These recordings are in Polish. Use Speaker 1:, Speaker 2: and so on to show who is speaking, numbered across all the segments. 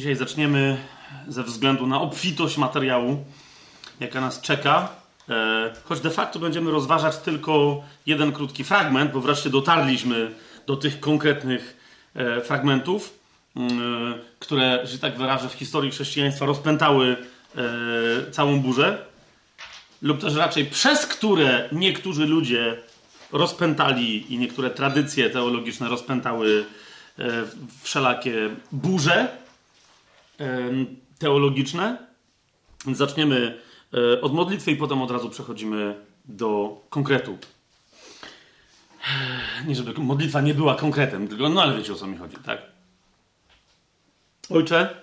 Speaker 1: Dzisiaj zaczniemy ze względu na obfitość materiału, jaka nas czeka. E, choć de facto będziemy rozważać tylko jeden krótki fragment, bo wreszcie dotarliśmy do tych konkretnych e, fragmentów, mm, które, że tak wyrażę, w historii chrześcijaństwa rozpętały e, całą burzę, lub też raczej przez które niektórzy ludzie rozpętali i niektóre tradycje teologiczne rozpętały wszelakie burze teologiczne. Zaczniemy e, od modlitwy i potem od razu przechodzimy do konkretu. Nie, żeby modlitwa nie była konkretem, tylko no ale wiecie o co mi chodzi, tak? Ojcze,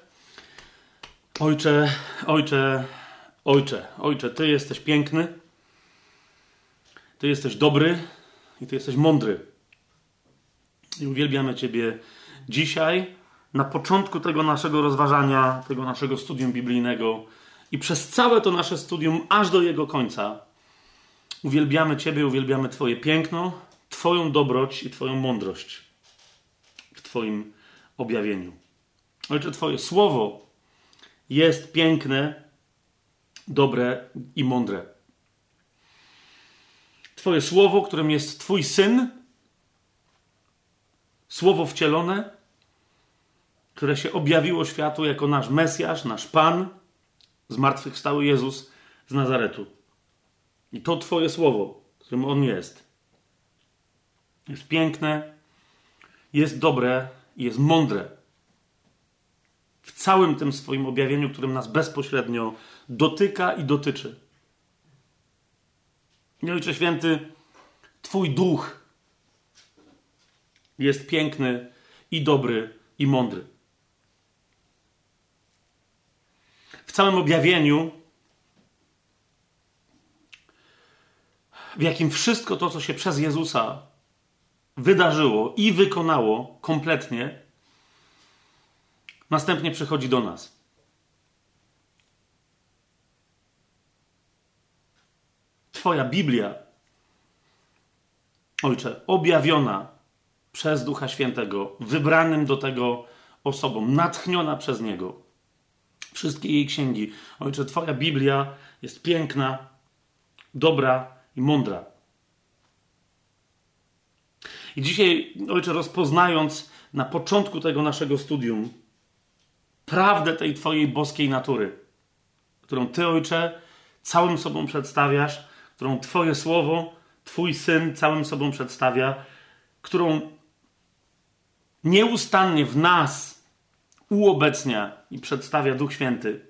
Speaker 1: ojcze, ojcze, ojcze, ojcze, ty jesteś piękny, ty jesteś dobry i ty jesteś mądry. I uwielbiamy Ciebie dzisiaj na początku tego naszego rozważania, tego naszego studium biblijnego i przez całe to nasze studium, aż do jego końca, uwielbiamy Ciebie, uwielbiamy Twoje piękno, Twoją dobroć i Twoją mądrość w Twoim objawieniu. Ojcze, Twoje słowo jest piękne, dobre i mądre. Twoje słowo, którym jest Twój syn, słowo wcielone, które się objawiło światu jako nasz Mesjasz, nasz Pan, zmartwychwstały Jezus z Nazaretu. I to Twoje słowo, którym On jest, jest piękne, jest dobre i jest mądre. W całym tym swoim objawieniu, którym nas bezpośrednio dotyka i dotyczy. I Ojcze Święty, Twój duch jest piękny i dobry i mądry. Całym objawieniu, w jakim wszystko to, co się przez Jezusa wydarzyło i wykonało kompletnie, następnie przychodzi do nas. Twoja Biblia, Ojcze, objawiona przez Ducha Świętego, wybranym do tego osobom, natchniona przez Niego wszystkie jej księgi. Ojcze, Twoja Biblia jest piękna, dobra i mądra. I dzisiaj, Ojcze, rozpoznając na początku tego naszego studium prawdę tej Twojej boskiej natury, którą Ty, Ojcze, całym sobą przedstawiasz, którą Twoje słowo, Twój syn całym sobą przedstawia, którą nieustannie w nas uobecnia i przedstawia Duch Święty.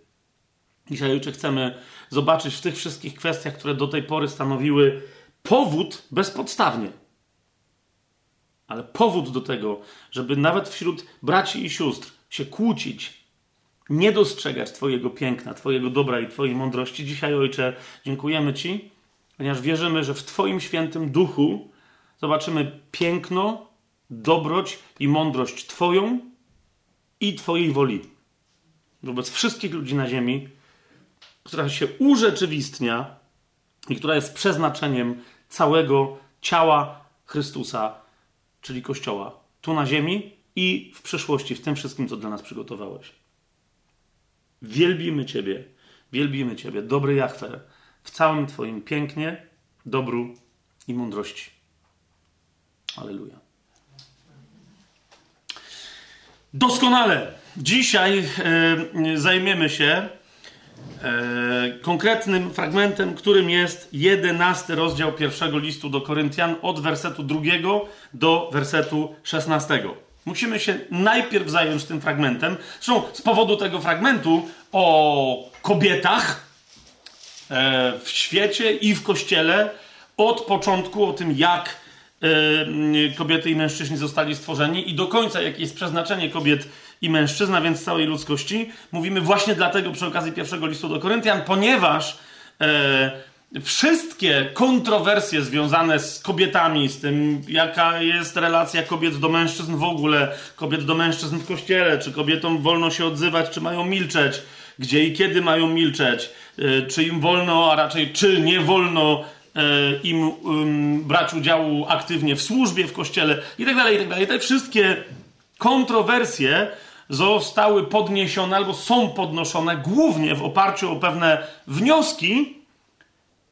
Speaker 1: Dzisiaj ojcze chcemy zobaczyć w tych wszystkich kwestiach, które do tej pory stanowiły powód bezpodstawnie. Ale powód do tego, żeby nawet wśród braci i sióstr się kłócić, nie dostrzegać Twojego piękna, Twojego dobra i Twojej mądrości. Dzisiaj, Ojcze, dziękujemy Ci, ponieważ wierzymy, że w Twoim świętym duchu zobaczymy piękno, dobroć i mądrość Twoją i Twojej woli wobec wszystkich ludzi na ziemi, która się urzeczywistnia i która jest przeznaczeniem całego ciała Chrystusa, czyli Kościoła, tu na ziemi i w przyszłości, w tym wszystkim, co dla nas przygotowałeś. Wielbimy Ciebie, wielbimy Ciebie, dobry Jachwer, w całym Twoim pięknie, dobru i mądrości. Aleluja. Doskonale. Dzisiaj e, zajmiemy się e, konkretnym fragmentem, którym jest jedenasty rozdział pierwszego listu do Koryntian od wersetu drugiego do wersetu szesnastego. Musimy się najpierw zająć tym fragmentem. Zresztą z powodu tego fragmentu o kobietach e, w świecie i w kościele od początku, o tym jak Y, kobiety i mężczyźni zostali stworzeni i do końca, jakie jest przeznaczenie kobiet i mężczyzn, a więc całej ludzkości, mówimy właśnie dlatego przy okazji pierwszego listu do Koryntian, ponieważ e, wszystkie kontrowersje związane z kobietami, z tym, jaka jest relacja kobiet do mężczyzn w ogóle, kobiet do mężczyzn w kościele, czy kobietom wolno się odzywać, czy mają milczeć, gdzie i kiedy mają milczeć, e, czy im wolno, a raczej czy nie wolno E, im brać udziału aktywnie w służbie, w kościele itd., tak itd. Tak Te wszystkie kontrowersje zostały podniesione albo są podnoszone głównie w oparciu o pewne wnioski,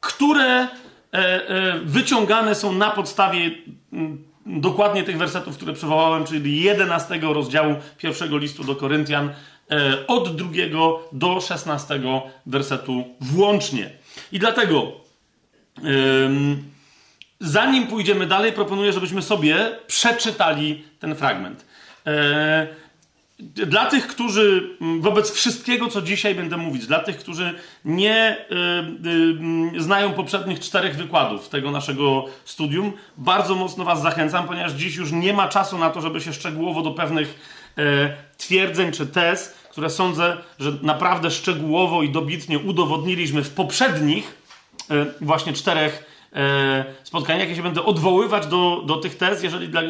Speaker 1: które e, e, wyciągane są na podstawie mm, dokładnie tych wersetów, które przywołałem, czyli 11 rozdziału pierwszego listu do Koryntian, e, od drugiego do 16 wersetu włącznie. I dlatego, zanim pójdziemy dalej, proponuję, żebyśmy sobie przeczytali ten fragment. Dla tych, którzy wobec wszystkiego, co dzisiaj będę mówić, dla tych, którzy nie y, y, znają poprzednich czterech wykładów tego naszego studium, bardzo mocno Was zachęcam, ponieważ dziś już nie ma czasu na to, żeby się szczegółowo do pewnych y, twierdzeń czy tez, które sądzę, że naprawdę szczegółowo i dobitnie udowodniliśmy w poprzednich właśnie czterech E, spotkaniach. Ja się będę odwoływać do, do tych tez. Jeżeli dla,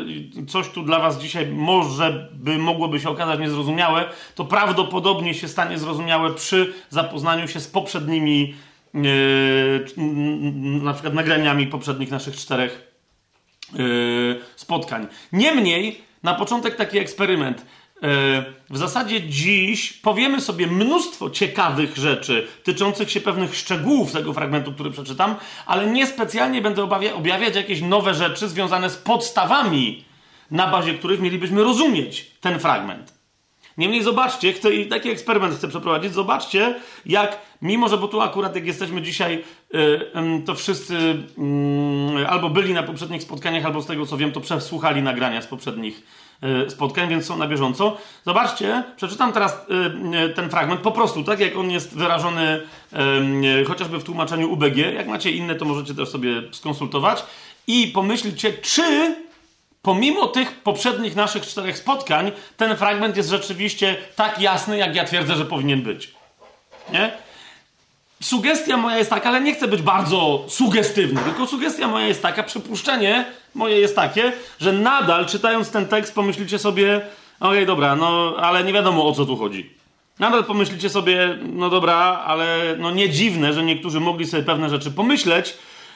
Speaker 1: coś tu dla Was dzisiaj może by mogłoby się okazać niezrozumiałe, to prawdopodobnie się stanie zrozumiałe przy zapoznaniu się z poprzednimi, yy, na przykład nagraniami poprzednich naszych czterech yy, spotkań. Niemniej, na początek taki eksperyment. E, w zasadzie dziś powiemy sobie mnóstwo ciekawych rzeczy tyczących się pewnych szczegółów tego fragmentu, który przeczytam, ale niespecjalnie będę objawiać jakieś nowe rzeczy związane z podstawami, na bazie których mielibyśmy rozumieć ten fragment. Niemniej zobaczcie, chcę, i taki eksperyment chcę przeprowadzić, zobaczcie, jak, mimo że, bo tu akurat jak jesteśmy dzisiaj, e, to wszyscy mm, albo byli na poprzednich spotkaniach, albo z tego co wiem, to przesłuchali nagrania z poprzednich spotkań, więc są na bieżąco. Zobaczcie, przeczytam teraz e, e, ten fragment po prostu, tak jak on jest wyrażony chociażby w tłumaczeniu UBG. Jak macie inne, to możecie też sobie skonsultować i pomyślcie, czy pomimo tych poprzednich naszych czterech spotkań, ten fragment jest rzeczywiście tak jasny, jak ja twierdzę, że powinien być. Nie? Sugestia moja jest taka, ale nie chcę być bardzo sugestywny, tylko sugestia moja jest taka, przypuszczenie moje jest takie, że nadal czytając ten tekst pomyślicie sobie, okej, okay, dobra, no ale nie wiadomo o co tu chodzi. Nadal pomyślicie sobie, no dobra, ale no nie dziwne, że niektórzy mogli sobie pewne rzeczy pomyśleć,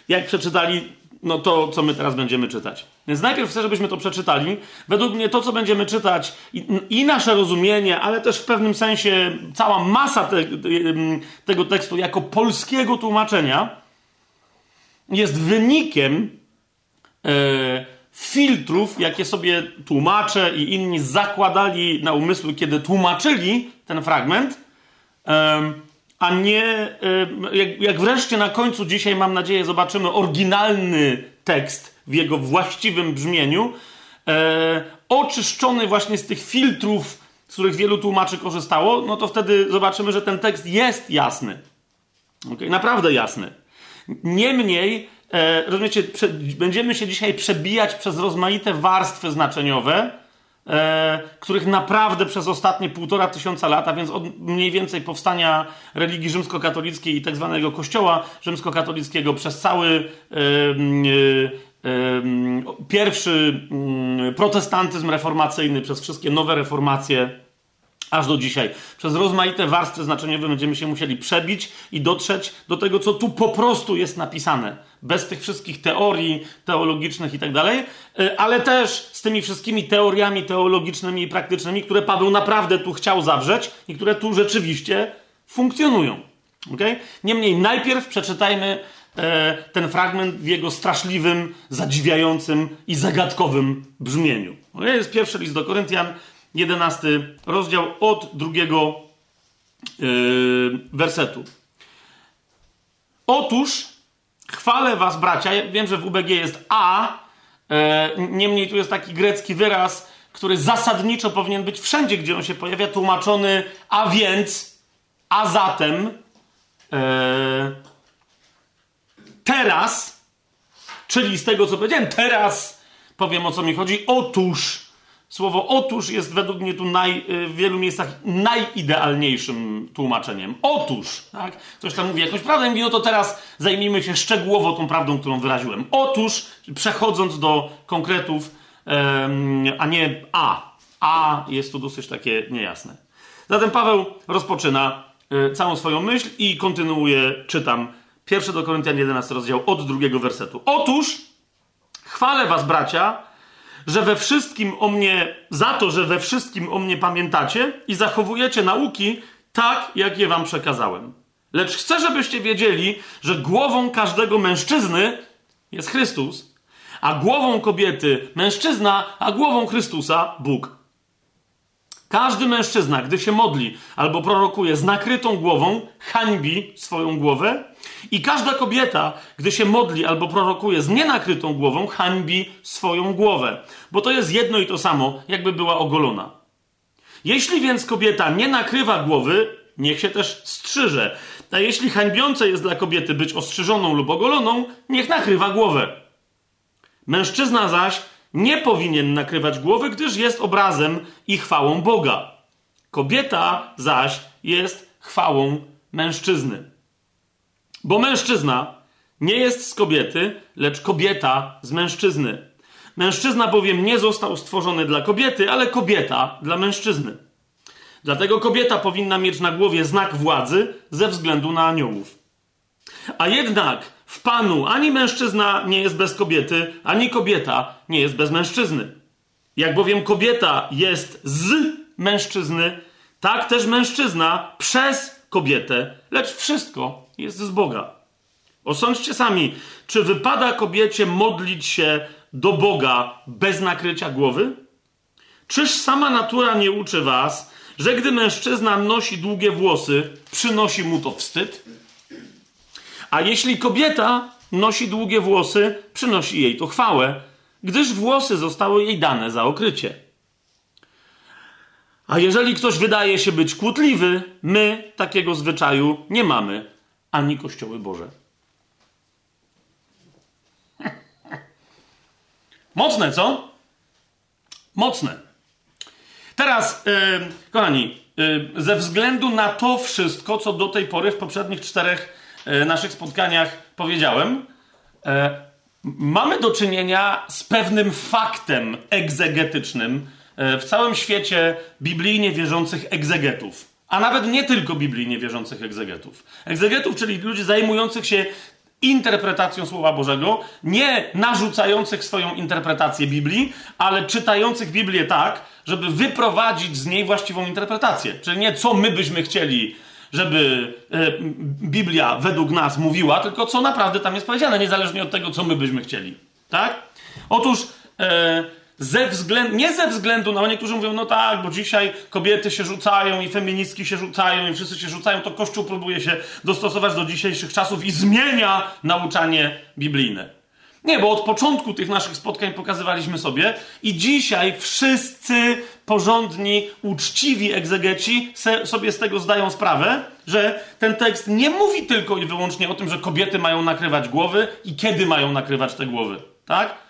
Speaker 1: jak przeczytali no to, co my teraz będziemy czytać. Więc najpierw chcę, żebyśmy to przeczytali. Według mnie to, co będziemy czytać i, i nasze rozumienie, ale też w pewnym sensie cała masa te, tego tekstu jako polskiego tłumaczenia jest wynikiem e, filtrów, jakie sobie tłumacze i inni zakładali na umysły, kiedy tłumaczyli ten fragment. E, a nie, y, jak, jak wreszcie na końcu dzisiaj, mam nadzieję, zobaczymy oryginalny tekst w jego właściwym brzmieniu, e, oczyszczony właśnie z tych filtrów, z których wielu tłumaczy korzystało, no to wtedy zobaczymy, że ten tekst jest jasny. Okay? Naprawdę jasny. Niemniej, e, rozumiecie, prze, będziemy się dzisiaj przebijać przez rozmaite warstwy znaczeniowe, e, których naprawdę przez ostatnie półtora tysiąca lat, a więc od mniej więcej powstania religii rzymskokatolickiej i tak zwanego kościoła rzymskokatolickiego przez cały e, e, pierwszy mm, protestantyzm reformacyjny, przez wszystkie nowe reformacje aż do dzisiaj. Przez rozmaite warstwy znaczeniowe będziemy się musieli przebić i dotrzeć do tego, co tu po prostu jest napisane. Bez tych wszystkich teorii teologicznych i tak dalej, y, ale też z tymi wszystkimi teoriami teologicznymi i praktycznymi, które Paweł naprawdę tu chciał zawrzeć i które tu rzeczywiście funkcjonują. Okay? Niemniej najpierw przeczytajmy e, ten fragment w jego straszliwym, zadziwiającym i zagadkowym brzmieniu. To jest pierwszy list do Koryntian, 11 rozdział od drugiego yy, wersetu. Otóż chwalę was, bracia. Ja wiem, że w UBG jest a, yy, niemniej tu jest taki grecki wyraz, który zasadniczo powinien być wszędzie, gdzie on się pojawia, tłumaczony a więc, a zatem. Yy, teraz, czyli z tego co powiedziałem, teraz powiem o co mi chodzi. Otóż Słowo otóż jest według mnie tu naj, y, w wielu miejscach najidealniejszym tłumaczeniem. Otóż, tak? Ktoś tam mówi jakąś prawdę, mówi, no to teraz zajmijmy się szczegółowo tą prawdą, którą wyraziłem. Otóż, przechodząc do konkretów, a nie a. A jest tu dosyć takie niejasne. Zatem Paweł rozpoczyna y, całą swoją myśl i kontynuuje, czytam, pierwszy do Koryntian 11 rozdział od drugiego wersetu. Otóż, chwalę was, bracia, że we wszystkim o mnie, za to, że we wszystkim o mnie pamiętacie i zachowujecie nauki tak, jak je wam przekazałem. Lecz chcę, żebyście wiedzieli, że głową każdego mężczyzny jest Chrystus, a głową kobiety mężczyzna, a głową Chrystusa Bóg. Każdy mężczyzna, gdy się modli albo prorokuje z nakrytą głową, hańbi swoją głowę, i każda kobieta, gdy się modli albo prorokuje z nienakrytą głową, hańbi swoją głowę, bo to jest jedno i to samo, jakby była ogolona. Jeśli więc kobieta nie nakrywa głowy, niech się też strzyże. A jeśli hańbiące jest dla kobiety być ostrzyżoną lub ogoloną, niech nakrywa głowę. Mężczyzna zaś nie powinien nakrywać głowy, gdyż jest obrazem i chwałą Boga. Kobieta zaś jest chwałą mężczyzny. Bo mężczyzna nie jest z kobiety, lecz kobieta z mężczyzny. Mężczyzna bowiem nie został stworzony dla kobiety, ale kobieta dla mężczyzny. Dlatego kobieta powinna mieć na głowie znak władzy ze względu na aniołów. A jednak w Panu ani mężczyzna nie jest bez kobiety, ani kobieta nie jest bez mężczyzny. Jak bowiem kobieta jest z mężczyzny, tak też mężczyzna przez kobietę, lecz wszystko jest z Boga. Osądźcie sami, czy wypada kobiecie modlić się do Boga bez nakrycia głowy? Czyż sama natura nie uczy was, że gdy mężczyzna nosi długie włosy, przynosi mu to wstyd? A jeśli kobieta nosi długie włosy, przynosi jej to chwałę, gdyż włosy zostały jej dane za okrycie. A jeżeli ktoś wydaje się być kłótliwy, my takiego zwyczaju nie mamy, ani kościoły Boże. Mocne, co? Mocne. Teraz, yy, kochani, yy, ze względu na to wszystko, co do tej pory w poprzednich czterech yy, naszych spotkaniach powiedziałem, e, mamy do czynienia z pewnym faktem egzegetycznym e, w całym świecie biblijnie wierzących egzegetów. A nawet nie tylko biblijnie wierzących egzegetów. Egzegetów, czyli ludzi zajmujących się interpretacją Słowa Bożego, nie narzucających swoją interpretację Biblii, ale czytających Biblię tak, żeby wyprowadzić z niej właściwą interpretację. Czyli nie co my byśmy chcieli, żeby e, Biblia według nas mówiła, tylko co naprawdę tam jest powiedziane, niezależnie od tego, co my byśmy chcieli. Tak? Otóż e, ze względu, nie ze względu na, niektórzy mówią, no tak, bo dzisiaj kobiety się rzucają i feministki się rzucają i wszyscy się rzucają, to Kościół próbuje się dostosować do dzisiejszych czasów i zmienia nauczanie biblijne. Nie, bo od początku tych naszych spotkań pokazywaliśmy sobie i dzisiaj wszyscy porządni, uczciwi egzegeci sobie z tego zdają sprawę, że ten tekst nie mówi tylko i wyłącznie o tym, że kobiety mają nakrywać głowy i kiedy mają nakrywać te głowy, tak?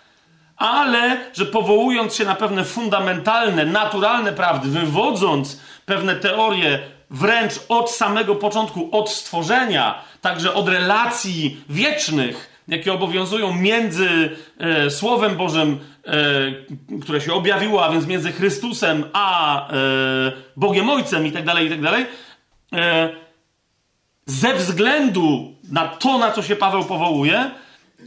Speaker 1: Ale że powołując się na pewne fundamentalne, naturalne prawdy, wywodząc pewne teorie wręcz od samego początku, od stworzenia, także od relacji wiecznych, jakie obowiązują między e, Słowem Bożym, e, które się objawiło, a więc między Chrystusem a e, Bogiem Ojcem i tak dalej, i tak e, ze względu na to, na co się Paweł powołuje,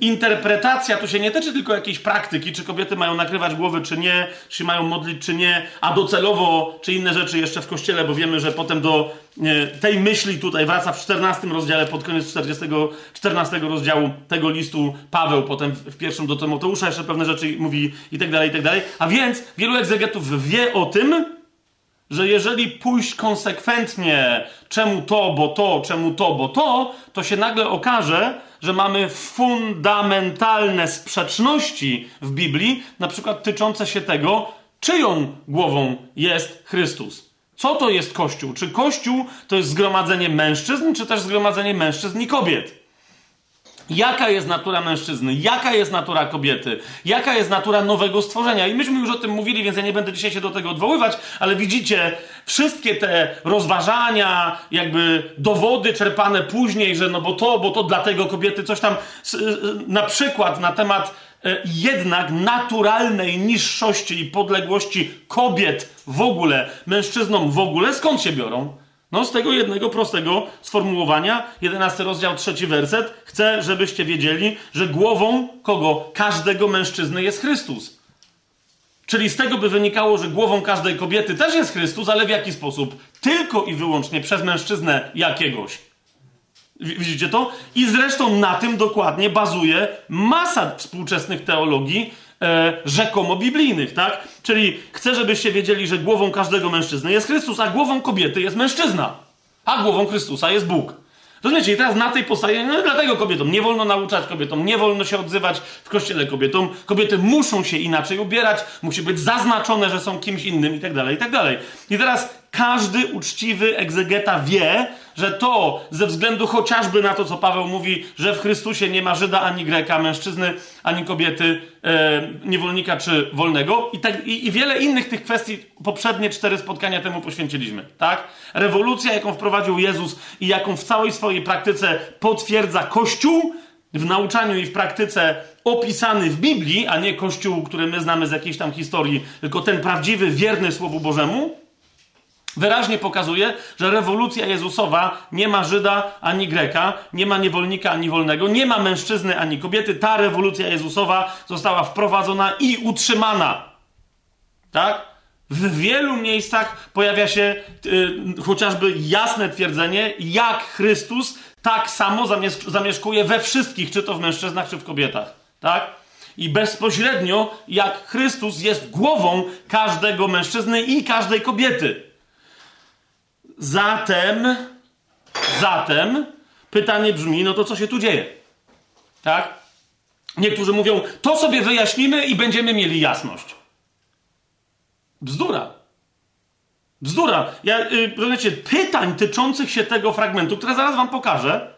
Speaker 1: interpretacja to się nie tyczy tylko jakiejś praktyki, czy kobiety mają nakrywać głowy, czy nie, czy mają modlić, czy nie, a docelowo, czy inne rzeczy jeszcze w kościele, bo wiemy, że potem do e, tej myśli tutaj wraca w 14 rozdziale, pod koniec 40, 14 rozdziału tego listu Paweł, potem w pierwszym do Tymoteusza jeszcze pewne rzeczy mówi i tak dalej, i tak dalej. A więc wielu egzegetów wie o tym, że jeżeli pójść konsekwentnie, czemu to, bo to, czemu to, bo to, to się nagle okaże, że mamy fundamentalne sprzeczności w Biblii, na przykład tyczące się tego, czyją głową jest Chrystus. Co to jest Kościół? Czy Kościół to jest zgromadzenie mężczyzn, czy też zgromadzenie mężczyzn i kobiet? Jaka jest natura mężczyzny? Jaka jest natura kobiety? Jaka jest natura nowego stworzenia? I myśmy już o tym mówili, więc ja nie będę dzisiaj się do tego odwoływać, ale widzicie, wszystkie te rozważania, jakby dowody czerpane później, że no bo to, bo to dlatego kobiety coś tam, na przykład na temat e, jednak naturalnej niższości i podległości kobiet w ogóle, mężczyznom w ogóle, skąd się biorą? No z tego jednego prostego sformułowania, 11 rozdział, trzeci werset, chcę, żebyście wiedzieli, że głową kogo? Każdego mężczyzny jest Chrystus. Czyli z tego by wynikało, że głową każdej kobiety też jest Chrystus, ale w jaki sposób? Tylko i wyłącznie przez mężczyznę jakiegoś. Widzicie to? I zresztą na tym dokładnie bazuje masa współczesnych teologii, e, rzekomo biblijnych, tak? Czyli chcę, żebyście wiedzieli, że głową każdego mężczyzny jest Chrystus, a głową kobiety jest mężczyzna, a głową Chrystusa jest Bóg. Rozumiecie? I teraz na tej podstawie, no dlatego kobietom nie wolno nauczać kobietom, nie wolno się odzywać w kościele kobietom. Kobiety muszą się inaczej ubierać, musi być zaznaczone, że są kimś innym i tak dalej, i tak dalej. I teraz każdy uczciwy egzegeta wie, że to ze względu chociażby na to, co Paweł mówi, że w Chrystusie nie ma Żyda ani Greka, mężczyzny ani kobiety, e, niewolnika czy wolnego. I, tak, i, I wiele innych tych kwestii poprzednie cztery spotkania temu poświęciliśmy. Tak? Rewolucja, jaką wprowadził Jezus i jaką w całej swojej praktyce potwierdza Kościół, w nauczaniu i w praktyce opisany w Biblii, a nie Kościół, który my znamy z jakiejś tam historii, tylko ten prawdziwy, wierny Słowu Bożemu, wyraźnie pokazuje, że rewolucja Jezusowa nie ma Żyda ani Greka, nie ma niewolnika ani wolnego, nie ma mężczyzny ani kobiety. Ta rewolucja Jezusowa została wprowadzona i utrzymana. Tak? W wielu miejscach pojawia się y, chociażby jasne twierdzenie, jak Chrystus tak samo zamieszkuje we wszystkich, czy to w mężczyznach, czy w kobietach. Tak? I bezpośrednio, jak Chrystus jest głową każdego mężczyzny i każdej kobiety. Zatem, zatem pytanie brzmi, no to co się tu dzieje? Tak? Niektórzy mówią, to sobie wyjaśnimy i będziemy mieli jasność. Bzdura. Bzdura. Ja, yy, pytań tyczących się tego fragmentu, które zaraz wam pokażę,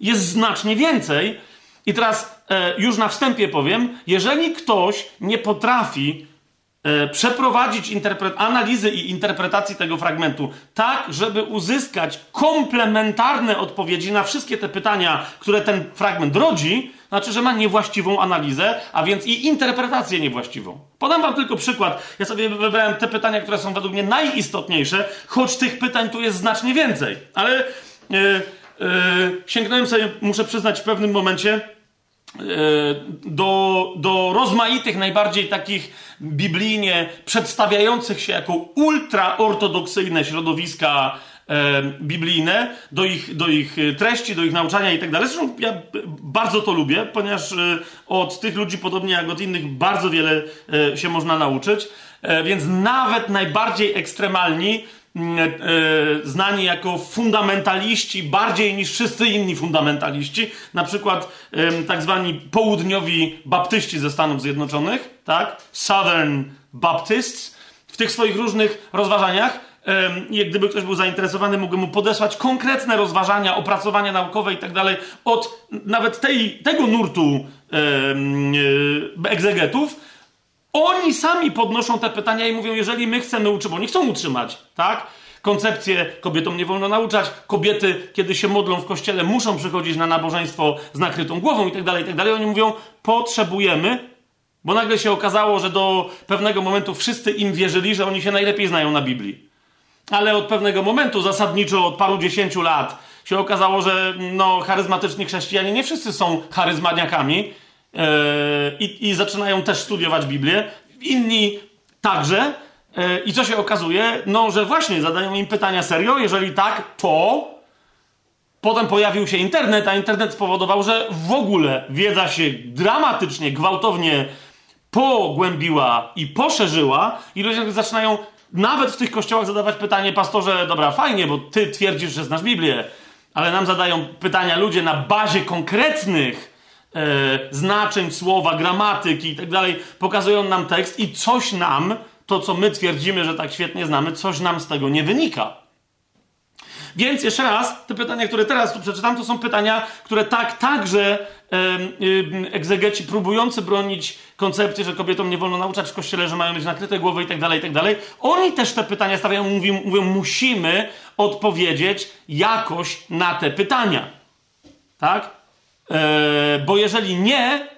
Speaker 1: jest znacznie więcej. I teraz e, już na wstępie powiem, jeżeli ktoś nie potrafi przeprowadzić analizy i interpretacji tego fragmentu tak, żeby uzyskać komplementarne odpowiedzi na wszystkie te pytania, które ten fragment rodzi, znaczy, że ma niewłaściwą analizę, a więc i interpretację niewłaściwą. Podam wam tylko przykład. Ja sobie wybrałem te pytania, które są według mnie najistotniejsze, choć tych pytań tu jest znacznie więcej. Ale yy, yy, sięgnąłem sobie, muszę przyznać, w pewnym momencie E, do, do rozmaitych, najbardziej takich biblijnie przedstawiających się jako ultraortodoksyjne środowiska e, biblijne, do ich, do ich treści, do ich nauczania i tak dalej. Zresztą ja bardzo to lubię, ponieważ e, od tych ludzi, podobnie jak od innych, bardzo wiele e, się można nauczyć. E, więc nawet najbardziej ekstremalni e, znani jako fundamentaliści bardziej niż wszyscy inni fundamentaliści, na przykład tak zwani południowi baptyści ze Stanów Zjednoczonych, tak? Southern Baptists, w tych swoich różnych rozważaniach jak gdyby ktoś był zainteresowany, mógłbym mu podesłać konkretne rozważania, opracowania naukowe i tak dalej od nawet tej, tego nurtu e, egzegetów, oni sami podnoszą te pytania i mówią, jeżeli my chcemy uczyć, bo oni chcą utrzymać, tak? Koncepcję kobietom nie wolno nauczać, kobiety, kiedy się modlą w kościele, muszą przychodzić na nabożeństwo z nakrytą głową i tak dalej, i tak. Oni mówią, potrzebujemy, bo nagle się okazało, że do pewnego momentu wszyscy im wierzyli, że oni się najlepiej znają na Biblii. Ale od pewnego momentu, zasadniczo od paru dziesięciu lat, się okazało, że no, charyzmatyczni chrześcijanie nie wszyscy są charyzmaniakami, i, i zaczynają też studiować Biblię. Inni także. E, I co się okazuje? No, że właśnie zadają im pytania serio. Jeżeli tak, to potem pojawił się internet, a internet spowodował, że w ogóle wiedza się dramatycznie, gwałtownie pogłębiła i poszerzyła, i ludzie zaczynają nawet w tych kościołach zadawać pytanie, pastorze, dobra, fajnie, bo ty twierdzisz, że znasz Biblię, ale nam zadają pytania ludzie na bazie konkretnych e, znaczeń słowa, gramatyki i tak dalej, pokazują nam tekst i coś nam, to co my twierdzimy, że tak świetnie znamy, coś nam z tego nie wynika. Więc jeszcze raz, te pytania, które teraz tu przeczytam, to są pytania, które tak, także e, egzegeci próbujący bronić koncepcji, że kobietom nie wolno nauczać w kościele, że mają mieć nakryte głowy i tak dalej, i tak dalej. Oni też te pytania stawiają, mówią, mówią, musimy odpowiedzieć jakoś na te pytania. Tak? E, bo jeżeli nie,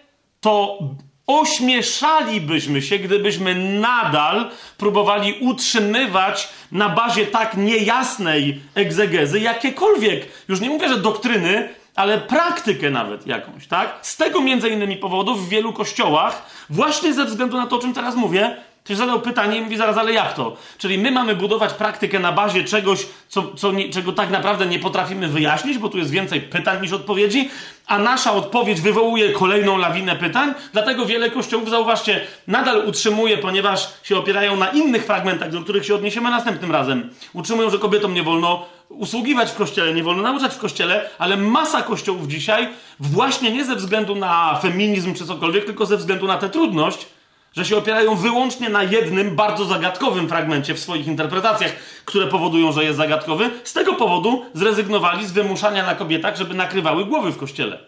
Speaker 1: to ośmieszalibyśmy się, gdybyśmy nadal próbowali utrzymywać na bazie tak niejasnej egzegezy jakiekolwiek, już nie mówię, że doktryny, ale praktykę nawet jakąś, tak? Z tego między innymi powodów w wielu kościołach, właśnie ze względu na to, o czym teraz mówię, Ktoś zadał pytanie i mówi zaraz, ale jak to? Czyli my mamy budować praktykę na bazie czegoś, co, co nie, czego tak naprawdę nie potrafimy wyjaśnić, bo tu jest więcej pytań niż odpowiedzi, a nasza odpowiedź wywołuje kolejną lawinę pytań. Dlatego wiele kościołów, zauważcie, nadal utrzymuje, ponieważ się opierają na innych fragmentach, do których się odniesiemy następnym razem. Utrzymują, że kobietom nie wolno usługiwać w kościele, nie wolno nauczać w kościele, ale masa kościołów dzisiaj, właśnie nie ze względu na feminizm czy cokolwiek, tylko ze względu na tę trudność, że się opierają wyłącznie na jednym bardzo zagadkowym fragmencie w swoich interpretacjach, które powodują, że jest zagadkowy. Z tego powodu zrezygnowali z wymuszania na kobietach, żeby nakrywały głowy w kościele.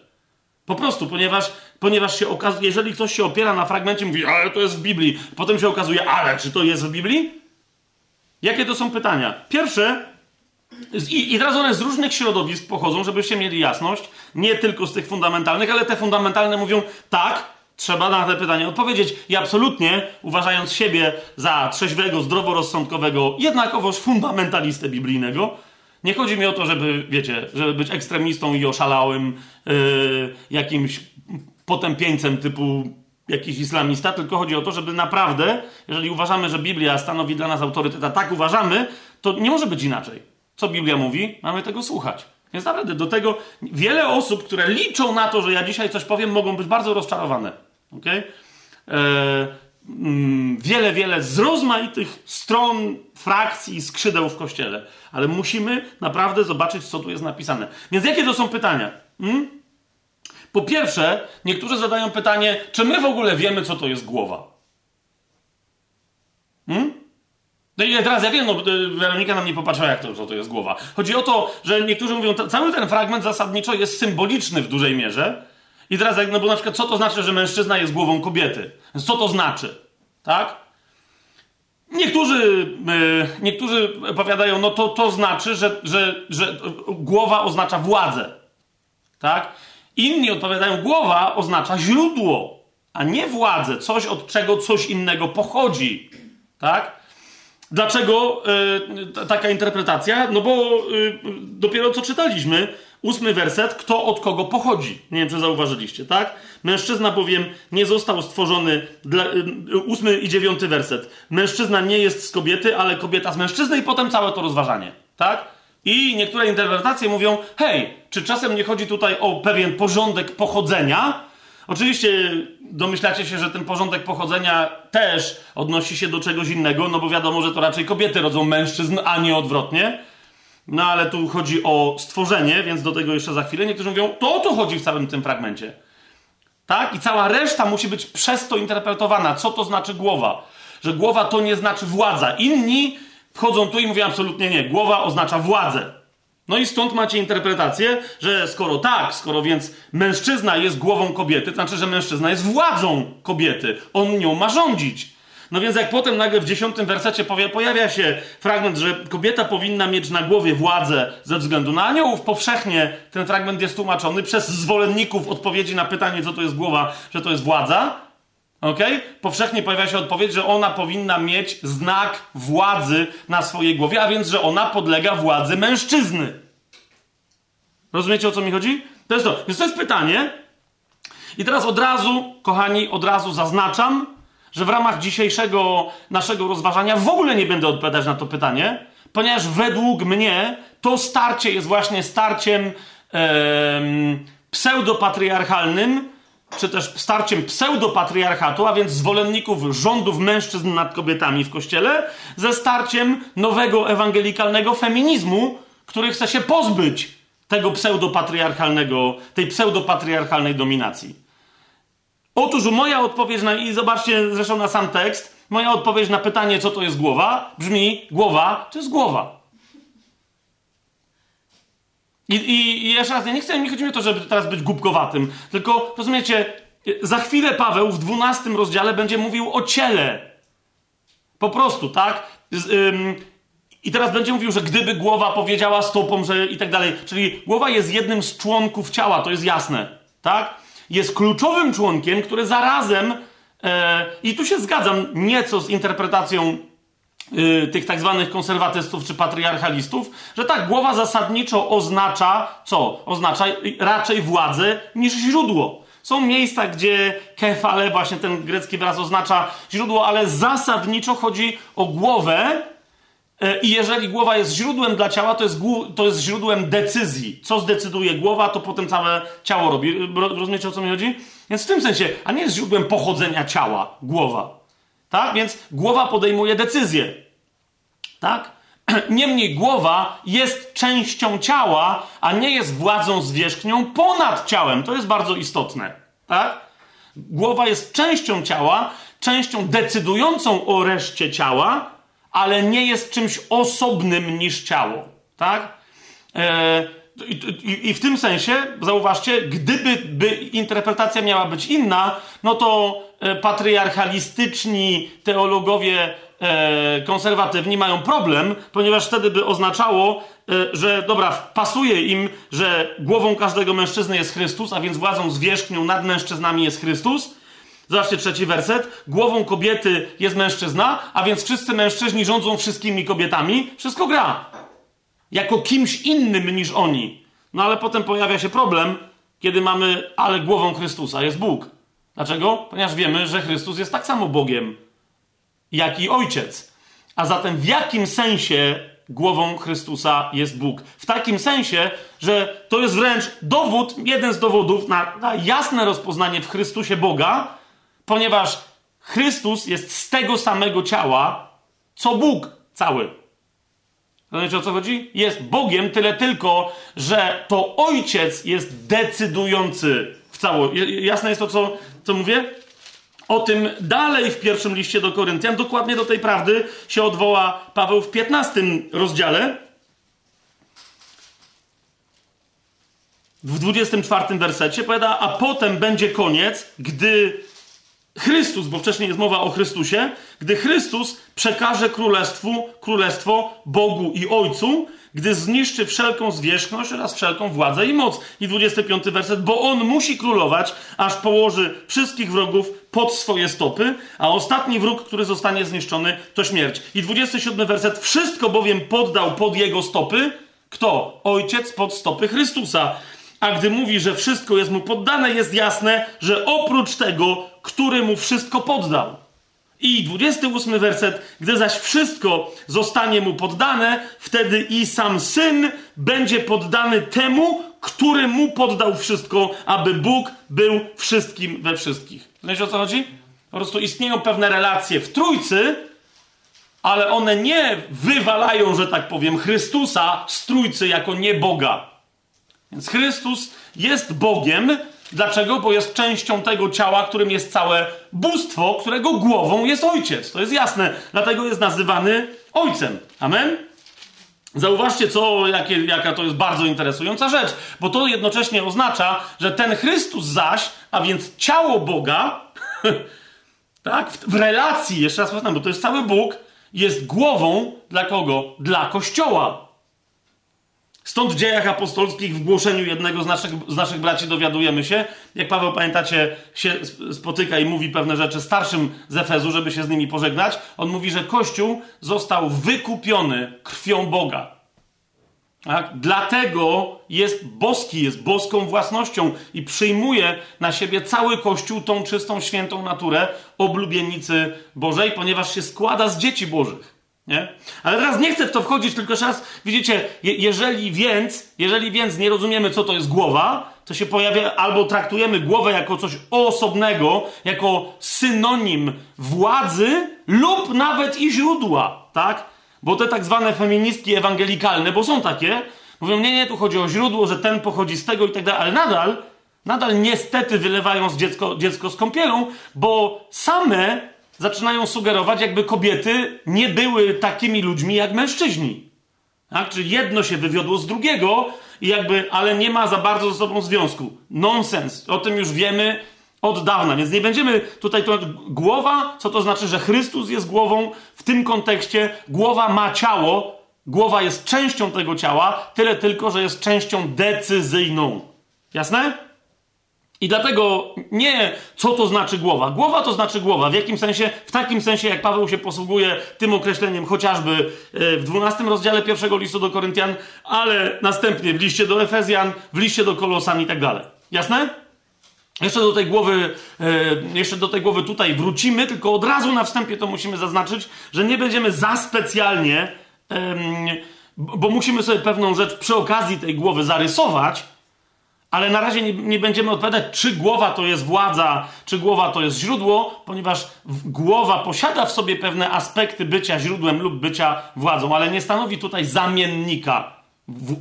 Speaker 1: Po prostu, ponieważ, ponieważ się okazuje, jeżeli ktoś się opiera na fragmencie, mówi, ale to jest w Biblii, potem się okazuje, ale czy to jest w Biblii? Jakie to są pytania? Pierwsze, i, i teraz one z różnych środowisk pochodzą, żebyście mieli jasność, nie tylko z tych fundamentalnych, ale te fundamentalne mówią, tak, Trzeba na te pytanie odpowiedzieć i absolutnie, uważając siebie za trzeźwego, zdroworozsądkowego, jednakowoż fundamentalistę biblijnego, nie chodzi mi o to, żeby, wiecie, żeby być ekstremistą i oszalałym yy, jakimś potępieńcem typu jakiś islamista, tylko chodzi o to, żeby naprawdę, jeżeli uważamy, że Biblia stanowi dla nas autorytet, a tak uważamy, to nie może być inaczej. Co Biblia mówi? Mamy tego słuchać. Więc naprawdę do tego wiele osób, które liczą na to, że ja dzisiaj coś powiem, mogą być bardzo rozczarowane. Okay? E, mm, wiele, wiele z rozmaitych stron, frakcji i skrzydeł w kościele. Ale musimy naprawdę zobaczyć, co tu jest napisane. Więc jakie to są pytania? Hmm? Po pierwsze, niektórzy zadają pytanie, czy my w ogóle wiemy, co to jest głowa? Hmm? No i teraz ja wiem, no, Weronika nam nie popatrzyła, jak to, co to jest głowa. Chodzi o to, że niektórzy mówią, cały ten fragment zasadniczo jest symboliczny w dużej mierze, i teraz, no bo na przykład, co to znaczy, że mężczyzna jest głową kobiety? Co to znaczy? Tak? Niektórzy, yy, niektórzy powiadają, no to, to znaczy, że, że, że głowa oznacza władzę. Tak? Inni odpowiadają, głowa oznacza źródło, a nie władzę, coś od czego coś innego pochodzi. Tak? Dlaczego yy, taka interpretacja? No bo yy, dopiero co czytaliśmy, Ósmy werset, kto od kogo pochodzi. Nie wiem, czy zauważyliście, tak? Mężczyzna bowiem nie został stworzony dla... Y, ósmy i dziewiąty werset. Mężczyzna nie jest z kobiety, ale kobieta z mężczyzny i potem całe to rozważanie, tak? I niektóre interpretacje mówią, hej, czy czasem nie chodzi tutaj o pewien porządek pochodzenia? Oczywiście domyślacie się, że ten porządek pochodzenia też odnosi się do czegoś innego, no bo wiadomo, że to raczej kobiety rodzą mężczyzn, a nie odwrotnie. No ale tu chodzi o stworzenie, więc do tego jeszcze za chwilę. Niektórzy mówią, to o to chodzi w całym tym fragmencie. Tak? I cała reszta musi być przez to interpretowana. Co to znaczy głowa? Że głowa to nie znaczy władza. Inni wchodzą tu i mówią absolutnie nie. Głowa oznacza władzę. No i stąd macie interpretację, że skoro tak, skoro więc mężczyzna jest głową kobiety, to znaczy, że mężczyzna jest władzą kobiety. On nią ma rządzić. No więc jak potem nagle w dziesiątym wersecie pojawia się fragment, że kobieta powinna mieć na głowie władzę ze względu na aniołów, powszechnie ten fragment jest tłumaczony przez zwolenników odpowiedzi na pytanie, co to jest głowa, że to jest władza. Ok? Powszechnie pojawia się odpowiedź, że ona powinna mieć znak władzy na swojej głowie, a więc, że ona podlega władzy mężczyzny. Rozumiecie o co mi chodzi? To jest to. Więc to jest pytanie. I teraz od razu, kochani, od razu zaznaczam, że w ramach dzisiejszego naszego rozważania w ogóle nie będę odpowiadać na to pytanie, ponieważ według mnie to starcie jest właśnie starciem em, pseudopatriarchalnym, czy też starciem pseudopatriarchatu, a więc zwolenników rządów mężczyzn nad kobietami w kościele, ze starciem nowego ewangelikalnego feminizmu, który chce się pozbyć tego pseudopatriarchalnego, tej pseudopatriarchalnej dominacji. Otóż moja odpowiedź na, i zobaczcie zresztą na sam tekst, moja odpowiedź na pytanie, co to jest głowa, brzmi: głowa to jest głowa. I, i, i jeszcze raz, ja nie chcę, nie chodzi mi o to, żeby teraz być głupkowatym, tylko rozumiecie, za chwilę Paweł w dwunastym rozdziale będzie mówił o ciele. Po prostu, tak? Z, ym, I teraz będzie mówił, że gdyby głowa powiedziała stopom, że i tak dalej. Czyli głowa jest jednym z członków ciała, to jest jasne, tak? Jest kluczowym członkiem, który zarazem, e, i tu się zgadzam nieco z interpretacją yy, tych tak zwanych konserwatystów czy patriarchalistów, że tak, głowa zasadniczo oznacza co? Oznacza raczej władzę niż źródło. Są miejsca, gdzie kefale, właśnie ten grecki wyraz oznacza źródło, ale zasadniczo chodzi o głowę, E, I jeżeli głowa jest źródłem dla ciała, to jest, to jest źródłem decyzji. Co zdecyduje głowa, to potem całe ciało robi. Rozumiecie o co mi chodzi? Więc w tym sensie, a nie jest źródłem pochodzenia ciała, głowa. Tak? Więc głowa podejmuje decyzję. Tak? Niemniej głowa jest częścią ciała, a nie jest władzą zwierzchnią ponad ciałem. To jest bardzo istotne. Tak? Głowa jest częścią ciała, częścią decydującą o reszcie ciała, ale nie jest czymś osobnym niż ciało. Tak? E, i, i, I, w tym sensie, zauważcie, gdyby by interpretacja miała być inna, no to e, patriarchalistyczni teologowie e, konserwatywni mają problem, ponieważ wtedy by oznaczało, że dobra, pasuje im, że głową każdego mężczyzny jest Chrystus, a więc władzą zwierzchnią nad mężczyznami jest Chrystus, Zobaczcie trzeci werset. Głową kobiety jest mężczyzna, a więc wszyscy mężczyźni rządzą wszystkimi kobietami. Wszystko gra. Jako kimś innym niż oni. No ale potem pojawia się problem, kiedy mamy, ale głową Chrystusa jest Bóg. Dlaczego? Ponieważ wiemy, że Chrystus jest tak samo Bogiem, jak i Ojciec. A zatem w jakim sensie głową Chrystusa jest Bóg? W takim sensie, że to jest wręcz dowód, jeden z dowodów na, na jasne rozpoznanie w Chrystusie Boga, ponieważ Chrystus jest z tego samego ciała, co Bóg cały. Rozumiecie o co chodzi? Jest Bogiem, tyle tylko, że to Ojciec jest decydujący w całości. Jasne jest to, co, co mówię? O tym dalej w pierwszym liście do Koryntian, dokładnie do tej prawdy się odwoła Paweł w 15 rozdziale. W 24 wersecie powiada, a potem będzie koniec, gdy Chrystus, bo wcześniej jest mowa o Chrystusie, gdy Chrystus przekaże królestwu, królestwo Bogu i Ojcu, gdy zniszczy wszelką zwierzchność oraz wszelką władzę i moc. I 25 werset, bo on musi królować, aż położy wszystkich wrogów pod swoje stopy, a ostatni wróg, który zostanie zniszczony, to śmierć. I 27 werset, wszystko bowiem poddał pod jego stopy. Kto? Ojciec pod stopy Chrystusa. A gdy mówi, że wszystko jest mu poddane, jest jasne, że oprócz tego, który mu wszystko poddał. I 28 werset, gdy zaś wszystko zostanie mu poddane, wtedy i sam syn będzie poddany temu, który mu poddał wszystko, aby Bóg był wszystkim we wszystkich. Wiecie o co chodzi? Po prostu istnieją pewne relacje w trójcy, ale one nie wywalają, że tak powiem, Chrystusa z trójcy jako nie Boga. Więc Chrystus jest Bogiem. Dlaczego? Bo jest częścią tego ciała, którym jest całe bóstwo, którego głową jest Ojciec. To jest jasne. Dlatego jest nazywany Ojcem. Amen? Zauważcie, co, jakie, jaka to jest bardzo interesująca rzecz, bo to jednocześnie oznacza, że ten Chrystus zaś, a więc ciało Boga, tak, w, w relacji, jeszcze raz powtarzam, bo to jest cały Bóg, jest głową dla kogo? Dla Kościoła. Stąd w dziejach apostolskich, w głoszeniu jednego z naszych, z naszych braci dowiadujemy się, jak Paweł, pamiętacie, się spotyka i mówi pewne rzeczy starszym z Efezu, żeby się z nimi pożegnać. On mówi, że Kościół został wykupiony krwią Boga. Tak? Dlatego jest boski, jest boską własnością i przyjmuje na siebie cały Kościół tą czystą, świętą naturę oblubienicy Bożej, ponieważ się składa z dzieci Bożych. Nie? Ale teraz nie chcę w to wchodzić, tylko raz, widzicie, je, jeżeli więc, jeżeli więc nie rozumiemy, co to jest głowa, to się pojawia, albo traktujemy głowę jako coś osobnego, jako synonim władzy lub nawet i źródła, tak? Bo te tak zwane feministki ewangelikalne, bo są takie, mówią, nie, nie, tu chodzi o źródło, że ten pochodzi z tego i tak dalej, ale nadal, nadal niestety wylewają z dziecko, dziecko z kąpielą, bo same zaczynają sugerować, jakby kobiety nie były takimi ludźmi jak mężczyźni. Tak? Czy jedno się wywiodło z drugiego, i jakby, ale nie ma za bardzo ze sobą związku. Nonsens. O tym już wiemy od dawna, więc nie będziemy tutaj to głowa, co to znaczy, że Chrystus jest głową. W tym kontekście głowa ma ciało, głowa jest częścią tego ciała, tyle tylko, że jest częścią decyzyjną. Jasne? I dlatego nie co to znaczy głowa. Głowa to znaczy głowa. W jakim sensie? W takim sensie, jak Paweł się posługuje tym określeniem chociażby e, w 12 rozdziale pierwszego listu do Koryntian, ale następnie w liście do Efezjan, w liście do Kolosan i tak dalej. Jasne? Jeszcze do tej głowy, e, jeszcze do tej głowy tutaj wrócimy, tylko od razu na wstępie to musimy zaznaczyć, że nie będziemy za specjalnie, bo musimy sobie pewną rzecz przy okazji tej głowy zarysować, ale na razie nie, nie, będziemy odpowiadać, czy głowa to jest władza, czy głowa to jest źródło, ponieważ głowa posiada w sobie pewne aspekty bycia źródłem lub bycia władzą, ale nie stanowi tutaj zamiennika.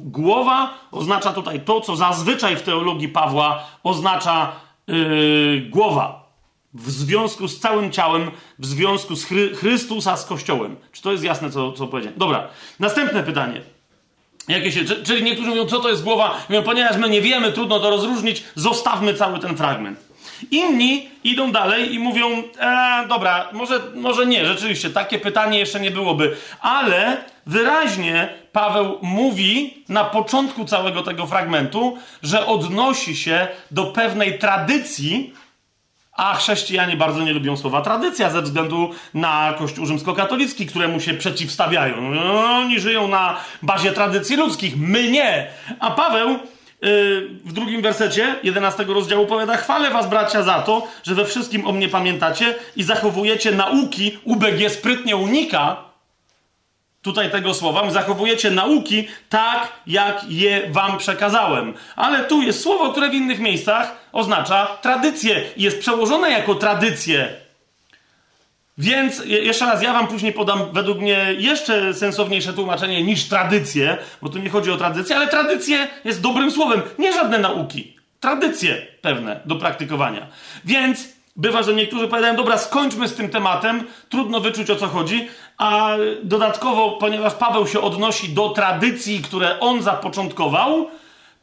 Speaker 1: Głowa oznacza tutaj to, co zazwyczaj w teologii Pawła oznacza yy, głowa. W związku z całym ciałem, w związku z Chry Chrystusa z Kościołem. Czy to jest jasne, co, co powiedziałem? Dobra, następne pytanie. Jakie się, czyli niektórzy mówią, co to jest głowa? Mówią, ponieważ my nie wiemy, trudno to rozróżnić, zostawmy cały ten fragment. Inni idą dalej i mówią, e, dobra, może, może nie, rzeczywiście, takie pytanie jeszcze nie byłoby, ale wyraźnie Paweł mówi na początku całego tego fragmentu, że odnosi się do pewnej tradycji, a chrześcijanie bardzo nie lubią słowa tradycja ze względu na Kościół rzymskokatolicki, któremu się przeciwstawiają. Oni żyją na bazie tradycji ludzkich, my nie. A Paweł yy, w drugim wersecie 11 rozdziału powiada: Chwalę was, bracia, za to, że we wszystkim o mnie pamiętacie i zachowujecie nauki. UBG sprytnie unika tutaj tego słowa, zachowujecie nauki tak, jak je wam przekazałem. Ale tu jest słowo, które w innych miejscach oznacza tradycję. Jest przełożone jako tradycję. Więc jeszcze raz, ja wam później podam według mnie jeszcze sensowniejsze tłumaczenie niż tradycję, bo tu nie chodzi o tradycję, ale tradycję jest dobrym słowem, nie żadne nauki. Tradycje pewne do praktykowania. Więc bywa, że niektórzy powiadają, dobra, skończmy z tym tematem, trudno wyczuć o co chodzi, a dodatkowo, ponieważ Paweł się odnosi do tradycji, które on zapoczątkował,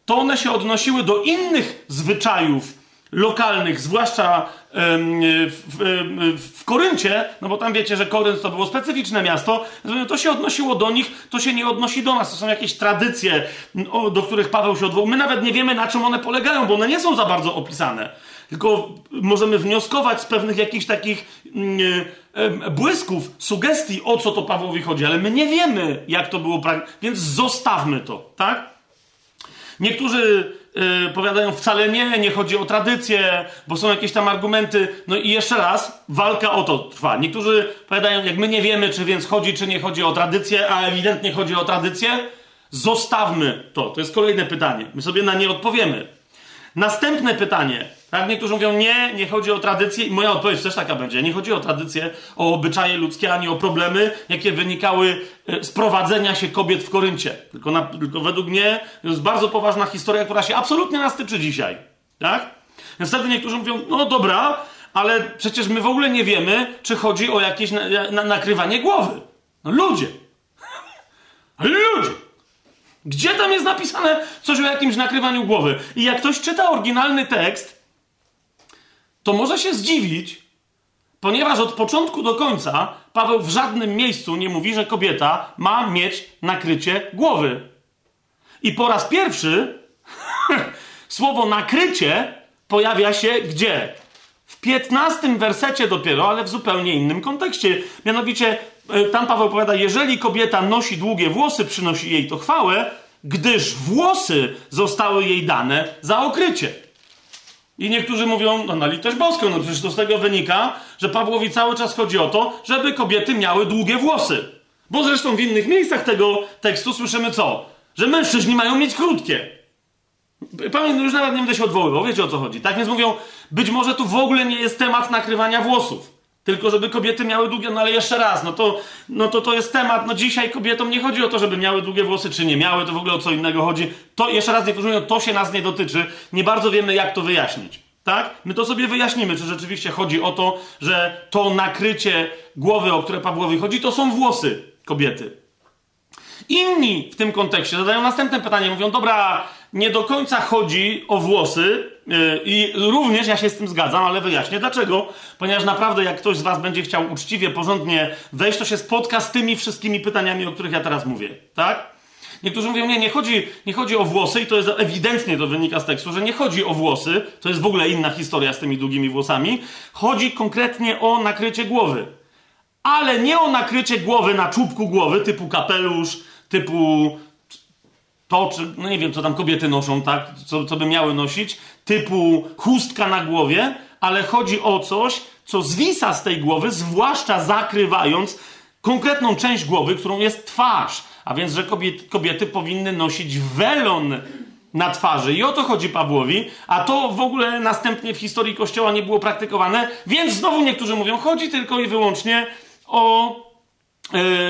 Speaker 1: to one się odnosiły do innych zwyczajów lokalnych, zwłaszcza w, w, w, Koryncie, no bo tam wiecie, że Korynt to było specyficzne miasto, to się odnosiło do nich, to się nie odnosi do nas. To są jakieś tradycje, do których Paweł się odwołał. My nawet nie wiemy, na czym one polegają, bo one nie są za bardzo opisane. Tylko możemy wnioskować z pewnych jakichś takich mm, błysków, sugestii, o co to Pawłowi chodzi, ale my nie wiemy, jak to było, więc zostawmy to, tak? Niektórzy yy, powiadają wcale nie, nie chodzi o tradycję, bo są jakieś tam argumenty. No i jeszcze raz, walka o to trwa. Niektórzy powiadają, jak my nie wiemy, czy więc chodzi, czy nie chodzi o tradycję, a ewidentnie chodzi o tradycję, zostawmy to. To jest kolejne pytanie. My sobie na nie odpowiemy. Następne pytanie. Tak, niektórzy mówią, nie, nie chodzi o tradycję, i moja odpowiedź też taka będzie. Nie chodzi o tradycję, o obyczaje ludzkie, ani o problemy, jakie wynikały e, z prowadzenia się kobiet w Koryncie. Tylko, na, tylko według mnie to jest bardzo poważna historia, która się absolutnie nas tyczy dzisiaj. Tak? Więc wtedy niektórzy mówią, no dobra, ale przecież my w ogóle nie wiemy, czy chodzi o jakieś na, na, nakrywanie głowy. No ludzie. ludzie. Gdzie tam jest napisane coś o jakimś nakrywaniu głowy? I jak ktoś czyta oryginalny tekst, to może się zdziwić, ponieważ od początku do końca Paweł w żadnym miejscu nie mówi, że kobieta ma mieć nakrycie głowy. I po raz pierwszy słowo nakrycie pojawia się gdzie? W piętnastym wersecie dopiero, ale w zupełnie innym kontekście. Mianowicie e, tam Paweł powiada, jeżeli kobieta nosi długie włosy, przynosi jej to chwałę, gdyż włosy zostały jej dane za okrycie. I niektórzy mówią, no na litość boską, no przecież to z tego wynika, że Pawłowi cały czas chodzi o to, żeby kobiety miały długie włosy. Bo zresztą w innych miejscach tego tekstu słyszymy co? Że mężczyźni mają mieć krótkie. Pamiętam, już nawet nie będę się odwoływał, wiecie o co chodzi. Tak więc mówią, być może tu w ogóle nie jest temat nakrywania włosów. Tylko żeby kobiety miały długie, no ale jeszcze raz, no to, no to to jest temat, no dzisiaj kobietom nie chodzi o to, żeby miały długie włosy, czy nie miały, to w ogóle o co innego chodzi. To, jeszcze raz niektórzy mówią, to się nas nie dotyczy, nie bardzo wiemy jak to wyjaśnić. Tak? My to sobie wyjaśnimy, czy rzeczywiście chodzi o to, że to nakrycie głowy, o które Pawłowi chodzi, to są włosy kobiety. Inni w tym kontekście zadają następne pytanie, mówią, dobra, nie do końca chodzi o włosy yy, i również ja się z tym zgadzam, ale wyjaśnię dlaczego. Ponieważ naprawdę jak ktoś z was będzie chciał uczciwie, porządnie wejść, to się spotka z tymi wszystkimi pytaniami, o których ja teraz mówię, tak? Niektórzy mówią, nie, nie chodzi, nie chodzi o włosy i to jest ewidentnie, to wynika z tekstu, że nie chodzi o włosy, to jest w ogóle inna historia z tymi długimi włosami. Chodzi konkretnie o nakrycie głowy. Ale nie o nakrycie głowy na czubku głowy, typu kapelusz, typu to, czy, no nie wiem, co tam kobiety noszą, tak, co, co by miały nosić, typu chustka na głowie, ale chodzi o coś, co zwisa z tej głowy, zwłaszcza zakrywając konkretną część głowy, którą jest twarz. A więc, że kobiety, kobiety powinny nosić welon na twarzy. I o to chodzi Pawłowi, a to w ogóle następnie w historii Kościoła nie było praktykowane, więc znowu niektórzy mówią, chodzi tylko i wyłącznie o,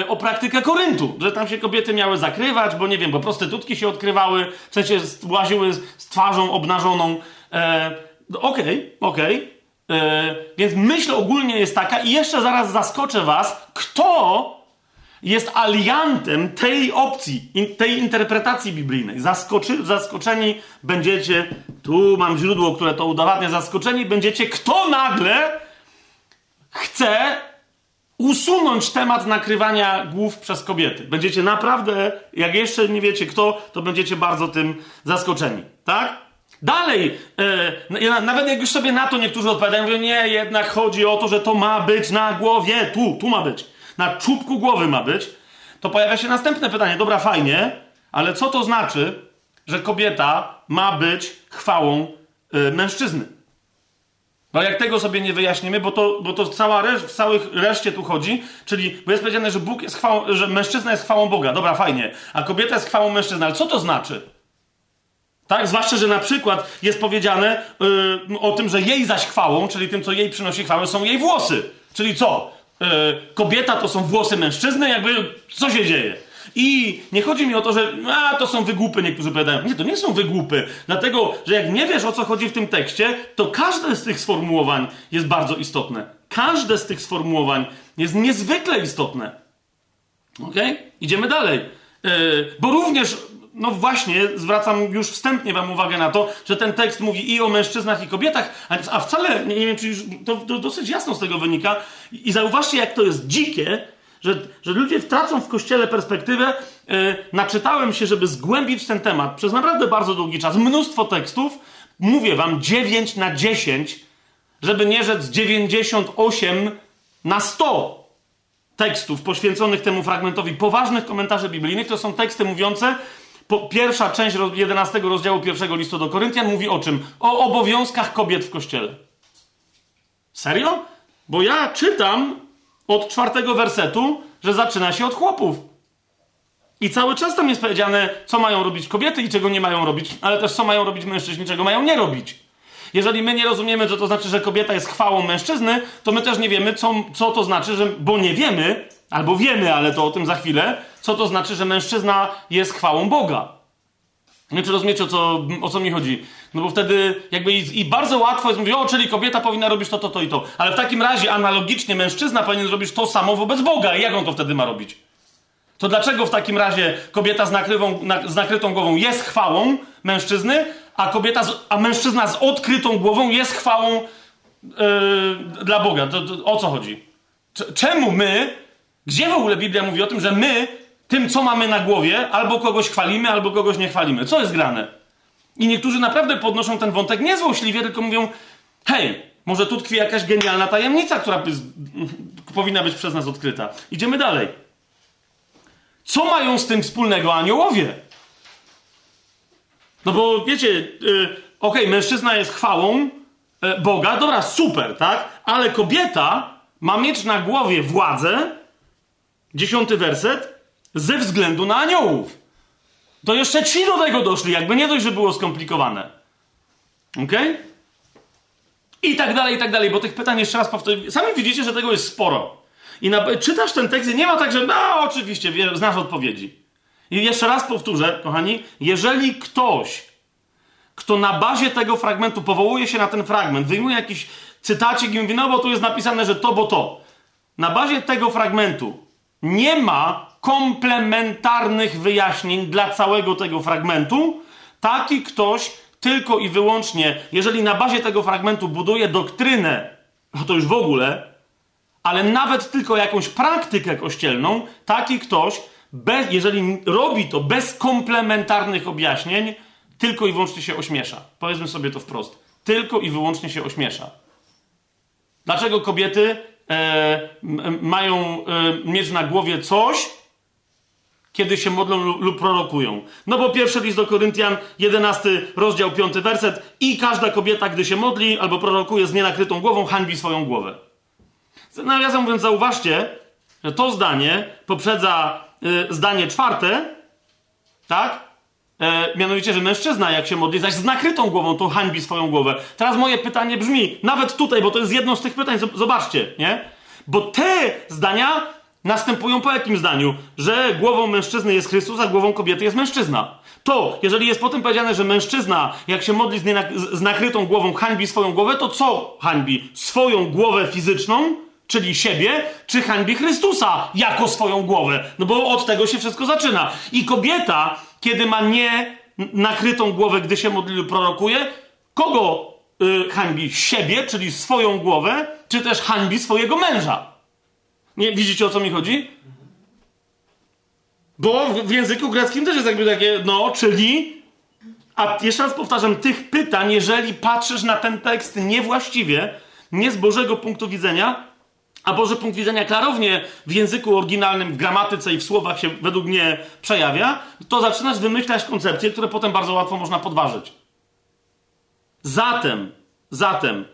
Speaker 1: o praktykę Koryntu, że tam się kobiety miały zakrywać, bo nie wiem, bo prostytutki się odkrywały, w sensie łaziły z twarzą obnażoną. Yy, okej, okay, okej. Okay. Yy, więc myśl ogólnie jest taka, i jeszcze zaraz zaskoczę Was, kto jest aliantem tej opcji, tej interpretacji biblijnej. Zaskoczy, zaskoczeni będziecie, tu mam źródło, które to udowadnia, zaskoczeni będziecie, kto nagle chce usunąć temat nakrywania głów przez kobiety. Będziecie naprawdę, jak jeszcze nie wiecie kto, to będziecie bardzo tym zaskoczeni. Tak? Dalej, e, nawet jak już sobie na to niektórzy odpowiadają, mówią, nie, jednak chodzi o to, że to ma być na głowie, tu, tu ma być, na czubku głowy ma być, to pojawia się następne pytanie, dobra, fajnie, ale co to znaczy, że kobieta ma być chwałą e, mężczyzny? No jak tego sobie nie wyjaśnimy, bo to, bo to cała resz, w całych reszcie tu chodzi, czyli, bo jest powiedziane, że Bóg jest chwałą, że mężczyzna jest chwałą Boga, dobra, fajnie, a kobieta jest chwałą mężczyzny, ale co to znaczy? Tak? Zwłaszcza, że na przykład jest powiedziane yy, o tym, że jej zaś chwałą, czyli tym, co jej przynosi chwałę, są jej włosy. Czyli co? Yy, kobieta to są włosy mężczyzny, jakby co się dzieje? I nie chodzi mi o to, że a, to są wygłupy, niektórzy powiadają. Nie, to nie są wygłupy. Dlatego, że jak nie wiesz, o co chodzi w tym tekście, to każde z tych sformułowań jest bardzo istotne. Każde z tych sformułowań jest niezwykle istotne. Ok? Idziemy dalej. Yy, bo również no właśnie, zwracam już wstępnie wam uwagę na to, że ten tekst mówi i o mężczyznach, i kobietach, a wcale, nie wiem, czy już to, to dosyć jasno z tego wynika. I zauważcie, jak to jest dzikie, że, że ludzie tracą w kościele perspektywę. Yy, naczytałem się, żeby zgłębić ten temat przez naprawdę bardzo długi czas. Mnóstwo tekstów, mówię wam, 9 na 10, żeby nie rzec 98 na 100 tekstów poświęconych temu fragmentowi poważnych komentarzy biblijnych. To są teksty mówiące, pierwsza część 11 rozdziału pierwszego listu do Koryntian mówi o czym? O obowiązkach kobiet w kościele. Serio? Bo ja czytam od czwartego wersetu, że zaczyna się od chłopów. I cały czas tam jest powiedziane, co mają robić kobiety i czego nie mają robić, ale też co mają robić mężczyźni, czego mają nie robić. Jeżeli my nie rozumiemy, co to znaczy, że kobieta jest chwałą mężczyzny, to my też nie wiemy, co, co to znaczy, że, bo nie wiemy, albo wiemy, ale to o tym za chwilę, co to znaczy, że mężczyzna jest chwałą Boga. Czy rozumiecie, o co, o co mi chodzi? No bo wtedy jakby i, i, bardzo łatwo jest mówić, o, czyli kobieta powinna robić to, to, to i to. Ale w takim razie analogicznie mężczyzna powinien zrobić to samo wobec Boga. I jak on to wtedy ma robić? To dlaczego w takim razie kobieta z, nakrywą, na, z nakrytą głową jest chwałą mężczyzny, a kobieta, z, a mężczyzna z odkrytą głową jest chwałą yy, dla Boga? To, to, o co chodzi? Czemu my, gdzie w ogóle Biblia mówi o tym, że my tym, co mamy na głowie, albo kogoś chwalimy, albo kogoś nie chwalimy. Co jest grane? I niektórzy naprawdę podnoszą ten wątek niezłośliwie, tylko mówią: hej, może tu tkwi jakaś genialna tajemnica, która powinna być przez nas odkryta. Idziemy dalej. Co mają z tym wspólnego aniołowie? No bo wiecie, yy, okej, okay, mężczyzna jest chwałą yy, Boga, dobra, super, tak? Ale kobieta ma mieć na głowie władzę, dziesiąty werset, ze względu na aniołów. To jeszcze ci do tego doszli, jakby nie dość, że było skomplikowane. Ok? I tak dalej, i tak dalej, bo tych pytań jeszcze raz powtórzę. Sami widzicie, że tego jest sporo. I na, czytasz ten tekst i nie ma tak, że no oczywiście, wie, znasz odpowiedzi. I jeszcze raz powtórzę, kochani, jeżeli ktoś, kto na bazie tego fragmentu powołuje się na ten fragment, wyjmuje jakiś cytacik i mówi, no bo tu jest napisane, że to, bo to. Na bazie tego fragmentu nie ma komplementarnych wyjaśnień dla całego tego fragmentu, taki ktoś tylko i wyłącznie, jeżeli na bazie tego fragmentu buduje doktrynę, to już w ogóle, ale nawet tylko jakąś praktykę kościelną, taki ktoś bez, jeżeli robi to bez komplementarnych objaśnień, tylko i wyłącznie się ośmiesza. Powiedzmy sobie to wprost. Tylko i wyłącznie się ośmiesza. Dlaczego kobiety mają e, mieć na głowie coś, kiedy się modlą lub prorokują. No bo pierwszy list do Koryntian, 11 rozdział, 5 werset i każda kobieta, gdy się modli albo prorokuje z nienakrytą głową, hańbi swoją głowę. Nawiasem mówiąc, zauważcie, że to zdanie poprzedza y, zdanie czwarte, tak? E, mianowicie, że mężczyzna, jak się modli, zaś z nakrytą głową, to hańbi swoją głowę. Teraz moje pytanie brzmi, nawet tutaj, bo to jest jedno z tych pytań, zobaczcie, nie? Bo te zdania następują po jakim zdaniu? Że głową mężczyzny jest Chrystus, a głową kobiety jest mężczyzna. To, jeżeli jest potem powiedziane, że mężczyzna, jak się modli z, z nakrytą głową, hańbi swoją głowę, to co hańbi? Swoją głowę fizyczną, czyli siebie, czy hańbi Chrystusa jako swoją głowę? No bo od tego się wszystko zaczyna. I kobieta, kiedy ma nie nakrytą głowę, gdy się modli prorokuje, kogo y, hańbi? Siebie, czyli swoją głowę, czy też hańbi swojego męża? Nie, widzicie o co mi chodzi? Bo w, w języku greckim też jest jakby takie, no, czyli. A jeszcze raz powtarzam, tych pytań, jeżeli patrzysz na ten tekst niewłaściwie, nie z Bożego punktu widzenia, a Boży punkt widzenia klarownie w języku oryginalnym, w gramatyce i w słowach się według mnie przejawia, to zaczynasz wymyślać koncepcje, które potem bardzo łatwo można podważyć. Zatem, zatem,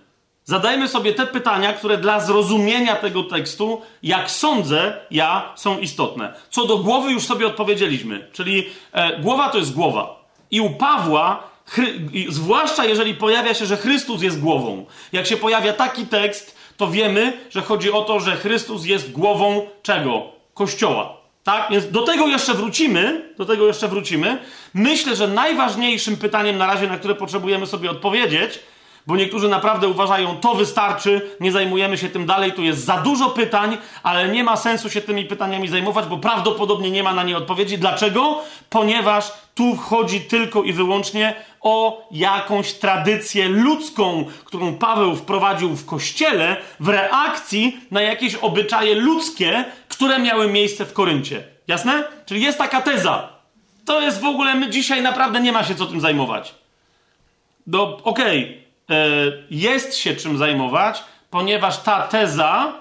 Speaker 1: Zadajmy sobie te pytania, które dla zrozumienia tego tekstu, jak sądzę, ja, są istotne. Co do głowy już sobie odpowiedzieliśmy, czyli e, głowa to jest głowa. I u Pawła, chry, zwłaszcza jeżeli pojawia się, że Chrystus jest głową, jak się pojawia taki tekst, to wiemy, że chodzi o to, że Chrystus jest głową czego? Kościoła. Tak? Więc do tego jeszcze wrócimy, do tego jeszcze wrócimy. Myślę, że najważniejszym pytaniem na razie, na które potrzebujemy sobie odpowiedzieć, bo niektórzy naprawdę uważają, to wystarczy, nie zajmujemy się tym dalej, tu jest za dużo pytań, ale nie ma sensu się tymi pytaniami zajmować, bo prawdopodobnie nie ma na nie odpowiedzi. Dlaczego? Ponieważ tu chodzi tylko i wyłącznie o jakąś tradycję ludzką, którą Paweł wprowadził w kościele w reakcji na jakieś obyczaje ludzkie, które miały miejsce w Koryncie. Jasne? Czyli jest taka teza. To jest w ogóle, my dzisiaj naprawdę nie ma się co tym zajmować. No, okej. Okay jest się czym zajmować, ponieważ ta teza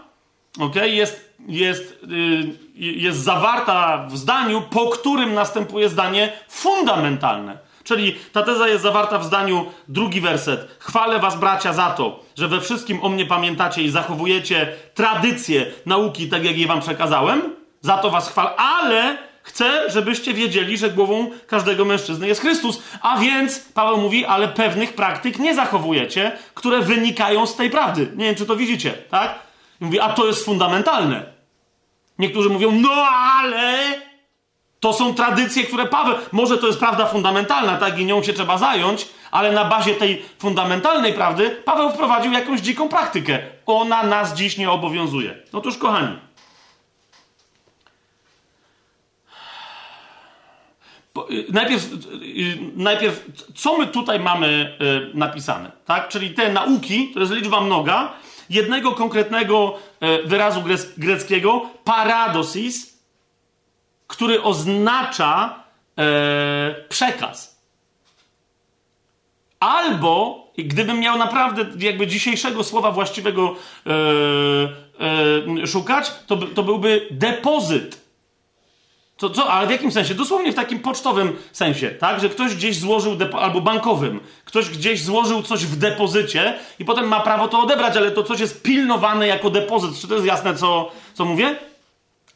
Speaker 1: okay, jest, jest, y, jest zawarta w zdaniu, po którym następuje zdanie fundamentalne. Czyli ta teza jest zawarta w zdaniu, drugi werset. Chwalę was, bracia, za to, że we wszystkim o mnie pamiętacie i zachowujecie tradycje nauki, tak jak je wam przekazałem. Za to was chwal, ale Chcę, żebyście wiedzieli, że głową każdego mężczyzny jest Chrystus. A więc Paweł mówi, ale pewnych praktyk nie zachowujecie, które wynikają z tej prawdy. Nie wiem, czy to widzicie, tak? I mówi, a to jest fundamentalne. Niektórzy mówią, no ale to są tradycje, które Paweł. Może to jest prawda fundamentalna, tak? I nią się trzeba zająć, ale na bazie tej fundamentalnej prawdy Paweł wprowadził jakąś dziką praktykę. Ona nas dziś nie obowiązuje. Otóż, kochani. Najpierw, y, najpierw, co my tutaj mamy y, napisane, tak? Czyli te nauki, to jest liczba mnoga, jednego konkretnego wyrazu greckiego, paradosis, który oznacza e, przekaz. Albo, gdybym miał naprawdę jakby dzisiejszego słowa właściwego e, e, szukać, to, to byłby depozyt co, co, ale w jakim sensie? Dosłownie w takim pocztowym sensie, tak? Że ktoś gdzieś złożył, albo bankowym, ktoś gdzieś złożył coś w depozycie i potem ma prawo to odebrać, ale to coś jest pilnowane jako depozyt. Czy to jest jasne, co, co mówię?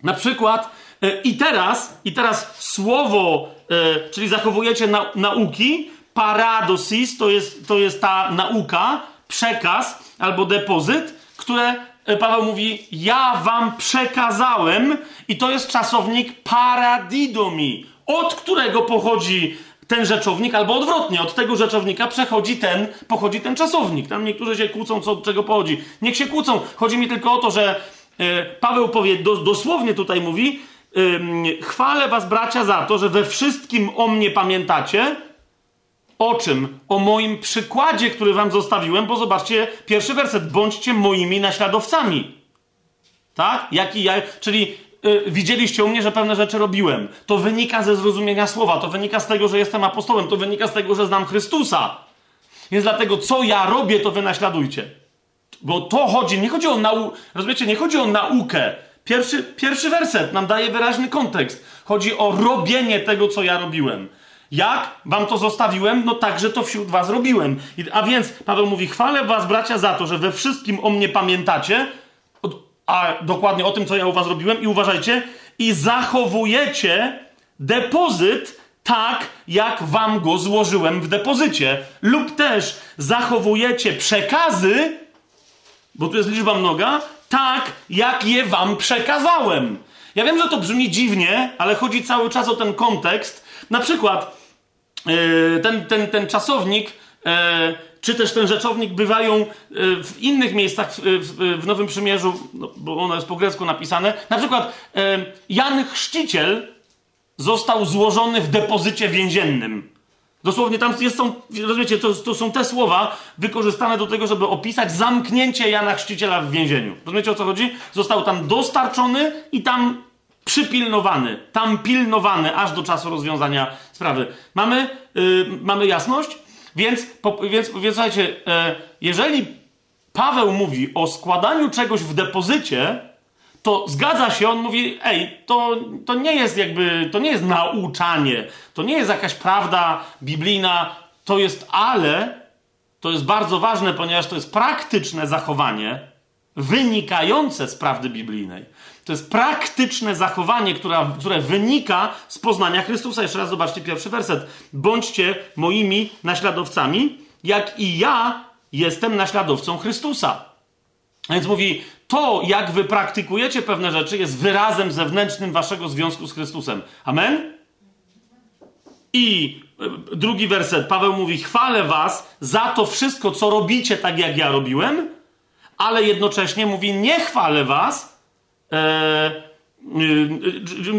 Speaker 1: Na przykład, yy, i teraz, i teraz słowo, yy, czyli zachowujecie na, nauki, paradosis, to jest, to jest ta nauka, przekaz albo depozyt, które E, Paweł mówi: Ja wam przekazałem, i to jest czasownik paradidomi, od którego pochodzi ten rzeczownik, albo odwrotnie, od tego rzeczownika przechodzi ten, pochodzi ten czasownik. Tam niektórzy się kłócą, co od czego pochodzi. Niech się kłócą. Chodzi mi tylko o to, że e, Paweł powie, do, dosłownie tutaj mówi: Chwalę was, bracia, za to, że we wszystkim o mnie pamiętacie, o czym? O moim przykładzie, który wam zostawiłem, bo zobaczcie, pierwszy werset. Bądźcie moimi naśladowcami. Tak? Jaki ja, czyli y, widzieliście u mnie, że pewne rzeczy robiłem. To wynika ze zrozumienia słowa, to wynika z tego, że jestem apostołem, to wynika z tego, że znam Chrystusa. Więc dlatego, co ja robię, to wy naśladujcie. Bo to chodzi, nie chodzi o naukę, rozumiecie, nie chodzi o naukę. Pierwszy, pierwszy werset nam daje wyraźny kontekst. Chodzi o robienie tego, co ja robiłem. Jak wam to zostawiłem, no także to wśród was robiłem. A więc Paweł mówi: Chwalę was, bracia, za to, że we wszystkim o mnie pamiętacie, a dokładnie o tym, co ja u was robiłem, i uważajcie, i zachowujecie depozyt tak, jak wam go złożyłem w depozycie, lub też zachowujecie przekazy, bo tu jest liczba mnoga, tak, jak je wam przekazałem. Ja wiem, że to brzmi dziwnie, ale chodzi cały czas o ten kontekst. Na przykład ten, ten, ten czasownik, yy, czy też ten rzeczownik bywają yy, w innych miejscach w Nowym Przymierzu, no, bo ono jest po grecku napisane. Na przykład Jan Chrzciciel został złożony w depozycie więziennym. Dosłownie tam jest, są, rozumiecie, to, to, są te słowa wykorzystane do tego, żeby opisać zamknięcie Jana Chrzciciela w więzieniu. Rozumiecie o co chodzi? Został tam dostarczony i tam przypilnowany, tam pilnowany aż do czasu rozwiązania sprawy. Mamy, yy, mamy jasność? Więc, po, więc, więc słuchajcie, yy, jeżeli Paweł mówi o składaniu czegoś w depozycie, to zgadza się, on mówi, ej, to, to nie jest jakby, to nie jest nauczanie, to nie jest jakaś prawda biblijna, to jest ale, to jest bardzo ważne, ponieważ to jest praktyczne zachowanie wynikające z prawdy biblijnej. To jest praktyczne zachowanie, która, które wynika z poznania Chrystusa. Jeszcze raz zobaczcie pierwszy werset. Bądźcie moimi naśladowcami, jak i ja jestem naśladowcą Chrystusa. A więc mówi, to jak wy praktykujecie pewne rzeczy jest wyrazem zewnętrznym waszego związku z Chrystusem. Amen? I e, drugi werset, Paweł mówi: Chwalę was za to wszystko, co robicie tak, jak ja robiłem, ale jednocześnie mówi: Nie chwalę was. E,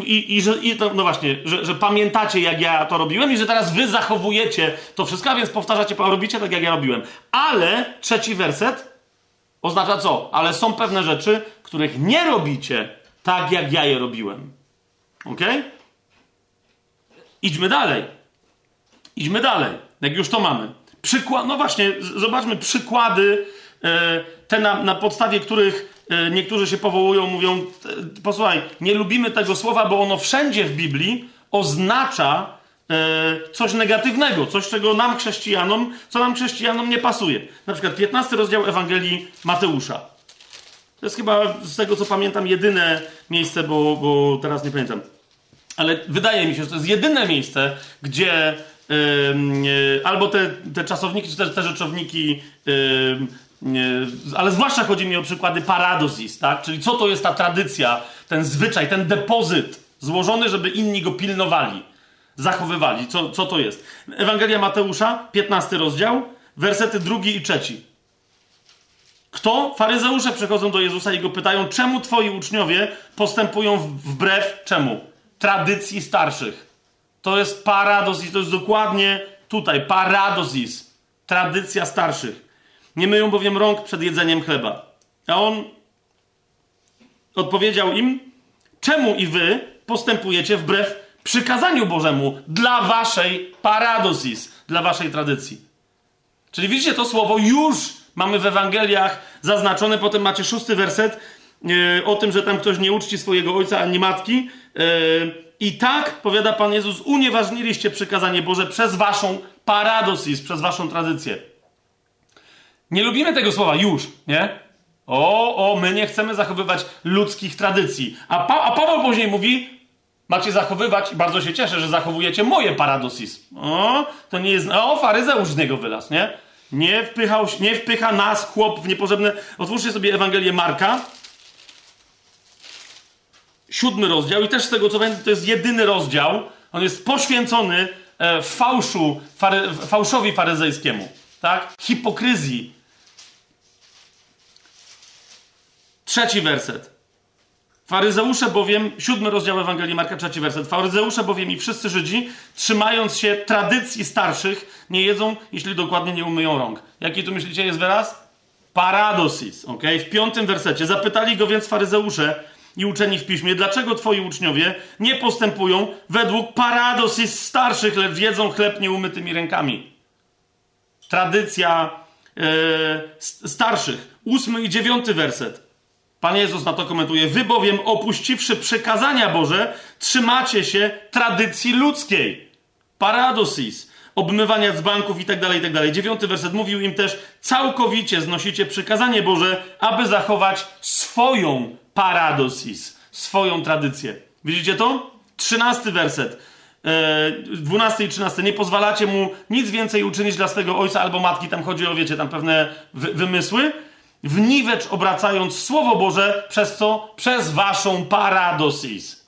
Speaker 1: i, i, że, i to, no właśnie, że, że, pamiętacie, jak ja to robiłem, i że teraz wy zachowujecie to wszystko, a więc powtarzacie, robicie tak, jak ja robiłem. Ale trzeci werset Oznacza co? Ale są pewne rzeczy, których nie robicie tak, jak ja je robiłem. Ok? Idźmy dalej. Idźmy dalej. Jak już to mamy. Przykład, no właśnie, zobaczmy przykłady, e, te na, na podstawie których niektórzy się powołują, mówią: e, Posłuchaj, nie lubimy tego słowa, bo ono wszędzie w Biblii oznacza E, coś negatywnego, coś, czego nam chrześcijanom, co nam chrześcijanom nie pasuje. Na przykład 15 rozdział Ewangelii Mateusza. To jest chyba, z tego co pamiętam, jedyne miejsce, bo, bo teraz nie pamiętam. Ale wydaje mi się, że to jest jedyne miejsce, gdzie yy, albo te, te czasowniki, czy też te rzeczowniki, yy, ale zwłaszcza chodzi mi o przykłady paradozis, tak? Czyli co to jest ta tradycja, ten zwyczaj, ten depozyt złożony, żeby inni go pilnowali zachowywali. Co, co to jest? Ewangelia Mateusza, 15 rozdział, wersety drugi i trzeci. Kto? Faryzeusze przychodzą do Jezusa i go pytają, czemu twoi uczniowie postępują wbrew czemu? Tradycji starszych. To jest paradozis, to jest dokładnie tutaj, paradozis. Tradycja starszych. Nie myją bowiem rąk przed jedzeniem chleba. A on odpowiedział im, czemu i wy postępujecie wbrew przykazaniu Bożemu dla waszej paradosis, dla waszej tradycji. Czyli widzicie, to słowo już mamy w Ewangeliach zaznaczone, potem macie szósty werset yy, o tym, że tam ktoś nie uczci swojego ojca ani matki. Yy, I tak, powiada Pan Jezus, unieważniliście przykazanie Boże przez waszą paradosis, przez waszą tradycję. Nie lubimy tego słowa już, nie? O, o, my nie chcemy zachowywać ludzkich tradycji. A, pa, a Paweł później mówi, macie zachowywać, bardzo się cieszę, że zachowujecie moje paradosis. O, to nie jest, o, faryzeusz z niego wylas, nie? Nie, wpychał, nie wpycha nas chłop w niepotrzebne... Otwórzcie sobie Ewangelię Marka, siódmy rozdział i też z tego co pamiętam, to jest jedyny rozdział, on jest poświęcony e, fałszu, fary, fałszowi faryzejskiemu, tak? Hipokryzji. Trzeci werset. Faryzeusze bowiem, siódmy rozdział Ewangelii Marka, trzeci werset. Faryzeusze bowiem i wszyscy Żydzi, trzymając się tradycji starszych, nie jedzą, jeśli dokładnie nie umyją rąk. Jaki tu myślicie jest wyraz? Paradosis, ok? W piątym wersecie. Zapytali go więc faryzeusze, i uczeni w piśmie, dlaczego twoi uczniowie nie postępują według paradosis starszych, lecz jedzą chleb nieumytymi rękami? Tradycja e, starszych. Ósmy i dziewiąty werset. Pan Jezus na to komentuje: Wy bowiem opuściwszy przekazania Boże, trzymacie się tradycji ludzkiej. Paradosis obmywania z banków i tak dalej, i tak dalej. Dziewiąty werset mówił im też, całkowicie znosicie przykazanie Boże, aby zachować swoją paradosis, swoją tradycję. Widzicie to? Trzynasty werset. E, dwunasty i trzynaste. Nie pozwalacie mu nic więcej uczynić dla swego ojca albo matki. Tam chodzi o, wiecie, tam pewne wy wymysły. W niwecz obracając Słowo Boże, przez co? Przez waszą paradosis.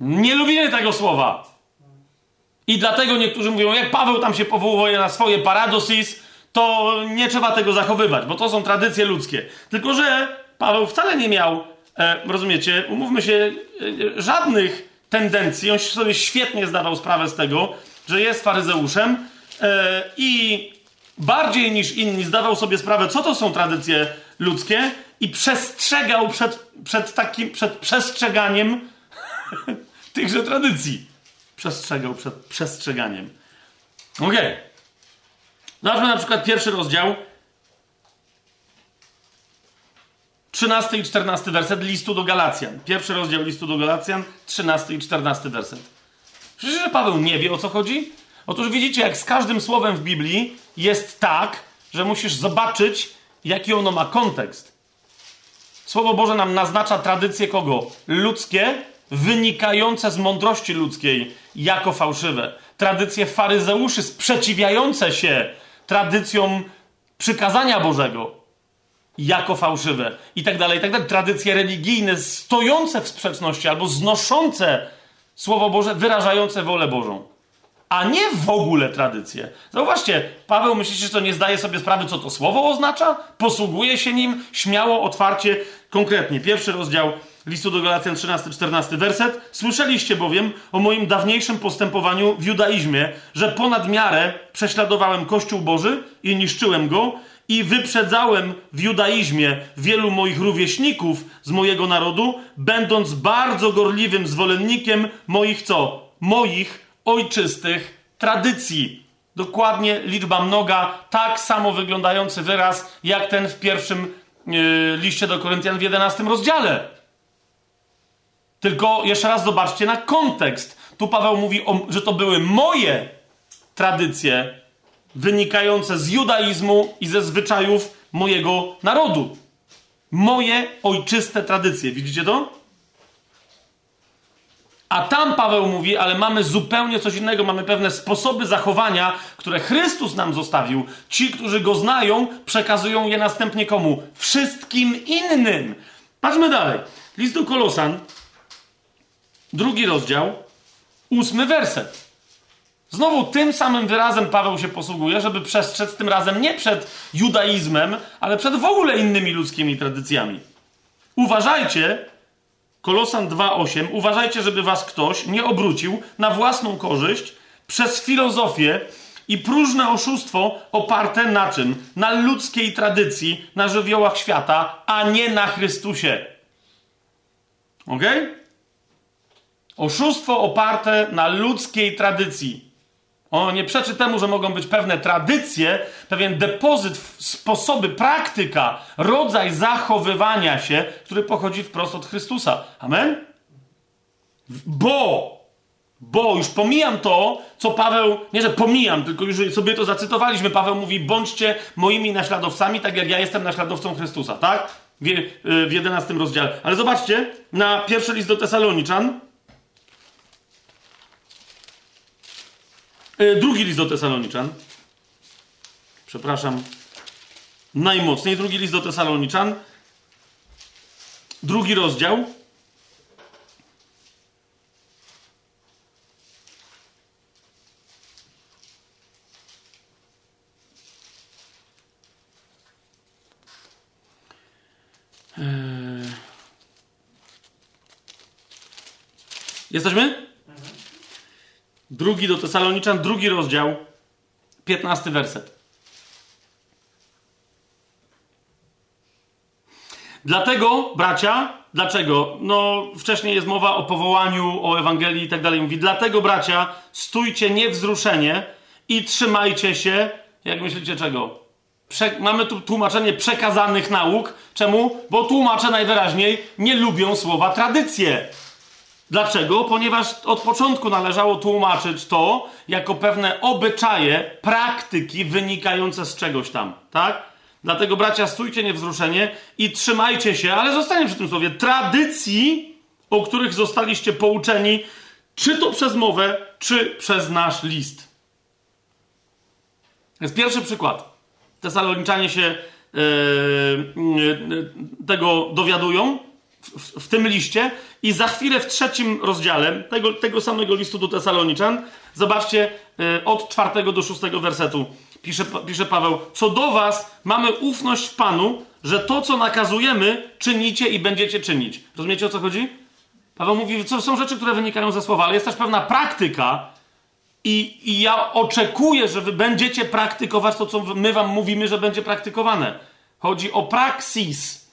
Speaker 1: Nie lubimy tego słowa. I dlatego niektórzy mówią, jak Paweł tam się powołuje na swoje paradosis, to nie trzeba tego zachowywać, bo to są tradycje ludzkie. Tylko, że Paweł wcale nie miał, e, rozumiecie, umówmy się, e, żadnych tendencji. On sobie świetnie zdawał sprawę z tego, że jest faryzeuszem e, i bardziej niż inni zdawał sobie sprawę, co to są tradycje ludzkie i przestrzegał przed, przed takim, przed przestrzeganiem tychże tradycji przestrzegał przed przestrzeganiem. Ok. Zobaczmy na przykład pierwszy rozdział. 13 i 14 werset listu do Galacjan. Pierwszy rozdział listu do Galacjan, 13 i 14 werset. Przecież że Paweł nie wie o co chodzi? Otóż widzicie, jak z każdym słowem w Biblii jest tak, że musisz zobaczyć, jaki ono ma kontekst. Słowo Boże nam naznacza tradycje kogo? Ludzkie, wynikające z mądrości ludzkiej jako fałszywe. Tradycje faryzeuszy sprzeciwiające się tradycjom przykazania Bożego jako fałszywe i tak dalej, i tak dalej. Tradycje religijne stojące w sprzeczności albo znoszące Słowo Boże, wyrażające wolę Bożą. A nie w ogóle tradycje. Zauważcie, Paweł myślicie, że to nie zdaje sobie sprawy, co to słowo oznacza? Posługuje się nim śmiało, otwarcie, konkretnie. Pierwszy rozdział listu do Galacjan 13-14 werset. Słyszeliście bowiem o moim dawniejszym postępowaniu w judaizmie, że ponad miarę prześladowałem Kościół Boży i niszczyłem go i wyprzedzałem w judaizmie wielu moich rówieśników z mojego narodu, będąc bardzo gorliwym zwolennikiem moich co? Moich ojczystych tradycji. Dokładnie liczba mnoga, tak samo wyglądający wyraz jak ten w pierwszym yy, liście do Koryntian w 11 rozdziale. Tylko jeszcze raz zobaczcie na kontekst. Tu Paweł mówi, o, że to były moje tradycje wynikające z judaizmu i ze zwyczajów mojego narodu. Moje ojczyste tradycje. Widzicie to? A tam Paweł mówi, ale mamy zupełnie coś innego. Mamy pewne sposoby zachowania, które Chrystus nam zostawił. Ci, którzy go znają, przekazują je następnie komu? Wszystkim innym. Patrzmy dalej. List do Kolosan, drugi rozdział, ósmy werset. Znowu tym samym wyrazem Paweł się posługuje, żeby przestrzec tym razem nie przed judaizmem, ale przed w ogóle innymi ludzkimi tradycjami. Uważajcie, Kolosan 2:8, uważajcie, żeby was ktoś nie obrócił na własną korzyść przez filozofię i próżne oszustwo oparte na czym? Na ludzkiej tradycji, na żywiołach świata, a nie na Chrystusie. Okay? Oszustwo oparte na ludzkiej tradycji. Ono nie przeczy temu, że mogą być pewne tradycje, pewien depozyt, sposoby, praktyka, rodzaj zachowywania się, który pochodzi wprost od Chrystusa. Amen? Bo, bo już pomijam to, co Paweł, nie że pomijam, tylko już sobie to zacytowaliśmy. Paweł mówi: bądźcie moimi naśladowcami, tak jak ja jestem naśladowcą Chrystusa, tak? W, w 11 rozdziale. Ale zobaczcie, na pierwszy list do Tesaloniczan, drugi list do Tesaloniczan. Przepraszam. Najmocniej. Drugi list do Tesaloniczan. Drugi rozdział. Eee. Jesteśmy? Drugi do Tesaloniczan, drugi rozdział, piętnasty werset. Dlatego, bracia, dlaczego? No, wcześniej jest mowa o powołaniu, o Ewangelii i tak dalej. Mówi, dlatego, bracia, stójcie niewzruszenie i trzymajcie się, jak myślicie czego? Prze mamy tu tłumaczenie przekazanych nauk. Czemu? Bo tłumacze najwyraźniej nie lubią słowa tradycje. Dlaczego? Ponieważ od początku należało tłumaczyć to jako pewne obyczaje, praktyki wynikające z czegoś tam, tak? Dlatego, bracia, stójcie niewzruszenie i trzymajcie się, ale zostanie przy tym słowie, tradycji, o których zostaliście pouczeni, czy to przez mowę, czy przez nasz list. Jest pierwszy przykład. Tesaloniczanie się yy, yy, tego dowiadują w, w, tym liście i za chwilę w trzecim rozdziale tego, tego samego listu do Tesaloniczan, zobaczcie yy, od czwartego do szóstego wersetu pisze, pisze Paweł, co do was mamy ufność w Panu, że to, co nakazujemy, czynicie i będziecie czynić. Rozumiecie, o co chodzi? Paweł mówi, co są rzeczy, które wynikają ze słowa, ale jest też pewna praktyka i, i ja oczekuję, że wy będziecie praktykować to, co my wam mówimy, że będzie praktykowane. Chodzi o praksis.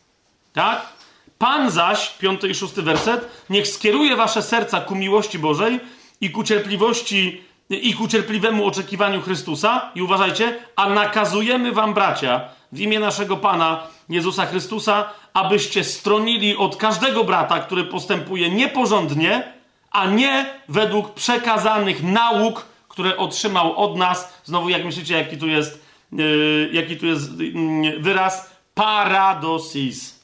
Speaker 1: Tak? Pan zaś, piąty i szósty werset, niech skieruje wasze serca ku miłości Bożej i ku cierpliwości i ku cierpliwemu oczekiwaniu Chrystusa. I uważajcie, a nakazujemy wam, bracia, w imię naszego Pana Jezusa Chrystusa, abyście stronili od każdego brata, który postępuje nieporządnie, a nie według przekazanych nauk, które otrzymał od nas. Znowu, jak myślicie, jaki tu jest, yy, jaki tu jest yy, wyraz? Paradosis.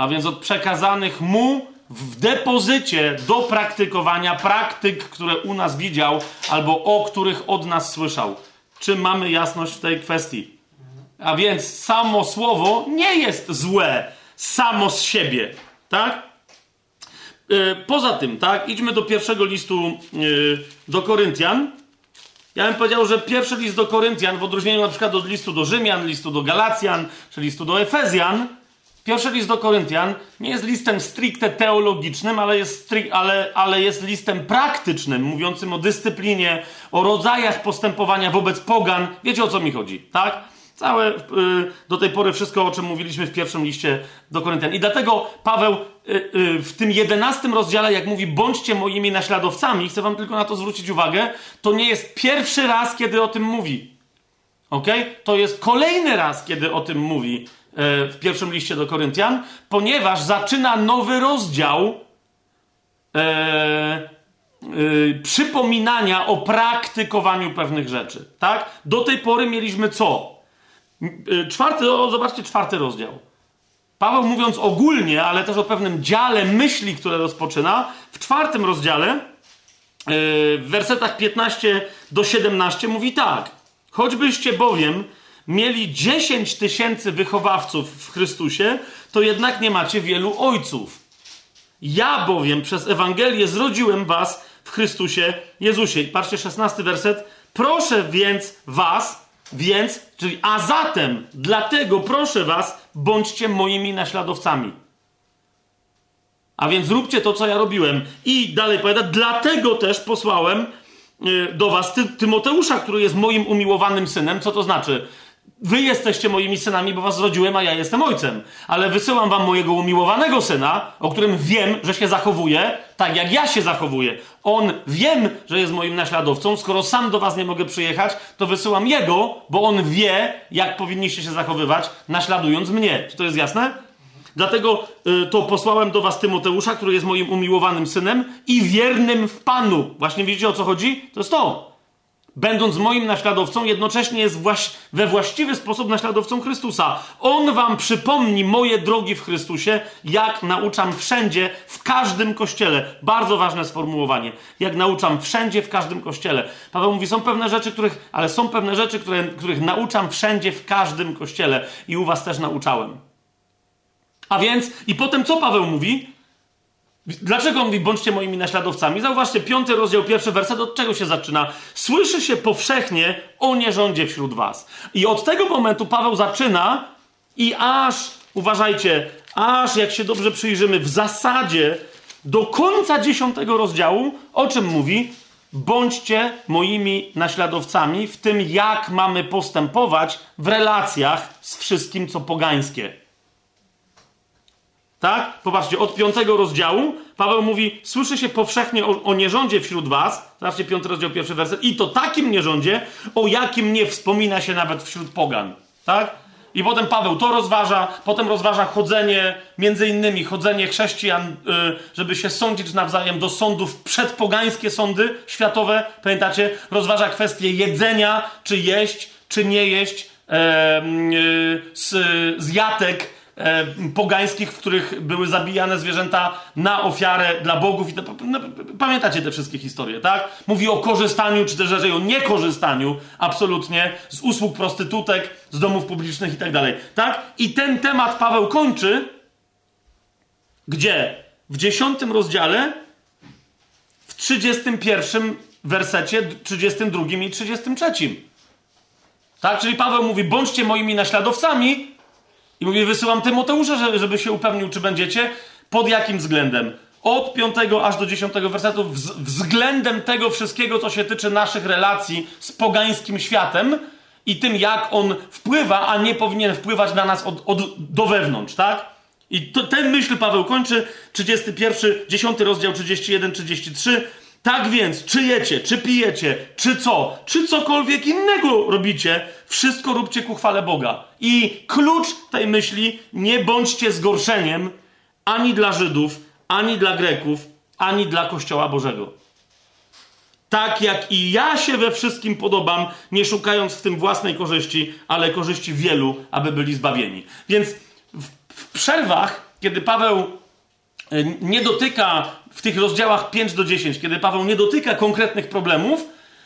Speaker 1: A więc od przekazanych mu w depozycie do praktykowania praktyk, które u nas widział albo o których od nas słyszał. Czy mamy jasność w tej kwestii? A więc samo słowo nie jest złe samo z siebie, tak? E, poza tym, tak, idźmy do pierwszego listu e, do Koryntian. Ja bym powiedział, że pierwszy list do Koryntian, w odróżnieniu na przykład od listu do Rzymian, listu do Galacjan, czy listu do Efezjan, Pierwszy list do Koryntian nie jest listem stricte teologicznym, ale jest, ale, ale jest listem praktycznym, mówiącym o dyscyplinie, o rodzajach postępowania wobec pogan. Wiecie o co mi chodzi, tak? Całe y, do tej pory wszystko, o czym mówiliśmy w pierwszym liście do Koryntian. I dlatego Paweł y, y, w tym jedenastym rozdziale, jak mówi, bądźcie moimi naśladowcami, chcę wam tylko na to zwrócić uwagę, to nie jest pierwszy raz, kiedy o tym mówi. Ok? To jest kolejny raz, kiedy o tym mówi w pierwszym liście do Koryntian, ponieważ zaczyna nowy rozdział e, e, przypominania o praktykowaniu pewnych rzeczy. Tak? Do tej pory mieliśmy co? E, czwarty, o, zobaczcie, czwarty rozdział. Paweł mówiąc ogólnie, ale też o pewnym dziale myśli, które rozpoczyna, w czwartym rozdziale, e, w wersetach 15 do 17 mówi tak. Choćbyście bowiem mieli 10 tysięcy wychowawców w Chrystusie, to jednak nie macie wielu ojców. Ja bowiem przez Ewangelię zrodziłem was w Chrystusie Jezusie. Patrzcie, 16 werset. Proszę więc was, więc, czyli a zatem, dlatego proszę was, bądźcie moimi naśladowcami. A więc zróbcie to, co ja robiłem. I dalej powiada, dlatego też posłałem y, do was Ty Tymoteusza, który jest moim umiłowanym synem. Co to znaczy? Wy jesteście moimi synami, bo was zrodziłem, a ja jestem ojcem. Ale wysyłam wam mojego umiłowanego syna, o którym wiem, że się zachowuje tak, jak ja się zachowuję. On wiem, że jest moim naśladowcą. Skoro sam do was nie mogę przyjechać, to wysyłam jego, bo on wie, jak powinniście się zachowywać, naśladując mnie. Czy to jest jasne? Dlatego y, to posłałem do was Tymoteusza, który jest moim umiłowanym synem i wiernym w Panu. Właśnie widzicie o co chodzi? To jest to będąc moim naśladowcą, jednocześnie jest właś we właściwy sposób naśladowcą Chrystusa. On wam przypomni moje drogi w Chrystusie, jak nauczam wszędzie, w każdym kościele. Bardzo ważne sformułowanie. Jak nauczam wszędzie, w każdym kościele. Paweł mówi, są pewne rzeczy, których, ale są pewne rzeczy, które, których nauczam wszędzie, w każdym kościele. I u was też nauczałem. A więc, i potem co Paweł mówi? Dlaczego mówi, bądźcie moimi naśladowcami? Zauważcie, piąty rozdział, pierwszy werset, od czego się zaczyna? Słyszy się powszechnie o nierządzie wśród was. I od tego momentu Paweł zaczyna i aż, uważajcie, aż jak się dobrze przyjrzymy, w zasadzie do końca dziesiątego rozdziału, o czym mówi? Bądźcie moimi naśladowcami w tym, jak mamy postępować w relacjach z wszystkim, co pogańskie. Tak? Popatrzcie, od piątego rozdziału Paweł mówi, słyszy się powszechnie o, o nierządzie wśród was. Zobaczcie, piąty rozdział, pierwszy werset. I to takim nierządzie, o jakim nie wspomina się nawet wśród pogan. Tak? I potem Paweł to rozważa, potem rozważa chodzenie, między innymi chodzenie chrześcijan, y, żeby się sądzić nawzajem do sądów, przedpogańskie sądy światowe, pamiętacie? Rozważa kwestię jedzenia, czy jeść, czy nie jeść e, z, z jatek e, pogańskich, w których były zabijane zwierzęta na ofiarę dla bogów. I to, no, pamiętacie te wszystkie historie, tak? Mówi o korzystaniu, czy też raczej o niekorzystaniu absolutnie z usług prostytutek, z domów publicznych i tak dalej, tak? I ten temat Paweł kończy, gdzie? W dziesiątym rozdziale, w trzydziestym pierwszym wersecie, trzydziestym drugim i trzydziestym trzecim. Tak? Czyli Paweł mówi, bądźcie moimi naśladowcami i mówi, wysyłam Tymoteusza, żeby się upewnił, czy będziecie. Pod jakim względem? Od 5 aż do 10 wersetu względem tego wszystkiego, co się tyczy naszych relacji z pogańskim światem i tym, jak on wpływa, a nie powinien wpływać na nas od, od do wewnątrz, tak? I to, ten myśl Paweł kończy, 31, 10 rozdział, 31, 33. Tak więc, czy jecie, czy pijecie, czy co, czy cokolwiek innego robicie, wszystko róbcie ku chwale Boga. I klucz tej myśli, nie bądźcie zgorszeniem ani dla Żydów, ani dla Greków, ani dla Kościoła Bożego. Tak jak i ja się we wszystkim podobam, nie szukając w tym własnej korzyści, ale korzyści wielu, aby byli zbawieni. Więc w, w przerwach, kiedy Paweł e, nie dotyka w tych rozdziałach 5 do 10, kiedy Paweł nie dotyka konkretnych problemów,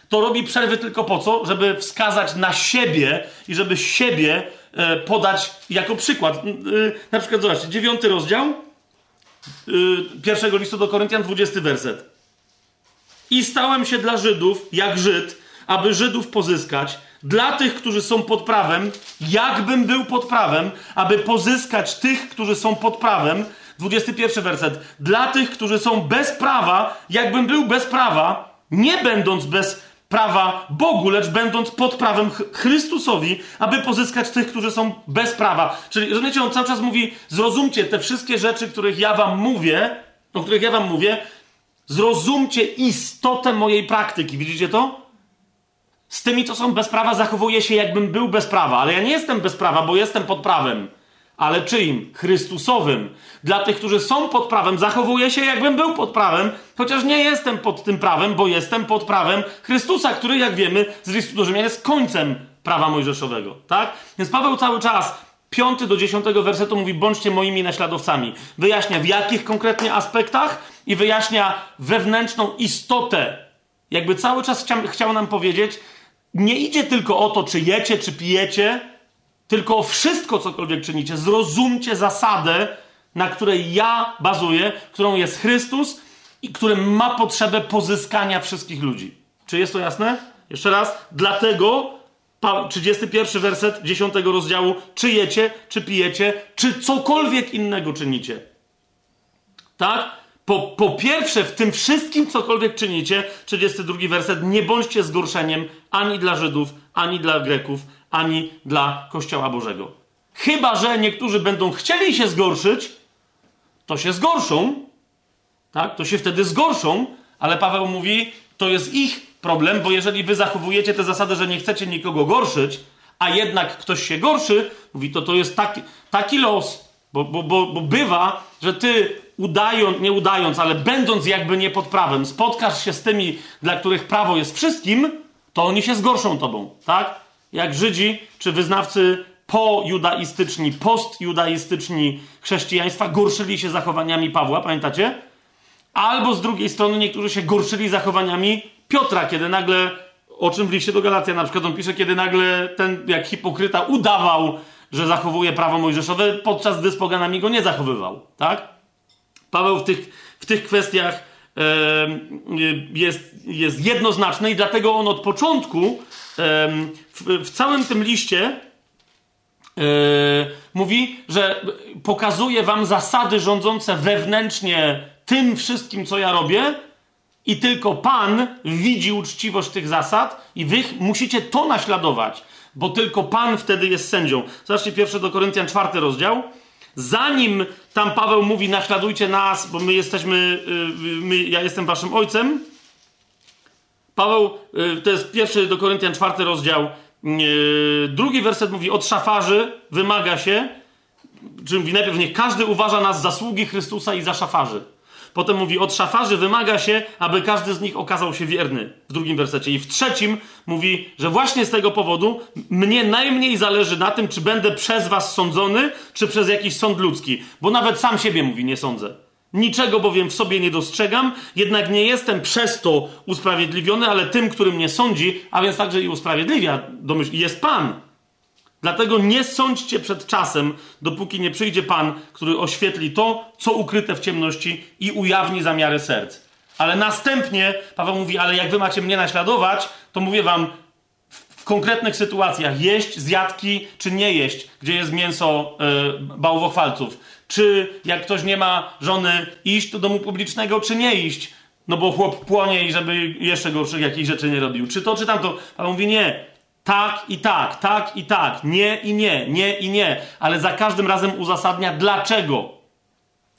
Speaker 1: to robi przerwy tylko po co? Żeby wskazać na siebie i żeby siebie e, podać jako przykład. E, na przykład, zobaczcie, dziewiąty rozdział pierwszego listu do Koryntian, 20 werset. I stałem się dla Żydów, jak Żyd, aby Żydów pozyskać, dla tych, którzy są pod prawem, jakbym był pod prawem, aby pozyskać tych, którzy są pod prawem, 21 werset. Dla tych, którzy są bez prawa, jakbym był bez prawa, nie będąc bez prawa Bogu, lecz będąc pod prawem Chrystusowi, aby pozyskać tych, którzy są bez prawa. Czyli, rozumiecie, on cały czas mówi, zrozumcie te wszystkie rzeczy, których ja wam mówię, o których ja wam mówię, zrozumcie istotę mojej praktyki. Widzicie to? Z tymi, co są bez prawa, zachowuję się, jakbym był bez prawa, ale ja nie jestem bez prawa, bo jestem pod prawem. Ale czyim? Chrystusowym. Dla tych, którzy są pod prawem, zachowuję się, jakbym był pod prawem, chociaż nie jestem pod tym prawem, bo jestem pod prawem Chrystusa, który, jak wiemy, z listu do Rzymian jest końcem prawa mojżeszowego. Tak? Więc Paweł cały czas, 5 do 10 wersetu mówi, bądźcie moimi naśladowcami. Wyjaśnia w jakich konkretnie aspektach i wyjaśnia wewnętrzną istotę. Jakby cały czas chciał, chciał nam powiedzieć, nie idzie tylko o to, czy jecie, czy pijecie, tylko wszystko, cokolwiek czynicie, zrozumcie zasadę, na której ja bazuję, którą jest Chrystus i który ma potrzebę pozyskania wszystkich ludzi. Czy jest to jasne? Jeszcze raz. Dlatego 31 werset 10 rozdziału. Czy jecie, czy pijecie, czy cokolwiek innego czynicie. Tak? Po, po pierwsze, w tym wszystkim, cokolwiek czynicie, 32 werset, nie bądźcie zgorszeniem ani dla Żydów, ani dla Greków, ani dla Kościoła Bożego. Chyba, że niektórzy będą chcieli się zgorszyć, to się zgorszą, tak? To się wtedy zgorszą, ale Paweł mówi, to jest ich problem, bo jeżeli wy zachowujecie tę zasadę, że nie chcecie nikogo gorszyć, a jednak ktoś się gorszy, mówi, to to jest taki, taki los, bo, bo, bo, bo bywa, że ty udając, nie udając, ale będąc jakby nie pod prawem, spotkasz się z tymi, dla których prawo jest wszystkim, to oni się zgorszą tobą, tak? Jak Żydzi czy wyznawcy pojudaistyczni, postjudaistyczni chrześcijaństwa gorszyli się zachowaniami Pawła, pamiętacie? Albo z drugiej strony niektórzy się gorszyli zachowaniami Piotra, kiedy nagle, o czym w liście do Galacja na przykład on pisze, kiedy nagle ten jak hipokryta udawał, że zachowuje prawo mojżeszowe, podczas gdy z poganami go nie zachowywał, tak? Paweł w tych, w tych kwestiach jest, jest jednoznaczny i dlatego on od początku w, w całym tym liście e, mówi, że pokazuje wam zasady rządzące wewnętrznie tym wszystkim, co ja robię, i tylko Pan widzi uczciwość tych zasad, i wy musicie to naśladować, bo tylko Pan wtedy jest sędzią. Zobaczcie pierwsze do Koryntian, czwarty rozdział. Zanim tam Paweł mówi, naśladujcie nas, bo my jesteśmy, y, my, ja jestem waszym ojcem. Paweł, y, to jest pierwszy do Koryntian, czwarty rozdział, drugi werset mówi, od szafarzy wymaga się, czy mówi najpierw, niech każdy uważa nas za sługi Chrystusa i za szafarzy. Potem mówi, od szafarzy wymaga się, aby każdy z nich okazał się wierny. W drugim wersecie. I w trzecim mówi, że właśnie z tego powodu mnie najmniej zależy na tym, czy będę przez was sądzony, czy przez jakiś sąd ludzki. Bo nawet sam siebie mówi, nie sądzę. Niczego bowiem w sobie nie dostrzegam, jednak nie jestem przez to usprawiedliwiony, ale tym, który mnie sądzi, a więc także i usprawiedliwia, domyśl, jest Pan. Dlatego nie sądźcie przed czasem, dopóki nie przyjdzie Pan, który oświetli to, co ukryte w ciemności i ujawni zamiary serc. Ale następnie Paweł mówi: Ale jak wy macie mnie naśladować, to mówię wam w konkretnych sytuacjach jeść zjadki, czy nie jeść, gdzie jest mięso yy, bałwochwalców. Czy jak ktoś nie ma żony, iść do domu publicznego, czy nie iść. No bo chłop płonie i żeby jeszcze gorszych jakichś rzeczy nie robił. Czy to, czy tamto. Paweł mówi: Nie tak i tak, tak i tak, nie i nie, nie i nie, ale za każdym razem uzasadnia dlaczego.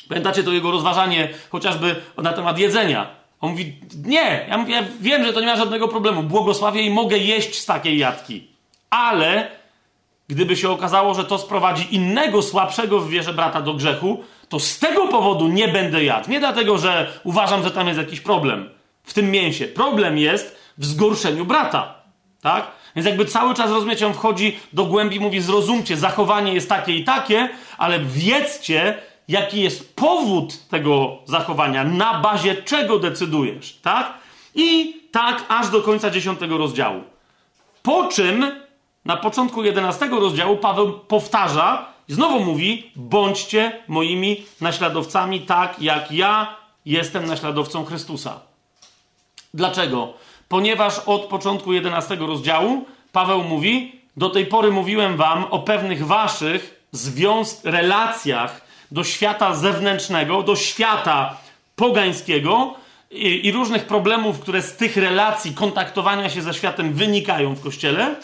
Speaker 1: Pamiętacie to jego rozważanie chociażby na temat jedzenia. On mówi, nie, ja, mówię, ja wiem, że to nie ma żadnego problemu, błogosławię i mogę jeść z takiej jadki, ale gdyby się okazało, że to sprowadzi innego, słabszego w wierze brata do grzechu, to z tego powodu nie będę jadł. Nie dlatego, że uważam, że tam jest jakiś problem w tym mięsie. Problem jest w zgorszeniu brata. Tak? Więc jakby cały czas rozumiecie, on wchodzi do głębi, mówi zrozumcie, zachowanie jest takie i takie, ale wiedzcie, jaki jest powód tego zachowania, na bazie czego decydujesz, tak? I tak aż do końca dziesiątego rozdziału. Po czym na początku jedenastego rozdziału Paweł powtarza znowu mówi: bądźcie moimi naśladowcami, tak jak ja jestem naśladowcą Chrystusa. Dlaczego? ponieważ od początku 11 rozdziału Paweł mówi: Do tej pory mówiłem wam o pewnych waszych związk, relacjach do świata zewnętrznego, do świata pogańskiego i różnych problemów, które z tych relacji, kontaktowania się ze światem wynikają w kościele,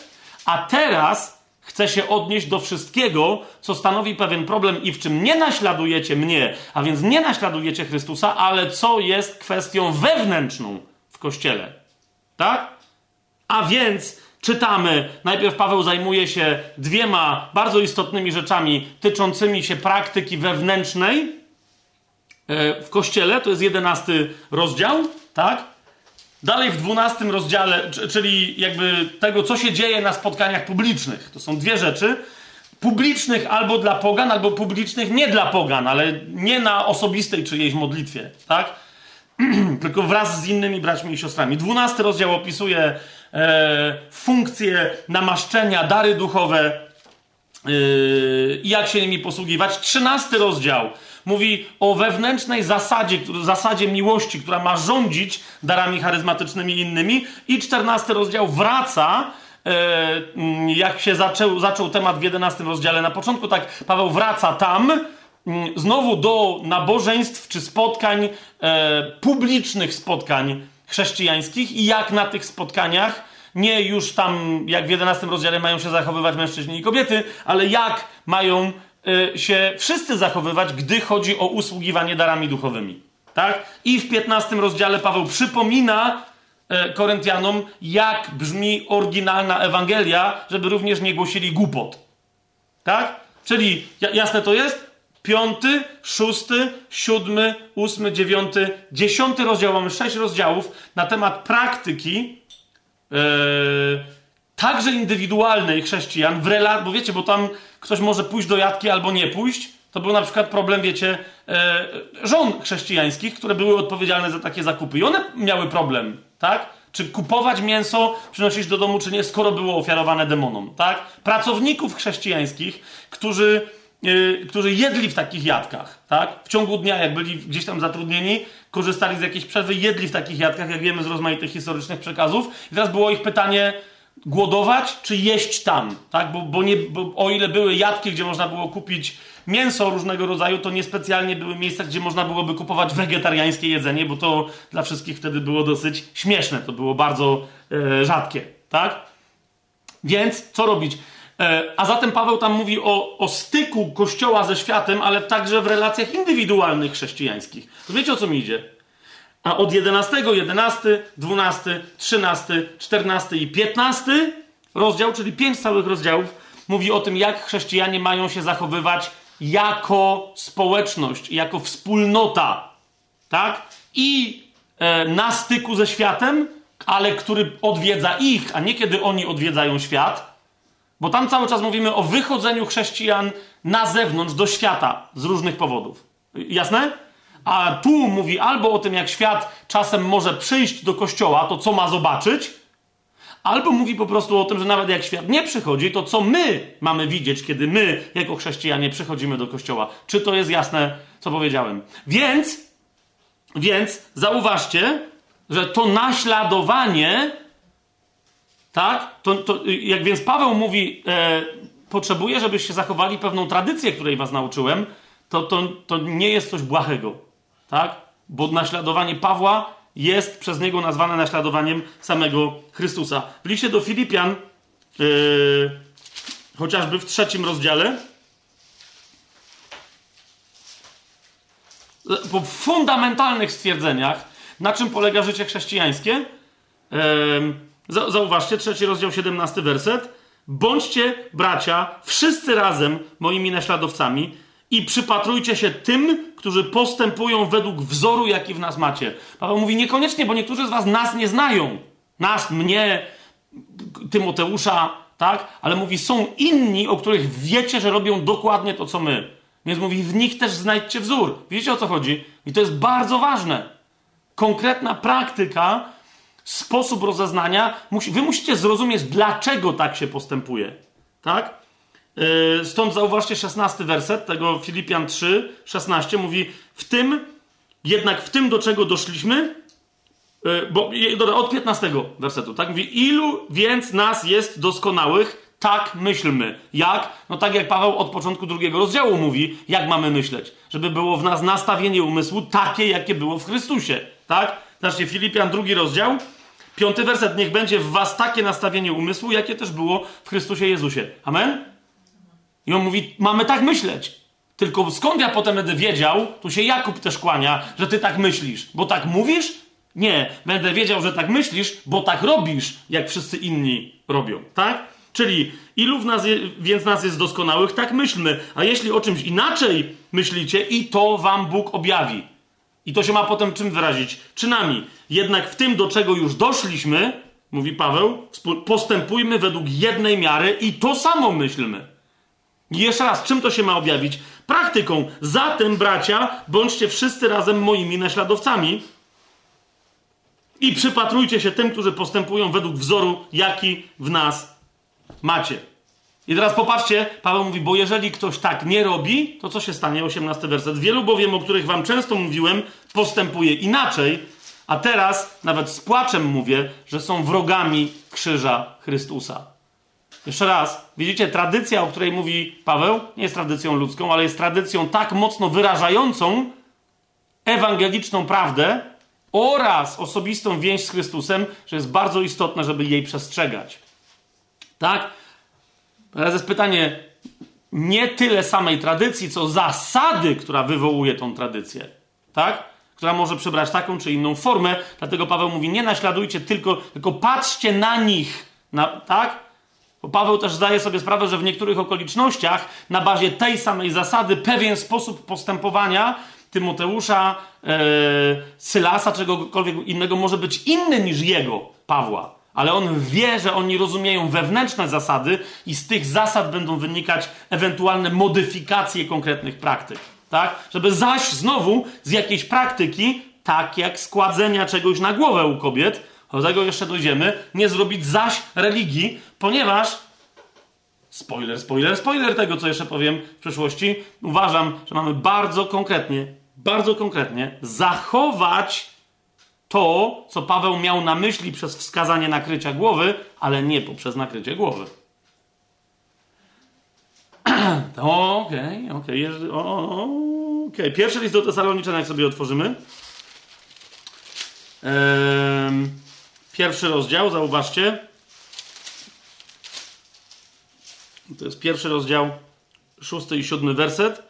Speaker 1: a teraz chcę się odnieść do wszystkiego, co stanowi pewien problem i w czym nie naśladujecie mnie, a więc nie naśladujecie Chrystusa, ale co jest kwestią wewnętrzną w kościele. Tak? A więc czytamy, najpierw Paweł zajmuje się dwiema bardzo istotnymi rzeczami tyczącymi się praktyki wewnętrznej e, w kościele, to jest jedenasty rozdział, tak? Dalej w dwunastym rozdziale, czyli jakby tego, co się dzieje na spotkaniach publicznych. To są dwie rzeczy. Publicznych albo dla pogan, albo publicznych nie dla pogan, ale nie na osobistej czyjejś modlitwie, tak? tylko wraz z innymi braćmi i siostrami. Dwunasty rozdział opisuje e, funkcje namaszczenia, dary duchowe e, i jak się nimi posługiwać. Trzynasty rozdział mówi o wewnętrznej zasadzie, zasadzie miłości, która ma rządzić darami charyzmatycznymi innymi. I czternasty rozdział wraca e, jak się zaczął, zaczął temat w jedenastym rozdziale na początku, tak Paweł wraca tam, Mm, znowu do nabożeństw czy spotkań, e, publicznych spotkań chrześcijańskich i jak na tych spotkaniach, nie już tam, jak w 11 rozdziale mają się zachowywać mężczyźni i kobiety, ale jak mają się wszyscy zachowywać, gdy chodzi o usługiwanie darami duchowymi. Tak? I w 15 rozdziale Paweł przypomina e, Koryntianom, jak brzmi oryginalna Ewangelia, żeby również nie głosili głupot. Tak? Czyli jasne to jest? Piąty, szósty, siódmy, ósmy, dziewiąty, dziesiąty rozdział. Mamy sześć rozdziałów na temat praktyki yy, także indywidualnej chrześcijan w relacji, bo wiecie, bo tam ktoś może pójść do jatki albo nie pójść. To był na przykład problem, wiecie, yy, żon chrześcijańskich, które były odpowiedzialne za takie zakupy. I one miały problem, tak? Czy kupować mięso, przynosić do domu, czy nie, skoro było ofiarowane demonom, tak? Pracowników chrześcijańskich, którzy yy, którzy jedli w takich jadkach, tak? W ciągu dnia, jak byli gdzieś tam zatrudnieni, korzystali z jakiejś przerwy, jedli w takich jadkach, jak wiemy z rozmaitych historycznych przekazów. I teraz było ich pytanie, głodować czy jeść tam, tak? Bo, bo, nie, bo o ile były jadki, gdzie można było kupić mięso różnego rodzaju, to niespecjalnie były miejsca, gdzie można byłoby kupować wegetariańskie jedzenie, bo to dla wszystkich wtedy było dosyć śmieszne, to było bardzo e, rzadkie, tak? Więc co robić? E, a zatem Paweł tam mówi o, o styku Kościoła ze światem, ale także w relacjach indywidualnych chrześcijańskich. Wiecie o co mi idzie? A od 11, 11, 12, 13, 14 i 15 rozdział, czyli pięć całych rozdziałów, mówi o tym, jak chrześcijanie mają się zachowywać jako społeczność, jako wspólnota. Tak? I e, na styku ze światem, ale który odwiedza ich, a nie kiedy oni odwiedzają świat. Bo tam cały czas mówimy o wychodzeniu chrześcijan na zewnątrz do świata z różnych powodów. Jasne? A tu mówi albo o tym, jak świat czasem może przyjść do kościoła, to co ma zobaczyć, albo mówi po prostu o tym, że nawet jak świat nie przychodzi, to co my mamy widzieć, kiedy my, jako chrześcijanie, przychodzimy do kościoła. Czy to jest jasne, co powiedziałem? Więc, więc zauważcie, że to naśladowanie, tak, to, to jak więc Paweł mówi, e, potrzebuje, żebyście zachowali pewną tradycję, której was nauczyłem, to, to, to nie jest coś błahego tak? Bo naśladowanie Pawła jest przez niego nazwane naśladowaniem samego Chrystusa. W liście do Filipian, yy, chociażby w trzecim rozdziale, po fundamentalnych stwierdzeniach, na czym polega życie chrześcijańskie, yy, zauważcie, trzeci rozdział, 17 werset. Bądźcie, bracia, wszyscy razem moimi naśladowcami, i przypatrujcie się tym, którzy postępują według wzoru, jaki w nas macie. Paweł mówi niekoniecznie, bo niektórzy z was nas nie znają. Nas, mnie, Tymoteusza, tak? Ale mówi, są inni, o których wiecie, że robią dokładnie to, co my. Więc mówi, w nich też znajdźcie wzór. Wiecie o co chodzi? I to jest bardzo ważne. Konkretna praktyka, sposób rozeznania. Wy musicie zrozumieć, dlaczego tak się postępuje. Tak? Yy, stąd zauważcie 16 werset tego Filipian 3, 16 mówi w tym, jednak w tym do czego doszliśmy, yy, bo od 15 wersetu, tak? Mówi ilu więc nas jest doskonałych, tak myślmy. Jak? No tak jak Paweł od początku drugiego rozdziału mówi, jak mamy myśleć. Żeby było w nas nastawienie umysłu takie, jakie było w Chrystusie. Tak? Znacznie Filipian drugi rozdział, piąty werset. Niech będzie w was takie nastawienie umysłu, jakie też było w Chrystusie Jezusie. Amen? I on mówi, mamy tak myśleć. Tylko skąd ja potem będę wiedział, tu się Jakub też kłania, że ty tak myślisz? Bo tak mówisz? Nie, będę wiedział, że tak myślisz, bo tak robisz, jak wszyscy inni robią, tak? Czyli ilu w nas je, więc nas jest doskonałych, tak myślmy. A jeśli o czymś inaczej myślicie, i to wam Bóg objawi. I to się ma potem czym wyrazić? Czynami. Jednak w tym, do czego już doszliśmy, mówi Paweł, postępujmy według jednej miary i to samo myślmy. Jeszcze raz, czym to się ma objawić? Praktyką. Zatem, bracia, bądźcie wszyscy razem moimi naśladowcami i przypatrujcie się tym, którzy postępują według wzoru, jaki w nas macie. I teraz popatrzcie, Paweł mówi, bo jeżeli ktoś tak nie robi, to co się stanie? 18 werset. Wielu bowiem, o których wam często mówiłem, postępuje inaczej, a teraz nawet z płaczem mówię, że są wrogami krzyża Chrystusa. Jeszcze raz, widzicie, tradycja, o której mówi Paweł, nie jest tradycją ludzką, ale jest tradycją tak mocno wyrażającą ewangeliczną prawdę oraz osobistą więź z Chrystusem, że jest bardzo istotne, żeby jej przestrzegać. Tak? Teraz jest pytanie nie tyle samej tradycji, co zasady, która wywołuje tą tradycję. Tak? Która może przybrać taką czy inną formę. Dlatego Paweł mówi: Nie naśladujcie, tylko, tylko patrzcie na nich. Na, tak? Bo Paweł też zdaje sobie sprawę, że w niektórych okolicznościach na bazie tej samej zasady pewien sposób postępowania Tymoteusza, e, Sylasa, czegokolwiek innego może być inny niż jego, Pawła. Ale on wie, że oni rozumieją wewnętrzne zasady i z tych zasad będą wynikać ewentualne modyfikacje konkretnych praktyk. Tak? Żeby zaś znowu z jakiejś praktyki, tak jak składzenia czegoś na głowę u kobiet, do tego jeszcze dojdziemy, nie zrobić zaś religii, ponieważ spoiler, spoiler, spoiler tego, co jeszcze powiem w przyszłości, uważam, że mamy bardzo konkretnie, bardzo konkretnie zachować to, co Paweł miał na myśli przez wskazanie nakrycia głowy, ale nie poprzez nakrycie głowy. Okej, okej. Okay, Pierwszy list do Tesaloniczan, jak sobie otworzymy. Pierwszy rozdział, zauważcie. To jest pierwszy rozdział, szósty i siódmy werset.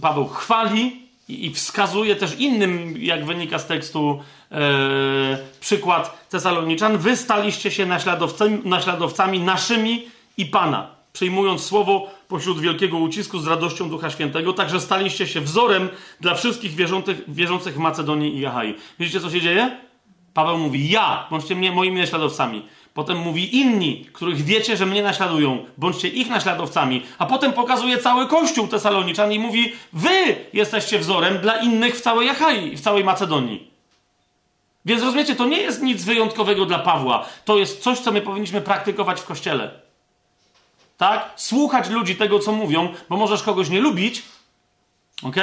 Speaker 1: Paweł chwali i, wskazuje też innym, jak wynika z tekstu, e, przykład Tesaloniczan. Wy staliście się naśladowcami, naśladowcami naszymi i Pana, przyjmując słowo pośród wielkiego ucisku z radością Ducha Świętego, także staliście się wzorem dla wszystkich wierzących, wierzących w Macedonii i Achai. Widzicie, co się dzieje? Paweł mówi, ja, bądźcie mnie, moimi naśladowcami. Potem mówi inni, których wiecie, że mnie naśladują, bądźcie ich naśladowcami. A potem pokazuje cały kościół tesaloniczan i mówi, wy jesteście wzorem dla innych w całej Achai, w całej Macedonii. Więc rozumiecie, to nie jest nic wyjątkowego dla Pawła. To jest coś, co my powinniśmy praktykować w kościele. Tak? Słuchać ludzi tego, co mówią, bo możesz kogoś nie lubić, ok?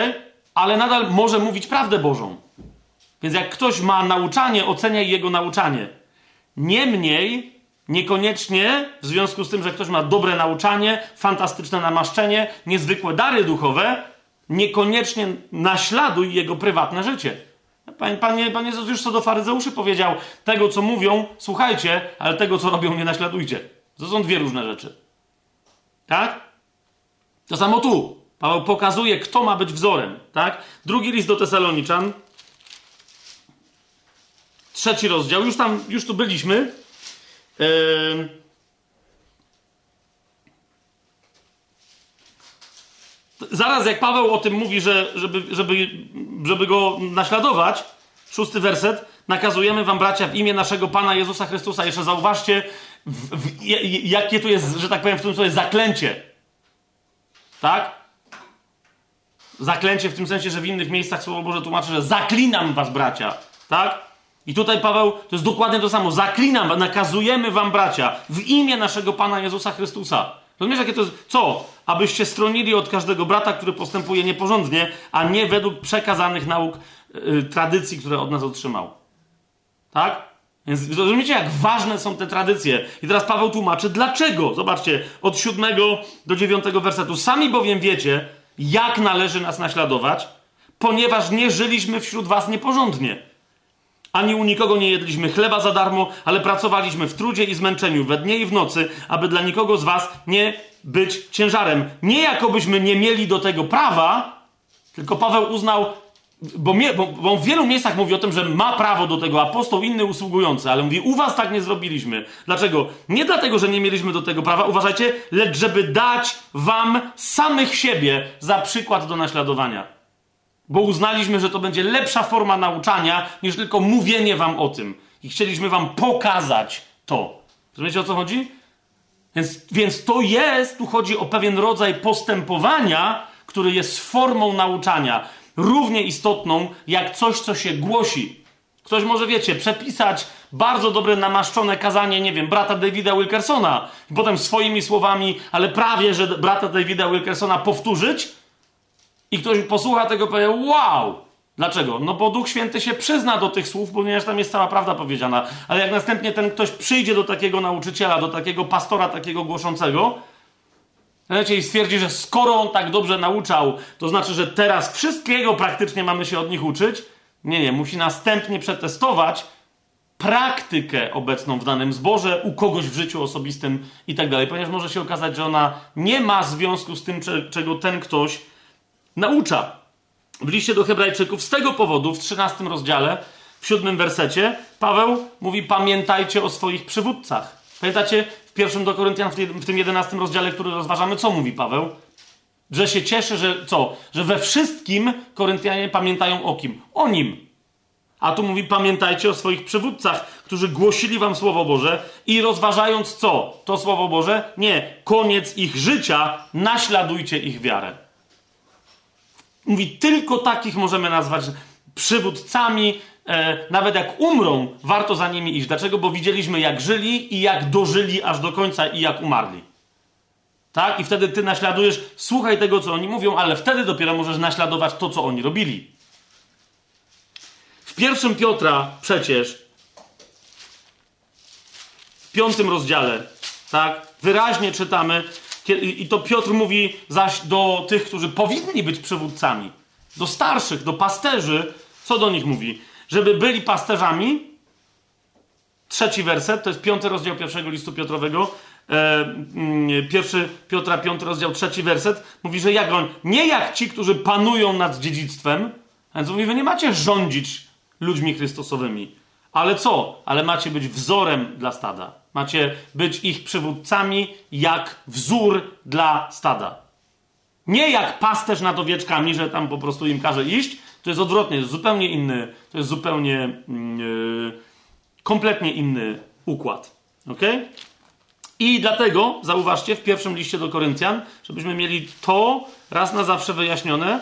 Speaker 1: Ale nadal może mówić prawdę Bożą. Więc jak ktoś ma nauczanie, oceniaj jego nauczanie. Niemniej, niekoniecznie w związku z tym, że ktoś ma dobre nauczanie, fantastyczne namaszczenie, niezwykłe dary duchowe, niekoniecznie naśladuj jego prywatne życie. Panie, panie, panie Jezus już co do faryzeuszy powiedział, tego co mówią, słuchajcie, ale tego co robią, nie naśladujcie. To są dwie różne rzeczy. Tak? To samo tu. Paweł pokazuje, kto ma być wzorem. Tak? Drugi list do Tesaloniczan, trzeci rozdział, już tam, już tu byliśmy. Zaraz jak Paweł o tym mówi, że żeby, żeby, żeby go naśladować, szósty werset, nakazujemy wam bracia w imię naszego Pana Jezusa Chrystusa. Jeszcze zauważcie, w, w, jakie tu jest, że tak powiem, w tym słowie zaklęcie. Tak? Zaklęcie w tym sensie, że w innych miejscach Słowo Boże tłumaczy, że zaklinam was bracia. Tak? I tutaj Paweł, to jest dokładnie to samo. Zaklinam, nakazujemy wam, bracia, w imię naszego Pana Jezusa Chrystusa. Rozumiesz, jakie to jest? Co? Abyście stronili od każdego brata, który postępuje nieporządnie, a nie według przekazanych nauk, yy, tradycji, które od nas otrzymał. Tak? Więc rozumiecie, jak ważne są te tradycje. I teraz Paweł tłumaczy, dlaczego. Zobaczcie, od siódmego do dziewiątego wersetu. Sami bowiem wiecie, jak należy nas naśladować, ponieważ nie żyliśmy wśród was nieporządnie ani u nikogo nie jedliśmy chleba za darmo, ale pracowaliśmy w trudzie i zmęczeniu, we dnie i w nocy, aby dla nikogo z was nie być ciężarem. Nie jakobyśmy nie mieli do tego prawa, tylko Paweł uznał, bo, mnie, bo, bo w wielu miejscach mówi o tym, że ma prawo do tego apostoł, inny usługujący, ale mówi, u was tak nie zrobiliśmy. Dlaczego? Nie dlatego, że nie mieliśmy do tego prawa, uważajcie, lecz żeby dać wam samych siebie za przykład do naśladowania bo uznaliśmy, że to będzie lepsza forma nauczania niż tylko mówienie wam o tym. I chcieliśmy wam pokazać to. Rozumiecie o co chodzi? Więc, więc to jest, tu chodzi o pewien rodzaj postępowania, który jest formą nauczania, równie istotną jak coś, co się głosi. Ktoś może, wiecie, przepisać bardzo dobre, namaszczone kazanie, nie wiem, brata Davida Wilkersona, i potem swoimi słowami, ale prawie, że brata Davida Wilkersona powtórzyć, i ktoś posłucha tego i powie, wow! Dlaczego? No bo Duch Święty się przyzna do tych słów, ponieważ tam jest cała prawda powiedziana. Ale jak następnie ten ktoś przyjdzie do takiego nauczyciela, do takiego pastora, takiego głoszącego, wiecie, i stwierdzi, że skoro on tak dobrze nauczał, to znaczy, że teraz wszystkiego praktycznie mamy się od nich uczyć. Nie, nie, musi następnie przetestować praktykę obecną w danym zborze, u kogoś w życiu osobistym i tak dalej, ponieważ może się okazać, że ona nie ma związku z tym, czego ten ktoś naucza. W liście do Hebrajczyków z tego powodu w 13 rozdziale, w 7 wersecie, Paweł mówi: Pamiętajcie o swoich przywódcach. Pamiętacie w pierwszym do Koryntian, w tym 11 rozdziale, który rozważamy, co mówi Paweł? Że się cieszy, że co? Że we wszystkim Koryntianie pamiętają o kim? O nim. A tu mówi: Pamiętajcie o swoich przywódcach, którzy głosili wam Słowo Boże i rozważając co? To Słowo Boże? Nie. Koniec ich życia, naśladujcie ich wiarę. Mówi, tylko takich możemy nazwać przywódcami. E, nawet jak umrą, warto za nimi iść. Dlaczego? Bo widzieliśmy, jak żyli i jak dożyli aż do końca i jak umarli. Tak? I wtedy ty naśladujesz, słuchaj tego, co oni mówią, ale wtedy dopiero możesz naśladować to, co oni robili. W pierwszym Piotra przecież, w piątym rozdziale, tak, wyraźnie czytamy, i to Piotr mówi zaś do tych, którzy powinni być przywódcami, do starszych, do pasterzy, co do nich mówi? Żeby byli pasterzami. Trzeci werset, to jest piąty rozdział pierwszego listu Piotrowego. mm, pierwszy Piotra 5 rozdział trzeci werset, mówi, że jak on, nie jak ci, którzy panują nad dziedzictwem, więc mówi, wy nie macie rządzić ludźmi chrystusowymi, ale co? Ale macie być wzorem dla stada. Macie być ich przywódcami jak wzór dla stada. Nie jak pasterz nad owieczkami, że tam po prostu im każe iść. To jest odwrotnie, to jest zupełnie inny, to jest zupełnie yy, kompletnie inny układ. Ok? I dlatego, zauważcie, w pierwszym liście do Koryntian, żebyśmy mieli to raz na zawsze wyjaśnione,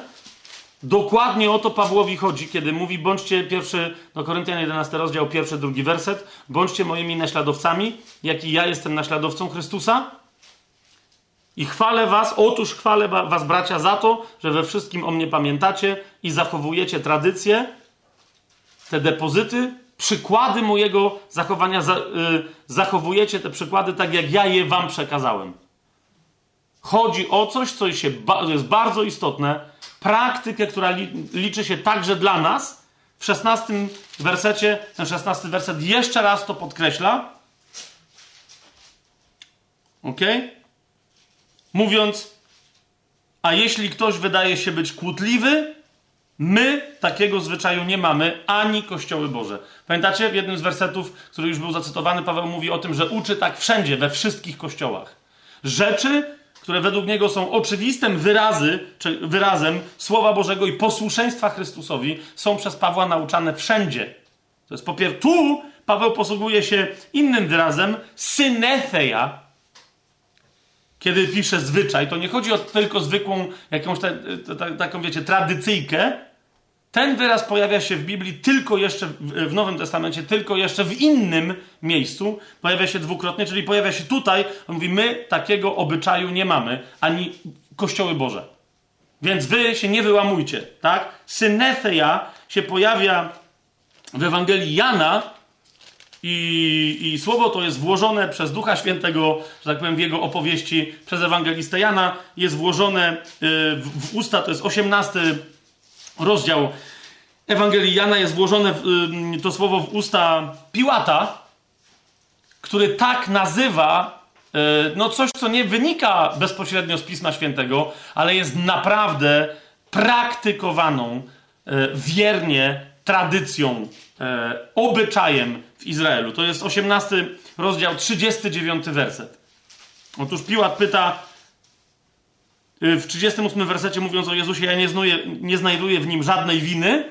Speaker 1: Dokładnie o to Pawłowi chodzi, kiedy mówi, bądźcie pierwszy, do Koryntian 11 rozdział, pierwszy, drugi werset, bądźcie moimi naśladowcami, jak i ja jestem naśladowcą Chrystusa. I chwalę was, otóż chwalę was, bracia, za to, że we wszystkim o mnie pamiętacie i zachowujecie tradycje, te depozyty, przykłady mojego zachowania, za, y, zachowujecie te przykłady tak, jak ja je wam przekazałem. Chodzi o coś, co się, jest bardzo istotne, praktykę, która liczy się także dla nas. W szesnastym wersecie, ten szesnasty werset jeszcze raz to podkreśla. Ok? Mówiąc, a jeśli ktoś wydaje się być kłótliwy, my takiego zwyczaju nie mamy, ani kościoły Boże. Pamiętacie, w jednym z wersetów, który już był zacytowany, Paweł mówi o tym, że uczy tak wszędzie, we wszystkich kościołach. Rzeczy, które według niego są oczywistym wyrazy, wyrazem Słowa Bożego i posłuszeństwa Chrystusowi, są przez Pawła nauczane wszędzie. To jest po pierwsze, tu Paweł posługuje się innym wyrazem, synetheia, kiedy pisze zwyczaj. To nie chodzi o tylko zwykłą, jakąś ta, ta, taką, wiecie, tradycyjkę, ten wyraz pojawia się w Biblii tylko jeszcze w Nowym Testamencie, tylko jeszcze w innym miejscu. Pojawia się dwukrotnie, czyli pojawia się tutaj. On mówi: My takiego obyczaju nie mamy, ani kościoły Boże. Więc wy się nie wyłamujcie, tak? Synetheia się pojawia w Ewangelii Jana i, i słowo to jest włożone przez Ducha Świętego, że tak powiem, w jego opowieści przez ewangelistę Jana. Jest włożone y, w, w usta, to jest 18 rozdział Ewangelii Jana jest włożone to słowo w usta Piłata, który tak nazywa y, no coś, co nie wynika bezpośrednio z Pisma Świętego, ale jest naprawdę praktykowaną y, wiernie tradycją, y, obyczajem w Izraelu. To jest 18 rozdział, 39 werset. Otóż Piłat pyta, w 38 wersecie mówiąc o Jezusie, ja nie, nie znajduję w nim żadnej winy.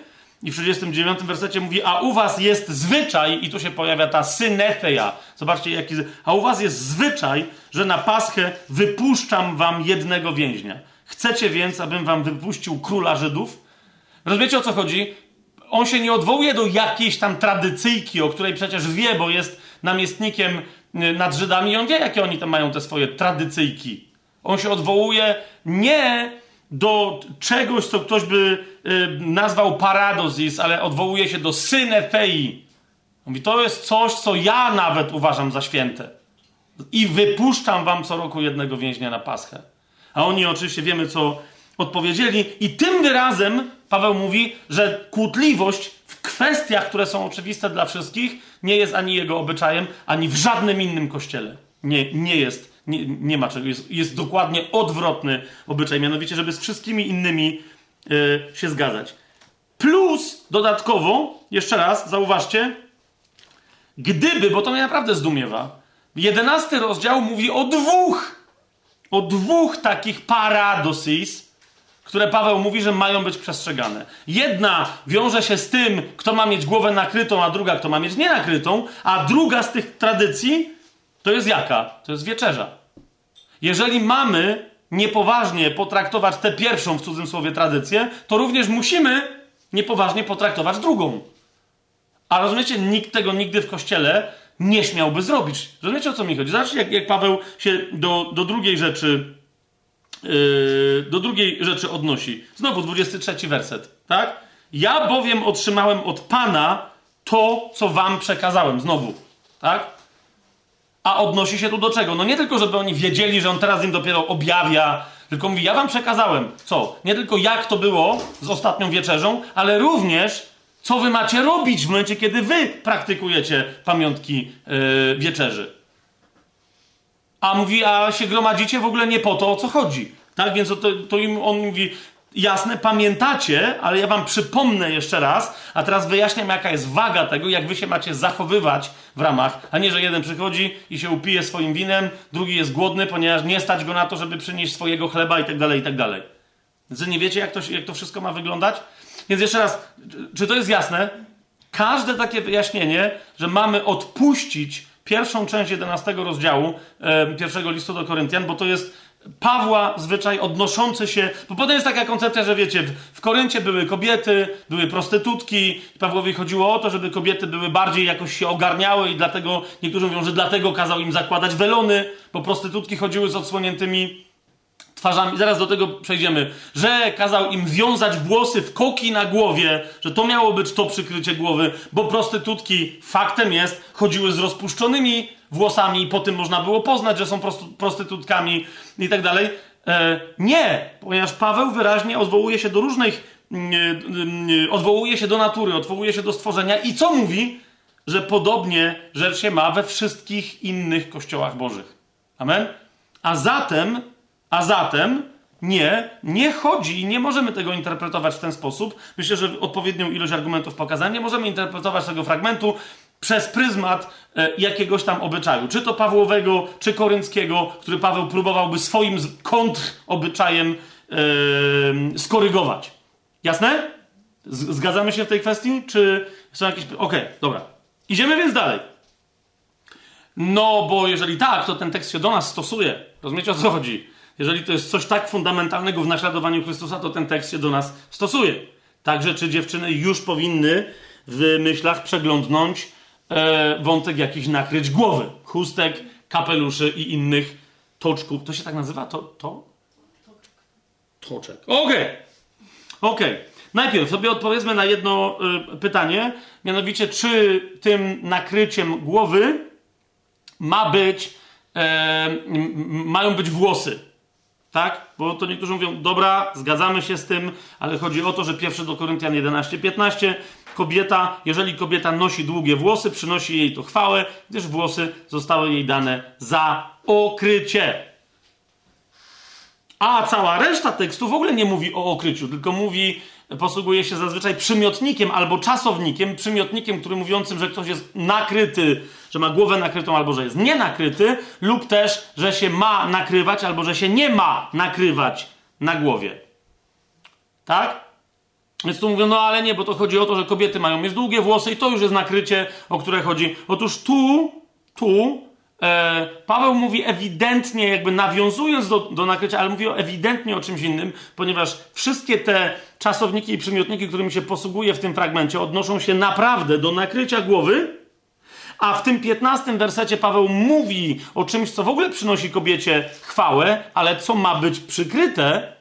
Speaker 1: I w 39 wersecie mówi, a u was jest zwyczaj, i tu się pojawia ta synetheia. Zobaczcie, jaki. A u was jest zwyczaj, że na paschę wypuszczam wam jednego więźnia. Chcecie więc, abym wam wypuścił króla Żydów? Rozumiecie o co chodzi? On się nie odwołuje do jakiejś tam tradycyjki, o której przecież wie, bo jest namiestnikiem y, nad Żydami i on wie, jakie oni tam mają te swoje tradycyjki. On się odwołuje nie do czegoś, co ktoś by y, nazwał paradozis, ale odwołuje się do synefei. Mówi, to jest coś, co ja nawet uważam za święte. I wypuszczam wam co roku jednego więźnia na Paschę. A oni oczywiście wiemy, co odpowiedzieli. I tym wyrazem Paweł mówi, że kłótliwość w kwestiach, które są oczywiste dla wszystkich, nie jest ani jego obyczajem, ani w żadnym innym kościele. Nie, nie jest nie, nie ma czego. Jest, jest dokładnie odwrotny obyczaj, mianowicie, żeby z wszystkimi innymi yy, się zgadzać. Plus dodatkowo, jeszcze raz, zauważcie, gdyby, bo to mnie naprawdę zdumiewa, jedenasty rozdział mówi o dwóch, o dwóch takich paradosis, które Paweł mówi, że mają być przestrzegane. Jedna wiąże się z tym, kto ma mieć głowę nakrytą, a druga, kto ma mieć nienakrytą, a druga z tych tradycji to jest jaka? To jest wieczerza. Jeżeli mamy niepoważnie potraktować tę pierwszą w cudzym słowie tradycję, to również musimy niepoważnie potraktować drugą. A rozumiecie, nikt tego nigdy w kościele nie śmiałby zrobić. Rozumiecie o co mi chodzi? Zobaczcie, jak, jak Paweł się do, do drugiej rzeczy yy, do drugiej rzeczy odnosi. Znowu 23 werset, tak? Ja bowiem otrzymałem od Pana to, co wam przekazałem. Znowu, tak? A odnosi się tu do czego? No nie tylko, żeby oni wiedzieli, że on teraz im dopiero objawia, tylko mówi, ja wam przekazałem. Co? Nie tylko jak to było z ostatnią wieczerzą, ale również co wy macie robić w momencie, kiedy wy praktykujecie pamiątki yy, wieczerzy. A mówi, a się gromadzicie w ogóle nie po to, o co chodzi. Tak, więc to, to im, on mówi, jasne, pamiętacie, ale ja wam przypomnę jeszcze raz, a teraz wyjaśniam, jaka jest waga tego, jak wy się macie zachowywać w ramach, a nie, że jeden przychodzi i się upije swoim winem, drugi jest głodny, ponieważ nie stać go na to, żeby przynieść swojego chleba i tak dalej, i tak dalej. Więc nie wiecie, jak to, jak to wszystko ma wyglądać? Więc jeszcze raz, czy to jest jasne? Każde takie wyjaśnienie, że mamy odpuścić pierwszą część 11 rozdziału e, pierwszego listu do Koryntian, bo to jest Pawła zwyczaj odnoszący się, bo potem jest taka koncepcja, że wiecie, w, w Koryncie były kobiety, były prostytutki, Pawłowi chodziło o to, żeby kobiety były bardziej jakoś się ogarniały i dlatego, niektórzy mówią, że dlatego kazał im zakładać welony, bo prostytutki chodziły z odsłoniętymi twarzami, zaraz do tego przejdziemy, że kazał im wiązać włosy w koki na głowie, że to miało być to przykrycie głowy, bo prostytutki, faktem jest, chodziły z rozpuszczonymi włosami i po tym można było poznać, że są prostytutkami i tak dalej. E, nie, ponieważ Paweł wyraźnie odwołuje się do różnych, mm, mm, odwołuje się do natury, odwołuje się do stworzenia i co mówi? Że podobnie rzecz się ma we wszystkich innych kościołach bożych. Amen? A zatem a zatem nie, nie chodzi i nie możemy tego interpretować w ten sposób. Myślę, że odpowiednią ilość argumentów pokazałem. Nie możemy interpretować tego fragmentu przez pryzmat e, jakiegoś tam obyczaju. Czy to Pawłowego, czy korynckiego, który Paweł próbowałby swoim kontrobyczajem e, skorygować. Jasne? Zgadzamy się w tej kwestii? Czy są jakieś... Okej, okay, dobra. Idziemy więc dalej. No, bo jeżeli tak, to ten tekst się do nas stosuje. Rozumiecie o co chodzi? Jeżeli to jest coś tak fundamentalnego w naśladowaniu Chrystusa, to ten tekst się do nas stosuje. Także czy dziewczyny już powinny w myślach przeglądnąć e, wątek jakichś nakryć głowy, chustek, kapeluszy i innych toczków. To się tak nazywa? To? to? Toczek. Okej. Okay. Okej. Okay. Najpierw sobie odpowiedzmy na jedno y, pytanie, mianowicie czy tym nakryciem głowy ma być, e, mają być włosy. Tak? Bo to niektórzy mówią, dobra, zgadzamy się z tym, ale chodzi o to, że pierwszy do Koryntian 11:15 kobieta, jeżeli kobieta nosi długie włosy, przynosi jej to chwałę, gdyż włosy zostały jej dane za okrycie. A cała reszta tekstu w ogóle nie mówi o okryciu, tylko mówi posługuje się zazwyczaj przymiotnikiem albo czasownikiem, przymiotnikiem, który mówiącym, że ktoś jest nakryty, że ma głowę nakrytą albo że jest nie nakryty, lub też, że się ma nakrywać albo że się nie ma nakrywać na głowie. Tak? Więc tu mówią, no ale nie, bo to chodzi o to, że kobiety mają mieć długie włosy i to już jest nakrycie, o które chodzi. Otóż tu, tu E, Paweł mówi ewidentnie, jakby nawiązując do, do nakrycia, ale mówi ewidentnie o czymś innym, ponieważ wszystkie te czasowniki i przymiotniki, którymi się posługuje w tym fragmencie, odnoszą się naprawdę do nakrycia głowy, a w tym 15 wersecie Paweł mówi o czymś, co w ogóle przynosi kobiecie chwałę, ale co ma być przykryte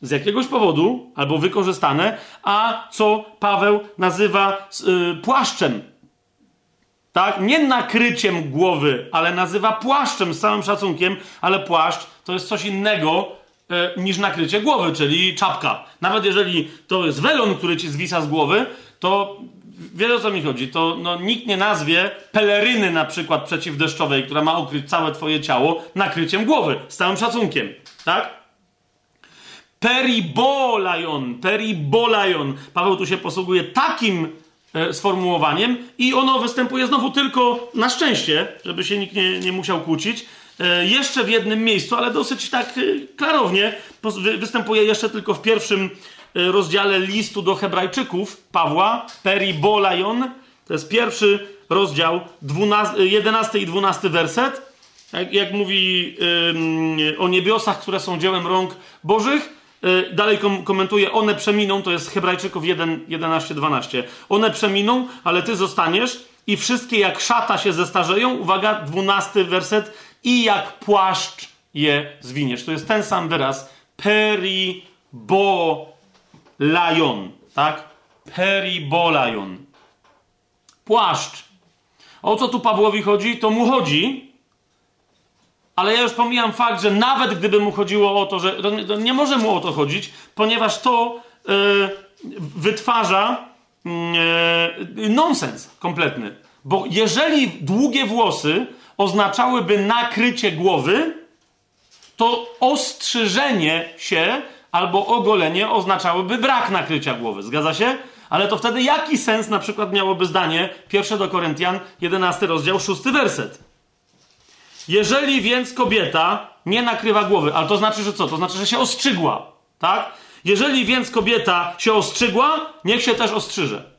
Speaker 1: z jakiegoś powodu albo wykorzystane, a co Paweł nazywa y, płaszczem tak? Nie nakryciem głowy, ale nazywa płaszczem z całym szacunkiem, ale płaszcz to jest coś innego niż nakrycie głowy, czyli czapka. Nawet jeżeli to jest welon, który ci zwisa z głowy, to wiele o co mi chodzi. To no, nikt nie nazwie peleryny na przykład przeciwdeszczowej, która ma ukryć całe twoje ciało, nakryciem głowy, z całym szacunkiem. Tak? Peribolajon, peribolajon. Paweł tu się posługuje takim E, sformułowaniem i ono występuje znowu tylko na szczęście, żeby się nikt nie, nie musiał kłócić. E, jeszcze w jednym miejscu, ale dosyć tak e, klarownie występuje jeszcze tylko w pierwszym rozdziale listu do Hebrajczyków Pawła, Peribolajon. To jest pierwszy rozdział, 12, 11 i 12 werset. Jak, jak mówi o niebiosach, które są dziełem rąk Bożych, dalej kom komentuje, one przeminą, to jest Hebrajczyków 1, 11, 12. One przeminą, ale ty zostaniesz i wszystkie jak szata się zestarzeją. Uwaga, 12 werset. I jak płaszcz je zwiniesz. To jest ten sam wyraz. Peribolajon. Tak? Peribolajon. Płaszcz. O co tu Pawłowi chodzi? To mu chodzi, ale ja już pomijam fakt, że nawet gdyby mu chodziło o to, że to nie może mu o to chodzić, ponieważ to yy, wytwarza yy, nonsens kompletny. Bo jeżeli długie włosy oznaczałyby nakrycie głowy, to ostrzyżenie się albo ogolenie oznaczałyby brak nakrycia głowy. Zgadza się? Ale to wtedy jaki sens na przykład miałoby zdanie pierwsze do Koryntian, 11 rozdział, 6 werset? Jeżeli więc kobieta nie nakrywa głowy, ale to znaczy, że co? To znaczy, że się ostrzygła, tak? Jeżeli więc kobieta się ostrzygła, niech się też ostrzyże.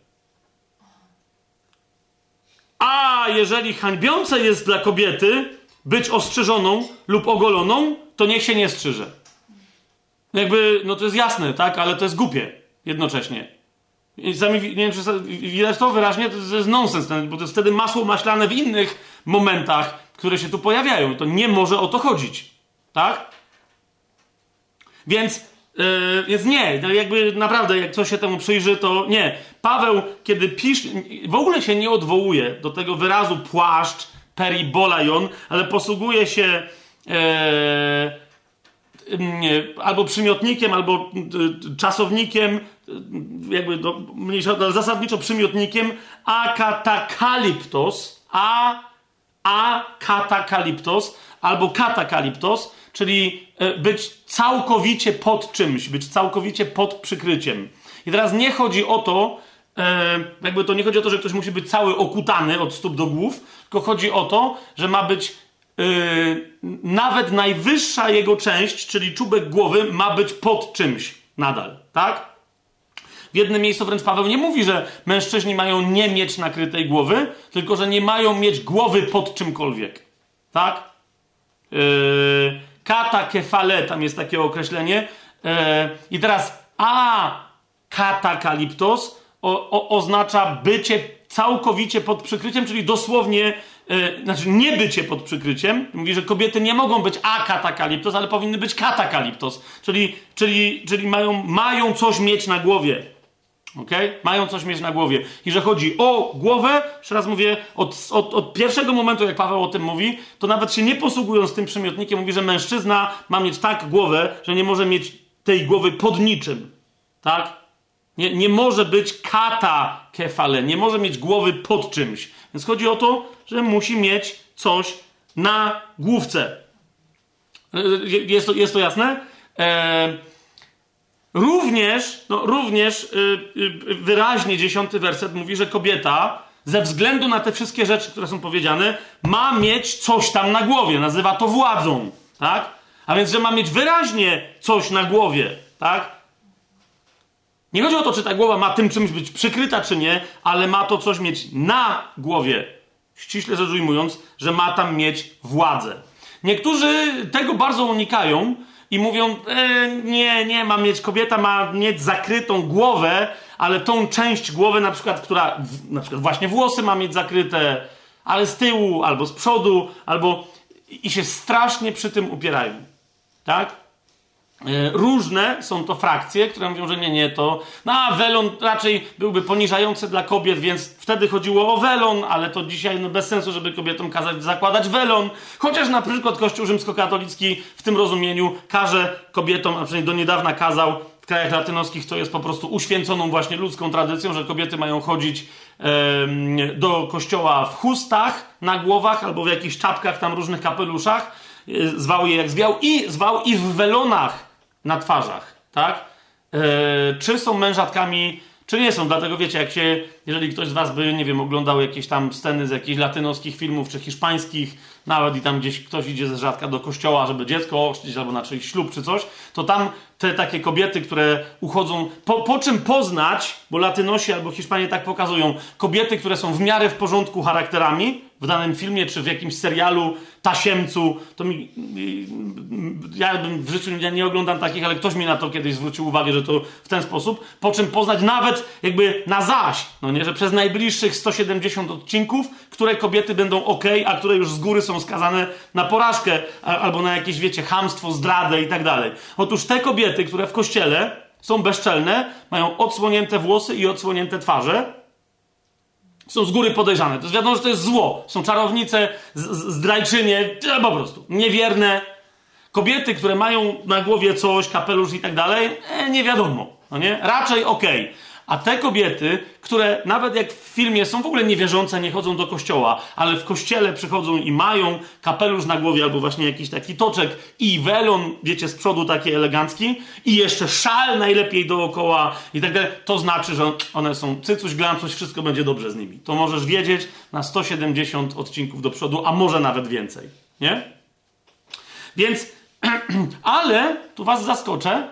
Speaker 1: A jeżeli hańbiące jest dla kobiety być ostrzyżoną lub ogoloną, to niech się nie strzyże. Jakby, no to jest jasne, tak? Ale to jest głupie jednocześnie. I sami, nie wiem, czy widać to wyraźnie, to jest nonsens, bo to jest wtedy masło maślane w innych momentach, które się tu pojawiają. To nie może o to chodzić, tak? Więc, yy, więc nie, no jakby naprawdę, jak ktoś się temu przyjrzy, to nie. Paweł, kiedy pisze, w ogóle się nie odwołuje do tego wyrazu płaszcz, peribolajon, ale posługuje się yy, albo przymiotnikiem, albo y, czasownikiem, jakby do, mniejsza, zasadniczo przymiotnikiem akatakaliptos, a, a katakaliptos, albo katakaliptos, czyli y, być całkowicie pod czymś, być całkowicie pod przykryciem. I teraz nie chodzi o to, jakby to nie chodzi o to, że ktoś musi być cały okutany od stóp do głów, tylko chodzi o to, że ma być yy, nawet najwyższa jego część, czyli czubek głowy, ma być pod czymś nadal, tak? W jednym miejscu wręcz Paweł nie mówi, że mężczyźni mają nie mieć nakrytej głowy, tylko że nie mają mieć głowy pod czymkolwiek. Tak? Yy, kata kefale, tam jest takie określenie. Yy, I teraz a katakaliptos o, o, oznacza bycie całkowicie pod przykryciem, czyli dosłownie yy, znaczy nie bycie pod przykryciem. Mówi, że kobiety nie mogą być akatakaliptos, ale powinny być katakaliptos. Czyli, czyli, czyli mają, mają coś mieć na głowie. Okay? Mają coś mieć na głowie. I że chodzi o głowę, jeszcze raz mówię, od, od, od, pierwszego momentu, jak Paweł o tym mówi, to nawet się nie posługując tym przymiotnikiem, mówi, że mężczyzna ma mieć tak głowę, że nie może mieć tej głowy pod niczym. Tak? Nie, nie może być kata kefale, nie może mieć głowy pod czymś. Więc chodzi o to, że musi mieć coś na główce. E, jest to, jest to jasne? E, również, no, również e, wyraźnie dziesiąty werset mówi, że kobieta ze względu na te wszystkie rzeczy, które są powiedziane, ma mieć coś tam na głowie. Nazywa to władzą, tak? A więc, że ma mieć wyraźnie coś na głowie, tak? Nie chodzi o to, czy ta głowa ma tym czymś być przykryta, czy nie, ale ma to coś mieć na głowie. Ściśle rzecz ujmując, że ma tam mieć władzę. Niektórzy tego bardzo unikają i mówią: e, Nie, nie, ma mieć, kobieta ma mieć zakrytą głowę, ale tą część głowy, na przykład, która, na przykład właśnie włosy ma mieć zakryte, ale z tyłu, albo z przodu, albo. i się strasznie przy tym upierają. Tak? E, różne są to frakcje, które mówią, że nie, nie, to. No, a welon raczej byłby poniżający dla kobiet, więc wtedy chodziło o welon, ale to dzisiaj no, bez sensu, żeby kobietom kazać zakładać welon. Chociaż na przykład Kościół rzymskokatolicki w tym rozumieniu każe kobietom, a przynajmniej do niedawna kazał w krajach latynoskich, to jest po prostu uświęconą właśnie ludzką tradycją, że kobiety mają chodzić e, do kościoła w chustach na głowach albo w jakichś czapkach, tam różnych kapeluszach. E, zwał je jak zwiał i zwał i w welonach na twarzach, tak? Yy, czy są mężatkami, czy nie są. Dlatego wiecie, jak się, jeżeli ktoś z Was by, nie wiem, oglądał jakieś tam sceny z jakichś latynoskich filmów, czy hiszpańskich, nawet i tam gdzieś ktoś idzie ze rzadka do kościoła, żeby dziecko ochrzcić, albo na czyjś ślub, czy coś, to tam te takie kobiety, które uchodzą, po, po czym poznać, bo Latynosi albo Hiszpanie tak pokazują, kobiety, które są w miarę w porządku charakterami, w danym filmie, czy w jakimś serialu, tasiemcu, to mi, ja w życiu ja nie oglądam takich, ale ktoś mi na to kiedyś zwrócił uwagę, że to w ten sposób, po czym poznać nawet jakby na zaś, no nie, że przez najbliższych 170 odcinków, które kobiety będą ok, a które już z góry są skazane na porażkę, albo na jakieś, wiecie, hamstwo, zdradę i tak dalej. Otóż te kobiety, które w kościele są bezczelne, mają odsłonięte włosy i odsłonięte twarze, są z góry podejrzane. To jest wiadomo, że to jest zło. Są czarownice, zdrajczynie, po prostu niewierne. Kobiety, które mają na głowie coś, kapelusz i tak dalej, e, nie wiadomo. No nie? Raczej okej. Okay. A te kobiety, które nawet jak w filmie są w ogóle niewierzące, nie chodzą do kościoła, ale w kościele przychodzą i mają kapelusz na głowie albo właśnie jakiś taki toczek i welon, wiecie, z przodu taki elegancki i jeszcze szal najlepiej dookoła i tak dalej, to znaczy, że one są cycuś, glancuś, wszystko będzie dobrze z nimi. To możesz wiedzieć na 170 odcinków do przodu, a może nawet więcej, nie? Więc, ale, tu was zaskoczę,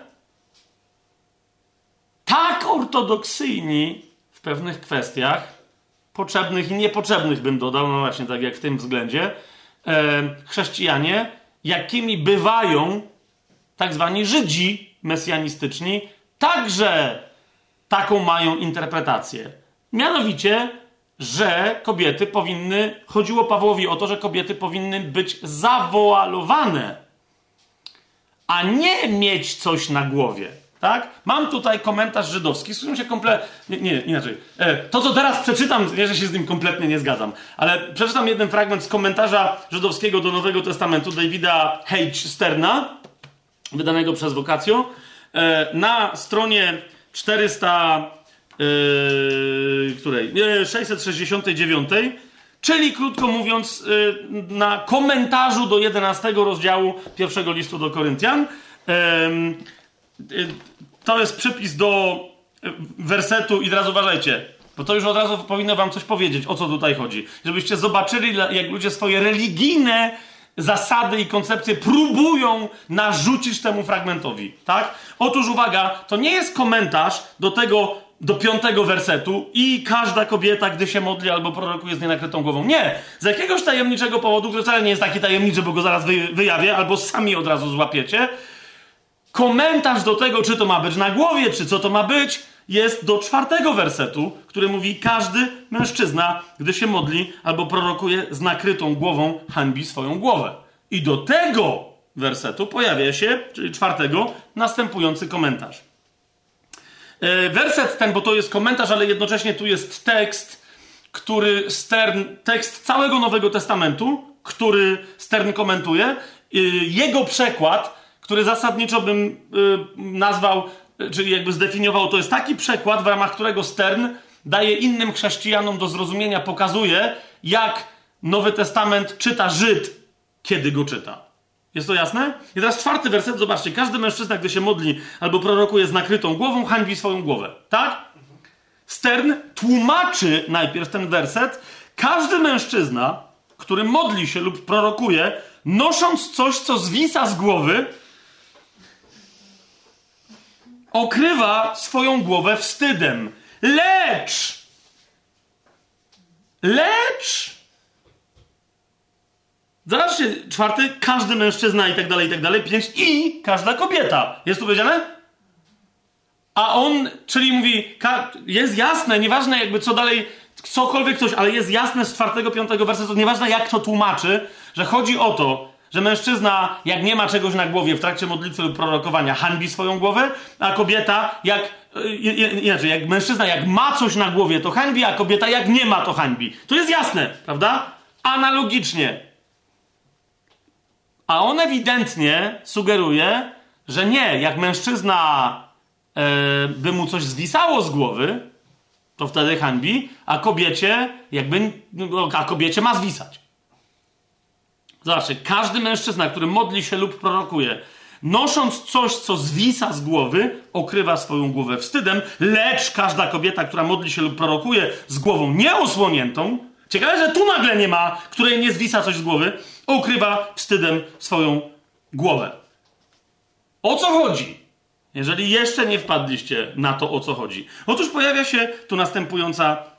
Speaker 1: tak ortodoksyjni w pewnych kwestiach, potrzebnych i niepotrzebnych bym dodał, no właśnie tak jak w tym względzie, e, chrześcijanie, jakimi bywają tak zwani Żydzi mesjanistyczni, także taką mają interpretację. Mianowicie, że kobiety powinny, chodziło Pawłowi o to, że kobiety powinny być zawoalowane, a nie mieć coś na głowie. Tak? Mam tutaj komentarz żydowski, z którym się kompletnie. Nie, inaczej. E, to, co teraz przeczytam, nie, że się z nim kompletnie nie zgadzam, ale przeczytam jeden fragment z komentarza żydowskiego do Nowego Testamentu Davida H. Sterna, wydanego przez Wokacjo. E, na stronie 400. Yy, której? 669, czyli krótko mówiąc, na komentarzu do 11 rozdziału pierwszego listu do Koryntian. To jest przypis do wersetu i teraz uważajcie, bo to już od razu powinno wam coś powiedzieć, o co tutaj chodzi. Żebyście zobaczyli, jak ludzie swoje religijne zasady i koncepcje próbują narzucić temu fragmentowi, tak? Otóż uwaga, to nie jest komentarz do tego do piątego wersetu i każda kobieta, gdy się modli albo prorokuje z nienakrytą głową. Nie! Z jakiegoś tajemniczego powodu, który wcale nie jest taki tajemniczy, bo go zaraz wy, wyjawię, albo sami od razu złapiecie, komentarz do tego, czy to ma być na głowie, czy co to ma być, jest do czwartego wersetu, który mówi: Każdy mężczyzna, gdy się modli albo prorokuje z nakrytą głową, hańbi swoją głowę. I do tego wersetu pojawia się, czyli czwartego, następujący komentarz. E, werset ten, bo to jest komentarz, ale jednocześnie tu jest tekst, który Stern, tekst całego Nowego Testamentu, który Stern komentuje. E, jego przekład, który zasadniczo bym e, nazwał, czyli jakby zdefiniował, to jest taki przekład, w ramach którego Stern daje innym chrześcijanom do zrozumienia, pokazuje, jak Nowy Testament czyta Żyd, kiedy go czyta. Jest to jasne? I teraz czwarty werset, zobaczcie. Każdy mężczyzna, gdy się modli albo prorokuje z nakrytą głową, hańbi swoją głowę. Tak? Stern tłumaczy najpierw ten werset. Każdy mężczyzna, który modli się lub prorokuje, nosząc coś, co zwisa z głowy, okrywa swoją głowę wstydem. Lecz! Lecz! Zobaczcie, czwarty, każdy mężczyzna i tak dalej, i tak dalej. Pięć, i każda kobieta. Jest tu powiedziane? A on, czyli mówi, jest jasne, nieważne jakby co dalej, cokolwiek ktoś, ale jest jasne z czwartego, piątego wersetu, nieważne jak to tłumaczy, że chodzi o to, że mężczyzna, jak nie ma czegoś na głowie w trakcie modlitwy lub prorokowania, hańbi swoją głowę, a kobieta, jak, inaczej, jak mężczyzna, jak ma coś na głowie, to hańbi, a kobieta, jak nie ma, to hańbi. To jest jasne, prawda? Analogicznie, a on ewidentnie sugeruje, że nie, jak mężczyzna e, by mu coś zwisało z głowy, to wtedy hańbi, a kobiecie jakby, no, a kobiecie ma zwisać. Zobaczcie, każdy mężczyzna, który modli się lub prorokuje, nosząc coś, co zwisa z głowy, okrywa swoją głowę wstydem, lecz każda kobieta, która modli się lub prorokuje z głową nieosłoniętą, ciekawe, że tu nagle nie ma, której nie zwisa coś z głowy, ukrywa wstydem swoją głowę. O co chodzi? Jeżeli jeszcze nie wpadliście na to, o co chodzi. Otóż pojawia się tu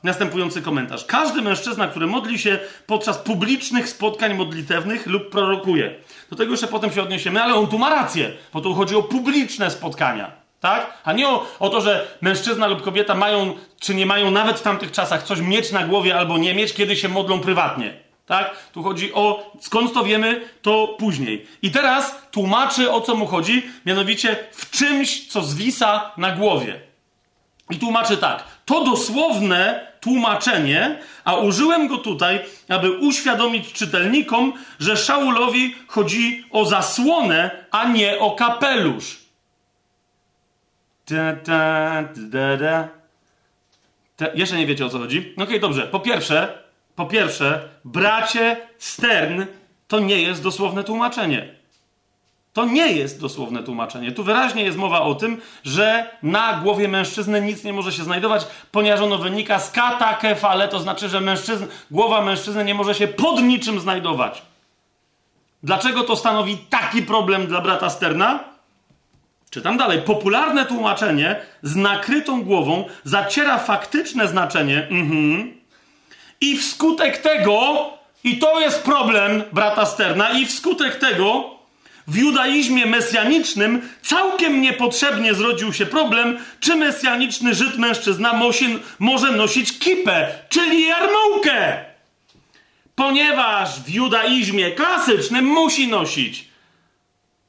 Speaker 1: następujący komentarz. Każdy mężczyzna, który modli się podczas publicznych spotkań modlitewnych lub prorokuje. Do tego jeszcze potem się odniesiemy, ale on tu ma rację, bo tu chodzi o publiczne spotkania. Tak? A nie o, o to, że mężczyzna lub kobieta mają, czy nie mają nawet w tamtych czasach coś mieć na głowie albo nie mieć, kiedy się modlą prywatnie. Tak? Tu chodzi o, skąd to wiemy, to później. I teraz tłumaczy, o co mu chodzi, mianowicie w czymś, co zwisa na głowie. I tłumaczy tak. To dosłowne tłumaczenie, a użyłem go tutaj, aby uświadomić czytelnikom, że Szaulowi chodzi o zasłonę, a nie o kapelusz. Jeszcze nie wiecie o co chodzi? Okej, okay, dobrze. Po pierwsze, po pierwsze, bracie Stern to nie jest dosłowne tłumaczenie. To nie jest dosłowne tłumaczenie. Tu wyraźnie jest mowa o tym, że na głowie mężczyzny nic nie może się znajdować, ponieważ ono wynika z katakefale, to znaczy, że mężczyzn, głowa mężczyzny nie może się pod niczym znajdować. Dlaczego to stanowi taki problem dla brata Sterna? Czytam dalej. Popularne tłumaczenie z nakrytą głową zaciera faktyczne znaczenie mhm, i wskutek tego, i to jest problem brata Sterna, i wskutek tego w judaizmie mesjanicznym całkiem niepotrzebnie zrodził się problem, czy mesjaniczny Żyd mężczyzna może nosić kipę, czyli jarmułkę. Ponieważ w judaizmie klasycznym musi nosić.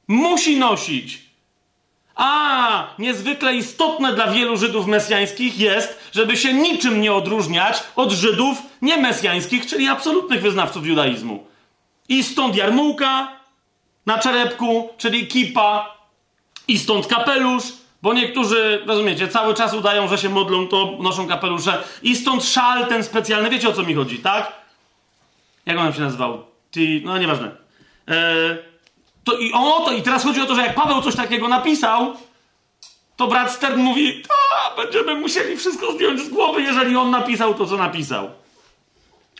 Speaker 1: Musi nosić. A niezwykle istotne dla wielu Żydów mesjańskich jest, żeby się niczym nie odróżniać od Żydów niemesjańskich, czyli absolutnych wyznawców judaizmu. I stąd jarmułka na czerepku, czyli kipa, i stąd kapelusz, bo niektórzy, rozumiecie, cały czas udają, że się modlą, to noszą kapelusze. I stąd szal ten specjalny, wiecie o co mi chodzi, tak? Jak on się nazywał? Ty, no nieważne. Eee, to i o to, i teraz chodzi o to, że jak Paweł coś takiego napisał, to brat Stern mówi, a będziemy musieli wszystko zdjąć z głowy, jeżeli on napisał to, co napisał.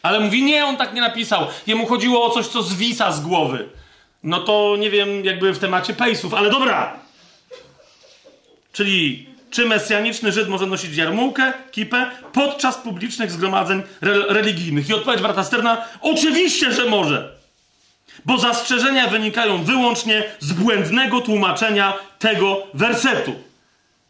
Speaker 1: Ale mówi, nie, on tak nie napisał. Jemu chodziło o coś, co zwisa z głowy. No to nie wiem, jakby w temacie pejsów, ale dobra. Czyli czy mesjaniczny Żyd może nosić jarmułkę, kipę podczas publicznych zgromadzeń re religijnych? I odpowiedź brata Sterna, oczywiście, że może bo zastrzeżenia wynikają wyłącznie z błędnego tłumaczenia tego wersetu.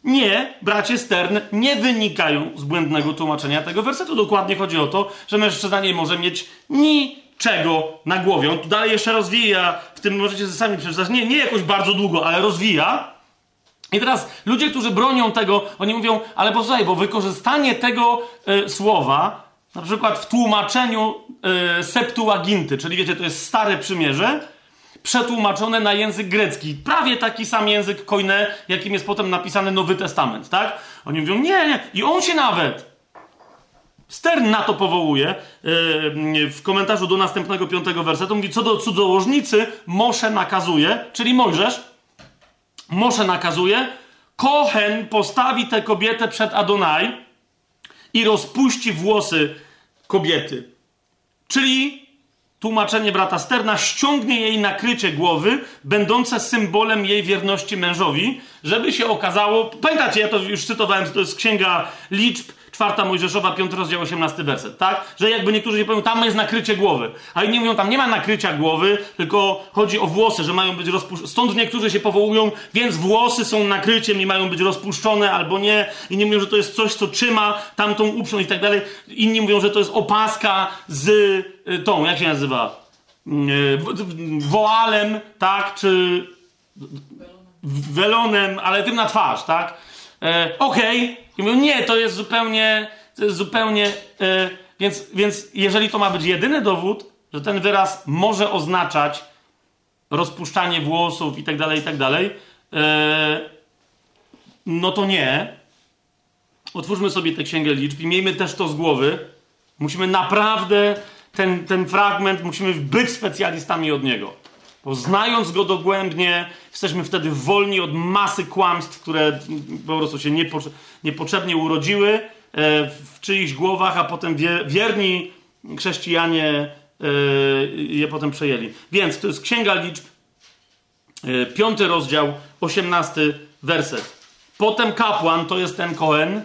Speaker 1: Nie, bracie Stern, nie wynikają z błędnego tłumaczenia tego wersetu. Dokładnie chodzi o to, że mężczyzna nie może mieć niczego na głowie. On tu dalej jeszcze rozwija, w tym możecie sami przeczytać, nie, nie jakoś bardzo długo, ale rozwija. I teraz ludzie, którzy bronią tego, oni mówią, ale posłuchaj, bo wykorzystanie tego y, słowa na przykład w tłumaczeniu yy, Septuaginty, czyli wiecie, to jest Stare Przymierze, przetłumaczone na język grecki. Prawie taki sam język koine, jakim jest potem napisany Nowy Testament, tak? Oni mówią, nie, nie. I on się nawet, Stern na to powołuje yy, w komentarzu do następnego piątego wersetu. Mówi, co do cudzołożnicy, Mosze nakazuje, czyli Mojżesz, Mosze nakazuje, Kohen postawi tę kobietę przed Adonai i rozpuści włosy kobiety. Czyli tłumaczenie brata Sterna ściągnie jej nakrycie głowy, będące symbolem jej wierności mężowi, żeby się okazało. Pamiętacie, ja to już cytowałem, to jest księga liczb, czwarta Mojżeszowa, piąty rozdział, osiemnasty werset, tak? Że jakby niektórzy nie powiedzą, tam jest nakrycie głowy. A inni mówią, tam nie ma nakrycia głowy, tylko chodzi o włosy, że mają być rozpuszczone. Stąd niektórzy się powołują, więc włosy są nakryciem i mają być rozpuszczone albo nie. Inni mówią, że to jest coś, co trzyma tamtą uprzą i tak dalej. Inni mówią, że to jest opaska z y, tą, jak się nazywa? Y, woalem, tak? Czy welonem, ale tym na twarz, tak? E, Okej. Okay. I mówią, nie, to jest zupełnie, to jest zupełnie... E, więc, więc jeżeli to ma być jedyny dowód, że ten wyraz może oznaczać rozpuszczanie włosów i tak dalej, i tak dalej, e, no to nie. Otwórzmy sobie tę księgę liczb i miejmy też to z głowy. Musimy naprawdę ten, ten fragment, musimy być specjalistami od niego. Bo znając go dogłębnie, jesteśmy wtedy wolni od masy kłamstw, które po prostu się niepo, niepotrzebnie urodziły e, w czyichś głowach, a potem wierni chrześcijanie e, je potem przejęli. Więc to jest Księga Liczb, e, piąty rozdział, osiemnasty werset. Potem kapłan, to jest ten Kohen,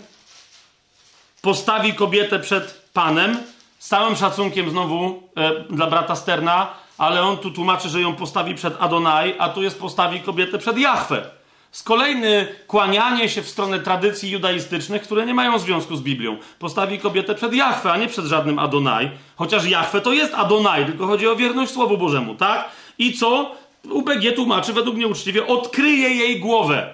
Speaker 1: postawi kobietę przed Panem, z całym szacunkiem znowu dla brata Sterna, ale on tu tłumaczy, że ją postawi przed Adonai, a tu jest postawi kobietę przed Jahwe. Z kolejny kłanianie się w stronę tradycji judaistycznych, które nie mają związku z Biblią. Postawi kobietę przed Jahwe, a nie przed żadnym Adonai. Chociaż Jahwe to jest Adonai, tylko chodzi o wierność Słowu Bożemu, tak? I co? UBG tłumaczy według mnie uczciwie, odkryje jej głowę.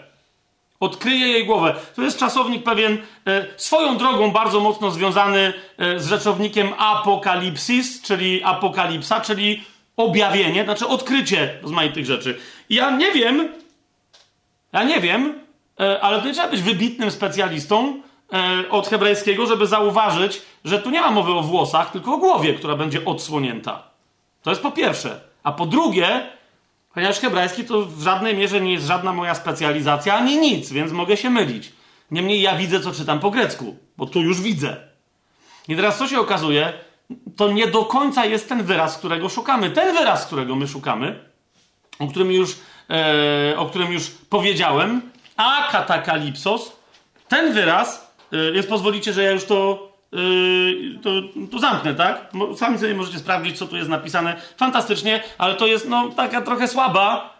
Speaker 1: Odkryje jej głowę. To jest czasownik pewien e, swoją drogą bardzo mocno związany e, z rzeczownikiem apokalipsis, czyli apokalipsa, czyli objawienie, znaczy odkrycie rozmaitych rzeczy. Ja nie wiem, ja nie wiem, e, ale to nie trzeba być wybitnym specjalistą, e, od hebrajskiego, żeby zauważyć, że tu nie ma mowy o włosach, tylko o głowie, która będzie odsłonięta. To jest po pierwsze. A po drugie, ponieważ hebrajski to w żadnej mierze nie jest żadna moja specjalizacja, ani nic, więc mogę się mylić. Niemniej ja widzę, co czytam po grecku, bo tu już widzę. I teraz co się okazuje? To nie do końca jest ten wyraz, którego szukamy. Ten wyraz, którego my szukamy, o którym już, e, o którym już powiedziałem, a katakalipsos, ten wyraz, e, więc pozwolicie, że ja już to, e, to, to zamknę, tak? Sami sobie możecie sprawdzić, co tu jest napisane. Fantastycznie, ale to jest no, taka trochę słaba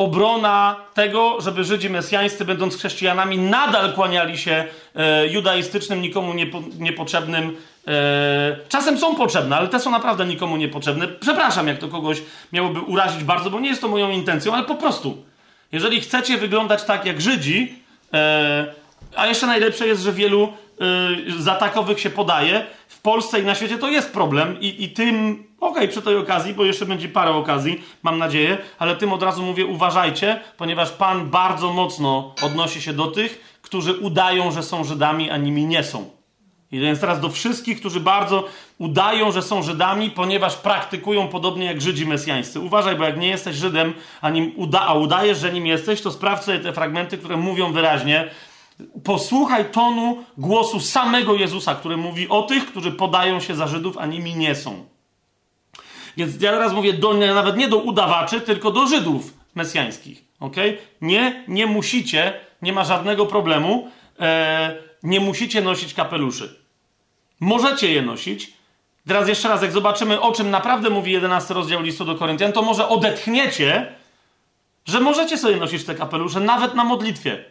Speaker 1: obrona tego, żeby Żydzi mesjańscy, będąc chrześcijanami, nadal kłaniali się e, judaistycznym, nikomu niepo, niepotrzebnym. E, czasem są potrzebne, ale te są naprawdę nikomu niepotrzebne. Przepraszam, jak to kogoś miałoby urazić bardzo, bo nie jest to moją intencją, ale po prostu. Jeżeli chcecie wyglądać tak jak Żydzi, e, a jeszcze najlepsze jest, że wielu e, za takowych się podaje, w Polsce i na świecie to jest problem i, i tym Okej, okay, przy tej okazji, bo jeszcze będzie parę okazji, mam nadzieję, ale tym od razu mówię, uważajcie, ponieważ Pan bardzo mocno odnosi się do tych, którzy udają, że są Żydami, a nimi nie są. I więc teraz do wszystkich, którzy bardzo udają, że są Żydami, ponieważ praktykują podobnie jak Żydzi mesjańscy. Uważaj, bo jak nie jesteś Żydem, a, nim uda, a udajesz, że nim jesteś, to sprawdź sobie te fragmenty, które mówią wyraźnie. Posłuchaj tonu głosu samego Jezusa, który mówi o tych, którzy podają się za Żydów, a nimi nie są. Więc ja teraz mówię do, nawet nie do udawaczy, tylko do Żydów mesjańskich. Okay? Nie, nie musicie, nie ma żadnego problemu, e, nie musicie nosić kapeluszy. Możecie je nosić. Teraz jeszcze raz, jak zobaczymy, o czym naprawdę mówi 11 rozdział listu do Koryntian, to może odetchniecie, że możecie sobie nosić te kapelusze nawet na modlitwie.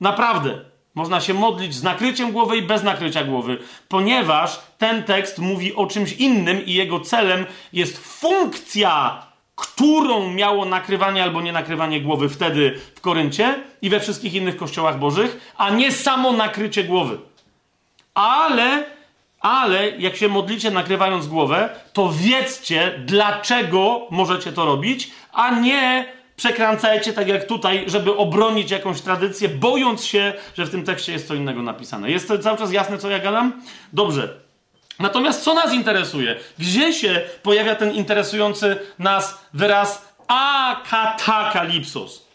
Speaker 1: Naprawdę. Można się modlić z nakryciem głowy i bez nakrycia głowy, ponieważ ten tekst mówi o czymś innym i jego celem jest funkcja, którą miało nakrywanie albo nie nakrywanie głowy wtedy w Koryncie i we wszystkich innych kościołach bożych, a nie samo nakrycie głowy. Ale, ale jak się modlicie nakrywając głowę, to wiedzcie, dlaczego możecie to robić, a nie przekręcajcie tak jak tutaj, żeby obronić jakąś tradycję, bojąc się, że w tym tekście jest co innego napisane. Jest to cały czas jasne, co ja gadam? Dobrze. Natomiast co nas interesuje? Gdzie się pojawia ten interesujący nas wyraz akatakalipsos?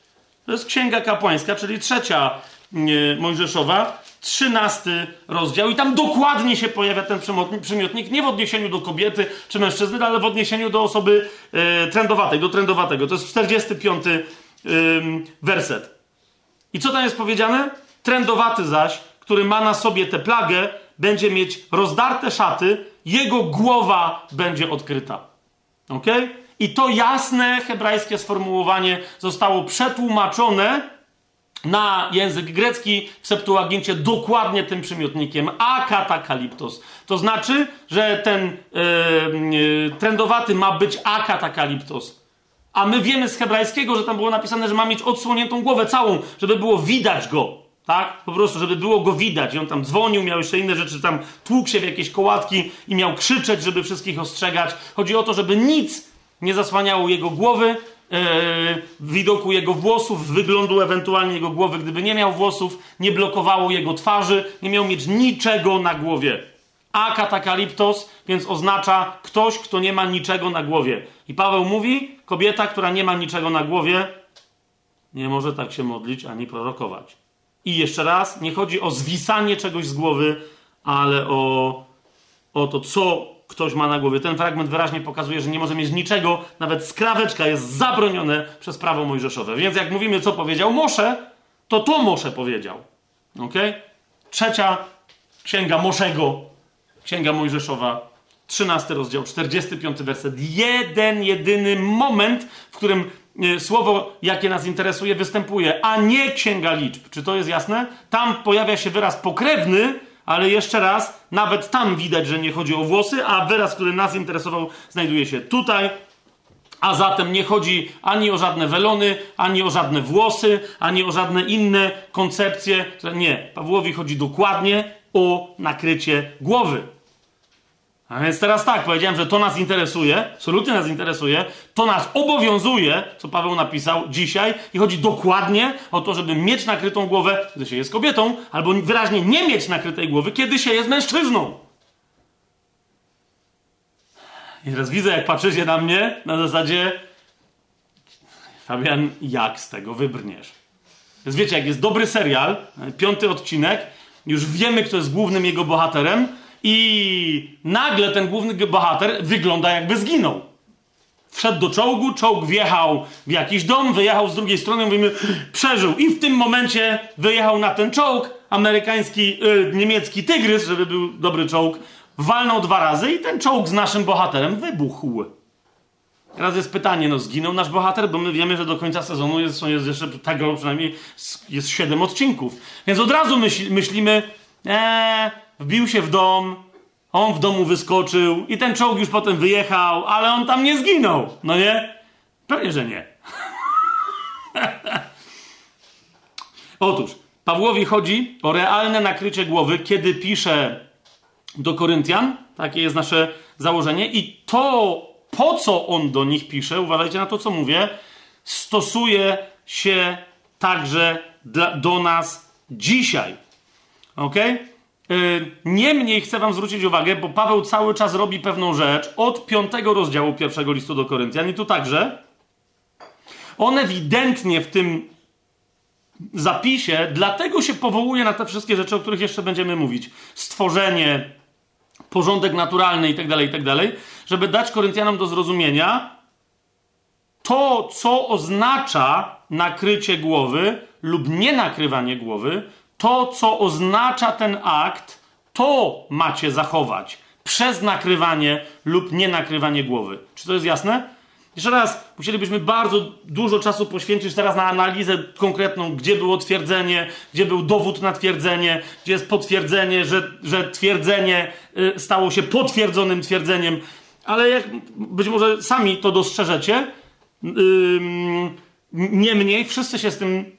Speaker 1: To jest księga kapłańska, czyli trzecia yy, Mojżeszowa, trzynasty rozdział i tam dokładnie się pojawia ten przymiotnik, nie w odniesieniu do kobiety czy mężczyzny, ale w odniesieniu do osoby e, trendowatej, do trendowatego. To jest 45 e, werset. I co tam jest powiedziane? Trendowaty zaś, który ma na sobie tę plagę, będzie mieć rozdarte szaty, jego głowa będzie odkryta. Ok? I to jasne hebrajskie sformułowanie zostało przetłumaczone na język grecki w Septuagincie dokładnie tym przymiotnikiem akatakaliptos. To znaczy, że ten yy, trendowaty ma być akatakaliptos. A my wiemy z hebrajskiego, że tam było napisane, że ma mieć odsłoniętą głowę całą, żeby było widać go. Tak? Po prostu, żeby było go widać. I on tam dzwonił, miał jeszcze inne rzeczy, tam tłukł się w jakieś kołatki i miał krzyczeć, żeby wszystkich ostrzegać. Chodzi o to, żeby nic nie zasłaniało jego głowy, widoku jego włosów, wyglądu ewentualnie jego głowy, gdyby nie miał włosów, nie blokowało jego twarzy, nie miał mieć niczego na głowie. A katakaliptos, więc oznacza ktoś, kto nie ma niczego na głowie. I Paweł mówi, kobieta, która nie ma niczego na głowie, nie może tak się modlić ani prorokować. I jeszcze raz, nie chodzi o zwisanie czegoś z głowy, ale o, o to, co ktoś ma na głowie. Ten fragment wyraźnie pokazuje, że nie może mieć niczego, nawet skraweczka jest zabronione przez prawo mojżeszowe. Więc jak mówimy, co powiedział Mosze, to to Mosze powiedział. Ok? Trzecia księga Moszego, księga Mojżeszowa, 13 rozdział, 45 werset. Jeden, jedyny moment, w którym e, słowo, jakie nas interesuje, występuje, a nie księga liczb. Czy to jest jasne? Tam pojawia się wyraz pokrewny, ale jeszcze raz, nawet tam widać, że nie chodzi o włosy, a wyraz, który nas interesował, znajduje się tutaj. A zatem nie chodzi ani o żadne welony, ani o żadne włosy, ani o żadne inne koncepcje. Nie, Pawłowi chodzi dokładnie o nakrycie głowy. A więc teraz tak, powiedziałem, że to nas interesuje, absolutnie nas interesuje, to nas obowiązuje, co Paweł napisał dzisiaj, i chodzi dokładnie o to, żeby mieć nakrytą głowę, kiedy się jest kobietą, albo wyraźnie nie mieć nakrytej głowy, kiedy się jest mężczyzną. I teraz widzę, jak patrzycie na mnie, na zasadzie, Fabian, jak z tego wybrniesz? Więc wiecie, jak jest dobry serial, piąty odcinek, już wiemy, kto jest głównym jego bohaterem, i nagle ten główny bohater wygląda jakby zginął. Wszedł do czołgu, czołg wjechał w jakiś dom, wyjechał z drugiej strony, mówimy, przeżył. I w tym momencie wyjechał na ten czołg amerykański, yy, niemiecki tygrys, żeby był dobry czołg, walnął dwa razy i ten czołg z naszym bohaterem wybuchł. Teraz jest pytanie, no zginął nasz bohater, bo my wiemy, że do końca sezonu jest, jest jeszcze tego przynajmniej jest siedem odcinków. Więc od razu myśl, myślimy, eee, wbił się w dom, on w domu wyskoczył i ten czołg już potem wyjechał, ale on tam nie zginął, no nie? Pewnie, że nie. Otóż, Pawłowi chodzi o realne nakrycie głowy, kiedy pisze do Koryntian, takie jest nasze założenie, i to, po co on do nich pisze, uważajcie na to, co mówię, stosuje się także dla, do nas dzisiaj. Ok? Y, niemniej chcę Wam zwrócić uwagę, bo Paweł cały czas robi pewną rzecz od piątego rozdziału pierwszego listu do Koryntian i tu także. On ewidentnie w tym zapisie, dlatego się powołuje na te wszystkie rzeczy, o których jeszcze będziemy mówić. Stworzenie, porządek naturalny itd., tak itd., tak żeby dać Koryntianom do zrozumienia to, co oznacza nakrycie głowy lub nie nakrywanie głowy, to, co oznacza ten akt, to macie zachować przez nakrywanie lub nie nakrywanie głowy. Czy to jest jasne? Jeszcze raz, musielibyśmy bardzo dużo czasu poświęcić teraz na analizę konkretną, gdzie było twierdzenie, gdzie był dowód na twierdzenie, gdzie jest potwierdzenie, że, że twierdzenie y, stało się potwierdzonym twierdzeniem. Ale jak być może sami to dostrzeżecie, niemniej wszyscy się z tym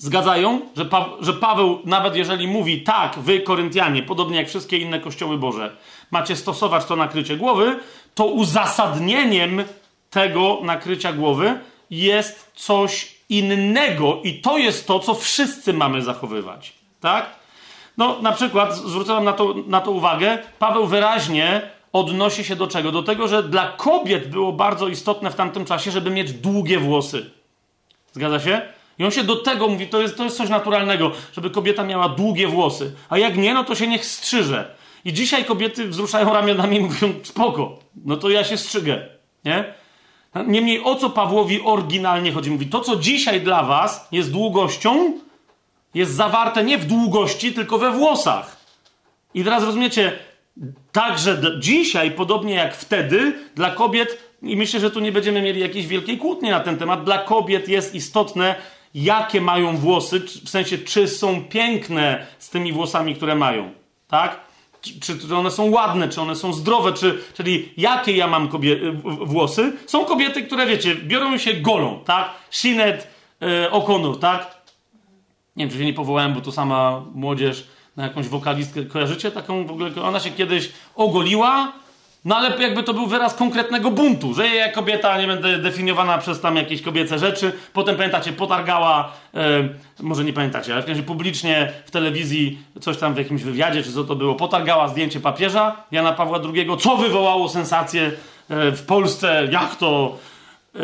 Speaker 1: zgadzają, że, pa że Paweł, nawet jeżeli mówi tak, wy Koryntianie, podobnie jak wszystkie inne kościoły Boże, macie stosować to nakrycie głowy, to uzasadnieniem tego nakrycia głowy jest coś innego i to jest to, co wszyscy mamy zachowywać. Tak? No, na przykład, zwróciłem na to, na to uwagę, Paweł wyraźnie odnosi się do czego? Do tego, że dla kobiet było bardzo istotne w tamtym czasie, żeby mieć długie włosy. Zgadza się? I on się do tego mówi, to jest, to jest coś naturalnego, żeby kobieta miała długie włosy. A jak nie, no to się niech strzyże. I dzisiaj kobiety wzruszają ramionami i mówią, spoko, no to ja się strzygę, nie? Niemniej o co Pawłowi oryginalnie chodzi? Mówi, to co dzisiaj dla was jest długością, jest zawarte nie w długości, tylko we włosach. I teraz rozumiecie, także dzisiaj, podobnie jak wtedy, dla kobiet, i myślę, że tu nie będziemy mieli jakiejś wielkiej kłótni na ten temat, dla kobiet jest istotne, jakie mają włosy, w sensie, czy są piękne z tymi włosami, które mają, tak? Czy, czy one są ładne, czy one są zdrowe, czy, czyli jakie ja mam włosy. Są kobiety, które, wiecie, biorą się golą, tak? Sinead e, O'Connor, tak? Nie wiem, czy się nie powołałem, bo to sama młodzież na jakąś wokalistkę. Kojarzycie taką w ogóle? Ona się kiedyś ogoliła, no ale jakby to był wyraz konkretnego buntu, że ja kobieta nie będę definiowana przez tam jakieś kobiece rzeczy. Potem pamiętacie, potargała, e, może nie pamiętacie, ale w każdym pupublicznie w telewizji, coś tam w jakimś wywiadzie, czy co to było, potargała zdjęcie papieża Jana Pawła II, co wywołało sensację e, w Polsce, jak to. E,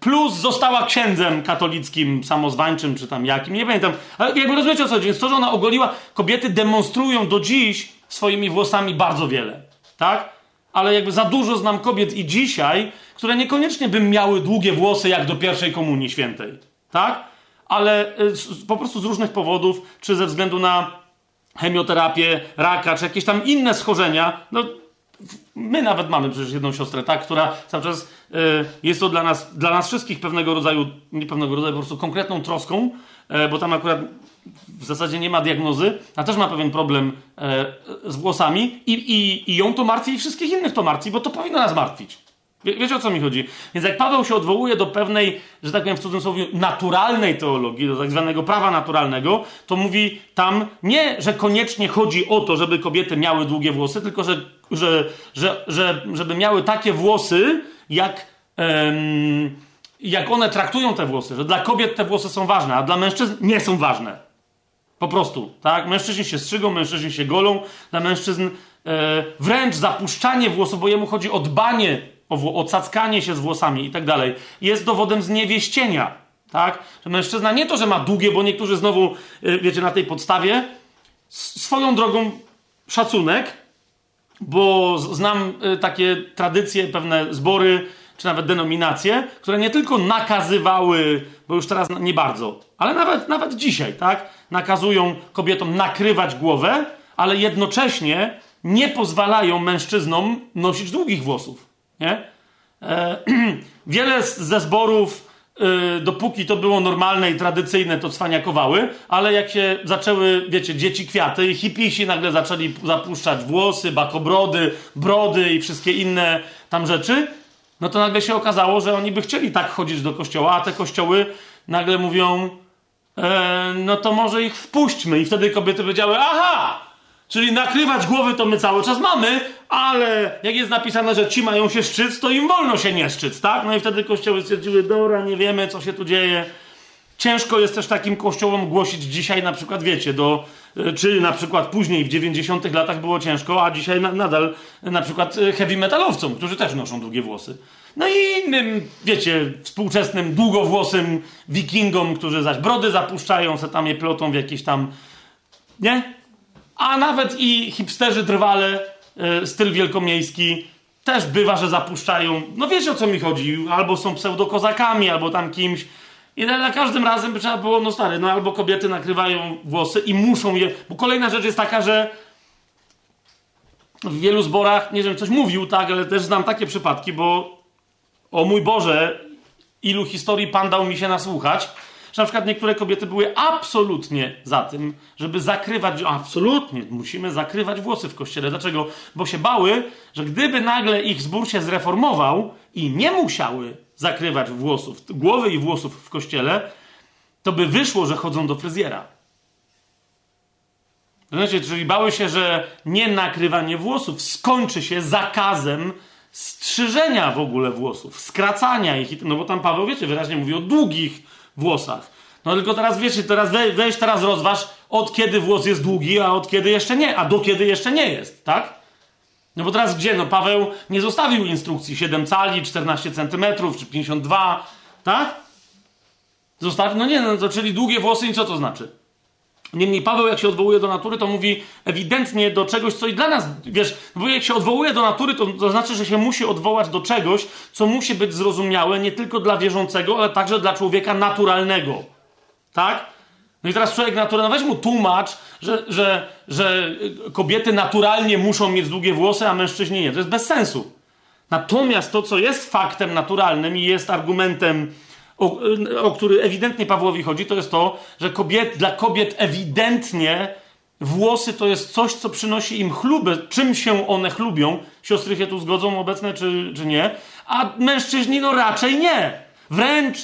Speaker 1: plus została księdzem katolickim, samozwańczym, czy tam jakim, nie pamiętam. Ale jakby rozumiecie o co chodzi, więc to, że ona ogoliła, kobiety demonstrują do dziś swoimi włosami bardzo wiele. Tak? Ale jakby za dużo znam kobiet i dzisiaj, które niekoniecznie by miały długie włosy jak do pierwszej komunii świętej. Tak? Ale y, po prostu z różnych powodów, czy ze względu na chemioterapię, raka, czy jakieś tam inne schorzenia, no my nawet mamy przecież jedną siostrę, tak, która cały czas y, jest to dla nas, dla nas wszystkich pewnego rodzaju, nie pewnego rodzaju, po prostu konkretną troską, y, bo tam akurat w zasadzie nie ma diagnozy, a też ma pewien problem e, z włosami i, i, i ją to martwi i wszystkich innych to martwi, bo to powinno nas martwić. Wie, wiecie o co mi chodzi? Więc jak Paweł się odwołuje do pewnej, że tak powiem w cudzysłowie, naturalnej teologii, do tak zwanego prawa naturalnego, to mówi tam nie, że koniecznie chodzi o to, żeby kobiety miały długie włosy, tylko że że, że, że, żeby miały takie włosy, jak, em, jak one traktują te włosy, że dla kobiet te włosy są ważne, a dla mężczyzn nie są ważne. Po prostu, tak? Mężczyźni się strzygą, mężczyźni się golą, dla mężczyzn e, wręcz zapuszczanie włosów, bo jemu chodzi o dbanie, o, o cackanie się z włosami i tak dalej, jest dowodem zniewieścienia, tak? Że mężczyzna nie to, że ma długie, bo niektórzy znowu, e, wiecie, na tej podstawie, swoją drogą szacunek, bo znam y, takie tradycje, pewne zbory, czy nawet denominacje, które nie tylko nakazywały, bo już teraz nie bardzo, ale nawet, nawet dzisiaj, tak, nakazują kobietom nakrywać głowę, ale jednocześnie nie pozwalają mężczyznom nosić długich włosów, nie? E, wiele ze zborów Y, dopóki to było normalne i tradycyjne, to cwaniakowały, ale jak się zaczęły, wiecie, dzieci kwiaty i hipisi nagle zaczęli zapuszczać włosy, bakobrody, brody i wszystkie inne tam rzeczy, no to nagle się okazało, że oni by chcieli tak chodzić do kościoła, a te kościoły nagle mówią, e, no to może ich wpuśćmy. I wtedy kobiety powiedziały, aha, Czyli nakrywać głowy to my cały czas mamy, ale jak jest napisane, że ci mają się szczyc, to im wolno się nie szczyc, tak? No i wtedy kościoły stwierdziły, dobra, nie wiemy, co się tu dzieje. Ciężko jest też takim kościołom głosić dzisiaj, na przykład, wiecie, do, czy na przykład później w 90 latach było ciężko, a dzisiaj na, nadal na przykład e, heavy metalowcom, którzy też noszą długie włosy. No i innym, wiecie, współczesnym, długowłosym wikingom, którzy zaś brody zapuszczają, se tam je plotą w jakieś tam, nie? A nawet i hipsterzy trwale, e, styl wielkomiejski, też bywa, że zapuszczają. No wiecie o co mi chodzi. Albo są pseudokozakami, albo tam kimś. I na każdym razem by trzeba było, no stary, no albo kobiety nakrywają włosy i muszą je. Bo kolejna rzecz jest taka, że w wielu zborach, nie wiem, coś mówił, tak, ale też znam takie przypadki, bo o mój Boże, ilu historii Pan dał mi się nasłuchać że na przykład niektóre kobiety były absolutnie za tym, żeby zakrywać, absolutnie musimy zakrywać włosy w kościele. Dlaczego? Bo się bały, że gdyby nagle ich zbór się zreformował i nie musiały zakrywać włosów, głowy i włosów w kościele, to by wyszło, że chodzą do fryzjera. Znaczy, czyli bały się, że nie nakrywanie włosów skończy się zakazem strzyżenia w ogóle włosów, skracania ich. No bo tam Paweł, wiecie, wyraźnie mówi o długich włosach. No tylko teraz wiecie, teraz we, weź teraz rozważ, od kiedy włos jest długi, a od kiedy jeszcze nie, a do kiedy jeszcze nie jest, tak? No bo teraz gdzie? No Paweł nie zostawił instrukcji 7 cali, 14 centymetrów czy 52, tak? Zostawił, no nie, no to czyli długie włosy i co to znaczy? Niemniej Paweł, jak się odwołuje do natury, to mówi ewidentnie do czegoś, co i dla nas, wiesz, bo jak się odwołuje do natury, to, to znaczy, że się musi odwołać do czegoś, co musi być zrozumiałe nie tylko dla wierzącego, ale także dla człowieka naturalnego. Tak? No i teraz człowiek naturalny, weź mu tłumacz, że, że, że kobiety naturalnie muszą mieć długie włosy, a mężczyźni nie. To jest bez sensu. Natomiast to, co jest faktem naturalnym i jest argumentem o, o który ewidentnie Pawłowi chodzi, to jest to, że kobiet, dla kobiet ewidentnie włosy to jest coś, co przynosi im chlubę, czym się one chlubią. Siostry się tu zgodzą obecne, czy, czy nie? A mężczyźni no raczej nie. Wręcz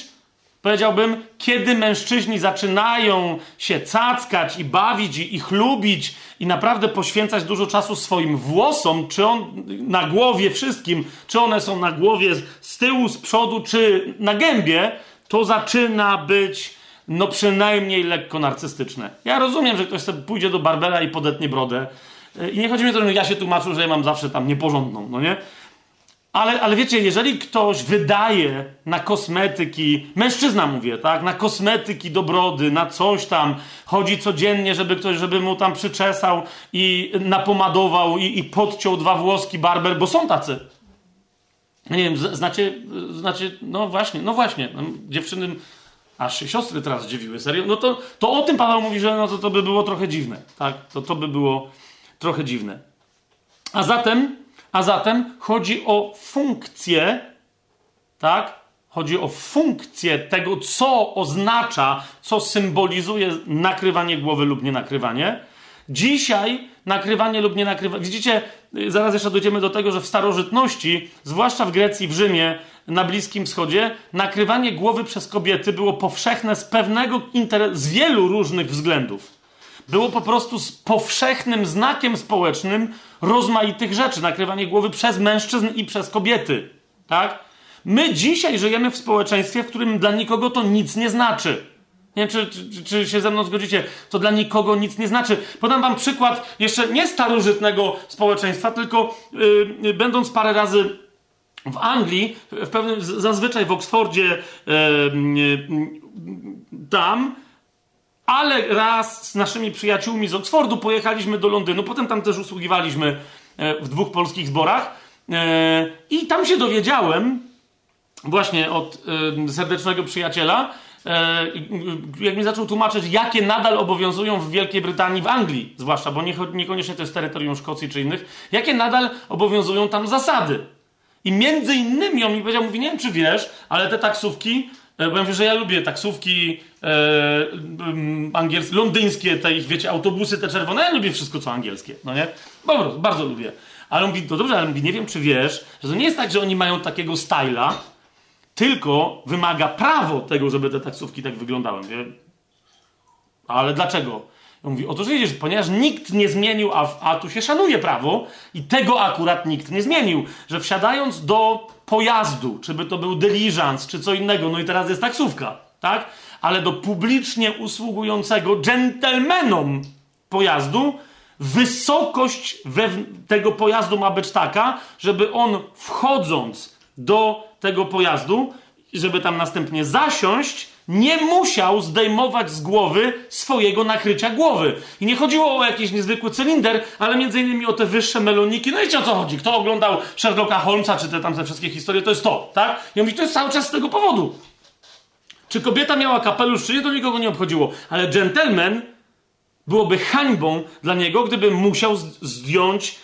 Speaker 1: powiedziałbym, kiedy mężczyźni zaczynają się cackać i bawić i, i chlubić i naprawdę poświęcać dużo czasu swoim włosom, czy on na głowie wszystkim, czy one są na głowie z tyłu, z przodu, czy na gębie, to zaczyna być no przynajmniej lekko narcystyczne. Ja rozumiem, że ktoś sobie pójdzie do barbera i podetnie brodę. I nie chodzi mi o to, że ja się tłumaczył, że ja mam zawsze tam nieporządną, no nie? Ale, ale wiecie, jeżeli ktoś wydaje na kosmetyki, mężczyzna mówię, tak, na kosmetyki do brody, na coś tam, chodzi codziennie, żeby ktoś, żeby mu tam przyczesał i napomadował i, i podciął dwa włoski barber, bo są tacy. Nie wiem, znacie, znacie, no właśnie, no właśnie, no, dziewczyny, aż się siostry teraz zdziwiły, serio, no to, to o tym Paweł mówi, że no to, to by było trochę dziwne, tak, to, to by było trochę dziwne. A zatem a zatem chodzi o funkcję, tak? Chodzi o funkcję tego, co oznacza, co symbolizuje nakrywanie głowy lub nie nakrywanie. Dzisiaj nakrywanie lub nie nakrywanie. Widzicie, zaraz jeszcze dojdziemy do tego, że w starożytności, zwłaszcza w Grecji, w Rzymie, na Bliskim Wschodzie, nakrywanie głowy przez kobiety było powszechne z pewnego z wielu różnych względów. Było po prostu z powszechnym znakiem społecznym rozmaitych rzeczy. Nakrywanie głowy przez mężczyzn i przez kobiety. Tak? My dzisiaj żyjemy w społeczeństwie, w którym dla nikogo to nic nie znaczy. Nie wiem, czy, czy, czy, się ze mną zgodzicie. To dla nikogo nic nie znaczy. Podam wam przykład jeszcze nie starożytnego społeczeństwa, tylko yy, będąc parę razy w Anglii, w pewnym, zazwyczaj w Oksfordzie, yy, yy, tam, ale raz z naszymi przyjaciółmi z Oksfordu pojechaliśmy do Londynu. Potem tam też usługiwaliśmy e, w dwóch polskich zborach. E, I tam się dowiedziałem, właśnie od e, serdecznego przyjaciela, jak mi zaczął tłumaczyć, jakie nadal obowiązują w Wielkiej Brytanii, w Anglii, zwłaszcza, bo niekoniecznie to jest terytorium Szkocji czy innych, jakie nadal obowiązują tam zasady. I między innymi on mi powiedział, mówi, nie wiem czy wiesz, ale te taksówki bo ja mówię, że ja lubię taksówki angielskie, londyńskie, te ich, wiecie, autobusy te czerwone. Ja lubię wszystko, co angielskie, no nie? Po bardzo lubię. Ale on mówi, to dobrze, ale mówi, nie wiem, czy wiesz, że to nie jest tak, że oni mają takiego styla, tylko wymaga prawo tego, żeby te taksówki tak wyglądały. Wie? Ale dlaczego? On mówi, otóż widzisz, ponieważ nikt nie zmienił, a, a tu się szanuje prawo i tego akurat nikt nie zmienił, że wsiadając do pojazdu, czy by to był dyliżans, czy co innego, no i teraz jest taksówka, tak? Ale do publicznie usługującego dżentelmenom pojazdu wysokość tego pojazdu ma być taka, żeby on wchodząc do tego pojazdu, żeby tam następnie zasiąść, nie musiał zdejmować z głowy swojego nakrycia głowy. I nie chodziło o jakiś niezwykły cylinder, ale między innymi o te wyższe meloniki. No wiecie o co chodzi? Kto oglądał Sherlocka Holmesa, czy te tam te wszystkie historie, to jest to, tak? I on mówi, to jest cały czas z tego powodu. Czy kobieta miała kapelusz, czy nie, to nikogo nie obchodziło. Ale gentleman byłoby hańbą dla niego, gdyby musiał zdjąć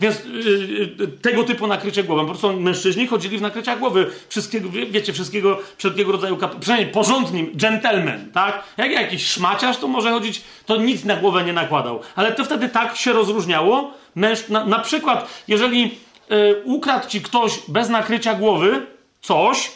Speaker 1: więc yy, tego typu nakrycie głowy. Po prostu mężczyźni chodzili w nakryciach głowy. Wszystkiego, wiecie, wszystkiego, wszelkiego rodzaju, kap- przynajmniej porządni, gentleman, tak? Jak jakiś szmaciarz, to może chodzić, to nic na głowę nie nakładał. Ale to wtedy tak się rozróżniało. Męż, na, na przykład, jeżeli yy, ukradł ci ktoś bez nakrycia głowy coś,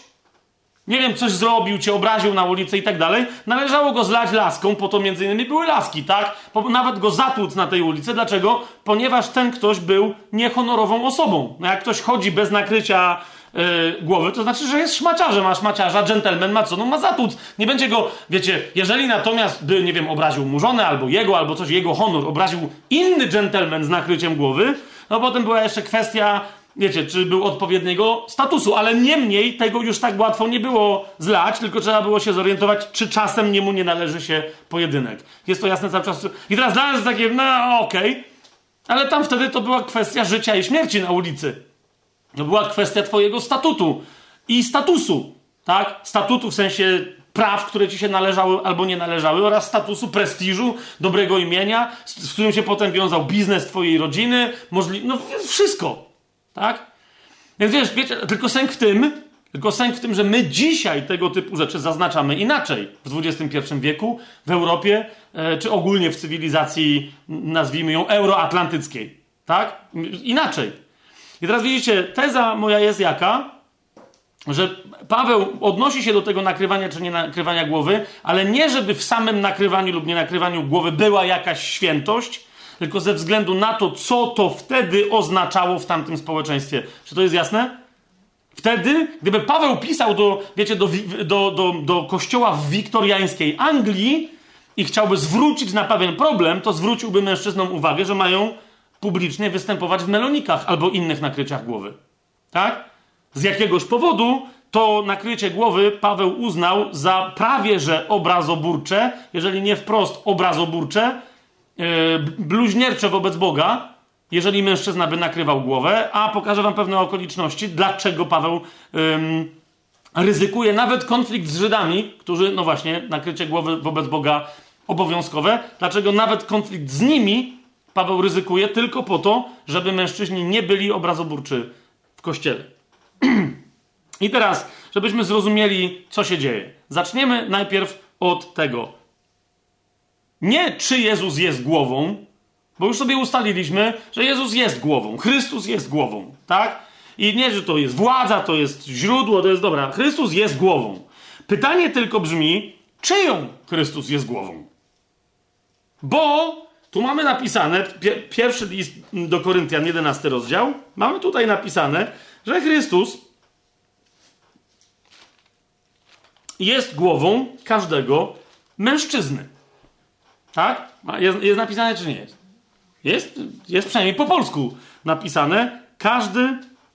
Speaker 1: nie wiem, coś zrobił, cię obraził na ulicy i tak dalej, należało go zlać laską, po to między innymi były laski, tak? Nawet go zatłuc na tej ulicy. Dlaczego? Ponieważ ten ktoś był niehonorową osobą. No jak ktoś chodzi bez nakrycia yy, głowy, to znaczy, że jest szmaciarzem, a szmaciarza, dżentelmen ma co? No ma zatłuc. Nie będzie go, wiecie, jeżeli natomiast by, nie wiem, obraził mu żonę, albo jego, albo coś, jego honor, obraził inny dżentelmen z nakryciem głowy, no potem była jeszcze kwestia wiecie, czy był odpowiedniego statusu, ale niemniej tego już tak łatwo nie było zlać, tylko trzeba było się zorientować, czy czasem niemu nie należy się pojedynek. Jest to jasne cały czas. I teraz dla nas takie, no okej, okay. ale tam wtedy to była kwestia życia i śmierci na ulicy. To była kwestia twojego statutu i statusu, tak? Statutu w sensie praw, które ci się należały albo nie należały, oraz statusu, prestiżu, dobrego imienia, z, z którym się potem wiązał biznes twojej rodziny, możli- no wszystko. Tak? Więc wiesz, wiecie, tylko sęk w tym, tylko sęk w tym, że my dzisiaj tego typu rzeczy zaznaczamy inaczej w XXI wieku, w Europie, e, czy ogólnie w cywilizacji, nazwijmy ją, euroatlantyckiej. Tak? Inaczej. I teraz widzicie, teza moja jest jaka? Że Paweł odnosi się do tego nakrywania czy nie nakrywania głowy, ale nie żeby w samym nakrywaniu lub nie nakrywaniu głowy była jakaś świętość, tylko ze względu na to, co to wtedy oznaczało w tamtym społeczeństwie. Czy to jest jasne? Wtedy, gdyby Paweł pisał do, wiecie, do, do, do, do kościoła w wiktoriańskiej Anglii i chciałby zwrócić na pewien problem, to zwróciłby mężczyznom uwagę, że mają publicznie występować w melonikach albo innych nakryciach głowy. Tak? Z jakiegoś powodu to nakrycie głowy Paweł uznał za prawie że obrazoburcze, jeżeli nie wprost obrazoburcze, E, bluźniercze wobec Boga, jeżeli mężczyzna by nakrywał głowę, a pokażę wam pewne okoliczności, dlaczego Paweł ryzykuje nawet konflikt z Żydami, którzy, no właśnie, nakrycie głowy wobec Boga obowiązkowe, dlaczego nawet konflikt z nimi Paweł ryzykuje tylko po to, żeby mężczyźni nie byli obrazoburczy w kościele. I teraz, żebyśmy zrozumieli, co się dzieje. Zaczniemy najpierw od tego. Nie czy Jezus jest głową, bo już sobie ustaliliśmy, że Jezus jest głową, Chrystus jest głową, tak? I nie, że to jest władza, to jest źródło, to jest dobra. Chrystus jest głową. Pytanie tylko brzmi, czyją Chrystus jest głową? Bo tu mamy napisane, pierwszy list do Koryntian, 11 rozdział, mamy tutaj napisane, że Chrystus jest głową każdego mężczyzny. Tak? Jest, jest napisane, czy nie jest? Jest, jest przynajmniej po polsku napisane. Każdy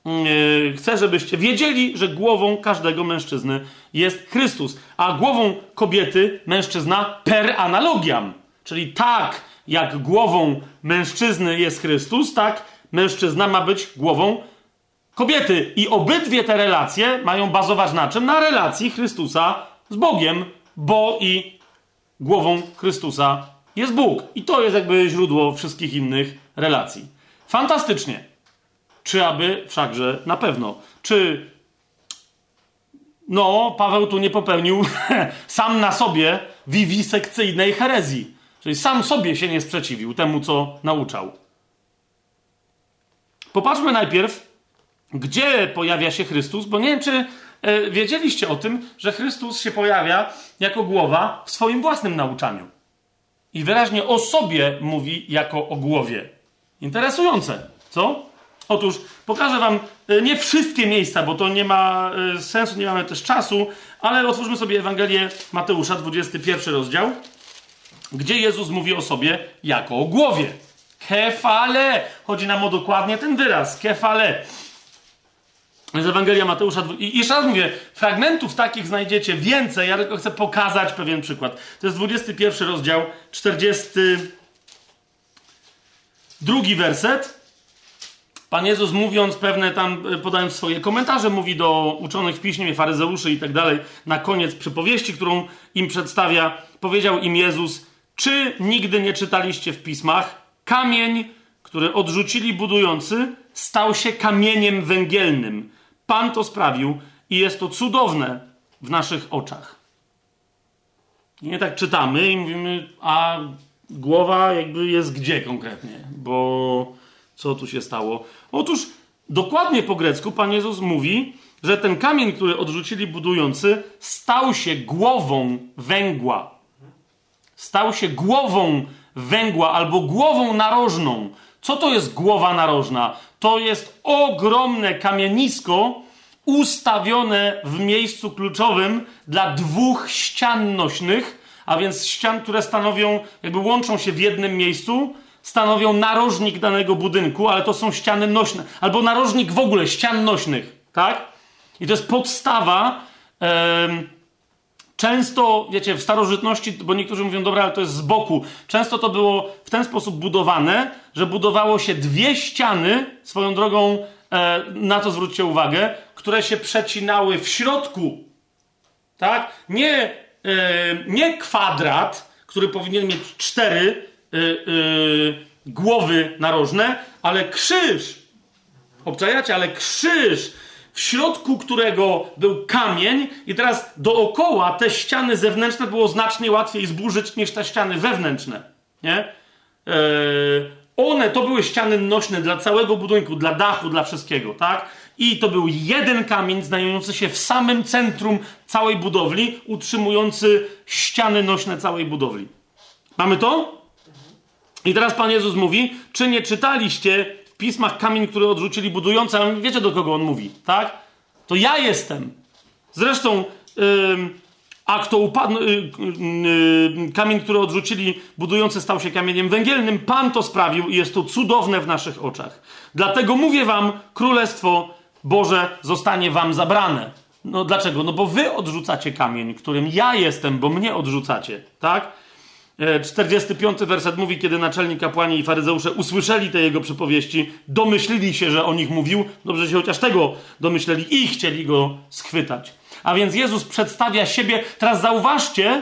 Speaker 1: yy, chce, żebyście wiedzieli, że głową każdego mężczyzny jest Chrystus, a głową kobiety mężczyzna per analogiam. Czyli tak, jak głową mężczyzny jest Chrystus, tak mężczyzna ma być głową kobiety. I obydwie te relacje mają bazować na czym? Na relacji Chrystusa z Bogiem, bo i głową Chrystusa jest Bóg. I to jest jakby źródło wszystkich innych relacji. Fantastycznie. Czy aby, wszakże na pewno. Czy no, Paweł tu nie popełnił sam na sobie wiwisekcyjnej herezji. Czyli sam sobie się nie sprzeciwił temu, co nauczał. Popatrzmy najpierw, gdzie pojawia się Chrystus, bo nie wiem, czy wiedzieliście o tym, że Chrystus się pojawia jako głowa w swoim własnym nauczaniu. I wyraźnie o sobie mówi jako o głowie. Interesujące, co? Otóż pokażę Wam e, nie wszystkie miejsca, bo to nie ma e, sensu, nie mamy też czasu, ale otwórzmy sobie Ewangelię Mateusza, 21 rozdział, gdzie Jezus mówi o sobie jako o głowie. Kefale. Chodzi nam o dokładnie ten wyraz. Kefale. Z Ewangelia Mateusza. I jeszcze raz mówię, fragmentów takich znajdziecie więcej, ja tylko chcę pokazać pewien przykład. To jest 21 rozdział, 42 werset. Pan Jezus mówiąc pewne tam, podając swoje komentarze, mówi do uczonych w piśmie, faryzeuszy i tak dalej, na koniec przypowieści, którą im przedstawia, powiedział im Jezus, czy nigdy nie czytaliście w pismach, kamień, który odrzucili budujący, stał się kamieniem węgielnym. Pan to sprawił i jest to cudowne w naszych oczach. I nie tak czytamy i mówimy, a głowa jakby jest gdzie konkretnie, bo co tu się stało? Otóż dokładnie po grecku Pan Jezus mówi, że ten kamień, który odrzucili budujący, stał się głową węgła. Stał się głową węgła albo głową narożną. Co to jest głowa narożna? To jest ogromne kamienisko ustawione w miejscu kluczowym dla dwóch ścian nośnych, a więc ścian, które stanowią, jakby łączą się w jednym miejscu, stanowią narożnik danego budynku, ale to są ściany nośne, albo narożnik w ogóle ścian nośnych, tak? I to jest podstawa. Yy, Często, wiecie, w starożytności, bo niektórzy mówią, dobra, ale to jest z boku. Często to było w ten sposób budowane, że budowało się dwie ściany, swoją drogą, e, na to zwróćcie uwagę, które się przecinały w środku. Tak? Nie, e, nie kwadrat, który powinien mieć cztery e, e głowy narożne, ale krzyż. Obczajacie, ale krzyż w środku którego był kamień, i teraz dookoła te ściany zewnętrzne było znacznie łatwiej zburzyć niż te ściany wewnętrzne. Nie? Eee, one to były ściany nośne dla całego budynku, dla dachu, dla wszystkiego, tak? I to był jeden kamień znajdujący się w samym centrum całej budowli, utrzymujący ściany nośne całej budowli. Mamy to? I teraz Pan Jezus mówi, czy nie czytaliście pismach kamień, który odrzucili budujący, ale wiecie do kogo on mówi, tak? To ja jestem. Zresztą, yy, a kto upadł, yy, yy, kamień, który odrzucili budujący, stał się kamieniem węgielnym. Pan to sprawił i jest to cudowne w naszych oczach. Dlatego mówię wam, królestwo Boże zostanie wam zabrane. No dlaczego? No bo wy odrzucacie kamień, którym ja jestem, bo mnie odrzucacie, tak? 45 e, werset mówi, kiedy naczelnik kapłani i faryzeusze usłyszeli te jego przypowieści, domyślili się, że o nich mówił, dobrze się chociaż tego domyśleli i chcieli go schwytać. A więc Jezus przedstawia siebie, teraz zauważcie,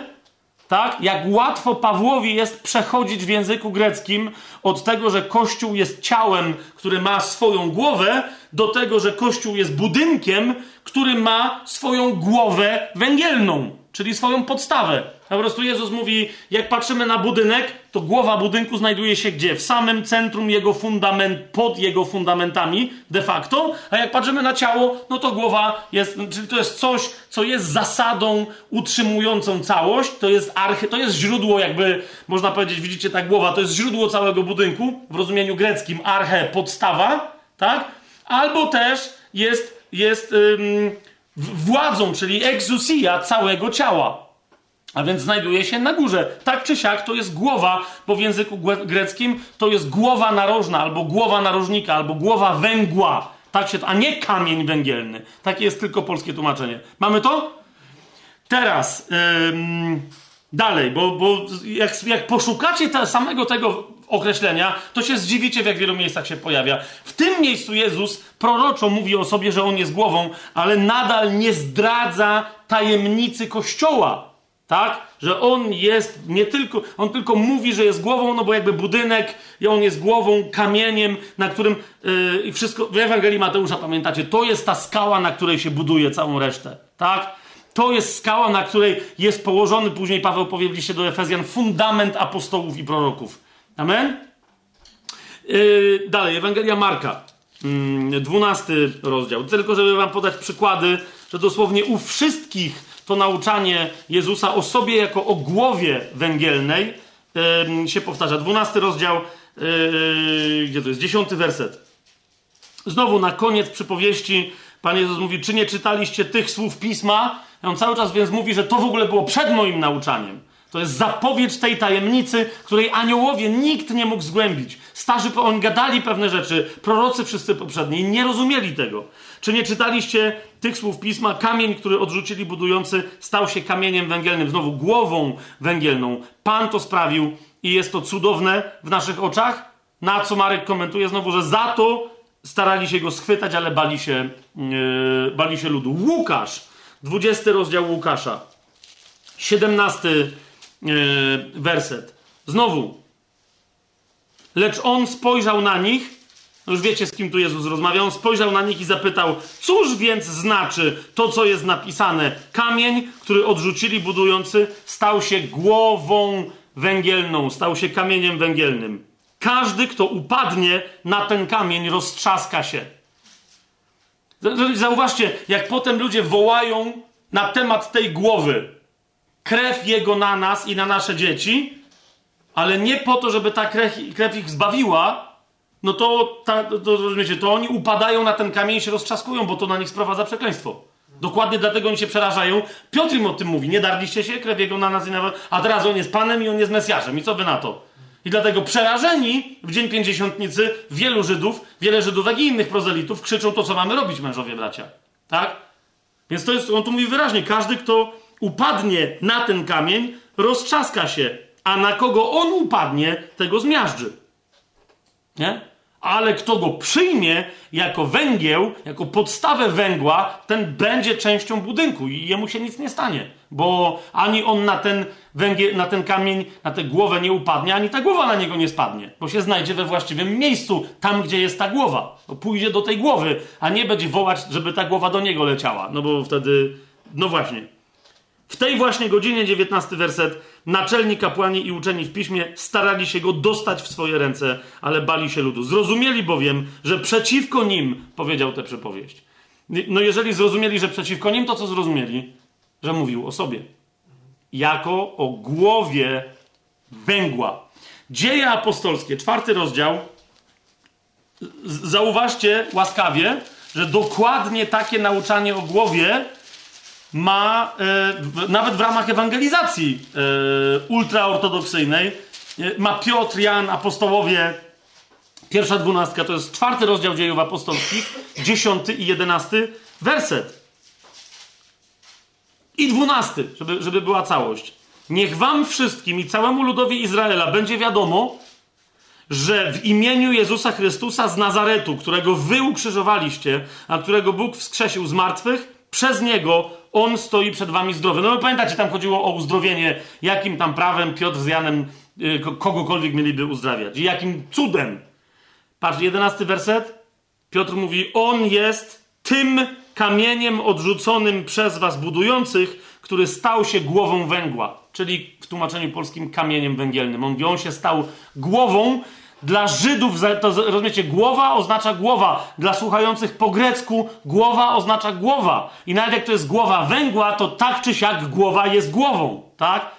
Speaker 1: tak, jak łatwo Pawłowi jest przechodzić w języku greckim od tego, że Kościół jest ciałem, który ma swoją głowę, do tego, że Kościół jest budynkiem, który ma swoją głowę węgielną, czyli swoją podstawę. Po prostu Jezus mówi, jak patrzymy na budynek, to głowa budynku znajduje się gdzie? W samym centrum jego fundament, pod jego fundamentami de facto, a jak patrzymy na ciało, no to głowa jest, czyli to jest coś, co jest zasadą utrzymującą całość, to jest archy, to jest źródło jakby, można powiedzieć, widzicie ta głowa, to jest źródło całego budynku, w rozumieniu greckim arche, podstawa, tak? Albo też jest, jest ym, władzą, czyli exousia całego ciała. A więc znajduje się na górze. Tak czy siak to jest głowa, bo w języku greckim to jest głowa narożna, albo głowa narożnika, albo głowa węgła. Tak się, a nie kamień węgielny. Takie jest tylko polskie tłumaczenie. Mamy to? Teraz ym, dalej, bo, bo jak, jak poszukacie te, samego tego określenia, to się zdziwicie, w jak wielu miejscach się pojawia. W tym miejscu Jezus proroczo mówi o sobie, że on jest głową, ale nadal nie zdradza tajemnicy Kościoła. Tak? Że on jest nie tylko, on tylko mówi, że jest głową, no bo jakby budynek, i on jest głową, kamieniem, na którym yy, i wszystko, w Ewangelii Mateusza pamiętacie, to jest ta skała, na której się buduje całą resztę. Tak? To jest skała, na której jest położony, później Paweł powie w liście do Efezjan, fundament apostołów i proroków. Amen? Yy, dalej, Ewangelia Marka, yy, dwunasty rozdział. Tylko, żeby wam podać przykłady, że dosłownie u wszystkich to nauczanie Jezusa o sobie jako o głowie węgielnej się powtarza. Dwunasty rozdział, yy, gdzie to jest? Dziesiąty werset. Znowu na koniec przypowieści Pan Jezus mówi, czy nie czytaliście tych słów Pisma? On cały czas więc mówi, że to w ogóle było przed moim nauczaniem. To jest zapowiedź tej tajemnicy, której aniołowie nikt nie mógł zgłębić. Starzy, oni gadali pewne rzeczy, prorocy wszyscy poprzedni nie rozumieli tego. Czy nie czytaliście tych słów pisma? Kamień, który odrzucili budujący, stał się kamieniem węgielnym, znowu głową węgielną. Pan to sprawił i jest to cudowne w naszych oczach. Na co Marek komentuje znowu, że za to starali się go schwytać, ale bali się, yy, bali się ludu. Łukasz, 20 rozdział Łukasza, 17 yy, werset. Znowu. Lecz on spojrzał na nich no już wiecie, z kim tu Jezus rozmawiał. On spojrzał na nich i zapytał: Cóż więc znaczy to, co jest napisane? Kamień, który odrzucili budujący, stał się głową węgielną, stał się kamieniem węgielnym. Każdy, kto upadnie na ten kamień, roztrzaska się. Zauważcie, jak potem ludzie wołają na temat tej głowy. Krew jego na nas i na nasze dzieci, ale nie po to, żeby ta krew, krew ich zbawiła, no to, ta, to, rozumiecie, to oni upadają na ten kamień i się roztrzaskują, bo to na nich sprowadza przekleństwo. Dokładnie dlatego oni się przerażają. Piotr im o tym mówi. Nie darliście się, krew jego na nas i na A teraz on jest Panem i on jest Mesjaszem. I co wy na to? I dlatego przerażeni w Dzień Pięćdziesiątnicy wielu Żydów, wiele Żydów, jak i innych prozelitów krzyczą to, co mamy robić, mężowie, bracia. Tak? Więc to jest, on tu mówi wyraźnie, każdy, kto upadnie na ten kamień, roztrzaska się, a na kogo on upadnie, tego zmiażdży. Nie? ale kto go przyjmie jako węgieł, jako podstawę węgła, ten będzie częścią budynku i jemu się nic nie stanie, bo ani on na ten węgiel, na ten kamień, na tę głowę nie upadnie, ani ta głowa na niego nie spadnie, bo się znajdzie we właściwym miejscu, tam gdzie jest ta głowa. To pójdzie do tej głowy, a nie będzie wołać, żeby ta głowa do niego leciała, no bo wtedy, no właśnie. W tej właśnie godzinie, 19 werset, naczelni kapłani i uczeni w piśmie starali się go dostać w swoje ręce, ale bali się ludu. Zrozumieli bowiem, że przeciwko nim powiedział tę przypowieść. No jeżeli zrozumieli, że przeciwko nim, to co zrozumieli? Że mówił o sobie. Jako o głowie węgła. Dzieje apostolskie, czwarty rozdział. Zauważcie łaskawie, że dokładnie takie nauczanie o głowie ma e, nawet w ramach ewangelizacji e, ultraortodoksyjnej e, ma Piotr, Jan, apostołowie pierwsza dwunastka, to jest czwarty rozdział dziejów apostolskich, dziesiąty i jedenasty werset. I dwunasty, żeby, żeby była całość. Niech wam wszystkim i całemu ludowi Izraela będzie wiadomo, że w imieniu Jezusa Chrystusa z Nazaretu, którego wy ukrzyżowaliście, a którego Bóg wskrzesił z martwych, przez niego on stoi przed wami zdrowy. No pamiętacie, tam chodziło o uzdrowienie, jakim tam prawem Piotr z Janem y, kogokolwiek mieliby uzdrawiać. I jakim cudem. Patrz, jedenasty werset. Piotr mówi, on jest tym kamieniem odrzuconym przez was budujących, który stał się głową węgła. czyli w tłumaczeniu polskim kamieniem węgielnym. On on się stał głową dla Żydów, to rozumiecie, głowa oznacza głowa. Dla słuchających po grecku głowa oznacza głowa. I nawet jak to jest głowa węgła, to tak czy siak głowa jest głową, tak?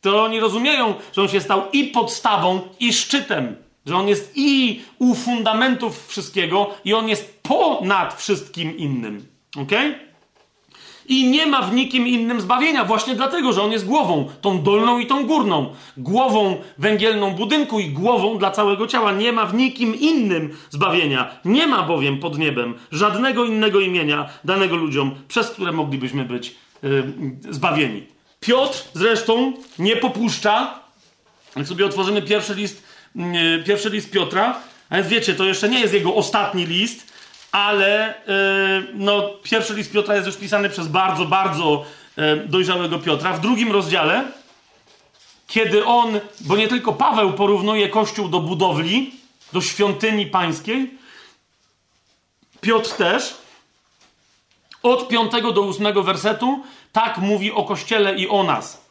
Speaker 1: To oni rozumieją, że on się stał i podstawą, i szczytem. Że on jest i u fundamentów wszystkiego, i on jest ponad wszystkim innym. Okej? Okay? I nie ma w nikim innym zbawienia, właśnie dlatego, że on jest głową, tą dolną i tą górną. Głową węgielną budynku i głową dla całego ciała. Nie ma w nikim innym zbawienia. Nie ma bowiem pod niebem żadnego innego imienia danego ludziom, przez które moglibyśmy być yy, zbawieni. Piotr zresztą nie popuszcza. Jak sobie otworzymy pierwszy list, yy, pierwszy list Piotra, a więc wiecie, to jeszcze nie jest jego ostatni list ale yy, no, pierwszy list Piotra jest już pisany przez bardzo, bardzo yy, dojrzałego Piotra. W drugim rozdziale, kiedy on, bo nie tylko Paweł porównuje Kościół do budowli, do świątyni pańskiej, Piotr też, od 5 do 8 wersetu, tak mówi o Kościele i o nas.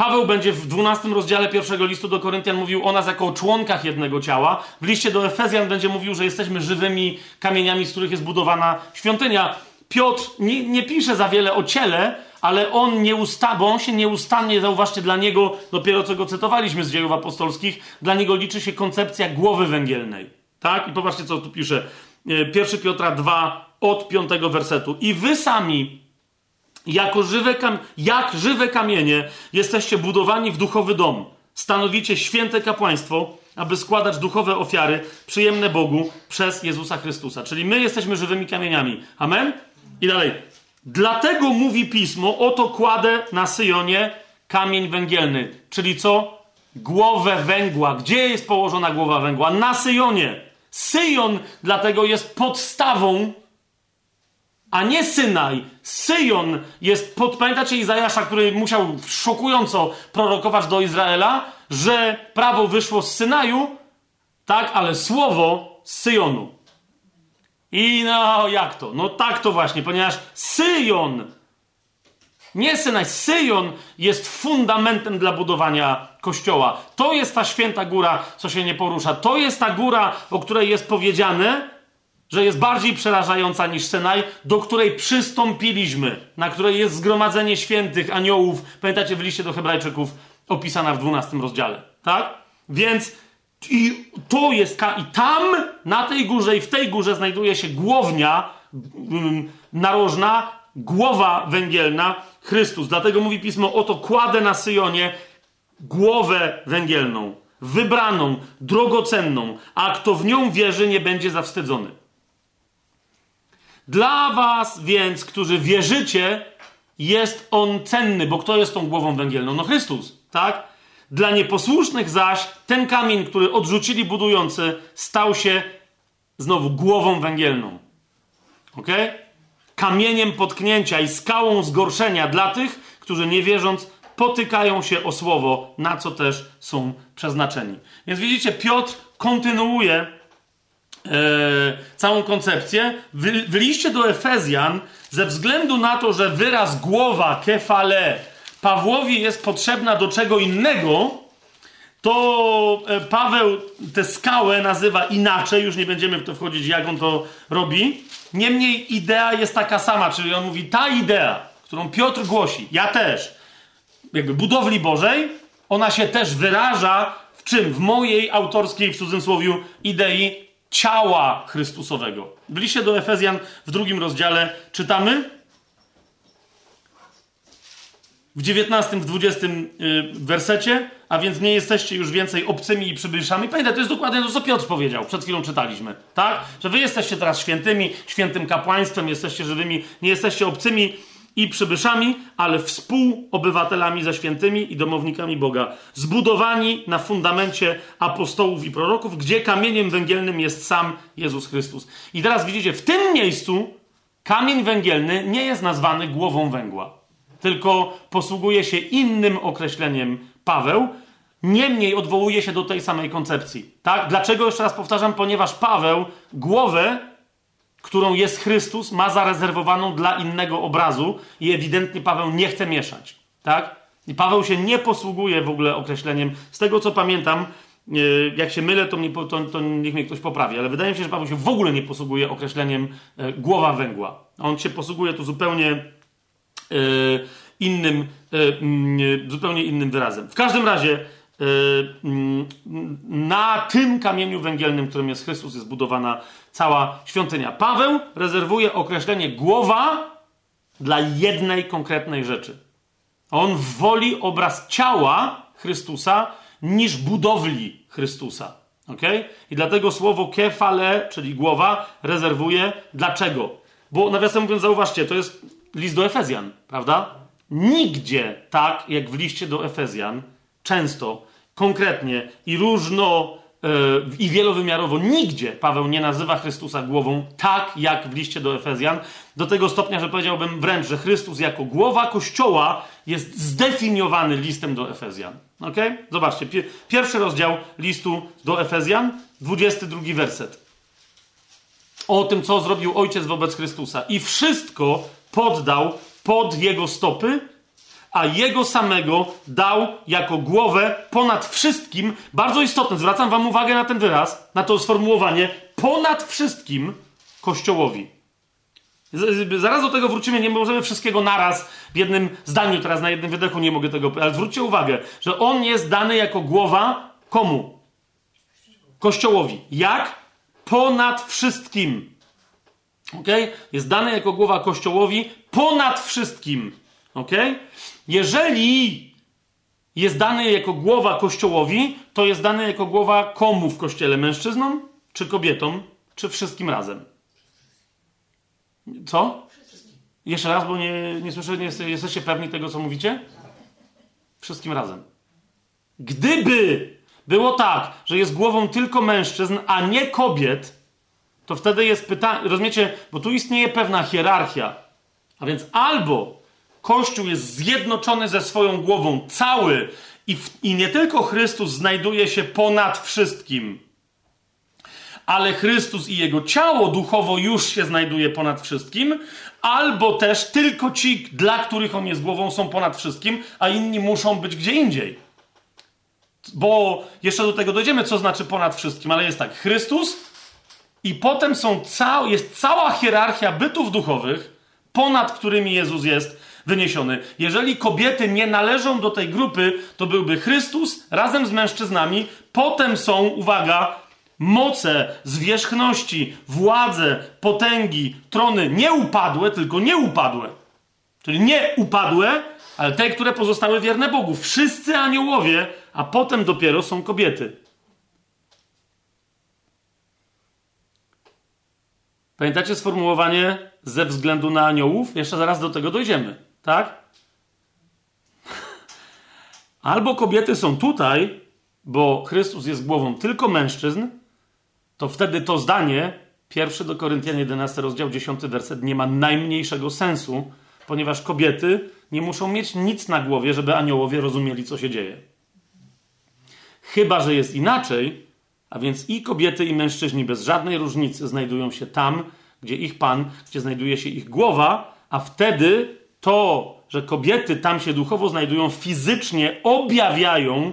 Speaker 1: Paweł będzie w 12 rozdziale pierwszego listu do Koryntian mówił o nas jako o członkach jednego ciała. W liście do Efezjan będzie mówił, że jesteśmy żywymi kamieniami, z których jest budowana świątynia. Piotr nie, nie pisze za wiele o ciele, ale on nie usta, bo on się nieustannie, zauważcie, dla niego, dopiero co go cytowaliśmy z dziejów apostolskich, dla niego liczy się koncepcja głowy węgielnej. Tak? I popatrzcie, co tu pisze. 1 e, Piotra 2 od 5 wersetu. I wy sami jako żywe kam- jak żywe kamienie jesteście budowani w duchowy dom. Stanowicie święte kapłaństwo, aby składać duchowe ofiary przyjemne Bogu przez Jezusa Chrystusa. Czyli my jesteśmy żywymi kamieniami. Amen? I dalej. Dlatego mówi pismo: Oto kładę na Syjonie kamień węgielny. Czyli co? Głowę węgła. Gdzie jest położona głowa węgła? Na Syjonie. Syjon dlatego jest podstawą a nie Synaj. Syjon jest, pod, pamiętacie Izajasza, który musiał szokująco prorokować do Izraela, że prawo wyszło z Synaju, tak, ale słowo z Syjonu. I no, jak to? No tak to właśnie, ponieważ Syjon, nie Synaj, Syjon jest fundamentem dla budowania kościoła. To jest ta święta góra, co się nie porusza. To jest ta góra, o której jest powiedziane, że jest bardziej przerażająca niż Senaj, do której przystąpiliśmy, na której jest zgromadzenie świętych aniołów, pamiętacie w liście do Hebrajczyków, opisana w 12 rozdziale, tak? Więc i to jest, i tam, na tej górze i w tej górze znajduje się głownia mm, narożna, głowa węgielna, Chrystus. Dlatego mówi pismo, oto kładę na Syjonie głowę węgielną, wybraną, drogocenną, a kto w nią wierzy, nie będzie zawstydzony. Dla was więc, którzy wierzycie, jest on cenny, bo kto jest tą głową węgielną? No Chrystus, tak? Dla nieposłusznych zaś ten kamień, który odrzucili budujący, stał się znowu głową węgielną. Ok? Kamieniem potknięcia i skałą zgorszenia dla tych, którzy nie wierząc, potykają się o słowo, na co też są przeznaczeni. Więc widzicie, Piotr kontynuuje całą koncepcję. W, w liście do Efezjan, ze względu na to, że wyraz głowa, kefale, Pawłowi jest potrzebna do czego innego, to e, Paweł tę skałę nazywa inaczej, już nie będziemy w to wchodzić, jak on to robi. Niemniej idea jest taka sama, czyli on mówi, ta idea, którą Piotr głosi, ja też, jakby budowli Bożej, ona się też wyraża w czym? W mojej autorskiej, w cudzysłowie, idei ciała Chrystusowego. W liście do Efezjan w drugim rozdziale czytamy w 19, w 20 y, wersecie, a więc nie jesteście już więcej obcymi i przybyszami. Pamiętaj, to jest dokładnie to, co Piotr powiedział, przed chwilą czytaliśmy, tak? Że wy jesteście teraz świętymi, świętym kapłaństwem, jesteście żywymi, nie jesteście obcymi i przybyszami, ale współobywatelami ze świętymi i domownikami Boga, zbudowani na fundamencie apostołów i proroków, gdzie kamieniem węgielnym jest sam Jezus Chrystus. I teraz widzicie, w tym miejscu kamień węgielny nie jest nazwany głową węgła, tylko posługuje się innym określeniem Paweł, niemniej odwołuje się do tej samej koncepcji. Tak? Dlaczego jeszcze raz powtarzam? Ponieważ Paweł głowę którą jest Chrystus, ma zarezerwowaną dla innego obrazu i ewidentnie Paweł nie chce mieszać. Tak? I Paweł się nie posługuje w ogóle określeniem, z tego co pamiętam, e, jak się mylę, to, mnie, to, to niech mnie ktoś poprawi, ale wydaje mi się, że Paweł się w ogóle nie posługuje określeniem e, głowa węgła. On się posługuje tu zupełnie e, innym, mm, zupełnie innym wyrazem. W każdym razie na tym kamieniu węgielnym, którym jest Chrystus, jest budowana cała świątynia. Paweł rezerwuje określenie głowa dla jednej konkretnej rzeczy. On woli obraz ciała Chrystusa niż budowli Chrystusa. Okay? I dlatego słowo kefale, czyli głowa, rezerwuje. Dlaczego? Bo nawiasem mówiąc, zauważcie, to jest list do Efezjan, prawda? Nigdzie tak jak w liście do Efezjan, często, konkretnie i różno i wielowymiarowo nigdzie Paweł nie nazywa Chrystusa głową, tak jak w liście do Efezjan, do tego stopnia, że powiedziałbym wręcz, że Chrystus jako głowa Kościoła jest zdefiniowany listem do Efezjan. Ok? Zobaczcie, pierwszy rozdział listu do Efezjan, 22 werset. O tym, co zrobił Ojciec wobec Chrystusa. I wszystko poddał pod Jego stopy, a jego samego dał jako głowę ponad wszystkim. Bardzo istotne, zwracam Wam uwagę na ten wyraz, na to sformułowanie, ponad wszystkim Kościołowi. Zaraz do tego wrócimy, nie możemy wszystkiego naraz w jednym zdaniu, teraz na jednym wydechu nie mogę tego, ale zwróćcie uwagę, że on jest dany jako głowa komu? Kościołowi. Jak? Ponad wszystkim. Ok? Jest dany jako głowa Kościołowi ponad wszystkim. Ok? Jeżeli jest dany jako głowa kościołowi, to jest dany jako głowa komu w kościele? Mężczyznom, czy kobietom, czy wszystkim razem? Co? Jeszcze raz, bo nie, nie słyszę, nie jesteście pewni tego, co mówicie? Wszystkim razem. Gdyby było tak, że jest głową tylko mężczyzn, a nie kobiet, to wtedy jest pytanie, rozumiecie, bo tu istnieje pewna hierarchia. A więc albo Kościół jest zjednoczony ze swoją głową, cały, i, w, i nie tylko Chrystus znajduje się ponad wszystkim, ale Chrystus i jego ciało duchowo już się znajduje ponad wszystkim, albo też tylko ci, dla których on jest głową, są ponad wszystkim, a inni muszą być gdzie indziej. Bo jeszcze do tego dojdziemy, co znaczy ponad wszystkim, ale jest tak: Chrystus, i potem są jest cała hierarchia bytów duchowych, ponad którymi Jezus jest, wyniesiony. Jeżeli kobiety nie należą do tej grupy, to byłby Chrystus razem z mężczyznami. Potem są, uwaga, moce, zwierzchności, władze, potęgi, trony nie upadłe, tylko nie upadłe. Czyli nie upadłe, ale te, które pozostały wierne Bogu. Wszyscy aniołowie, a potem dopiero są kobiety. Pamiętacie sformułowanie ze względu na aniołów? Jeszcze zaraz do tego dojdziemy. Tak? Albo kobiety są tutaj, bo Chrystus jest głową tylko mężczyzn, to wtedy to zdanie, pierwszy do Koryntian 11 rozdział 10 werset, nie ma najmniejszego sensu, ponieważ kobiety nie muszą mieć nic na głowie, żeby aniołowie rozumieli, co się dzieje. Chyba, że jest inaczej, a więc i kobiety, i mężczyźni bez żadnej różnicy znajdują się tam, gdzie ich Pan, gdzie znajduje się ich głowa, a wtedy to, że kobiety tam się duchowo znajdują, fizycznie objawiają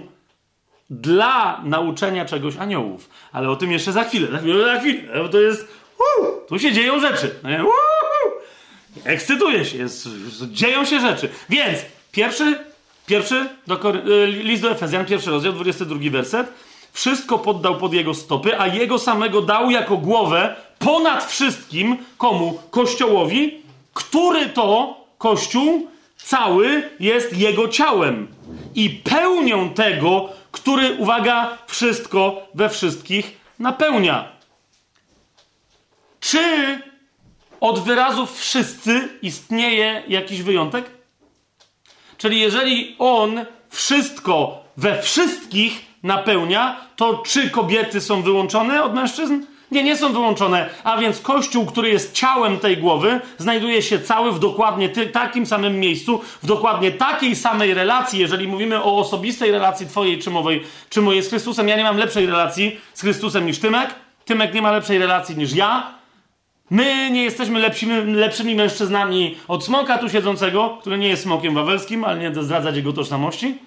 Speaker 1: dla nauczenia czegoś aniołów. Ale o tym jeszcze za chwilę, za chwilę, za chwilę. Bo to jest. Uh, tu się dzieją rzeczy. Uh, ekscytuje się, jest, dzieją się rzeczy. Więc pierwszy, pierwszy do, y, list do Efezjan, pierwszy rozdział, 22 werset. Wszystko poddał pod jego stopy, a jego samego dał jako głowę ponad wszystkim komu? Kościołowi, który to Kościół cały jest jego ciałem i pełnią tego, który, uwaga, wszystko we wszystkich napełnia. Czy od wyrazów wszyscy istnieje jakiś wyjątek? Czyli jeżeli on wszystko we wszystkich napełnia, to czy kobiety są wyłączone od mężczyzn? Nie, nie są wyłączone. A więc Kościół, który jest ciałem tej głowy, znajduje się cały w dokładnie ty, takim samym miejscu, w dokładnie takiej samej relacji. Jeżeli mówimy o osobistej relacji Twojej czy mojej, czy mojej z Chrystusem, ja nie mam lepszej relacji z Chrystusem niż Tymek. Tymek nie ma lepszej relacji niż ja. My nie jesteśmy lepszymi, lepszymi mężczyznami od smoka tu siedzącego, który nie jest smokiem wawelskim, ale nie zdradzać jego tożsamości.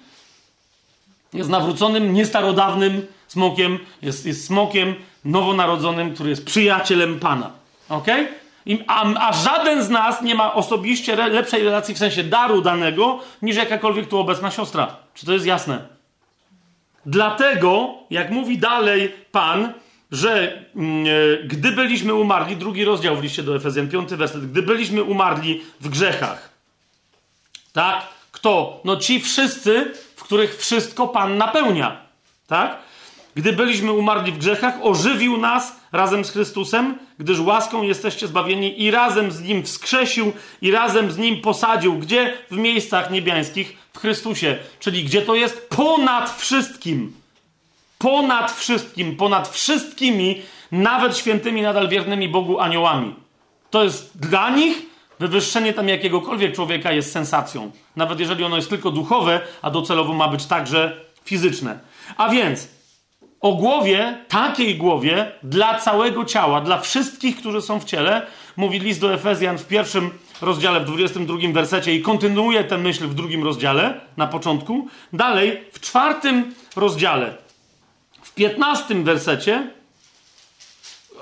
Speaker 1: Jest nawróconym, niestarodawnym smokiem, jest, jest smokiem nowonarodzonym, który jest przyjacielem Pana. Ok? A, a, żaden z nas nie ma osobiście re, lepszej relacji w sensie daru danego, niż jakakolwiek tu obecna siostra. Czy to jest jasne? Dlatego, jak mówi dalej Pan, że e, gdy byliśmy umarli, drugi rozdział w liście do Efezjan, piąty werset, gdy byliśmy umarli w grzechach, tak? Kto? No ci wszyscy, w których wszystko Pan napełnia, tak? Gdy byliśmy umarli w grzechach, ożywił nas razem z Chrystusem, gdyż łaską jesteście zbawieni i razem z Nim wskrzesił i razem z Nim posadził. Gdzie? W miejscach niebiańskich w Chrystusie. Czyli gdzie to jest? Ponad wszystkim ponad wszystkim, ponad wszystkimi, nawet świętymi, nadal wiernymi Bogu aniołami. To jest dla nich wywyższenie tam jakiegokolwiek człowieka jest sensacją. Nawet jeżeli ono jest tylko duchowe, a docelowo ma być także fizyczne. A więc o głowie, takiej głowie, dla całego ciała, dla wszystkich, którzy są w ciele, mówi list do Efezjan w pierwszym rozdziale, w 22 wersecie i kontynuuje tę myśl w drugim rozdziale, na początku. Dalej, w czwartym rozdziale, w 15 wersecie,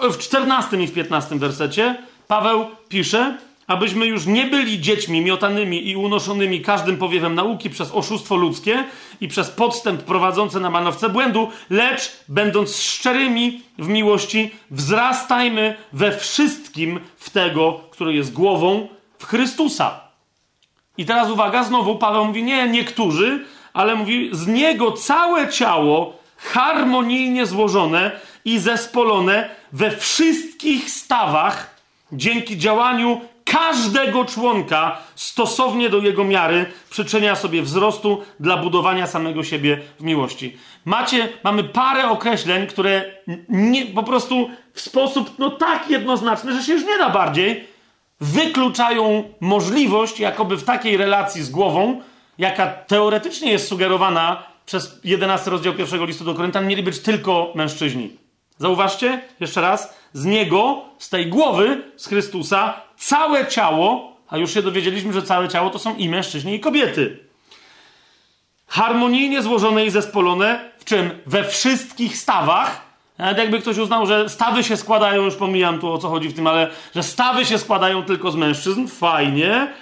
Speaker 1: w 14 i w 15 wersecie, Paweł pisze, abyśmy już nie byli dziećmi miotanymi i unoszonymi każdym powiewem nauki przez oszustwo ludzkie i przez podstęp prowadzący na manowce błędu, lecz będąc szczerymi w miłości, wzrastajmy we wszystkim w tego, który jest głową, w Chrystusa. I teraz uwaga, znowu Paweł mówi, nie niektórzy, ale mówi, z niego całe ciało harmonijnie złożone i zespolone we wszystkich stawach dzięki działaniu każdego członka stosownie do jego miary przyczynia sobie wzrostu dla budowania samego siebie w miłości. Macie, mamy parę określeń, które nie, po prostu w sposób no tak jednoznaczny, że się już nie da bardziej, wykluczają możliwość, jakoby w takiej relacji z głową, jaka teoretycznie jest sugerowana przez 11 rozdział pierwszego listu do Koryntian mieli być tylko mężczyźni. Zauważcie, jeszcze raz, z niego, z tej głowy, z Chrystusa, całe ciało, a już się dowiedzieliśmy, że całe ciało to są i mężczyźni, i kobiety. Harmonijnie złożone i zespolone, w czym? We wszystkich stawach. Nawet jakby ktoś uznał, że stawy się składają, już pomijam tu o co chodzi w tym, ale że stawy się składają tylko z mężczyzn, fajnie.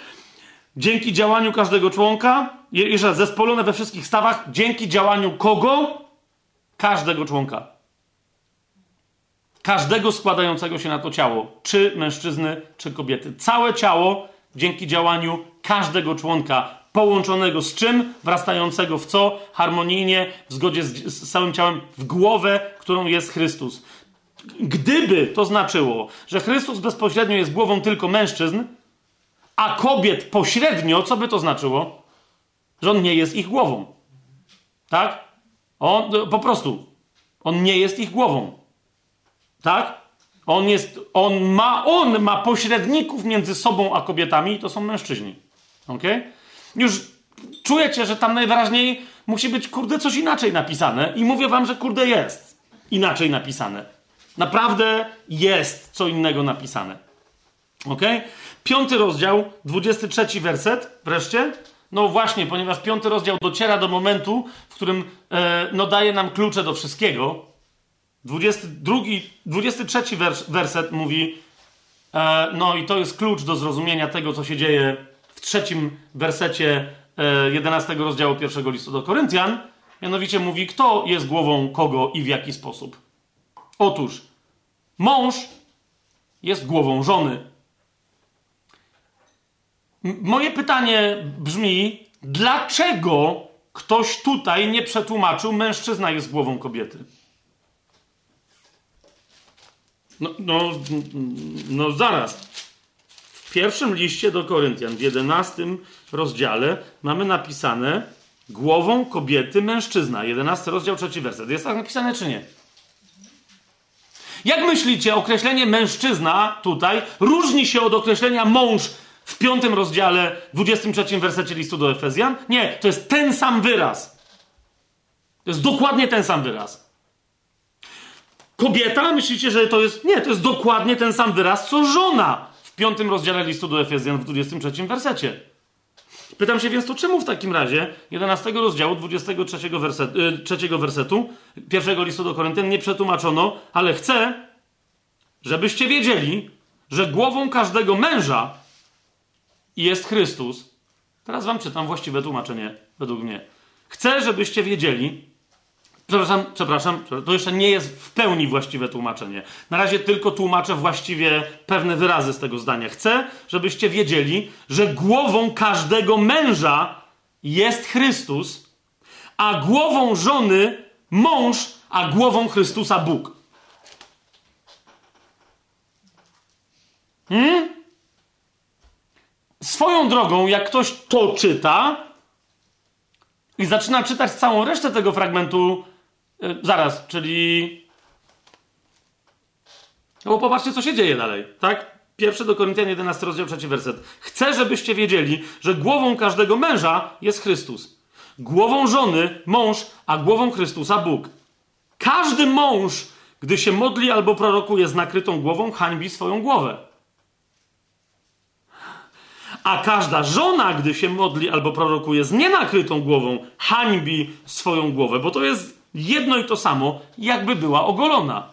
Speaker 1: Dzięki działaniu każdego członka, jeszcze zespolone we wszystkich stawach, dzięki działaniu kogo? Każdego członka. Każdego składającego się na to ciało, czy mężczyzny, czy kobiety. Całe ciało dzięki działaniu każdego członka, połączonego z czym? Wrastającego w co? Harmonijnie, w zgodzie z, z całym ciałem, w głowę, którą jest Chrystus. Gdyby to znaczyło, że Chrystus bezpośrednio jest głową tylko mężczyzn, a kobiet pośrednio, co by to znaczyło? Że on nie jest ich głową. Tak? On po prostu. On nie jest ich głową. Tak? On jest, on ma, on ma pośredników między sobą a kobietami i to są mężczyźni. Ok? Już czujecie, że tam najwyraźniej musi być, kurde, coś inaczej napisane i mówię wam, że kurde jest inaczej napisane. Naprawdę jest co innego napisane. Ok? Piąty rozdział, 23 werset, wreszcie. No właśnie, ponieważ piąty rozdział dociera do momentu, w którym e, no, daje nam klucze do wszystkiego. 22, 23 wers, werset mówi, e, no i to jest klucz do zrozumienia tego, co się dzieje w trzecim wersecie e, 11 rozdziału pierwszego listu do Koryntian. Mianowicie mówi, kto jest głową kogo i w jaki sposób. Otóż mąż jest głową żony Moje pytanie brzmi, dlaczego ktoś tutaj nie przetłumaczył, mężczyzna jest głową kobiety? No, no, no zaraz. W pierwszym liście do Koryntian, w jedenastym rozdziale, mamy napisane głową kobiety mężczyzna. Jedenasty rozdział, trzeci werset. Jest tak napisane, czy nie? Jak myślicie, określenie mężczyzna tutaj różni się od określenia mąż w piątym rozdziale, 23 wersecie listu do Efezjan? Nie, to jest ten sam wyraz. To jest dokładnie ten sam wyraz. Kobieta, myślicie, że to jest. Nie, to jest dokładnie ten sam wyraz, co żona w piątym rozdziale listu do Efezjan w 23 wersecie. Pytam się więc, to czemu w takim razie 11 rozdziału 23 wersetu, yy, trzeciego wersetu pierwszego listu do Koryntian nie przetłumaczono, ale chcę, żebyście wiedzieli, że głową każdego męża jest Chrystus. Teraz wam czytam właściwe tłumaczenie, według mnie. Chcę, żebyście wiedzieli, Przepraszam, przepraszam, to jeszcze nie jest w pełni właściwe tłumaczenie. Na razie tylko tłumaczę właściwie pewne wyrazy z tego zdania. Chcę, żebyście wiedzieli, że głową każdego męża jest Chrystus, a głową żony mąż, a głową Chrystusa Bóg. Hmm? Swoją drogą, jak ktoś to czyta i zaczyna czytać całą resztę tego fragmentu, yy, zaraz, czyli. No bo popatrzcie, co się dzieje dalej, tak? Pierwszy do Koryntian 11 rozdział 3 werset. Chcę, żebyście wiedzieli, że głową każdego męża jest Chrystus. Głową żony mąż, a głową Chrystusa Bóg. Każdy mąż, gdy się modli albo prorokuje z nakrytą głową, hańbi swoją głowę. A każda żona, gdy się modli albo prorokuje z nienakrytą głową, hańbi swoją głowę, bo to jest jedno i to samo, jakby była ogolona.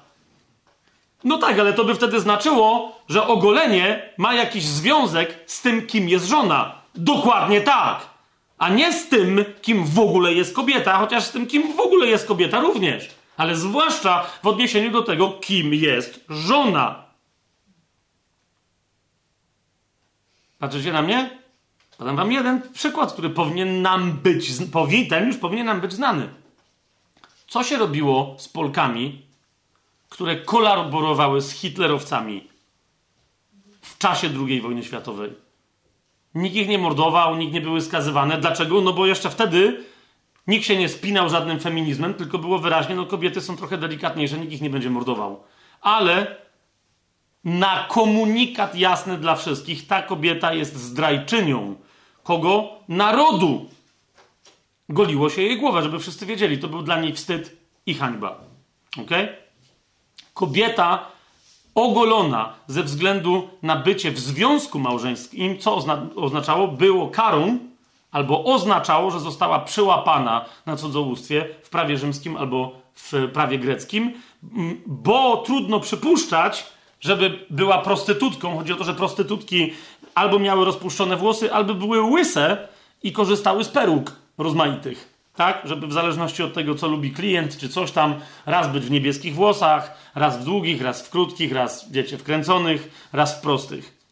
Speaker 1: No tak, ale to by wtedy znaczyło, że ogolenie ma jakiś związek z tym, kim jest żona. Dokładnie tak. A nie z tym, kim w ogóle jest kobieta, chociaż z tym, kim w ogóle jest kobieta również. Ale zwłaszcza w odniesieniu do tego, kim jest żona. Patrzycie na mnie? Podam wam jeden przykład, który powinien nam być, powinien, ten już powinien nam być znany. Co się robiło z Polkami, które kolaborowały z hitlerowcami w czasie II wojny światowej? Nikt ich nie mordował, nikt nie były skazywane. Dlaczego? No bo jeszcze wtedy nikt się nie spinał żadnym feminizmem, tylko było wyraźnie, no kobiety są trochę delikatniejsze, nikt ich nie będzie mordował. Ale na komunikat jasny dla wszystkich, ta kobieta jest zdrajczynią. Kogo? Narodu. Goliło się jej głowa, żeby wszyscy wiedzieli. To był dla niej wstyd i hańba. Ok? Kobieta ogolona ze względu na bycie w związku małżeńskim, co ozna oznaczało, było karą albo oznaczało, że została przyłapana na cudzołóstwie w prawie rzymskim albo w prawie greckim, bo trudno przypuszczać, żeby była prostytutką. Chodzi o to, że prostytutki albo miały rozpuszczone włosy, albo były łyse i korzystały z peruk rozmaitych. Tak? Żeby w zależności od tego, co lubi klient, czy coś tam, raz być w niebieskich włosach, raz w długich, raz w krótkich, raz, wiecie, wkręconych, raz w prostych.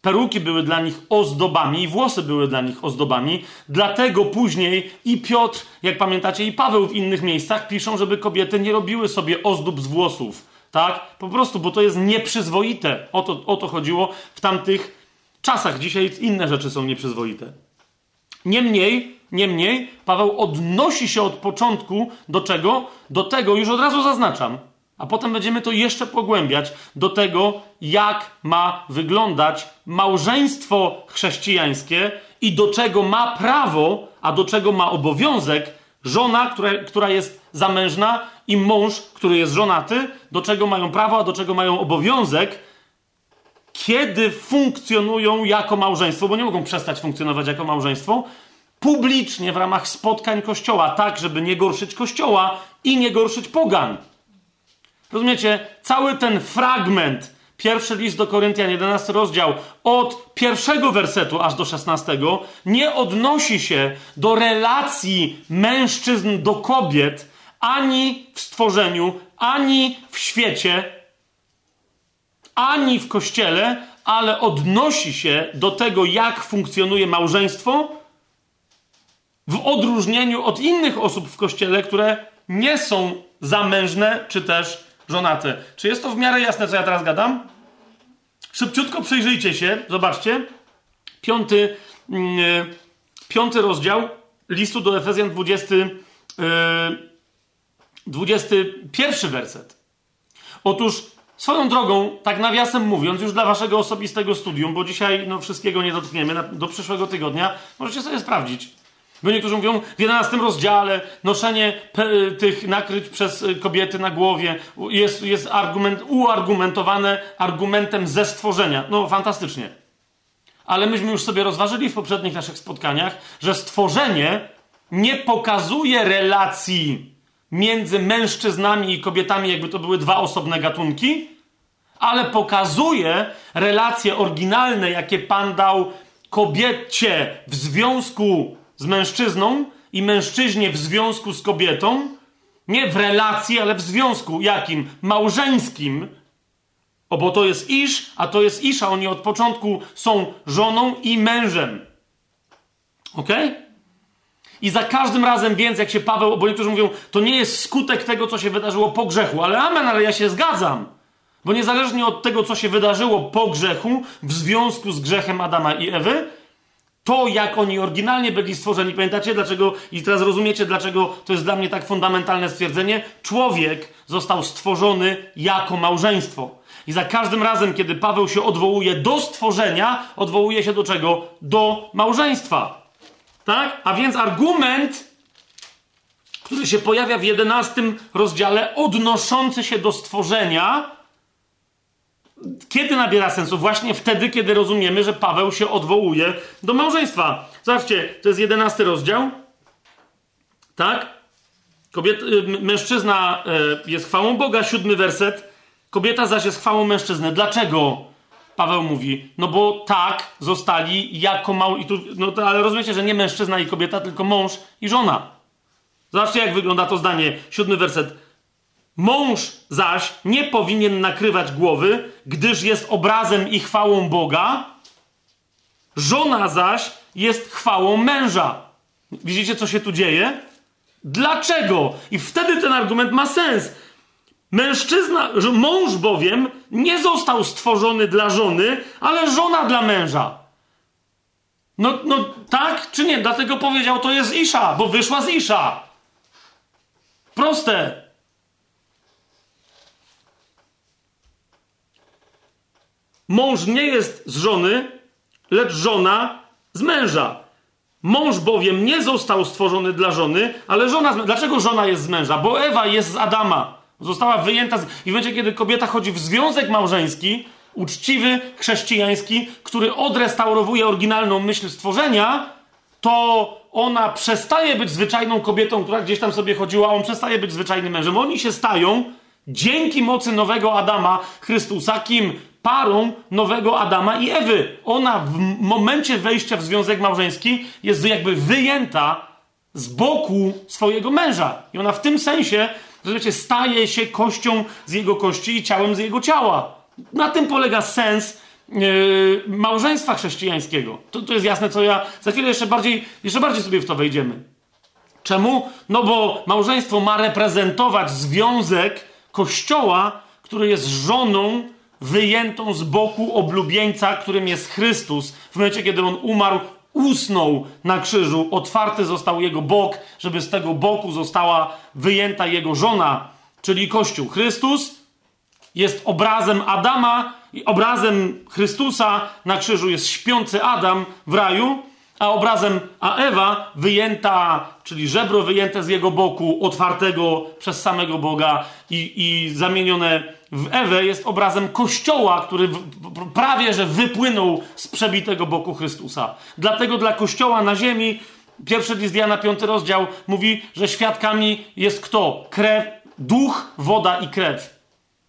Speaker 1: Peruki były dla nich ozdobami i włosy były dla nich ozdobami. Dlatego później i Piotr, jak pamiętacie, i Paweł w innych miejscach piszą, żeby kobiety nie robiły sobie ozdób z włosów tak? Po prostu, bo to jest nieprzyzwoite. O to, o to chodziło w tamtych czasach. Dzisiaj inne rzeczy są nieprzyzwoite. Niemniej, niemniej, Paweł odnosi się od początku do czego? Do tego, już od razu zaznaczam, a potem będziemy to jeszcze pogłębiać, do tego, jak ma wyglądać małżeństwo chrześcijańskie i do czego ma prawo, a do czego ma obowiązek żona, która, która jest zamężna i mąż, który jest żonaty, do czego mają prawo, a do czego mają obowiązek, kiedy funkcjonują jako małżeństwo, bo nie mogą przestać funkcjonować jako małżeństwo, publicznie w ramach spotkań kościoła, tak, żeby nie gorszyć kościoła i nie gorszyć pogan. Rozumiecie? Cały ten fragment, pierwszy list do Koryntian, 11 rozdział, od pierwszego wersetu aż do 16, nie odnosi się do relacji mężczyzn do kobiet, ani w stworzeniu, ani w świecie, ani w kościele, ale odnosi się do tego, jak funkcjonuje małżeństwo, w odróżnieniu od innych osób w kościele, które nie są zamężne czy też żonate. Czy jest to w miarę jasne, co ja teraz gadam? Szybciutko przyjrzyjcie się, zobaczcie. Piąty, yy, piąty rozdział listu do Efezjan, 20. Yy, 21 werset. Otóż swoją drogą, tak nawiasem mówiąc, już dla waszego osobistego studium, bo dzisiaj no, wszystkiego nie dotkniemy, do przyszłego tygodnia możecie sobie sprawdzić. Bo niektórzy mówią w 11 rozdziale noszenie tych nakryć przez y, kobiety na głowie jest, jest argument, uargumentowane argumentem ze stworzenia. No fantastycznie. Ale myśmy już sobie rozważyli w poprzednich naszych spotkaniach, że stworzenie nie pokazuje relacji między mężczyznami i kobietami, jakby to były dwa osobne gatunki, ale pokazuje relacje oryginalne, jakie Pan dał kobiecie w związku z mężczyzną i mężczyźnie w związku z kobietą, nie w relacji, ale w związku jakim? Małżeńskim. O, bo to jest Isz, a to jest Isza. Oni od początku są żoną i mężem. Ok? I za każdym razem więc, jak się Paweł, bo niektórzy mówią, to nie jest skutek tego, co się wydarzyło po grzechu, ale amen, ale ja się zgadzam. Bo niezależnie od tego, co się wydarzyło po grzechu, w związku z grzechem Adama i Ewy, to, jak oni oryginalnie byli stworzeni, pamiętacie dlaczego, i teraz rozumiecie, dlaczego to jest dla mnie tak fundamentalne stwierdzenie? Człowiek został stworzony jako małżeństwo. I za każdym razem, kiedy Paweł się odwołuje do stworzenia, odwołuje się do czego? Do małżeństwa. Tak? A więc argument, który się pojawia w jedenastym rozdziale, odnoszący się do stworzenia, kiedy nabiera sensu? Właśnie wtedy, kiedy rozumiemy, że Paweł się odwołuje do małżeństwa. Zobaczcie, to jest jedenasty rozdział. Tak? Kobiet, y, mężczyzna y, jest chwałą Boga, siódmy werset. Kobieta zaś jest chwałą mężczyzny. Dlaczego? Paweł mówi, no bo tak zostali jako mał... I tu, no to, ale rozumiecie, że nie mężczyzna i kobieta, tylko mąż i żona. Zobaczcie, jak wygląda to zdanie. Siódmy werset. Mąż zaś nie powinien nakrywać głowy, gdyż jest obrazem i chwałą Boga. Żona zaś jest chwałą męża. Widzicie, co się tu dzieje? Dlaczego? I wtedy ten argument ma sens. Mężczyzna, mąż bowiem nie został stworzony dla żony, ale żona dla męża. No, no tak czy nie? Dlatego powiedział, to jest Isza, bo wyszła z Isza. Proste. Mąż nie jest z żony, lecz żona z męża. Mąż bowiem nie został stworzony dla żony, ale żona z. Dlaczego żona jest z męża? Bo Ewa jest z Adama. Została wyjęta z... I w momencie, kiedy kobieta chodzi w związek małżeński, uczciwy, chrześcijański, który odrestaurowuje oryginalną myśl stworzenia, to ona przestaje być zwyczajną kobietą, która gdzieś tam sobie chodziła, on przestaje być zwyczajnym mężem. Oni się stają dzięki mocy nowego Adama, Chrystusa, kim? parą nowego Adama i Ewy. Ona w momencie wejścia w związek małżeński jest jakby wyjęta z boku swojego męża. I ona w tym sensie, że staje się kością z jego kości i ciałem z jego ciała. Na tym polega sens yy, małżeństwa chrześcijańskiego. To, to jest jasne, co ja. Za chwilę jeszcze bardziej, jeszcze bardziej sobie w to wejdziemy. Czemu? No bo małżeństwo ma reprezentować związek kościoła, który jest żoną wyjętą z boku oblubieńca, którym jest Chrystus. W momencie, kiedy on umarł, usnął na krzyżu, otwarty został jego bok, żeby z tego boku została wyjęta jego żona, czyli Kościół. Chrystus jest obrazem Adama i obrazem Chrystusa. Na krzyżu jest śpiący Adam w raju, a obrazem, a Ewa wyjęta, czyli żebro wyjęte z jego boku, otwartego przez samego Boga i, i zamienione w Ewę, jest obrazem Kościoła, który prawie że wypłynął z przebitego boku Chrystusa. Dlatego dla Kościoła na ziemi, pierwszy list Jana, piąty rozdział, mówi, że świadkami jest kto? Krew, duch, woda i krew.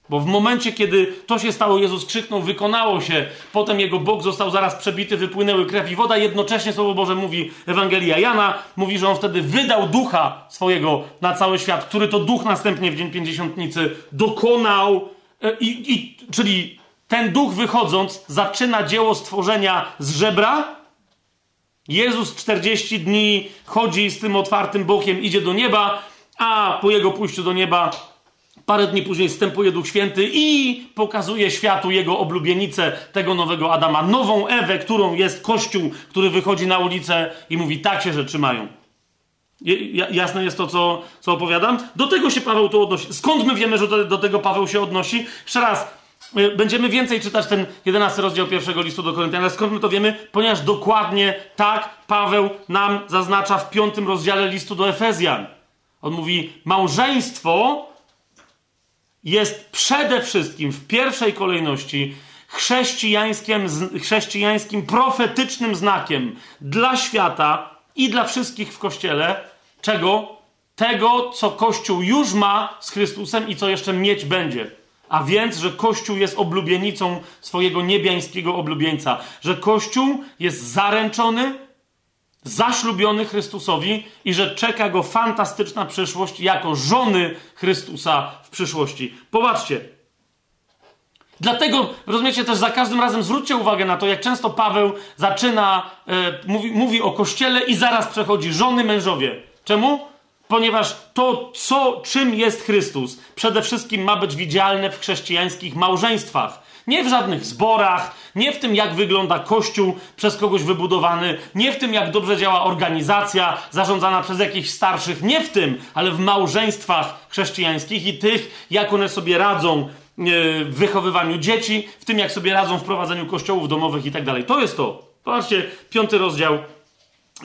Speaker 1: Bo w momencie, kiedy to się stało, Jezus krzyknął, wykonało się, potem jego Bóg został zaraz przebity, wypłynęły krew i woda. Jednocześnie Słowo Boże mówi, Ewangelia Jana mówi, że on wtedy wydał ducha swojego na cały świat, który to duch następnie w Dzień Pięćdziesiątnicy dokonał. E, I, i, czyli ten duch wychodząc zaczyna dzieło stworzenia z żebra. Jezus 40 dni chodzi z tym otwartym bokiem, idzie do nieba, a po jego pójściu do nieba Parę dni później wstępuje Duch Święty i pokazuje światu jego oblubienicę, tego nowego Adama, nową Ewę, którą jest Kościół, który wychodzi na ulicę i mówi: tak się rzeczy mają. Jasne jest to, co, co opowiadam? Do tego się Paweł tu odnosi. Skąd my wiemy, że do, tego Paweł się odnosi? Jeszcze raz, y, będziemy więcej czytać ten 11 rozdział pierwszego listu do Koryntian. Ale skąd my to wiemy? Ponieważ dokładnie tak Paweł nam zaznacza w piątym rozdziale listu do Efezjan. On mówi, małżeństwo jest przede wszystkim w pierwszej kolejności chrześcijańskim, chrześcijańskim profetycznym znakiem dla świata i dla wszystkich w Kościele. Czego? Tego, co Kościół już ma z Chrystusem i co jeszcze mieć będzie. A więc, że Kościół jest oblubienicą swojego niebiańskiego oblubieńca, że Kościół jest zaręczony, zaślubiony Chrystusowi i że czeka go fantastyczna przyszłość jako żony Chrystusa w przyszłości. Popatrzcie. Dlatego, rozumiecie, też za każdym razem zwróćcie uwagę na to, jak często Paweł zaczyna, e, mówi, mówi o kościele i zaraz przechodzi żony, mężowie. Czemu? Ponieważ to, co, czym jest Chrystus, przede wszystkim ma być widzialne w chrześcijańskich małżeństwach. Nie w żadnych zborach, nie w tym, jak wygląda kościół przez kogoś wybudowany, nie w tym, jak dobrze działa organizacja zarządzana przez jakichś starszych, nie w tym, ale w małżeństwach chrześcijańskich i tych, jak one sobie radzą e, w wychowywaniu dzieci, w tym, jak sobie radzą w prowadzeniu kościołów domowych i tak dalej. To jest to. Zobaczcie, piąty rozdział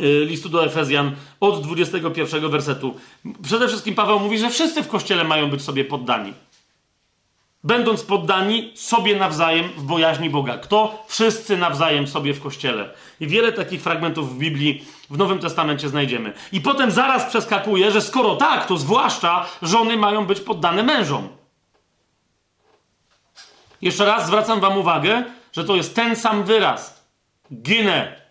Speaker 1: Y, listu do Efezjan od 21 wersetu. Przede wszystkim Paweł mówi, że wszyscy w kościele mają być sobie poddani. Będąc poddani sobie nawzajem w bojaźni Boga. Kto? Wszyscy nawzajem sobie w kościele. I wiele takich fragmentów w Biblii w Nowym Testamencie znajdziemy. I potem zaraz przeskakuje, że skoro tak, to zwłaszcza żony mają być poddane mężom. Jeszcze raz zwracam Wam uwagę, że to jest ten sam wyraz. Ginę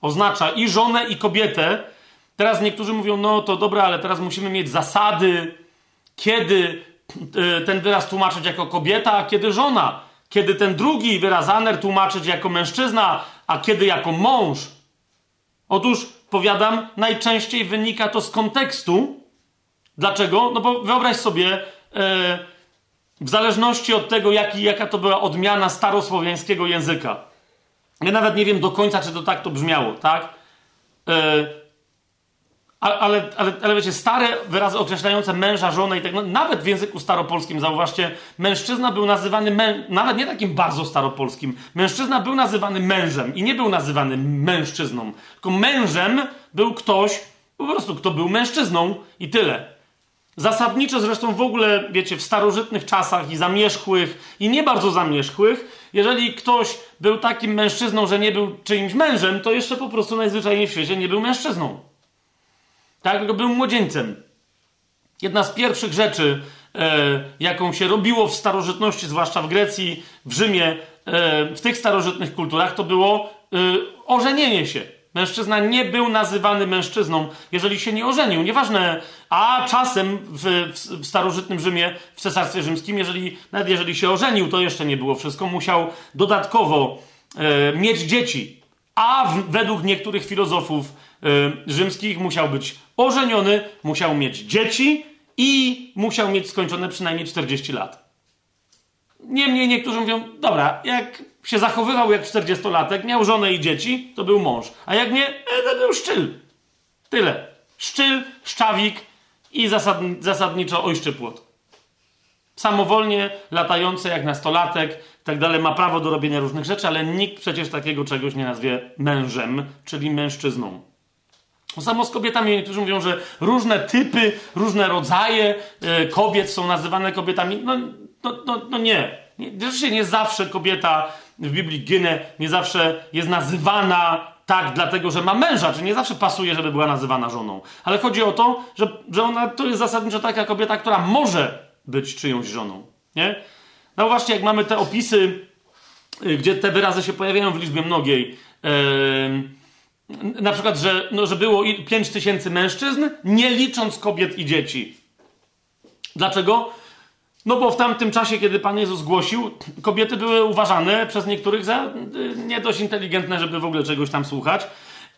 Speaker 1: oznacza i żonę, i kobietę. Teraz niektórzy mówią, no to dobra, ale teraz musimy mieć zasady, kiedy ten wyraz tłumaczyć jako kobieta, a kiedy żona. Kiedy ten drugi wyraz aner tłumaczyć jako mężczyzna, a kiedy jako mąż. Otóż, powiadam, najczęściej wynika to z kontekstu. Dlaczego? No bo wyobraź sobie, e, w zależności od tego, jaki, jaka to była odmiana starosłowiańskiego języka. Ja nawet nie wiem do końca, czy to tak to brzmiało, tak? Ale, ale, ale wiecie, stare wyrazy określające męża, żonę i tak, no, nawet w języku staropolskim, zauważcie, mężczyzna był nazywany, mę, nawet nie takim bardzo staropolskim, mężczyzna był nazywany mężem i nie był nazywany mężczyzną, tylko mężem był ktoś, po prostu kto był mężczyzną i tyle. Zasadniczo zresztą w ogóle, wiecie, w starożytnych czasach i zamierzchłych, i nie bardzo zamierzchłych, jeżeli ktoś był takim mężczyzną, że nie był czyimś mężem, to jeszcze po prostu najzwyczajniej w świecie nie był mężczyzną. Tak, był młodzieńcem. Jedna z pierwszych rzeczy, e, jaką się robiło w starożytności, zwłaszcza w Grecji, w Rzymie, e, w tych starożytnych kulturach, to było e, ożenienie się. Mężczyzna nie był nazywany mężczyzną, jeżeli się nie ożenił. Nieważne, a czasem w, w, w, starożytnym Rzymie, w cesarstwie rzymskim, jeżeli, nawet jeżeli się ożenił, to jeszcze nie było wszystko. Musiał dodatkowo e, mieć dzieci. A w, według niektórych filozofów rzymskich musiał być ożeniony, musiał mieć dzieci i musiał mieć skończone przynajmniej 40 lat. Niemniej niektórzy mówią, dobra, jak się zachowywał jak 40-latek, miał żonę i dzieci, to był mąż. A jak nie, e, to był szczyl. Tyle. Szczyl, szczawik i zasad, zasadniczo ojczy płot. Samowolnie latający jak nastolatek tak dalej, ma prawo do robienia różnych rzeczy, ale nikt przecież takiego czegoś nie nazwie mężem, czyli mężczyzną. Samo z kobietami niektórzy mówią, że różne typy, różne rodzaje e, kobiet są nazywane kobietami. No, no, no, no nie. Rzeczywiście nie zawsze kobieta w Biblii ginę, nie zawsze jest nazywana tak, dlatego że ma męża, czy nie zawsze pasuje, żeby była nazywana żoną. Ale chodzi o to, że, że ona to jest zasadniczo taka kobieta, która może być czyjąś żoną. Nie? No właśnie, jak mamy te opisy, y, gdzie te wyrazy się pojawiają w liczbie mnogiej. Yy, na przykład, że, no, że było 5 tysięcy mężczyzn, nie licząc kobiet i dzieci. Dlaczego? No bo w tamtym czasie, kiedy Pan Jezus głosił, kobiety były uważane przez niektórych za y, nie dość inteligentne, żeby w ogóle czegoś tam słuchać.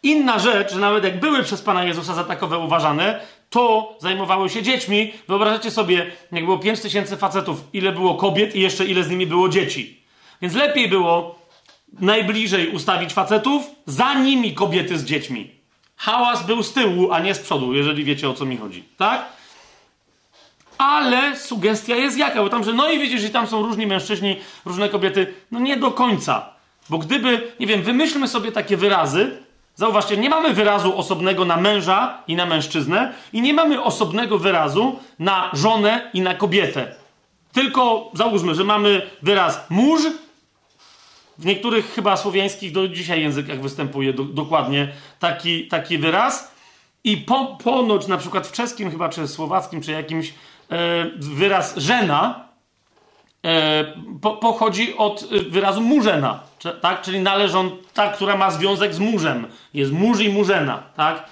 Speaker 1: Inna rzecz, że nawet jak były przez Pana Jezusa za takowe uważane, to zajmowały się dziećmi. Wyobraźcie sobie, jak było 5 tysięcy facetów, ile było kobiet i jeszcze ile z nimi było dzieci. Więc lepiej było najbliżej ustawić facetów, za nimi kobiety z dziećmi. Hałas był z tyłu, a nie z przodu, jeżeli wiecie o co mi chodzi. Tak? ale sugestia jest jaka? Bo tam, że no i widzisz, że tam są różni mężczyźni, różne kobiety. No nie do końca. Bo gdyby, nie wiem, wymyślmy sobie takie wyrazy, Zauważcie, nie mamy wyrazu osobnego na męża i na mężczyznę, i nie mamy osobnego wyrazu na żonę i na kobietę. Tylko załóżmy, że mamy wyraz mąż. W niektórych chyba słowiańskich do dzisiaj językach występuje do, dokładnie taki, taki wyraz. I po, ponoć na przykład w czeskim chyba, czy słowackim, czy jakimś e, wyraz żena e, po, pochodzi od e, wyrazu murzena, czy, tak? czyli należą ta, która ma związek z murzem. Jest mórz i murzena, tak?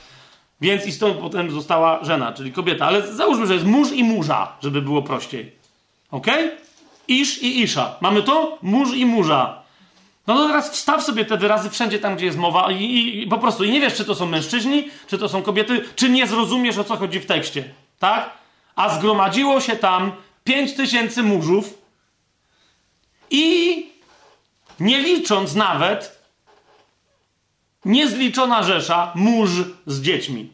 Speaker 1: Więc i stąd potem została żena, czyli kobieta. Ale załóżmy, że jest mórz i murza, żeby było prościej. Ok? Isz i isza. Mamy to? Mórz i murza. No to teraz wstaw sobie te wyrazy wszędzie tam, gdzie jest mowa i, i, i po prostu i nie wiesz, czy to są mężczyźni, czy to są kobiety, czy nie zrozumiesz, o co chodzi w tekście. Tak? A zgromadziło się tam pięć tysięcy murzów i nie licząc nawet niezliczona rzesza mórz z dziećmi.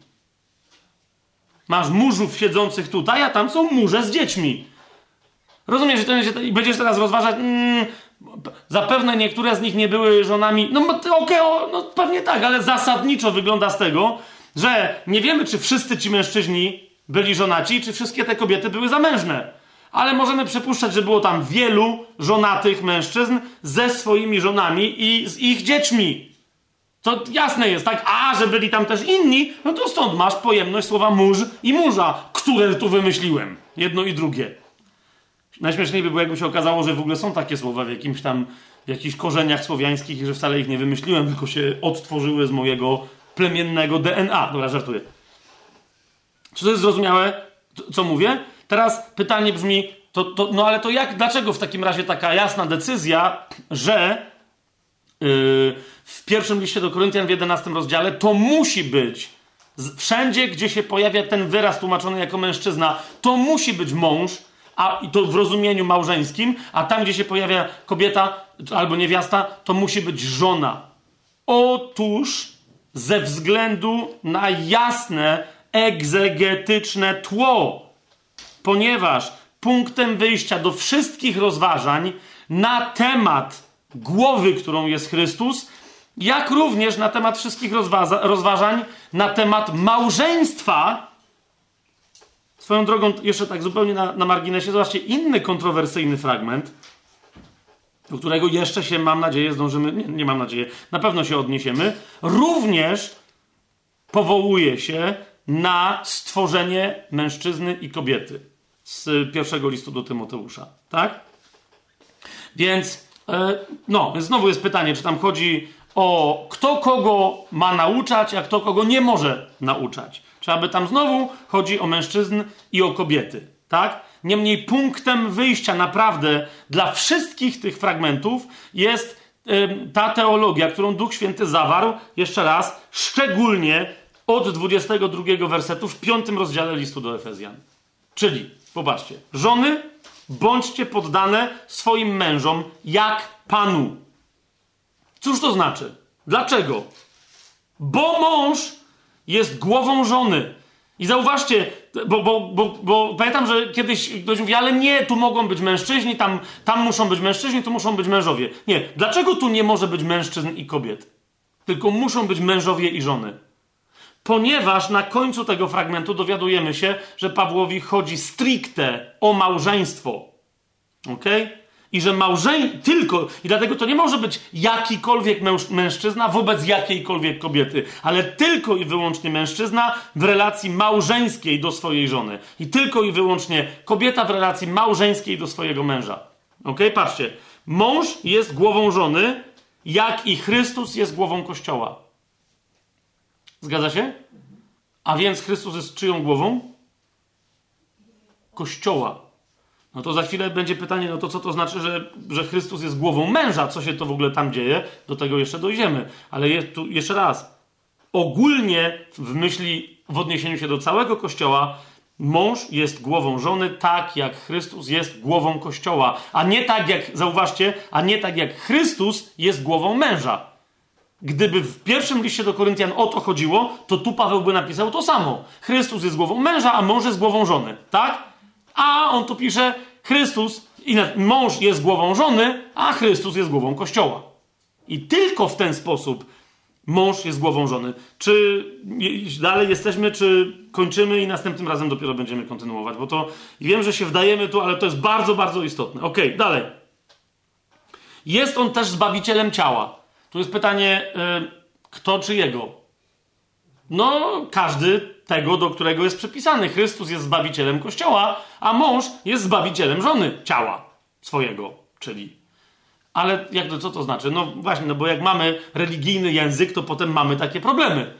Speaker 1: Masz murzów siedzących tutaj, a tam są murze z dziećmi. Rozumiesz, że będziesz teraz rozważać, mm, zapewne niektóre z nich nie były żonami, no okej, okay, no pewnie tak, ale zasadniczo wygląda z tego, że nie wiemy, czy wszyscy ci mężczyźni byli żonaci, czy wszystkie te kobiety były zamężne. Ale możemy przypuszczać, że było tam wielu żonatych mężczyzn ze swoimi żonami i z ich dziećmi. To jasne jest, tak? A, że byli tam też inni, no to stąd masz pojemność słowa mórz i murza, które tu wymyśliłem. Jedno i drugie. Najśmieszniej by było, jakby się okazało, że w ogóle są takie słowa w jakimś tam, w jakichś korzeniach słowiańskich i że wcale ich nie wymyśliłem, tylko się odtworzyły z mojego plemiennego DNA. Dobra, żartuję. Czy to jest zrozumiałe, co mówię? Teraz pytanie brzmi, to, to, no ale to jak, dlaczego w takim razie taka jasna decyzja, że yy, w pierwszym liście do Koryntian w 11 rozdziale to musi być wszędzie, gdzie się pojawia ten wyraz tłumaczony jako mężczyzna, to musi być mąż, a i to w rozumieniu małżeńskim, a tam, gdzie się pojawia kobieta albo niewiasta, to musi być żona. Otóż ze względu na jasne egzegetyczne tło, ponieważ punktem wyjścia do wszystkich rozważań na temat głowy, którą jest Chrystus, jak również na temat wszystkich rozważań na temat małżeństwa, Swoją drogą, jeszcze tak zupełnie na, na marginesie, zobaczcie, inny kontrowersyjny fragment, do którego jeszcze się, mam nadzieję, zdążymy, nie, nie mam nadzieję, na pewno się odniesiemy, również powołuje się na stworzenie mężczyzny i kobiety z pierwszego listu do Tymoteusza. Tak? Więc, e, no, znowu jest pytanie, czy tam chodzi o kto kogo ma nauczać, a kto kogo nie może nauczać. Czy aby tam znowu chodzi o mężczyzn i o kobiety, tak? Niemniej punktem wyjścia naprawdę dla wszystkich tych fragmentów jest ta teologia, którą Duch Święty zawarł, jeszcze raz, szczególnie od 22 wersetu w piątym rozdziale listu do Efezjan. Czyli, popatrzcie, żony, bądźcie poddane swoim mężom jak Panu. Cóż to znaczy? Dlaczego? Bo mąż jest głową żony. I zauważcie, bo, bo, bo, bo pamiętam, że kiedyś ktoś mówi, ale nie, tu mogą być mężczyźni, tam, tam muszą być mężczyźni, tu muszą być mężowie. Nie, dlaczego tu nie może być mężczyzn i kobiet? Tylko muszą być mężowie i żony. Ponieważ na końcu tego fragmentu dowiadujemy się, że Pawłowi chodzi stricte o małżeństwo. Okej? Okay? I że małżeń tylko, i dlatego to nie może być jakikolwiek mężczyzna wobec jakiejkolwiek kobiety, ale tylko i wyłącznie mężczyzna w relacji małżeńskiej do swojej żony. I tylko i wyłącznie kobieta w relacji małżeńskiej do swojego męża. Ok? Patrzcie. Mąż jest głową żony, jak i Chrystus jest głową kościoła. Zgadza się? A więc Chrystus jest czyją głową? Kościoła. No to za chwilę będzie pytanie, no to co to znaczy, że, że Chrystus jest głową męża? Co się to w ogóle tam dzieje? Do tego jeszcze dojdziemy. Ale je, tu jeszcze raz. Ogólnie w myśli, w odniesieniu się do całego Kościoła, mąż jest głową żony tak, jak Chrystus jest głową Kościoła. A nie tak jak, zauważcie, a nie tak jak Chrystus jest głową męża. Gdyby w pierwszym liście do Koryntian o to chodziło, to tu Paweł by napisał to samo. Chrystus jest głową męża, a mąż jest głową żony. Tak? A on tu pisze, Chrystus, mąż jest głową żony, a Chrystus jest głową Kościoła. I tylko w ten sposób mąż jest głową żony. Czy dalej jesteśmy, czy kończymy i następnym razem dopiero będziemy kontynuować? Bo to wiem, że się wdajemy tu, ale to jest bardzo, bardzo istotne. Ok, dalej. Jest on też zbawicielem ciała. Tu jest pytanie, yy, kto czy jego? No, każdy tego, do którego jest przypisany. Chrystus jest zbawicielem kościoła, a mąż jest zbawicielem żony, ciała swojego, czyli ale jak to, co to znaczy? No właśnie, no bo jak mamy religijny język, to potem mamy takie problemy.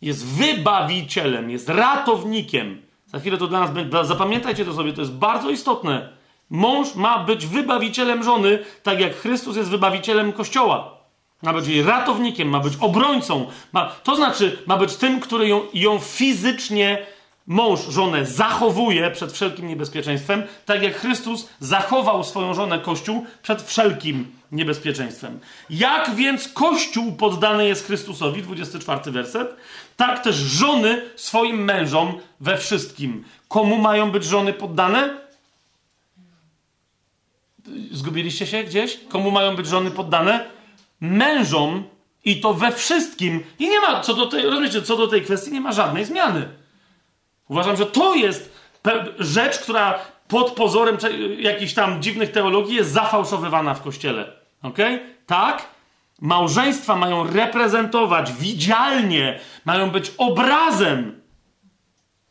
Speaker 1: Jest wybawicielem, jest ratownikiem. Za chwilę to dla nas będzie. Zapamiętajcie to sobie, to jest bardzo istotne. Mąż ma być wybawicielem żony, tak jak Chrystus jest wybawicielem kościoła. Ma być jej ratownikiem, ma być obrońcą. Ma, to znaczy, ma być tym, który ją, ją fizycznie mąż żonę zachowuje przed wszelkim niebezpieczeństwem, tak jak Chrystus zachował swoją żonę Kościół przed wszelkim niebezpieczeństwem. Jak więc Kościół poddany jest Chrystusowi, 24 werset, tak też żony swoim mężom we wszystkim. Komu mają być żony poddane? Zgubiliście się gdzieś? Komu mają być żony poddane? Mężom i to we wszystkim. I nie ma, co do tej, rozumiecie, co do tej kwestii nie ma żadnej zmiany. Uważam, że to jest rzecz, która pod pozorem jakichś tam dziwnych teologii jest zafałszowywana w kościele. Ok? Tak? Małżeństwa mają reprezentować widzialnie, mają być obrazem,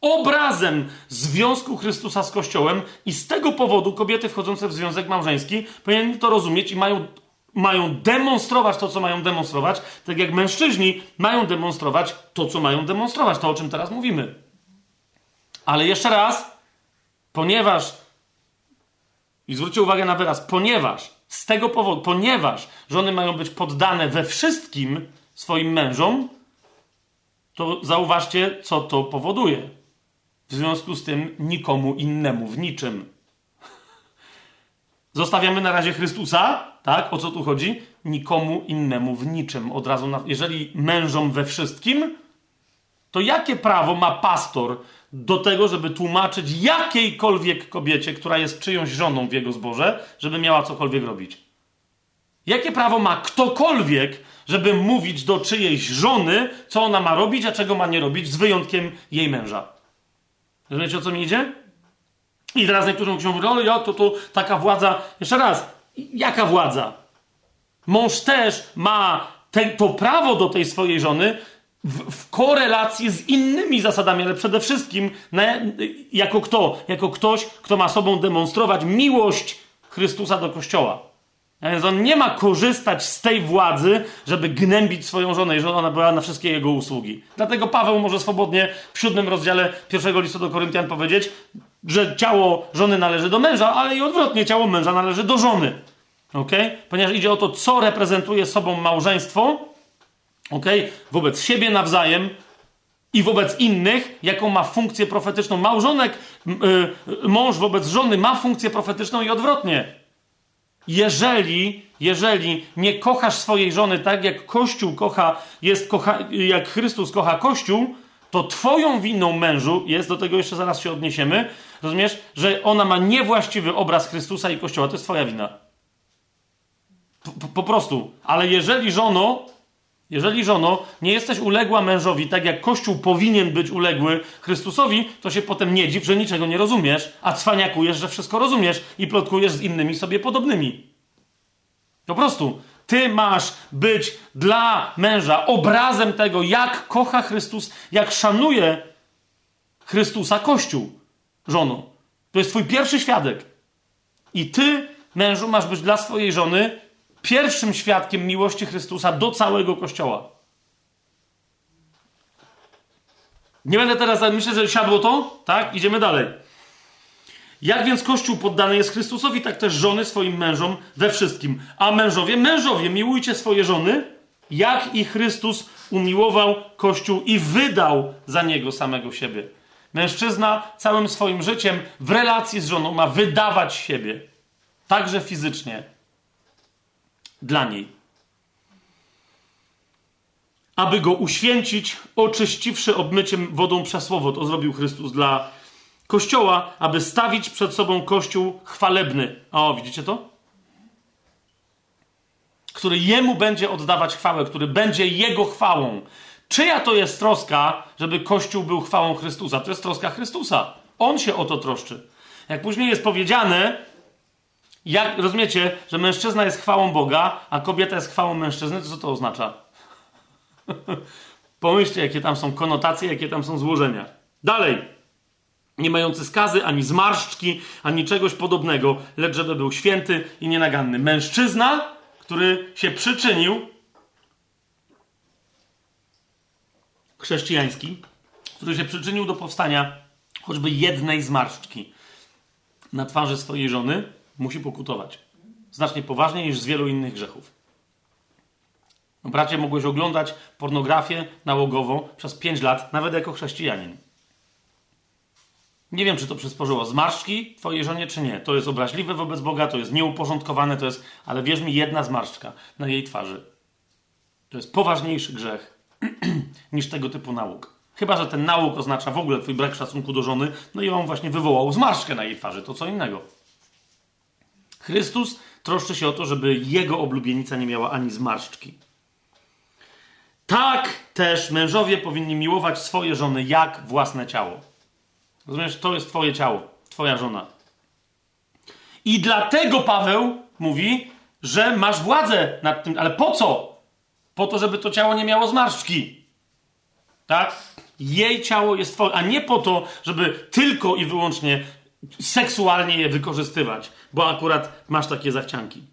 Speaker 1: obrazem związku Chrystusa z Kościołem, i z tego powodu kobiety wchodzące w związek małżeński powinny to rozumieć i mają, mają demonstrować to, co mają demonstrować, tak jak mężczyźni mają demonstrować to, co mają demonstrować, to o czym teraz mówimy. Ale jeszcze raz, ponieważ, i zwróćcie uwagę na wyraz, ponieważ, z tego powodu, ponieważ żony mają być poddane we wszystkim swoim mężom, to zauważcie, co to powoduje. W związku z tym nikomu innemu, w niczym. Zostawiamy na razie Chrystusa, tak? O co tu chodzi? Nikomu innemu w niczym. Od razu, na... jeżeli mężom we wszystkim, to jakie prawo ma pastor do tego, żeby tłumaczyć jakiejkolwiek kobiecie, która jest czyjąś żoną w jego zborze, żeby miała cokolwiek robić? Jakie prawo ma ktokolwiek, żeby mówić do czyjejś żony, co ona ma robić, a czego ma nie robić, z wyjątkiem jej męża? Rozumiecie, o co mi idzie? I teraz niektórzy mówią, ale jak to, to taka władza... Jeszcze raz, jaka władza? Mąż też ma te, to prawo do tej swojej żony, w, w, korelacji z innymi zasadami, ale przede wszystkim na, jako kto? Jako ktoś, kto ma sobą demonstrować miłość Chrystusa do Kościoła. A więc on nie ma korzystać z tej władzy, żeby gnębić swoją żonę i ona była na wszystkie jego usługi. Dlatego Paweł może swobodnie w siódmym rozdziale pierwszego listu do Koryntian powiedzieć, że ciało żony należy do męża, ale i odwrotnie, ciało męża należy do żony. Okay? Ponieważ idzie o to, co reprezentuje sobą małżeństwo, ok? Wobec siebie nawzajem i wobec innych, jaką ma funkcję profetyczną. Małżonek, yy, mąż wobec żony ma funkcję profetyczną i odwrotnie. Jeżeli, jeżeli nie kochasz swojej żony tak, jak Kościół kocha, jest kocha, jak Chrystus kocha Kościół, to twoją winą mężu jest, do tego jeszcze zaraz się odniesiemy, rozumiesz, że ona ma niewłaściwy obraz Chrystusa i Kościoła, to jest twoja wina. Po, po prostu. Ale jeżeli żono jeżeli żono nie jesteś uległa mężowi, tak jak Kościół powinien być uległy Chrystusowi, to się potem nie dziw, że niczego nie rozumiesz, a cwaniakujesz, że wszystko rozumiesz i plotkujesz z innymi sobie podobnymi. Po prostu. Ty masz być dla męża obrazem tego, jak kocha Chrystus, jak szanuje Chrystusa Kościół, żono. To jest twój pierwszy świadek. I ty, mężu, masz być dla swojej żony pierwszym świadkiem miłości Chrystusa do całego Kościoła. Nie będę teraz, myślę, że siadło to, tak? Idziemy dalej. Jak więc Kościół poddany jest Chrystusowi, tak też żony swoim mężom we wszystkim. A mężowie, mężowie, miłujcie swoje żony, jak i Chrystus umiłował Kościół i wydał za niego samego siebie. Mężczyzna całym swoim życiem w relacji z żoną ma wydawać siebie, także fizycznie, dla niej. Aby go uświęcić, oczyściwszy obmyciem wodą przez słowo. To zrobił Chrystus dla Kościoła, aby stawić przed sobą Kościół chwalebny. O, widzicie to? Który Jemu będzie oddawać chwałę, który będzie Jego chwałą. Czyja to jest troska, żeby Kościół był chwałą Chrystusa? To jest troska Chrystusa. On się o to troszczy. Jak później jest powiedziane, jak rozumiecie, że mężczyzna jest chwałą Boga, a kobieta jest chwałą mężczyzny, to co to oznacza? Pomyślcie, jakie tam są konotacje, jakie tam są złożenia. Dalej. Nie mający skazy, ani zmarszczki, ani czegoś podobnego, lecz żeby był święty i nienaganny. Mężczyzna, który się przyczynił, chrześcijański, który się przyczynił do powstania choćby jednej zmarszczki na twarzy swojej żony, musi pokutować. Znacznie poważniej niż z wielu innych grzechów. No, bracie, mogłeś oglądać pornografię nałogową przez 5 lat, nawet jako chrześcijanin. Nie wiem, czy to przysporzyło zmarszczki twojej żonie, czy nie. To jest obraźliwe wobec Boga, to jest nieuporządkowane, to jest, ale wierz mi, jedna zmarszczka na jej twarzy. To jest poważniejszy grzech niż tego typu nauk. Chyba, że ten nauk oznacza w ogóle twój brak szacunku do żony, no i on właśnie wywołał zmarszczkę na jej twarzy, to co innego. Chrystus troszczy się o to, żeby jego oblubienica nie miała ani zmarszczki. Tak też mężowie powinni miłować swoje żony jak własne ciało. Rozumiesz, to jest twoje ciało, twoja żona. I dlatego Paweł mówi, że masz władzę nad tym, ale po co? Po to, żeby to ciało nie miało zmarszczki. Tak? Jej ciało jest twoje, a nie po to, żeby tylko i wyłącznie seksualnie je wykorzystywać, bo akurat masz takie zachcianki.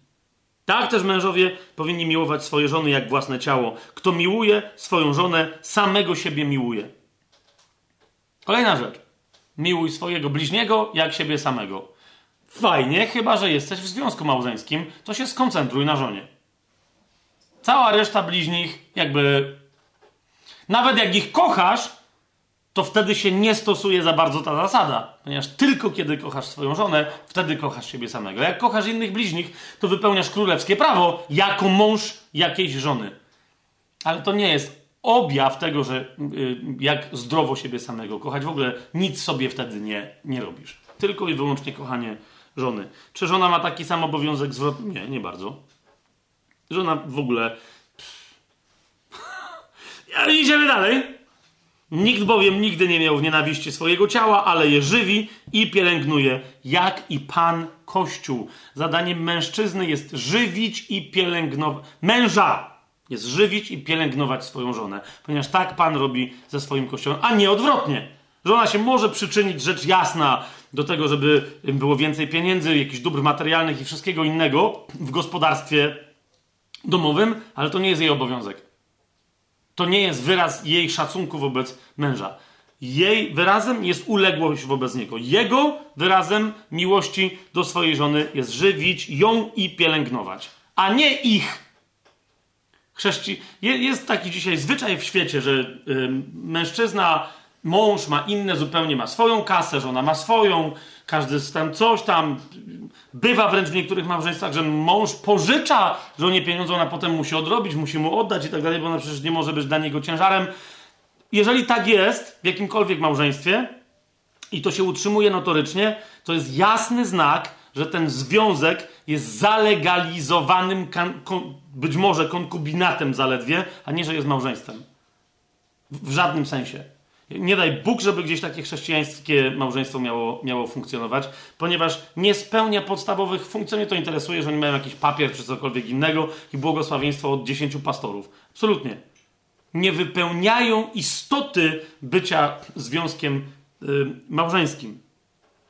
Speaker 1: Tak też mężowie powinni miłować swoje żony jak własne ciało. Kto miłuje swoją żonę, samego siebie miłuje. Kolejna rzecz. Miłuj swojego bliźniego jak siebie samego. Fajnie, chyba że jesteś w związku małżeńskim, to się skoncentruj na żonie. Cała reszta bliźnich, jakby. Nawet jak ich kochasz, to wtedy się nie stosuje za bardzo ta zasada, ponieważ tylko kiedy kochasz swoją żonę, wtedy kochasz siebie samego. Jak kochasz innych bliźnich, to wypełniasz królewskie prawo jako mąż jakiejś żony. Ale to nie jest objaw tego, że y, jak zdrowo siebie samego kochać. W ogóle nic sobie wtedy nie, nie robisz. Tylko i wyłącznie kochanie żony. Czy żona ma taki sam obowiązek zwrotny? Nie, nie bardzo. Żona w ogóle. Idziemy dalej. Nikt bowiem nigdy nie miał w nienawiści swojego ciała, ale je żywi i pielęgnuje, jak i Pan Kościół. Zadaniem mężczyzny jest żywić i pielęgnować. Męża jest żywić i pielęgnować swoją żonę, ponieważ tak Pan robi ze swoim Kościołem, a nie odwrotnie. Żona się może przyczynić, rzecz jasna, do tego, żeby było więcej pieniędzy, jakichś dóbr materialnych i wszystkiego innego w gospodarstwie domowym, ale to nie jest jej obowiązek. To nie jest wyraz jej szacunku wobec męża. Jej wyrazem jest uległość wobec niego. Jego wyrazem miłości do swojej żony jest żywić ją i pielęgnować, a nie ich. Chrześci... Jest taki dzisiaj zwyczaj w świecie, że mężczyzna, mąż ma inne, zupełnie ma swoją kasę, żona ma swoją, każdy tam coś tam. Bywa wręcz w niektórych małżeństwach, że mąż pożycza żonie pieniądze, ona potem musi odrobić, musi mu oddać i tak dalej, bo ona przecież nie może być dla niego ciężarem. Jeżeli tak jest w jakimkolwiek małżeństwie i to się utrzymuje notorycznie, to jest jasny znak, że ten związek jest zalegalizowanym, być może konkubinatem zaledwie, a nie, że jest małżeństwem. W żadnym sensie. Nie daj Bóg, żeby gdzieś takie chrześcijańskie małżeństwo miało, miało funkcjonować, ponieważ nie spełnia podstawowych funkcji. Mnie to interesuje, że oni mają jakiś papier czy cokolwiek innego i błogosławieństwo od dziesięciu pastorów. Absolutnie. Nie wypełniają istoty bycia związkiem y, małżeńskim.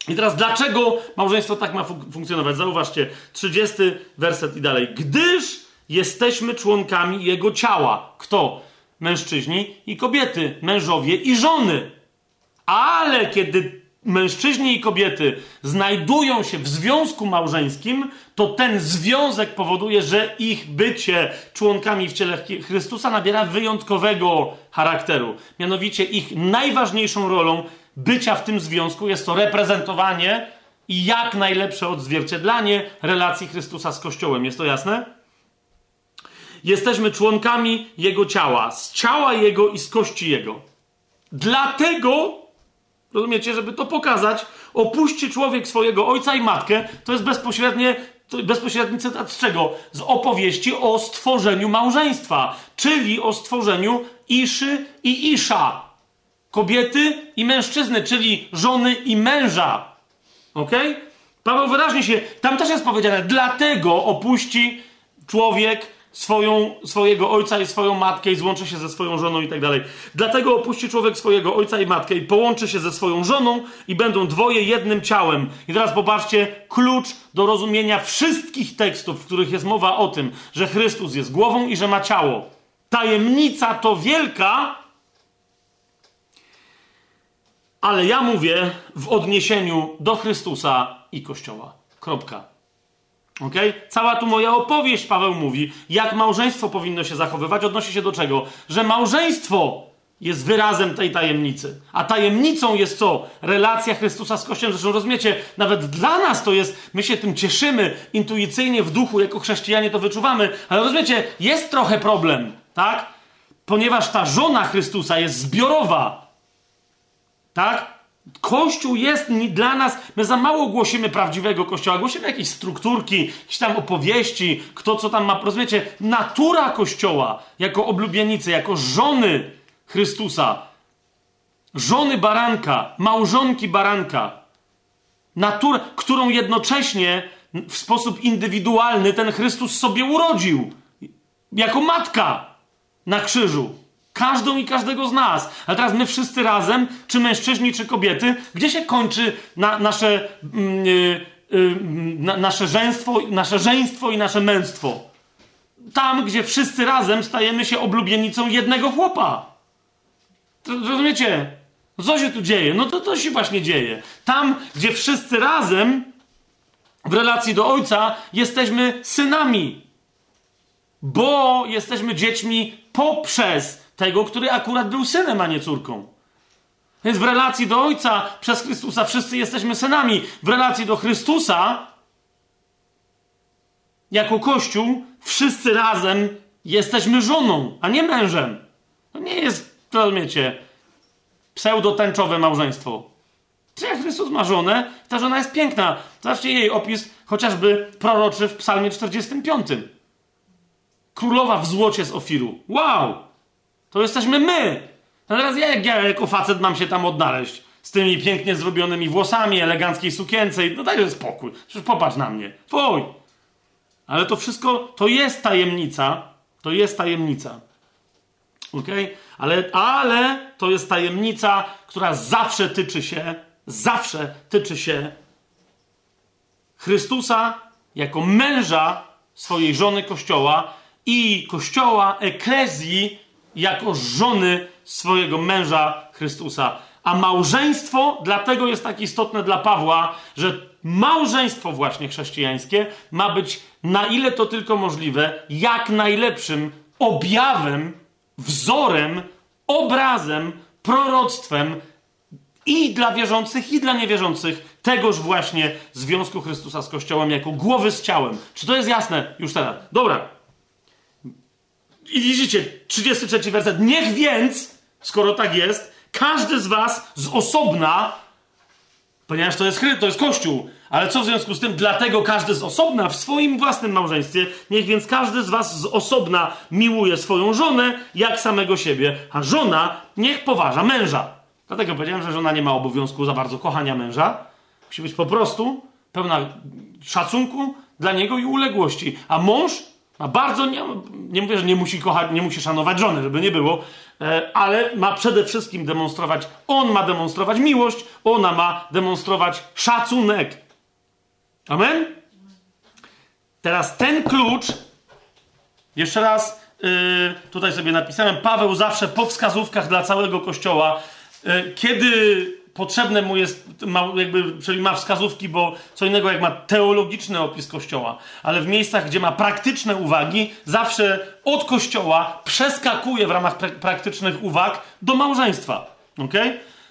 Speaker 1: I teraz dlaczego małżeństwo tak ma fun funkcjonować? Zauważcie, 30 werset i dalej. Gdyż jesteśmy członkami jego ciała. Kto? mężczyźni i kobiety, mężowie i żony. Ale kiedy mężczyźni i kobiety znajdują się w związku małżeńskim, to ten związek powoduje, że ich bycie członkami w ciele Chrystusa nabiera wyjątkowego charakteru. Mianowicie ich najważniejszą rolą bycia w tym związku jest to reprezentowanie i jak najlepsze odzwierciedlanie relacji Chrystusa z Kościołem. Jest to jasne? Jesteśmy członkami Jego ciała, z ciała Jego i z kości Jego. Dlatego Rozumiecie, żeby to pokazać, opuści człowiek swojego ojca i matkę, to jest bezpośrednie, bezpośredni cytat z czego? Z opowieści o stworzeniu małżeństwa, czyli o stworzeniu Iszy i Isza. Kobiety i mężczyzny, czyli żony i męża. Ok? Paweł wyraźnie się, tam też jest powiedziane, dlatego opuści człowiek swoją, swojego ojca i swoją matkę i złączy się ze swoją żoną i tak dalej. Dlatego opuści człowiek swojego ojca i matkę i połączy się ze swoją żoną i będą dwoje jednym ciałem. I teraz popatrzcie, klucz do rozumienia wszystkich tekstów, w których jest mowa o tym, że Chrystus jest głową i że ma ciało. Tajemnica to wielka, ale ja mówię w odniesieniu do Chrystusa i Kościoła. Kropka. Ok? Cała tu moja opowieść, Paweł mówi, jak małżeństwo powinno się zachowywać, odnosi się do czego? Że małżeństwo jest wyrazem tej tajemnicy. A tajemnicą jest co? Relacja Chrystusa z Kościołem. Zresztą rozumiecie, nawet dla nas to jest, my się tym cieszymy intuicyjnie w duchu, jako chrześcijanie to wyczuwamy, ale rozumiecie, jest trochę problem, tak? Ponieważ ta żona Chrystusa jest zbiorowa. Tak? Kościół jest dla nas, my za mało głosimy prawdziwego Kościoła, głosimy jakieś strukturki, jakieś tam opowieści, kto co tam ma, rozumiecie, natura Kościoła, jako oblubienicy, jako żony Chrystusa, żony baranka, małżonki baranka, natura, którą jednocześnie w sposób indywidualny ten Chrystus sobie urodził, jako matka na krzyżu. Każdą i każdego z nas. A teraz my wszyscy razem, czy mężczyźni, czy kobiety, gdzie się kończy na, nasze, yy, yy, na, nasze, żeństwo, nasze żeństwo i nasze męstwo? Tam, gdzie wszyscy razem stajemy się oblubienicą jednego chłopa. Rozumiecie? Co się tu dzieje? No to to się właśnie dzieje. Tam, gdzie wszyscy razem w relacji do ojca jesteśmy synami. Bo jesteśmy dziećmi poprzez tego, który akurat był synem, a nie córką. Więc w relacji do Ojca przez Chrystusa wszyscy jesteśmy synami. W relacji do Chrystusa, jako Kościół, wszyscy razem jesteśmy żoną, a nie mężem. To nie jest, rozumiecie, pseudotęczowe małżeństwo. Czy Chrystus ma żonę, ta żona jest piękna. Zobaczcie jej opis, chociażby proroczy w Psalmie 45. Królowa w złocie z Ofiru. Wow! To jesteśmy my. A teraz ja, jak ja jako facet mam się tam odnaleźć z tymi pięknie zrobionymi włosami, eleganckiej sukience, no dajże spokój. Przecież popatrz na mnie. Fuj. Ale to wszystko, to jest tajemnica. To jest tajemnica. ok? Ale, ale to jest tajemnica, która zawsze tyczy się, zawsze tyczy się Chrystusa jako męża swojej żony Kościoła i Kościoła, eklezji, jako żony swojego męża Chrystusa. A małżeństwo dlatego jest tak istotne dla Pawła, że małżeństwo właśnie chrześcijańskie ma być na ile to tylko możliwe, jak najlepszym objawem, wzorem, obrazem, proroctwem i dla wierzących, i dla niewierzących tegoż właśnie związku Chrystusa z Kościołem jako głowy z ciałem. Czy to jest jasne już teraz? Dobra. I widzicie, 33 werset. Niech więc, skoro tak jest, każdy z was z osobna, ponieważ to jest, to jest Kościół, ale co w związku z tym? Dlatego każdy z osobna w swoim własnym małżeństwie, niech więc każdy z was z osobna miłuje swoją żonę jak samego siebie, a żona niech poważa męża. Dlatego powiedziałem, że żona nie ma obowiązku za bardzo kochania męża. Musi być po prostu pełna szacunku dla niego i uległości. A mąż ma bardzo, nie, nie mówię, że nie musi kochać, nie musi szanować żony, żeby nie było, e, ale ma przede wszystkim demonstrować, on ma demonstrować miłość, ona ma demonstrować szacunek. Amen? Teraz ten klucz, jeszcze raz yy, tutaj sobie napisałem, Paweł zawsze po wskazówkach dla całego kościoła, yy, kiedy potrzebne mu jest, ma, jakby, czyli ma wskazówki, bo co innego jak ma teologiczny opis Kościoła, ale w miejscach, gdzie ma praktyczne uwagi, zawsze od Kościoła przeskakuje w ramach pra praktycznych uwag do małżeństwa. Ok?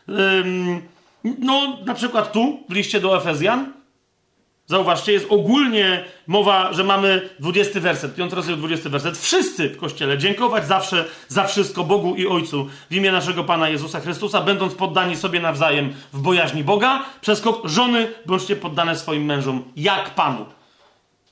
Speaker 1: Ym, no, na przykład tu, w liście do Efezjan, Zauważcie, jest ogólnie mowa, że mamy 20 werset, 5 rozdział 20 werset. Wszyscy w Kościele dziękować zawsze za wszystko Bogu i Ojcu w imię naszego Pana Jezusa Chrystusa, będąc poddani sobie nawzajem w bojaźni Boga. Przez żony bądźcie poddane swoim mężom jak Panu.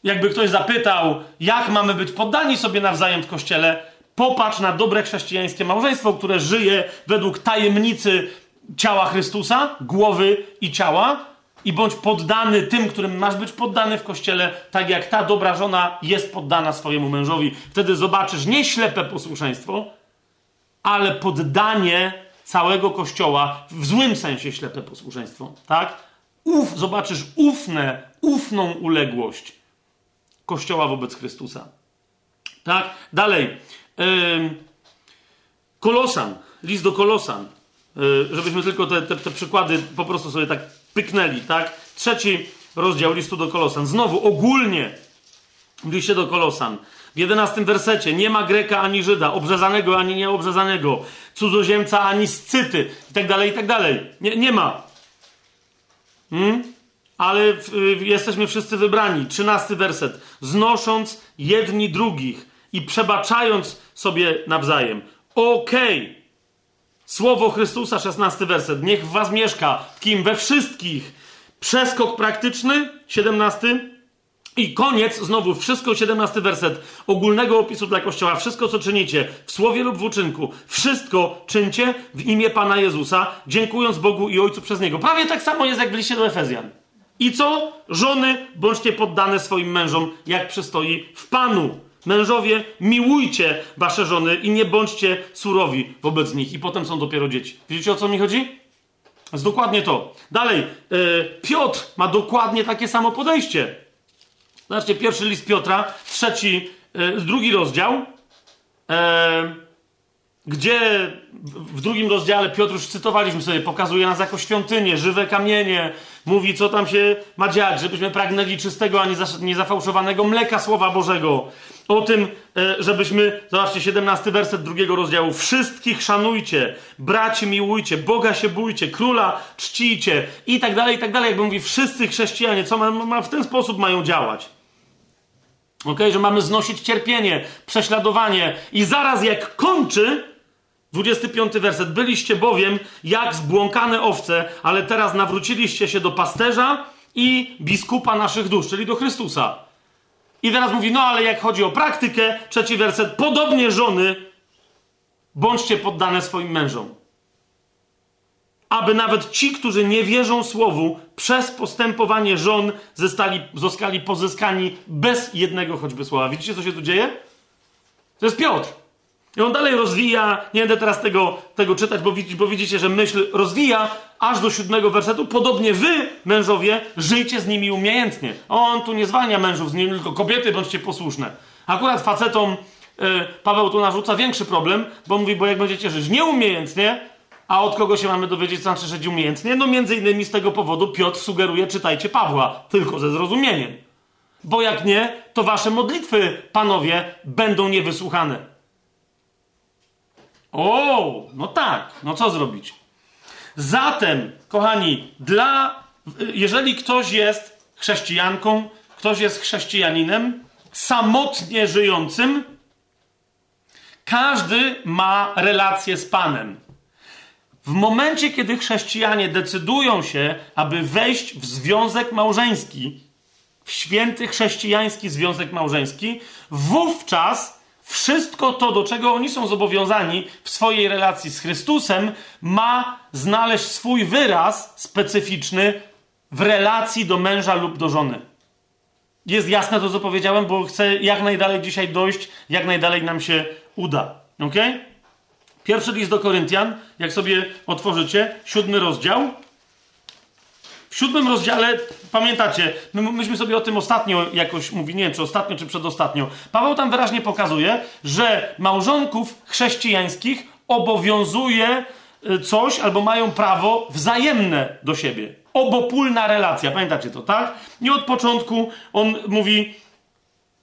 Speaker 1: Jakby ktoś zapytał, jak mamy być poddani sobie nawzajem w Kościele, popatrz na dobre chrześcijańskie małżeństwo, które żyje według tajemnicy ciała Chrystusa, głowy i ciała, i bądź poddany tym, którym masz być poddany w kościele, tak jak ta dobra żona jest poddana swojemu mężowi. Wtedy zobaczysz nie ślepe posłuszeństwo, ale poddanie całego kościoła, w złym sensie ślepe posłuszeństwo, tak? Uf, zobaczysz ufne, ufną uległość kościoła wobec Chrystusa. Tak? Dalej. Kolosan, list do Kolosan. Yy, żebyśmy tylko te, te, te przykłady po prostu sobie tak pyknęli, tak? Trzeci rozdział listu do Kolosan. Znowu ogólnie w liście do Kolosan. W jedenastym wersecie nie ma Greka ani Żyda, obrzezanego ani nieobrzezanego, cudzoziemca ani scyty i tak dalej, i tak dalej. Nie, nie ma. Hmm? Ale w, y, jesteśmy wszyscy wybrani. Trzynasty werset. Znosząc jedni drugich i przebaczając sobie nawzajem. Okej. Okay. Słowo Chrystusa, 16 werset. Niech was mieszka. W kim? We wszystkich. Przeskok praktyczny, 17. I koniec, znowu, wszystko, 17 werset ogólnego opisu dla Kościoła. Wszystko, co czynicie w słowie lub w uczynku, wszystko czyńcie w imię Pana Jezusa, dziękując Bogu i Ojcu przez Niego. Prawie tak samo jest jak w liście do Efezjan. I co? Żony, bądźcie poddane swoim mężom, jak przystoi w Panu. Mężowie, miłujcie wasze żony i nie bądźcie surowi wobec nich. I potem są dopiero dzieci. Widzicie o co mi chodzi? Jest dokładnie to. Dalej, yy, Piotr ma dokładnie takie samo podejście. Zobaczcie, pierwszy list Piotra, trzeci, yy, drugi rozdział, yy, gdzie w drugim rozdziale Piotr już cytowaliśmy sobie, pokazuje nas jako świątynię, żywe kamienie, mówi co tam się ma dziać, żebyśmy pragnęli czystego, a nie niezafałszowanego mleka Słowa Bożego o tym, e, żebyśmy, zobaczcie, 17 werset drugiego rozdziału, wszystkich szanujcie, braci miłujcie, Boga się bójcie, króla czcijcie i tak dalej, i tak dalej. Jakby mówi, wszyscy chrześcijanie, co ma, ma, w ten sposób mają działać. Ok, że mamy znosić cierpienie, prześladowanie i zaraz jak kończy, 25 werset, byliście bowiem jak zbłąkane owce, ale teraz nawróciliście się do pasterza i biskupa naszych dusz, czyli do Chrystusa. I teraz mówi, no ale jak chodzi o praktykę, trzeci werset, podobnie żony, bądźcie poddane swoim mężom. Aby nawet ci, którzy nie wierzą słowu, przez postępowanie żon zostali, zostali pozyskani bez jednego choćby słowa. Widzicie, co się tu dzieje? To jest Piotr. I on dalej rozwija, nie będę teraz tego, tego czytać, bo, bo widzicie, że myśl rozwija aż do siódmego wersetu. Podobnie wy, mężowie, żyjcie z nimi umiejętnie. On tu nie zwalnia mężów z nimi, tylko kobiety bądźcie posłuszne. Akurat facetom yy, Paweł tu narzuca większy problem, bo mówi, bo jak będziecie żyć nieumiejętnie, a od kogo się mamy dowiedzieć, co znaczy żyć umiejętnie? No między innymi z tego powodu Piotr sugeruje, czytajcie Pawła, tylko ze zrozumieniem. Bo jak nie, to wasze modlitwy, panowie, będą niewysłuchane. O, no tak, no co zrobić? Zatem, kochani, dla, jeżeli ktoś jest chrześcijanką, ktoś jest chrześcijaninem, samotnie żyjącym, każdy ma relację z Panem. W momencie, kiedy chrześcijanie decydują się, aby wejść w związek małżeński, w święty chrześcijański związek małżeński, wówczas wszystko to, do czego oni są zobowiązani w swojej relacji z Chrystusem, ma znaleźć swój wyraz specyficzny w relacji do męża lub do żony. Jest jasne to, co powiedziałem, bo chcę jak najdalej dzisiaj dojść, jak najdalej nam się uda. Ok? Pierwszy list do Koryntian, jak sobie otworzycie, siódmy rozdział. W siódmym rozdziale, pamiętacie, my, myśmy sobie o tym ostatnio jakoś mówili, nie wiem czy ostatnio, czy przedostatnio. Paweł tam wyraźnie pokazuje, że małżonków chrześcijańskich obowiązuje y, coś, albo mają prawo wzajemne do siebie. Obopólna relacja, pamiętacie to, tak? I od początku on mówi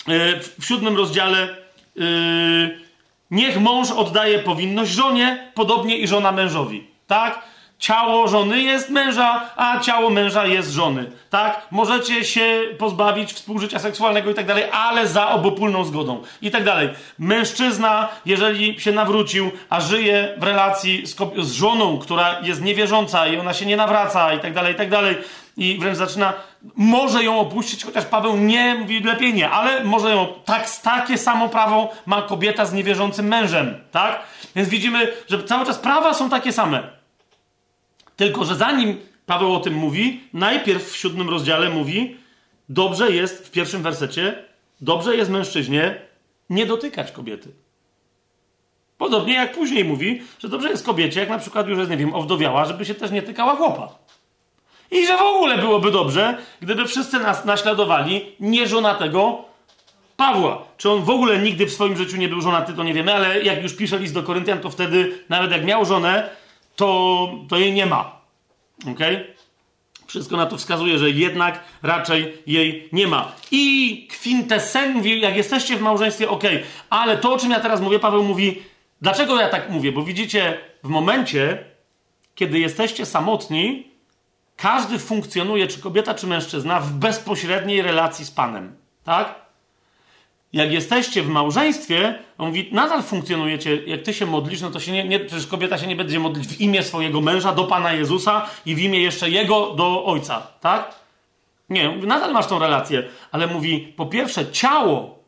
Speaker 1: y, w siódmym rozdziale y, niech mąż oddaje powinność żonie, podobnie i żona mężowi, tak? Ciało żony jest męża, a ciało męża jest żony. Tak? Możecie się pozbawić współżycia seksualnego i tak dalej, ale za obopólną zgodą. I tak dalej. Mężczyzna, jeżeli się nawrócił, a żyje w relacji z, z żoną, która jest niewierząca i ona się nie nawraca i tak dalej, i tak dalej, i wręcz zaczyna, może ją opuścić, chociaż Paweł nie mówi lepiej nie, ale może ją, tak, takie samo prawo ma kobieta z niewierzącym mężem, tak? Więc widzimy, że cały czas prawa są takie same. Tylko, że zanim Paweł o tym mówi, najpierw w siódmym rozdziale mówi, dobrze jest, w pierwszym wersecie, dobrze jest mężczyźnie nie dotykać kobiety. Podobnie jak później mówi, że dobrze jest kobiecie, jak na przykład już jest, nie wiem, owdowiała, żeby się też nie tykała chłopa. I że w ogóle byłoby dobrze, gdyby wszyscy nas naśladowali nieżonatego Pawła. Czy on w ogóle nigdy w swoim życiu nie był żonaty, to nie wiemy, ale jak już pisze list do Koryntian, to wtedy, nawet jak miał żonę, to, to jej nie ma. Ok? Wszystko na to wskazuje, że jednak raczej jej nie ma. I kwintesen mówi, jak jesteście w małżeństwie, ok, ale to, o czym ja teraz mówię, Paweł mówi, dlaczego ja tak mówię? Bo widzicie, w momencie, kiedy jesteście samotni, każdy funkcjonuje, czy kobieta, czy mężczyzna, w bezpośredniej relacji z Panem. Tak? Jak jesteście w małżeństwie, on mówi, nadal funkcjonujecie, jak ty się modlisz, no to się nie, nie, przecież kobieta się nie będzie modlić w imię swojego męża do Pana Jezusa i w imię jeszcze jego do Ojca, tak? Nie, nadal masz tą relację, ale mówi, po pierwsze, ciało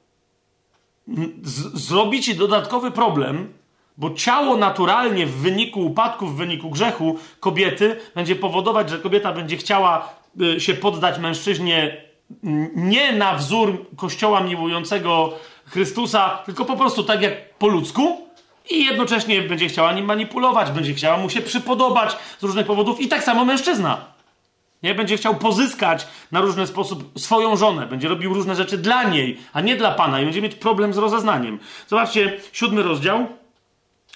Speaker 1: z, zrobi ci dodatkowy problem, bo ciało naturalnie w wyniku upadku, w wyniku grzechu kobiety będzie powodować, że kobieta będzie chciała y, się poddać mężczyźnie nie na wzór kościoła miłującego Chrystusa, tylko po prostu tak jak po ludzku i jednocześnie będzie chciała nim manipulować, będzie chciała mu się przypodobać z różnych powodów i tak samo mężczyzna. Nie będzie chciał pozyskać na różny sposób swoją żonę, będzie robił różne rzeczy dla niej, a nie dla pana i będzie mieć problem z rozeznaniem. Zobaczcie, siódmy rozdział,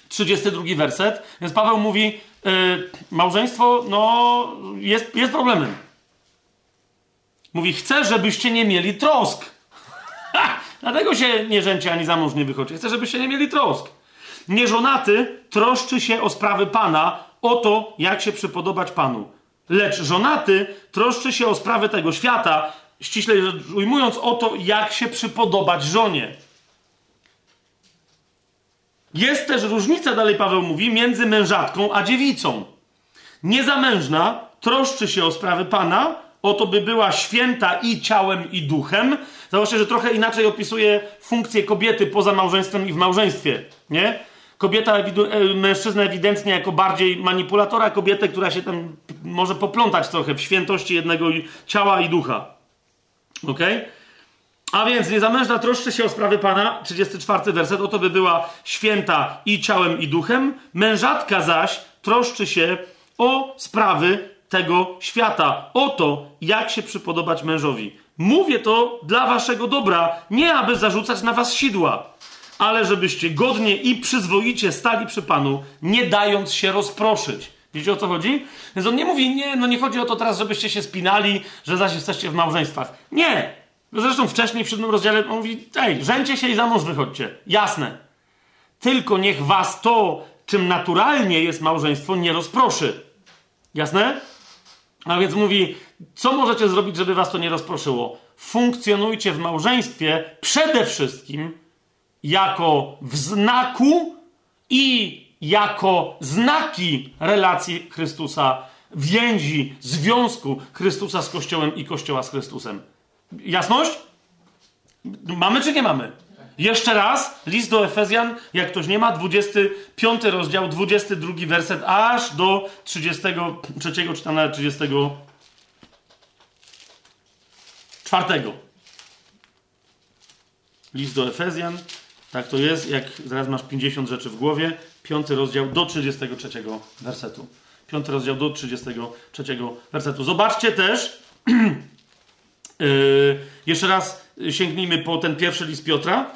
Speaker 1: 32 werset. Więc Paweł mówi, yy, małżeństwo no, jest, jest problemem. Mówi, chcę, żebyście nie mieli trosk. Dlatego się nie rzęcie ani za mąż nie wychodzi. Chcę, żebyście nie mieli trosk. Nieżonaty troszczy się o sprawy Pana, o to, jak się przypodobać Panu. Lecz żonaty troszczy się o sprawy tego świata, ściślej rzecz ujmując, o to, jak się przypodobać żonie. Jest też różnica, dalej Paweł mówi, między mężatką a dziewicą. Niezamężna troszczy się o sprawy Pana, Oto by była święta i ciałem, i duchem. Zobaczcie, że trochę inaczej opisuje funkcję kobiety poza małżeństwem i w małżeństwie, nie? Kobieta, e, mężczyzna ewidentnie jako bardziej manipulatora, kobietę, która się tam może poplątać trochę w świętości jednego ciała i ducha. Ok? A więc niezamężna troszczy się o sprawy Pana, 34 werset, oto by była święta i ciałem i duchem, mężatka zaś troszczy się o sprawy tego świata. Oto, jak się przypodobać mężowi. Mówię to dla waszego dobra, nie aby zarzucać na was sidła, ale żebyście godnie i przyzwoicie stali przy Panu, nie dając się rozproszyć. Wiecie o co chodzi? Więc on nie mówi, nie, no nie chodzi o to teraz, żebyście się spinali, że zaś jesteście w małżeństwach. Nie! Zresztą wcześniej w siódmym rozdziale on mówi, ej, rzęcie się i za mąż wychodźcie. Jasne. Tylko niech was to, czym naturalnie jest małżeństwo, nie rozproszy. Jasne? A więc mówi, co możecie zrobić, żeby was to nie rozproszyło? Funkcjonujcie w małżeństwie przede wszystkim jako w znaku i jako znaki relacji Chrystusa, więzi, związku Chrystusa z Kościołem i Kościoła z Chrystusem. Jasność? Mamy czy nie mamy? Jeszcze raz, list do Efezjan, jak ktoś nie ma, 25 rozdział, 22 werset, aż do 33, czy tam nawet 34. List do Efezjan, tak to jest, jak zaraz masz 50 rzeczy w głowie, 5 rozdział do 33 wersetu. 5 rozdział do 33 wersetu. Zobaczcie też, yy, jeszcze raz sięgnijmy po ten pierwszy list Piotra,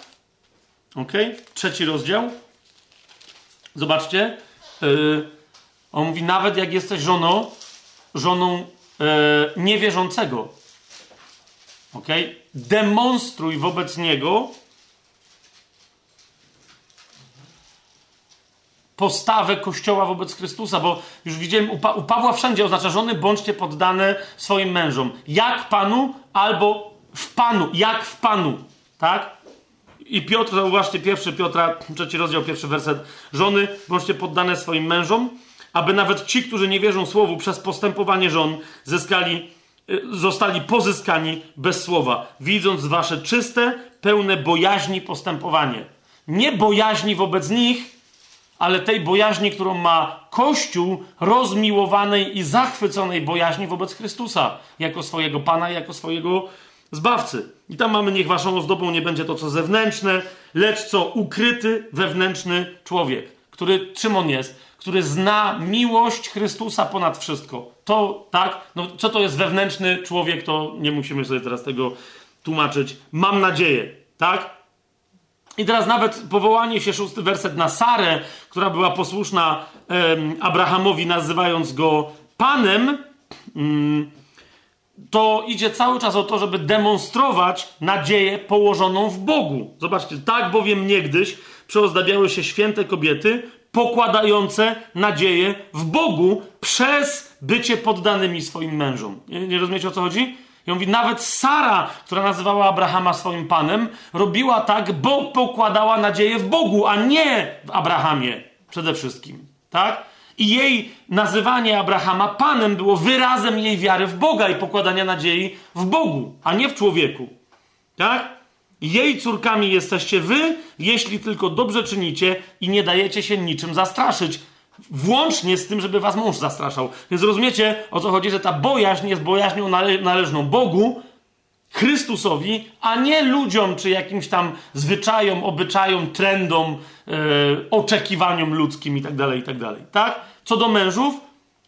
Speaker 1: Ok? Trzeci rozdział. Zobaczcie. Yy, on mówi, nawet jak jesteś żoną, żoną yy, niewierzącego. Ok? Demonstruj wobec niego postawę Kościoła wobec Chrystusa, bo już widziałem u, pa u Pawła wszędzie oznacza żony bądźcie poddane swoim mężom. Jak Panu albo w Panu, jak w Panu, tak? I Piotr, zauważcie, pierwszy Piotra, trzeci rozdział, pierwszy werset. Żony, bądźcie poddane swoim mężom, aby nawet ci, którzy nie wierzą słowu, przez postępowanie żon zyskali, y, zostali pozyskani bez słowa, widząc wasze czyste, pełne bojaźni postępowanie. Nie bojaźni wobec nich, ale tej bojaźni, którą ma Kościół, rozmiłowanej i zachwyconej bojaźni wobec Chrystusa, jako swojego Pana, jako swojego Zbawcy. I tam mamy, niech waszą ozdobą nie będzie to, co zewnętrzne, lecz co ukryty, wewnętrzny człowiek, który, czym on jest? Który zna miłość Chrystusa ponad wszystko. To, tak? No, co to jest wewnętrzny człowiek, to nie musimy sobie teraz tego tłumaczyć. Mam nadzieję, tak? I teraz nawet powołanie się, szósty werset, na Sarę, która była posłuszna um, Abrahamowi, nazywając go Panem, um, to idzie cały czas o to, żeby demonstrować nadzieję położoną w Bogu. Zobaczcie, tak bowiem niegdyś przeozdabiały się święte kobiety, pokładające nadzieję w Bogu przez bycie poddanymi swoim mężom. Nie, nie rozumiecie o co chodzi? I mówi, nawet Sara, która nazywała Abrahama swoim panem, robiła tak, bo pokładała nadzieję w Bogu, a nie w Abrahamie przede wszystkim. Tak? I jej nazywanie Abrahama panem było wyrazem jej wiary w Boga i pokładania nadziei w Bogu, a nie w człowieku. Tak? Jej córkami jesteście wy, jeśli tylko dobrze czynicie i nie dajecie się niczym zastraszyć. Włącznie z tym, żeby was mąż zastraszał. Więc rozumiecie, o co chodzi, że ta bojaźń jest bojaźnią nale należną Bogu, Chrystusowi, a nie ludziom, czy jakimś tam zwyczajom, obyczajom, trendom, yy, oczekiwaniom ludzkim itd., tak itd. Tak, tak? Co do mężów,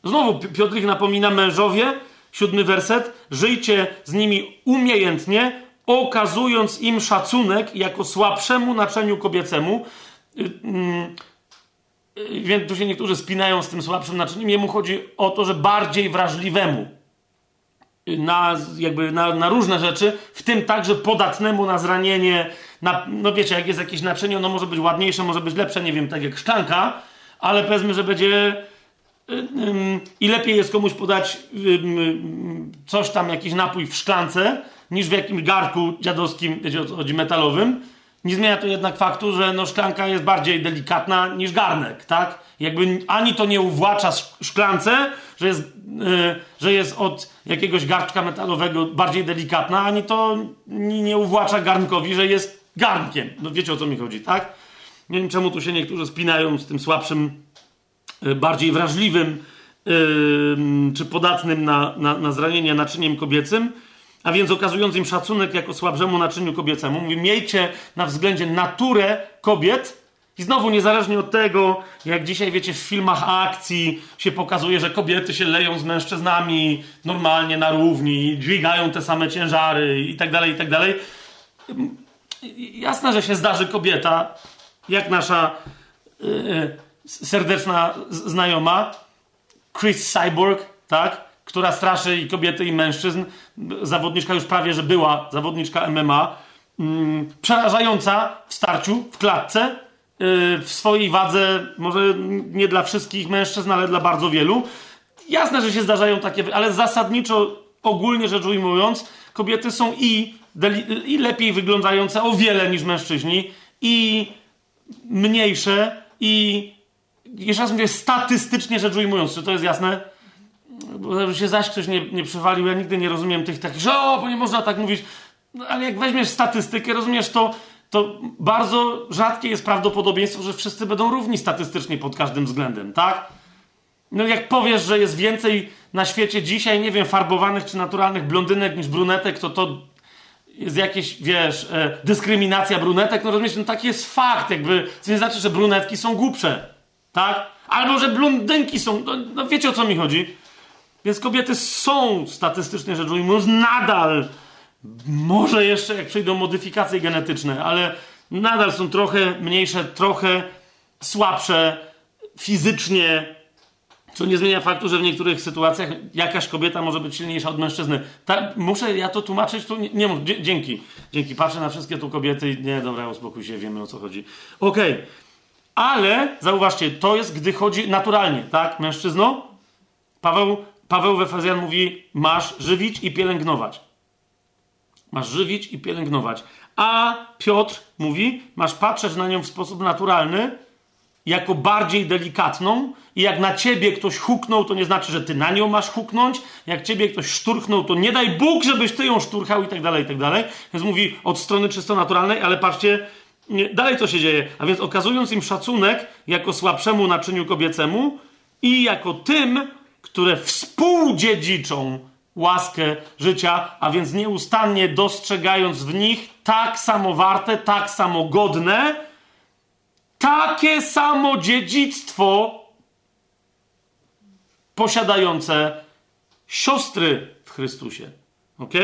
Speaker 1: znowu Piotr ich napomina mężowie, siódmy werset, żyjcie z nimi umiejętnie, okazując im szacunek jako słabszemu naczeniu kobiecemu. Yy, yy, więc tu się niektórzy spinają z tym słabszym naczyniem. Jemu chodzi o to, że bardziej wrażliwemu na, jakby na, na, różne rzeczy, w tym także podatnemu na zranienie. Na, no wiecie, jak jest jakieś naczynie, ono może być ładniejsze, może być lepsze, nie wiem, tak jak szklanka, ale powiedzmy, że będzie y, y, i lepiej jest komuś podać y, coś tam, jakiś napój w szklance, niż w jakimś garku dziadowskim, wiecie chodzi, metalowym. Nie zmienia to jednak faktu, że no, szklanka jest bardziej delikatna niż garnek, tak? Jakby ani to nie uwłacza szklance, że jest, yy, że jest od jakiegoś garczka metalowego bardziej delikatna, ani to nie, uwłacza garnkowi, że jest garnkiem. No wiecie o co mi chodzi, tak? Nie wiem czemu tu się niektórzy spinają z tym słabszym, yy, bardziej wrażliwym yy, czy podatnym na, na, na zranienie naczyniem kobiecym, a więc okazując im szacunek jako słabszemu naczyniu kobiecemu. Mówi, miejcie na względzie naturę kobiet, i znowu, niezależnie od tego, jak dzisiaj wiecie, w filmach akcji się pokazuje, że kobiety się leją z mężczyznami normalnie na równi, dźwigają te same ciężary i tak dalej, i tak dalej. Jasne, że się zdarzy kobieta, jak nasza yy, serdeczna znajoma, Chris Cyborg, tak? Która straszy i kobiety, i mężczyzn. Zawodniczka już prawie, że była zawodniczka MMA. Yy, przerażająca w starciu, w klatce w swojej wadze, może nie dla wszystkich mężczyzn, ale dla bardzo wielu. Jasne, że się zdarzają takie, ale zasadniczo, ogólnie rzecz ujmując, kobiety są i, i lepiej wyglądające o wiele niż mężczyźni, i mniejsze, i jeszcze raz mówię, statystycznie rzecz ujmując, czy to jest jasne? Bo się zaś ktoś nie, nie przywalił, ja nigdy nie rozumiem tych takich, że o, bo nie można tak mówić. No, ale jak weźmiesz statystykę, rozumiesz to, to bardzo rzadkie jest prawdopodobieństwo, że wszyscy będą równi statystycznie pod każdym względem, tak? No jak powiesz, że jest więcej na świecie dzisiaj, nie wiem, farbowanych czy naturalnych blondynek niż brunetek, to to jest jakieś, wiesz, e, dyskryminacja brunetek, no rozumiesz, no taki jest fakt, jakby, co nie znaczy, że brunetki są głupsze, tak? Albo, że blondynki są, no, no wiecie o co mi chodzi. Więc kobiety są statystycznie rzecz ujmując nadal może jeszcze jak przyjdą modyfikacje genetyczne, ale nadal są trochę mniejsze, trochę słabsze fizycznie, co nie zmienia faktu, że w niektórych sytuacjach jakaś kobieta może być silniejsza od mężczyzny. Ta, muszę ja to tłumaczyć? Tu nie, nie dzięki. Dzięki. Patrzę na wszystkie tu kobiety i nie, dobra, uspokój się, wiemy o co chodzi. Okej. Okay. Ale zauważcie, to jest, gdy chodzi naturalnie, tak, mężczyzno? Paweł, Paweł w Efezjan mówi: masz żywić i pielęgnować. Masz żywić i pielęgnować. A Piotr mówi: masz patrzeć na nią w sposób naturalny, jako bardziej delikatną, i jak na ciebie ktoś huknął, to nie znaczy, że ty na nią masz huknąć. Jak ciebie ktoś szturchnął, to nie daj Bóg, żebyś ty ją szturchał, i tak dalej, i tak dalej. Więc mówi od strony czysto naturalnej, ale patrzcie, nie, dalej co się dzieje. A więc okazując im szacunek jako słabszemu naczyniu kobiecemu i jako tym, które współdziedziczą łaskę życia, a więc nieustannie dostrzegając w nich tak samo warte, tak samo godne, takie samo dziedzictwo posiadające siostry w Chrystusie, ok?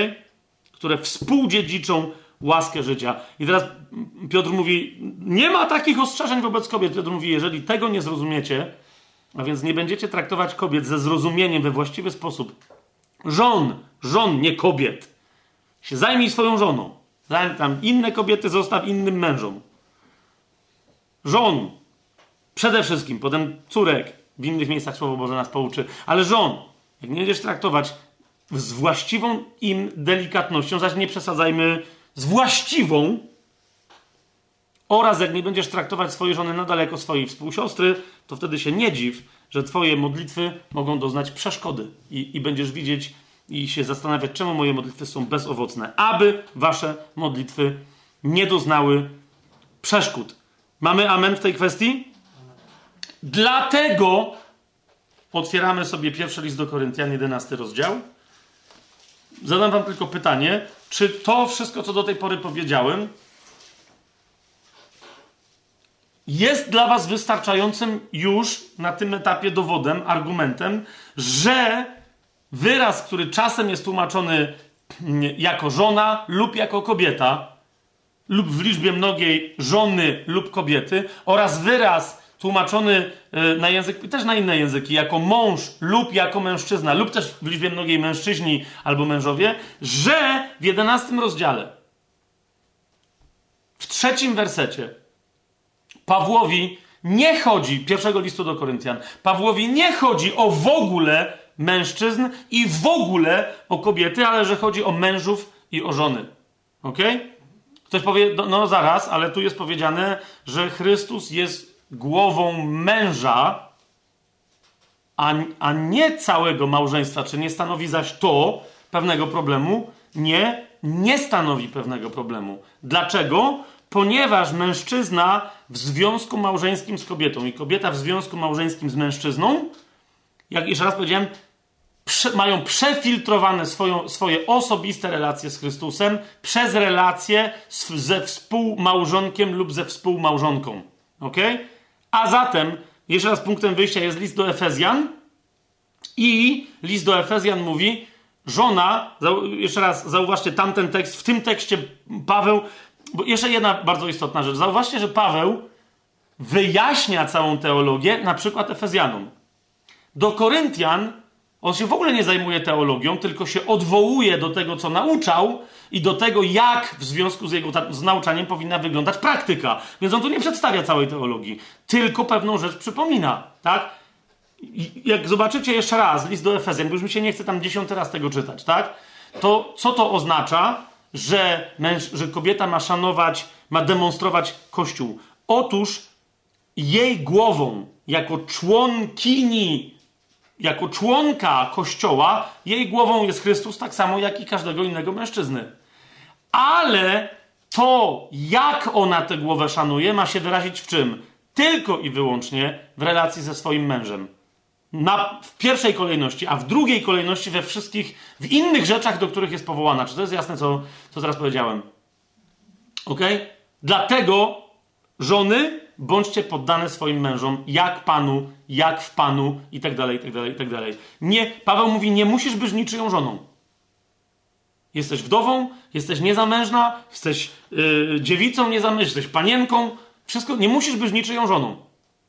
Speaker 1: Które współdziedziczą łaskę życia. I teraz Piotr mówi: Nie ma takich ostrzeżeń wobec kobiet. Piotr mówi: Jeżeli tego nie zrozumiecie, a więc nie będziecie traktować kobiet ze zrozumieniem we właściwy sposób, żon, żon, nie kobiet, zajmij swoją żoną. Tam inne kobiety zostaw innym mężom. Żon, przede wszystkim, potem córek, w innych miejscach Słowo Boże nas pouczy, ale żon, jak nie będziesz traktować z właściwą im delikatnością, zaś nie przesadzajmy z właściwą, oraz jak nie będziesz traktować swojej żony nadal jako swojej współsiostry, to wtedy się nie dziw, że twoje modlitwy mogą doznać przeszkody i, i będziesz widzieć i się zastanawiać, czemu moje modlitwy są bezowocne, aby wasze modlitwy nie doznały przeszkód. Mamy amen w tej kwestii? Dlatego otwieramy sobie pierwszy list do Koryntian, 11 rozdział. Zadam wam tylko pytanie, czy to wszystko, co do tej pory powiedziałem, jest dla was wystarczającym już na tym etapie dowodem, argumentem, że wyraz, który czasem jest tłumaczony jako żona lub jako kobieta, lub w liczbie mnogiej żony lub kobiety, oraz wyraz tłumaczony e, na język, też na inne języki, jako mąż lub jako mężczyzna, lub też w liczbie mnogiej mężczyźni albo mężowie, że w jedenastym rozdziale, w trzecim wersecie, Pawłowi nie chodzi, pierwszego listu do Koryntian, Pawłowi nie chodzi o w ogóle mężczyzn i w ogóle o kobiety, ale że chodzi o mężów i o żony. Ok? Ktoś powie, no, no zaraz, ale tu jest powiedziane, że Chrystus jest głową męża, a, a nie całego małżeństwa, czy nie stanowi zaś to pewnego problemu? Nie, nie stanowi pewnego problemu. Dlaczego? Ponieważ mężczyzna w związku małżeńskim z kobietą i kobieta w związku małżeńskim z mężczyzną, jak jeszcze raz powiedziałem, prze, mają przefiltrowane swoją, swoje osobiste relacje z Chrystusem przez relacje z, ze współmałżonkiem lub ze współmałżonką. Okay? A zatem, jeszcze raz punktem wyjścia jest list do Efezjan i list do Efezjan mówi, żona, jeszcze raz zauważcie tamten tekst, w tym tekście Paweł, bo jeszcze jedna bardzo istotna rzecz, zauważcie, że Paweł wyjaśnia całą teologię, na przykład Efezjanom. Do Koryntian on się w ogóle nie zajmuje teologią, tylko się odwołuje do tego, co nauczał i do tego, jak w związku z jego z nauczaniem powinna wyglądać praktyka. Więc on tu nie przedstawia całej teologii, tylko pewną rzecz przypomina, tak? Jak zobaczycie jeszcze raz list do Efezjan, bo już mi się nie chce tam dziesiąty raz tego czytać, tak? To co to oznacza, że, męż, że kobieta ma szanować, ma demonstrować Kościół? Otóż jej głową, jako członkini jako członka Kościoła, jej głową jest Chrystus, tak samo jak i każdego innego mężczyzny. Ale to, jak ona tę głowę szanuje, ma się wyrazić w czym? Tylko i wyłącznie w relacji ze swoim mężem. Na, w pierwszej kolejności, a w drugiej kolejności we wszystkich, w innych rzeczach, do których jest powołana. Czy to jest jasne, co, co teraz powiedziałem? Ok? Dlatego żony bądźcie poddane swoim mężom, jak Panu, jak w Panu i tak dalej, i tak dalej, i tak dalej. Nie, Paweł mówi, nie musisz być niczyją żoną. Jesteś wdową, jesteś niezamężna, jesteś yy, dziewicą niezamężną, jesteś panienką, wszystko, nie musisz być niczyją żoną.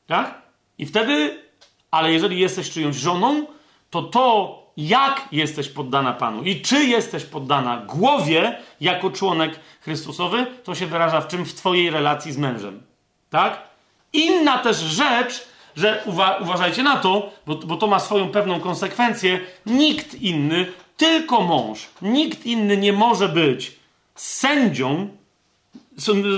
Speaker 1: Tak? I wtedy, ale jeżeli jesteś czyjąś żoną, to to, jak jesteś poddana Panu i czy jesteś poddana głowie jako członek Chrystusowy, to się wyraża w czym? W Twojej relacji z mężem. Tak? Inna też rzecz, że uwa uważajcie na to, bo, bo to ma swoją pewną konsekwencję. Nikt inny, tylko mąż, nikt inny nie może być sędzią,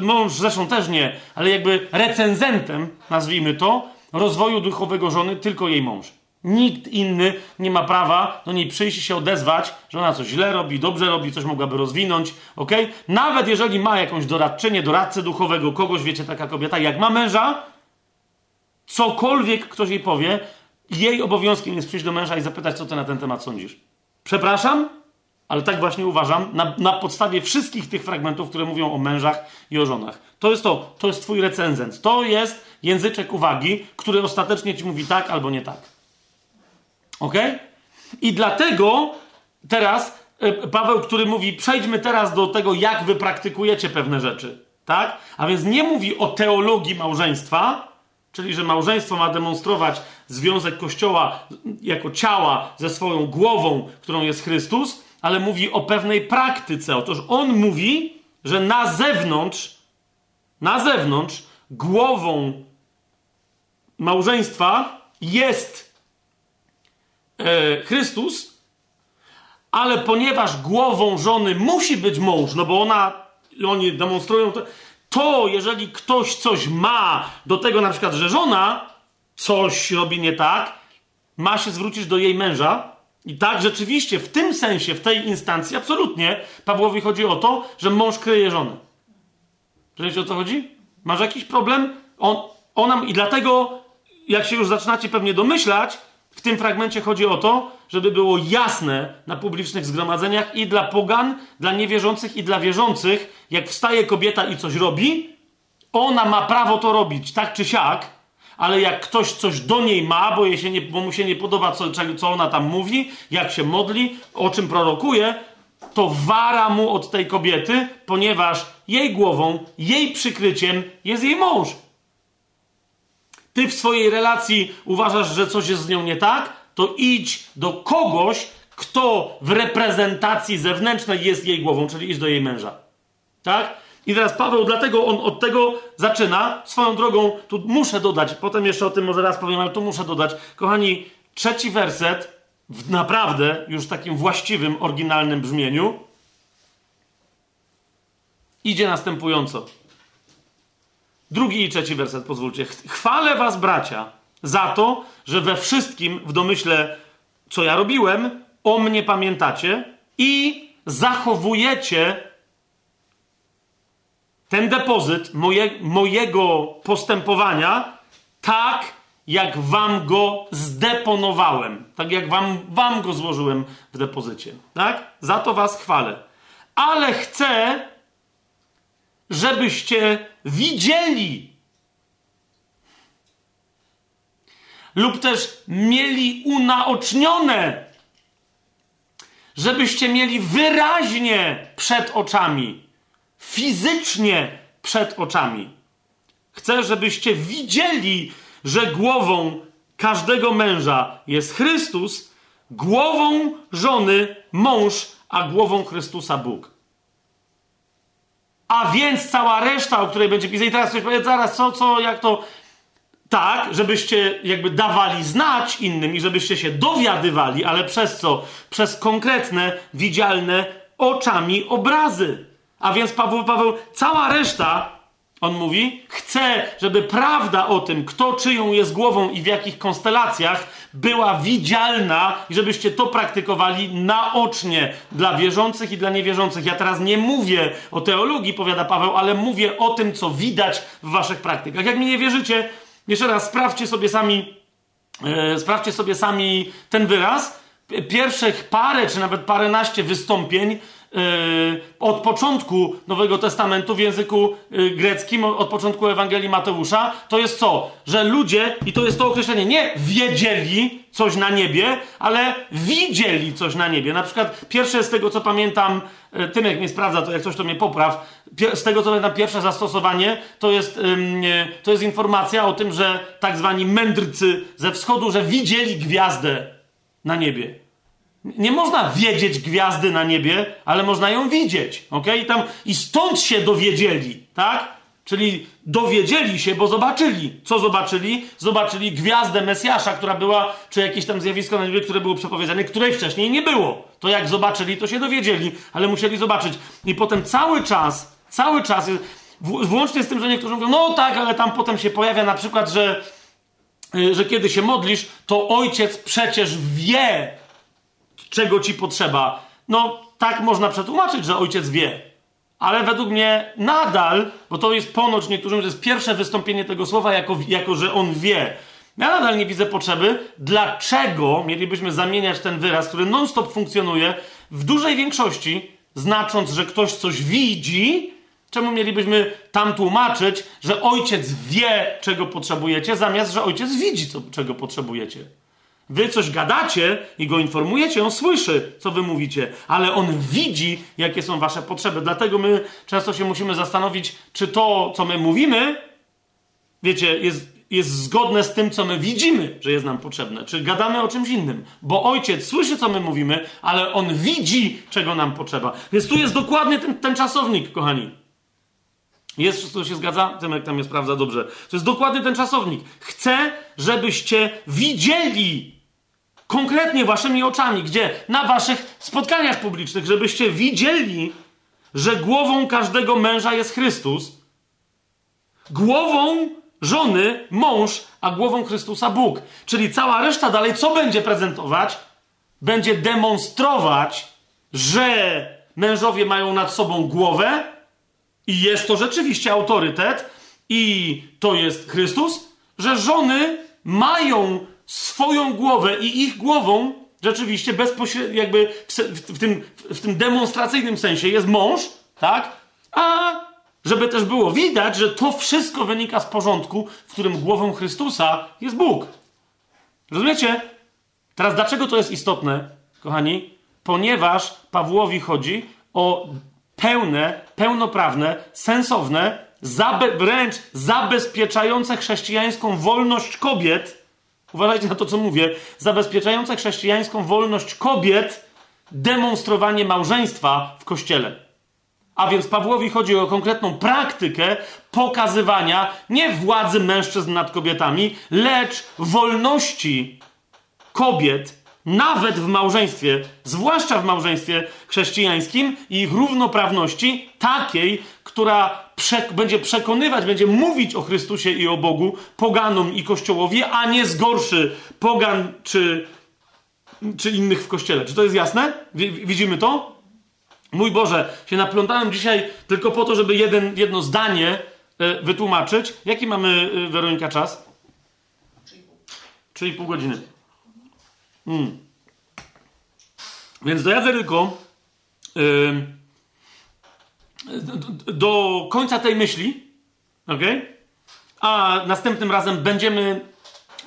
Speaker 1: mąż zresztą też nie, ale jakby recenzentem, nazwijmy to, rozwoju duchowego żony, tylko jej mąż. Nikt inny nie ma prawa do niej przyjść i się odezwać, że ona coś źle robi, dobrze robi, coś mogłaby rozwinąć, ok? Nawet jeżeli ma jakąś doradczynię, doradcę duchowego, kogoś, wiecie, taka kobieta, jak ma męża, cokolwiek ktoś jej powie, jej obowiązkiem jest przyjść do męża i zapytać, co ty na ten temat sądzisz. Przepraszam, ale tak właśnie uważam, na, na, podstawie wszystkich tych fragmentów, które mówią o mężach i o żonach. To jest to, to jest twój recenzent. To jest języczek uwagi, który ostatecznie ci mówi tak albo nie tak. Ok? I dlatego teraz e, Paweł, który mówi, przejdźmy teraz do tego, jak wy praktykujecie pewne rzeczy. Tak? A więc nie mówi o teologii małżeństwa, czyli że małżeństwo ma demonstrować związek Kościoła jako ciała ze swoją głową, którą jest Chrystus, ale mówi o pewnej praktyce. Otóż on mówi, że na zewnątrz, na zewnątrz, głową małżeństwa jest e, Chrystus, ale ponieważ głową żony musi być mąż, no bo ona, oni demonstrują to, to jeżeli ktoś coś ma do tego na przykład, że żona coś robi nie tak, ma się zwrócić do jej męża, i tak, rzeczywiście, w tym sensie, w tej instancji, absolutnie Pawłowi chodzi o to, że mąż kryje żonę. Wiecie o co chodzi? Masz jakiś problem? On, ona, I dlatego, jak się już zaczynacie pewnie domyślać, w tym fragmencie chodzi o to, żeby było jasne na publicznych zgromadzeniach i dla pogan, dla niewierzących i dla wierzących, jak wstaje kobieta i coś robi, ona ma prawo to robić, tak czy siak, ale jak ktoś coś do niej ma, bo, jej się nie, bo mu się nie podoba, co, co ona tam mówi, jak się modli, o czym prorokuje, to wara mu od tej kobiety, ponieważ jej głową, jej przykryciem jest jej mąż. Ty w swojej relacji uważasz, że coś jest z nią nie tak, to idź do kogoś, kto w reprezentacji zewnętrznej jest jej głową, czyli idź do jej męża. Tak? I teraz Paweł, dlatego on od tego zaczyna. Swoją drogą, tu muszę dodać, potem jeszcze o tym może raz powiem, ale tu muszę dodać. Kochani, trzeci werset, w naprawdę już takim właściwym, oryginalnym brzmieniu, idzie następująco. Drugi i trzeci werset, pozwólcie. Chwalę was, bracia, za to, że we wszystkim, w domyśle, co ja robiłem, o mnie pamiętacie i zachowujecie ten depozyt moje, mojego postępowania tak, jak wam go zdeponowałem. Tak jak wam, wam go złożyłem w depozycie. Tak? Za to was chwalę. Ale chcę, żebyście widzieli lub też mieli unaocznione, żebyście mieli wyraźnie przed oczami fizycznie przed oczami. Chcę, żebyście widzieli, że głową każdego męża jest Chrystus, głową żony mąż, a głową Chrystusa Bóg. A więc cała reszta, o której będzie pisać, i teraz ktoś powie, zaraz, co, co, jak to. Tak, żebyście jakby dawali znać innym i żebyście się dowiadywali, ale przez co? Przez konkretne, widzialne oczami obrazy. A więc Paweł, Paweł, cała reszta, on mówi, chce, żeby prawda o tym, kto czyją jest głową i w jakich konstelacjach, była widzialna i żebyście to praktykowali naocznie dla wierzących i dla niewierzących. Ja teraz nie mówię o teologii, powiada Paweł, ale mówię o tym, co widać w waszych praktykach. Jak mi nie wierzycie, jeszcze raz sprawdźcie sobie sami, e, sprawdźcie sobie sami ten wyraz. Pierwszych parę, czy nawet paręnaście wystąpień od początku Nowego Testamentu w języku yy, greckim, od początku Ewangelii Mateusza, to jest co? Że ludzie, i to jest to określenie, nie wiedzieli coś na niebie, ale widzieli coś na niebie. Na przykład pierwsze z tego, co pamiętam, yy, tym jak mnie sprawdza, to jak coś to mnie popraw, z tego, co pamiętam, pierwsze zastosowanie, to jest, to jest informacja o tym, że tak zwani mędrcy ze wschodu, że widzieli gwiazdę na niebie. Nie można wiedzieć gwiazdy na niebie, ale można ją widzieć. ok? I, tam, I stąd się dowiedzieli, tak? Czyli dowiedzieli się, bo zobaczyli. Co zobaczyli? Zobaczyli gwiazdę Mesjasza, która była, czy jakieś tam zjawisko na niebie, które było przepowiedziane, której wcześniej nie było. To jak zobaczyli, to się dowiedzieli, ale musieli zobaczyć. I potem cały czas, cały czas, włącznie z tym, że niektórzy mówią, no tak, ale tam potem się pojawia na przykład, że, y, że kiedy się modlisz, to ojciec przecież wie, czego ci potrzeba. No tak można przetłumaczyć, że ojciec wie ale według mnie nadal, bo to jest ponoć niektórym, że jest pierwsze wystąpienie tego słowa, jako, jako że on wie. Ja nadal nie widzę potrzeby, dlaczego mielibyśmy zamieniać ten wyraz, który non-stop funkcjonuje w dużej większości, znacząc, że ktoś coś widzi, czemu mielibyśmy tam tłumaczyć, że ojciec wie, czego potrzebujecie, zamiast, że ojciec widzi, co, czego potrzebujecie. Wy coś gadacie i go informujecie, on słyszy, co wy mówicie, ale on widzi, jakie są wasze potrzeby. Dlatego my często się musimy zastanowić, czy to, co my mówimy, wiecie, jest, jest zgodne z tym, co my widzimy, że jest nam potrzebne. Czy gadamy o czymś innym? Bo ojciec słyszy, co my mówimy, ale on widzi, czego nam potrzeba. Więc tu jest dokładnie ten, ten czasownik, kochani. Jest, wszystko się zgadza? Tymek tam jest prawda, dobrze. To jest dokładnie ten czasownik. Chcę, żebyście widzieli konkretnie waszymi oczami, gdzie? Na waszych spotkaniach publicznych, żebyście widzieli, że głową każdego męża jest Chrystus, głową żony mąż, a głową Chrystusa Bóg. Czyli cała reszta dalej co będzie prezentować? Będzie demonstrować, że mężowie mają nad sobą głowę i jest to rzeczywiście autorytet i to jest Chrystus, że żony mają swoją głowę i ich głową rzeczywiście bezpośrednio, jakby w, w, tym, w tym demonstracyjnym sensie jest mąż, tak? A żeby też było widać, że to wszystko wynika z porządku, w którym głową Chrystusa jest Bóg. Rozumiecie? Teraz dlaczego to jest istotne, kochani? Ponieważ Pawłowi chodzi o pełne, pełnoprawne, sensowne, zabe wręcz zabezpieczające chrześcijańską wolność kobiet uważajcie na to, co mówię, zabezpieczające chrześcijańską wolność kobiet demonstrowanie małżeństwa w kościele. A więc Pawłowi chodzi o konkretną praktykę pokazywania nie władzy mężczyzn nad kobietami, lecz wolności kobiet, nawet w małżeństwie, zwłaszcza w małżeństwie chrześcijańskim i ich równoprawności, takiej, która będzie przekonywać, będzie mówić o Chrystusie i o Bogu poganom i kościołowi, a nie zgorszy pogan czy, czy innych w kościele. Czy to jest jasne? Widzimy to? Mój Boże, się naplątałem dzisiaj tylko po to, żeby jeden, jedno zdanie y, wytłumaczyć. Jaki mamy, y, Weronika, czas? 3,5 godziny. Hmm. Więc dojadę tylko. Yy, do końca tej myśli, ok? A następnym razem będziemy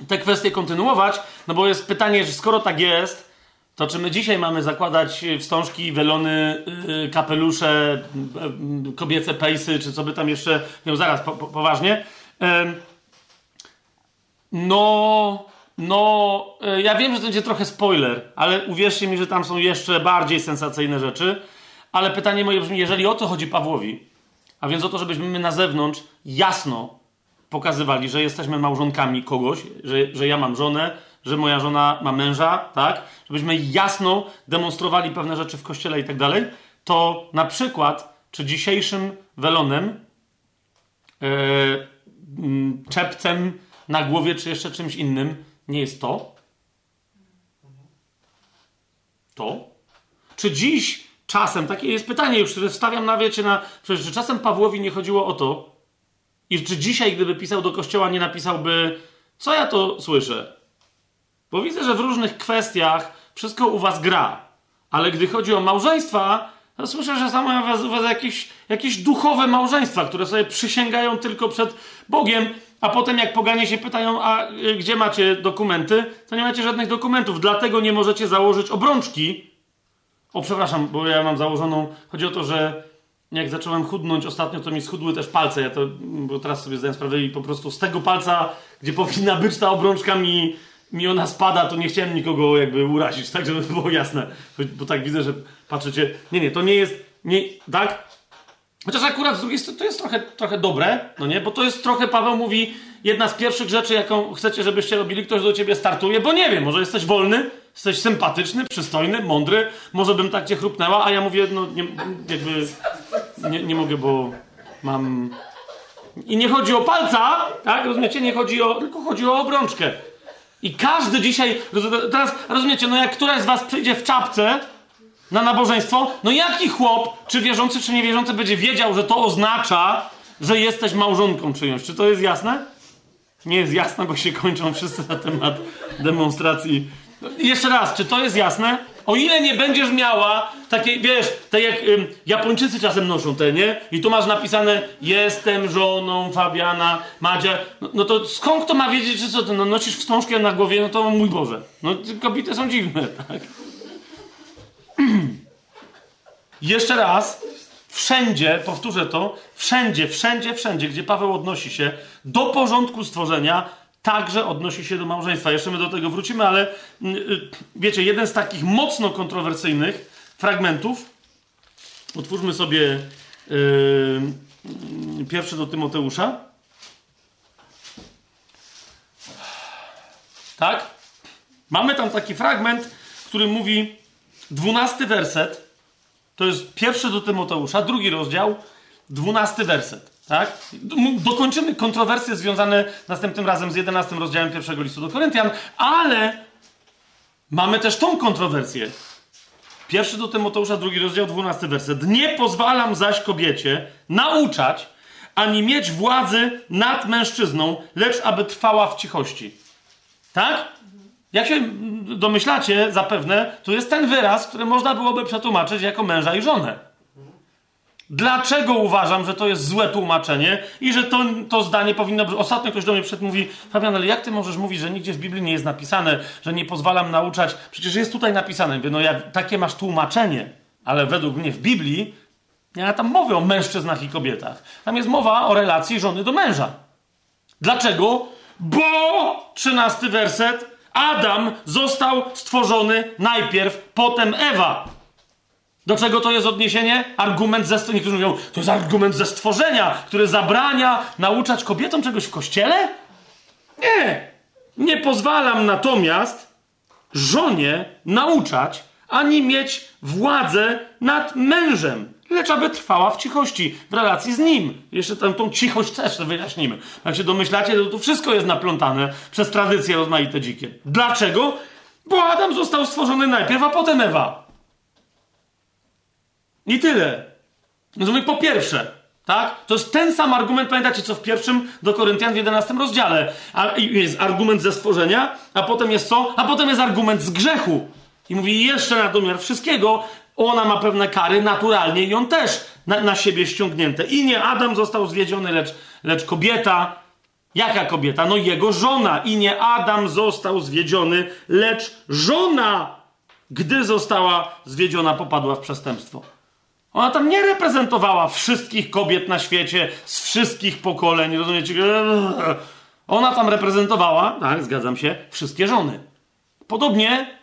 Speaker 1: te kwestie kontynuować, no bo jest pytanie, że skoro tak jest, to czy my dzisiaj mamy zakładać wstążki, welony, yy, kapelusze, yy, kobiece pejsy, czy co by tam jeszcze, no zaraz, po, po, poważnie. Yy, no, no, y, ja wiem, że to będzie trochę spoiler, ale uwierzcie mi, że tam są jeszcze bardziej sensacyjne rzeczy. Ale pytanie moje brzmi, jeżeli o to chodzi Pawłowi, a więc o to, żebyśmy my na zewnątrz jasno pokazywali, że jesteśmy małżonkami kogoś, że, że ja mam żonę, że moja żona ma męża, tak? Żebyśmy jasno demonstrowali pewne rzeczy w kościele i tak dalej, to na przykład, czy dzisiejszym welonem, yy, czepcem na głowie, czy jeszcze czymś innym nie jest to? To? Czy dziś czasem, takie jest pytanie już, które stawiam na wiecie, na, przecież czy czasem Pawłowi nie chodziło o to, i czy dzisiaj, gdyby pisał do kościoła, nie napisałby, co ja to słyszę? Bo widzę, że w różnych kwestiach wszystko u was gra, ale gdy chodzi o małżeństwa, to słyszę, że u was, was jakieś, jakieś duchowe małżeństwa, które sobie przysięgają tylko przed Bogiem, a potem jak poganie się pytają, a y, gdzie macie dokumenty, to nie macie żadnych dokumentów, dlatego nie możecie założyć obrączki, o, przepraszam, bo ja mam założoną. Chodzi o to, że jak zacząłem chudnąć ostatnio, to mi schudły też palce. Ja to, bo teraz sobie zdaję sprawę i po prostu z tego palca, gdzie powinna być ta obrączka, mi, mi ona spada, to nie chciałem nikogo jakby urazić, tak, żeby było jasne. Bo tak widzę, że patrzycie. Nie, nie, to nie jest. Nie, tak? Chociaż akurat z drugiej strony to jest trochę, trochę dobre, no nie? Bo to jest trochę, Paweł mówi, jedna z pierwszych rzeczy, jaką chcecie, żebyście robili, ktoś do ciebie startuje, bo nie wiem, może jesteś wolny, jesteś sympatyczny, przystojny, mądry, może bym tak cię chrupnęła, a ja mówię, no nie, jakby nie, nie mogę, bo mam... I nie chodzi o palca, tak? Rozumiecie? Nie chodzi o... tylko chodzi o obrączkę. I każdy dzisiaj... Teraz, rozumiecie, no jak któraś z was przyjdzie w czapce na nabożeństwo, no jaki chłop, czy wierzący, czy niewierzący, będzie wiedział, że to oznacza, że jesteś małżonką czyjąś. Czy to jest jasne? Nie jest jasne, bo się kończą wszyscy na temat demonstracji. Jeszcze raz, czy to jest jasne? O ile nie będziesz miała takie, wiesz, tak jak ym, Japończycy czasem noszą te, nie? I tu masz napisane, jestem żoną Fabiana, Madzia. No, no to skąd kto ma wiedzieć, że co ty, no nosisz wstążkę na głowie, no to mój Boże. No kobiety są dziwne, tak? Jeszcze raz, wszędzie, powtórzę to, wszędzie, wszędzie, wszędzie, gdzie Paweł odnosi się do porządku stworzenia, także odnosi się do małżeństwa. Jeszcze my do tego wrócimy, ale mm, y, wiecie, jeden z takich mocno kontrowersyjnych fragmentów, otwórzmy sobie yy, pierwszy do Tymoteusza. Tak? Mamy tam taki fragment, który mówi, dwunasty werset, to jest pierwszy do Tymoteusza, drugi rozdział, dwunasty werset. Tak? Dokończymy kontrowersje związane następnym razem z 11 rozdziałem pierwszego listu do Koryntian, ale mamy też tą kontrowersję. Pierwszy do Tymoteusza, drugi rozdział, dwunasty werset. Nie pozwalam zaś kobiecie nauczać, ani mieć władzy nad mężczyzną, lecz aby trwała w cichości. Tak? Jak się domyślacie, zapewne, to jest ten wyraz, który można byłoby przetłumaczyć jako męża i żonę. Dlaczego uważam, że to jest złe tłumaczenie i że to, to zdanie powinno być. Ostatnio ktoś do mnie przedmówi, Fabian, ale jak ty możesz mówić, że nigdzie w Biblii nie jest napisane, że nie pozwalam nauczać? Przecież jest tutaj napisane. Mówię, no ja, takie masz tłumaczenie, ale według mnie w Biblii ma tam mowy o mężczyznach i kobietach. Tam jest mowa o relacji żony do męża. Dlaczego? Bo, trzynasty werset, Adam został stworzony najpierw, potem Ewa. Do czego to jest odniesienie? Argument ze stworzenia. Niektórzy mówią, to jest argument ze stworzenia, który zabrania nauczać kobietom czegoś w kościele? Nie. Nie pozwalam natomiast żonie nauczać ani mieć władzę nad mężem, lecz aby trwała w cichości, w relacji z nim. Jeszcze tam tą cichość też wyjaśnimy. Jak się domyślacie, to, to wszystko jest naplątane przez tradycje rozmaite dzikie. Dlaczego? Bo Adam został stworzony najpierw, a potem Ewa. I tyle. Rozumiem, po pierwsze, tak? To jest ten sam argument, pamiętacie, co w pierwszym do Koryntian w 11 rozdziale. A jest argument ze stworzenia, a potem jest co? A potem jest argument z grzechu. I mówi jeszcze na domiar wszystkiego, ona ma pewne kary naturalnie i on też na, na siebie ściągnięte. I nie Adam został zwiedziony, lecz, lecz kobieta. Jaka kobieta? No jego żona. I nie Adam został zwiedziony, lecz żona, gdy została zwiedziona, popadła w przestępstwo. Ona tam nie reprezentowała wszystkich kobiet na świecie z wszystkich pokoleń, rozumiecie? Ona tam reprezentowała, tak, zgadzam się, wszystkie żony. Podobnie,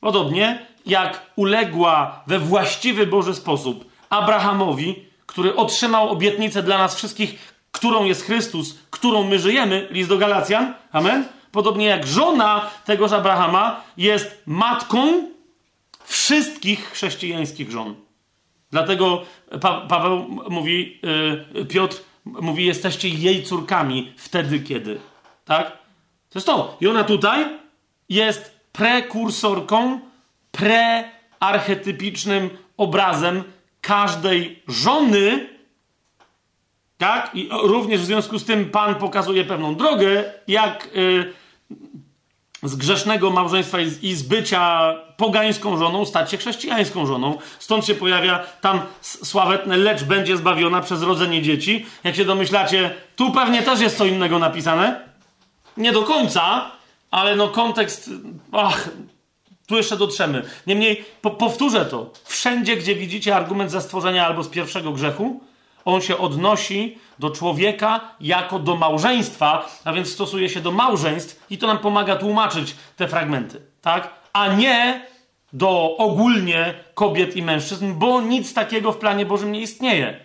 Speaker 1: podobnie jak uległa we właściwy Boży sposób Abrahamowi, który otrzymał obietnicę dla nas wszystkich, którą jest Chrystus, którą my żyjemy, list do Galacjan, amen? Podobnie jak żona tegoż Abrahama jest matką wszystkich chrześcijańskich żon. Dlatego pa Paweł mówi, yy, Piotr mówi, jesteście jej córkami wtedy, kiedy. Tak? To jest to. I ona tutaj jest prekursorką, prearchetypicznym obrazem każdej żony, tak? I również w związku z tym Pan pokazuje pewną drogę, jak yy, z grzesznego małżeństwa i z bycia pogańską żoną stać się chrześcijańską żoną. Stąd się pojawia tam sławetne lecz będzie zbawiona przez rodzenie dzieci. Jak się domyślacie, tu pewnie też jest co innego napisane. Nie do końca, ale no kontekst... Ach, tu jeszcze dotrzemy. Niemniej po, powtórzę to. Wszędzie, gdzie widzicie argument za stworzenia albo z pierwszego grzechu, on się odnosi do człowieka jako do małżeństwa, a więc stosuje się do małżeństw i to nam pomaga tłumaczyć te fragmenty, tak? A nie do ogólnie kobiet i mężczyzn, bo nic takiego w planie Bożym nie istnieje.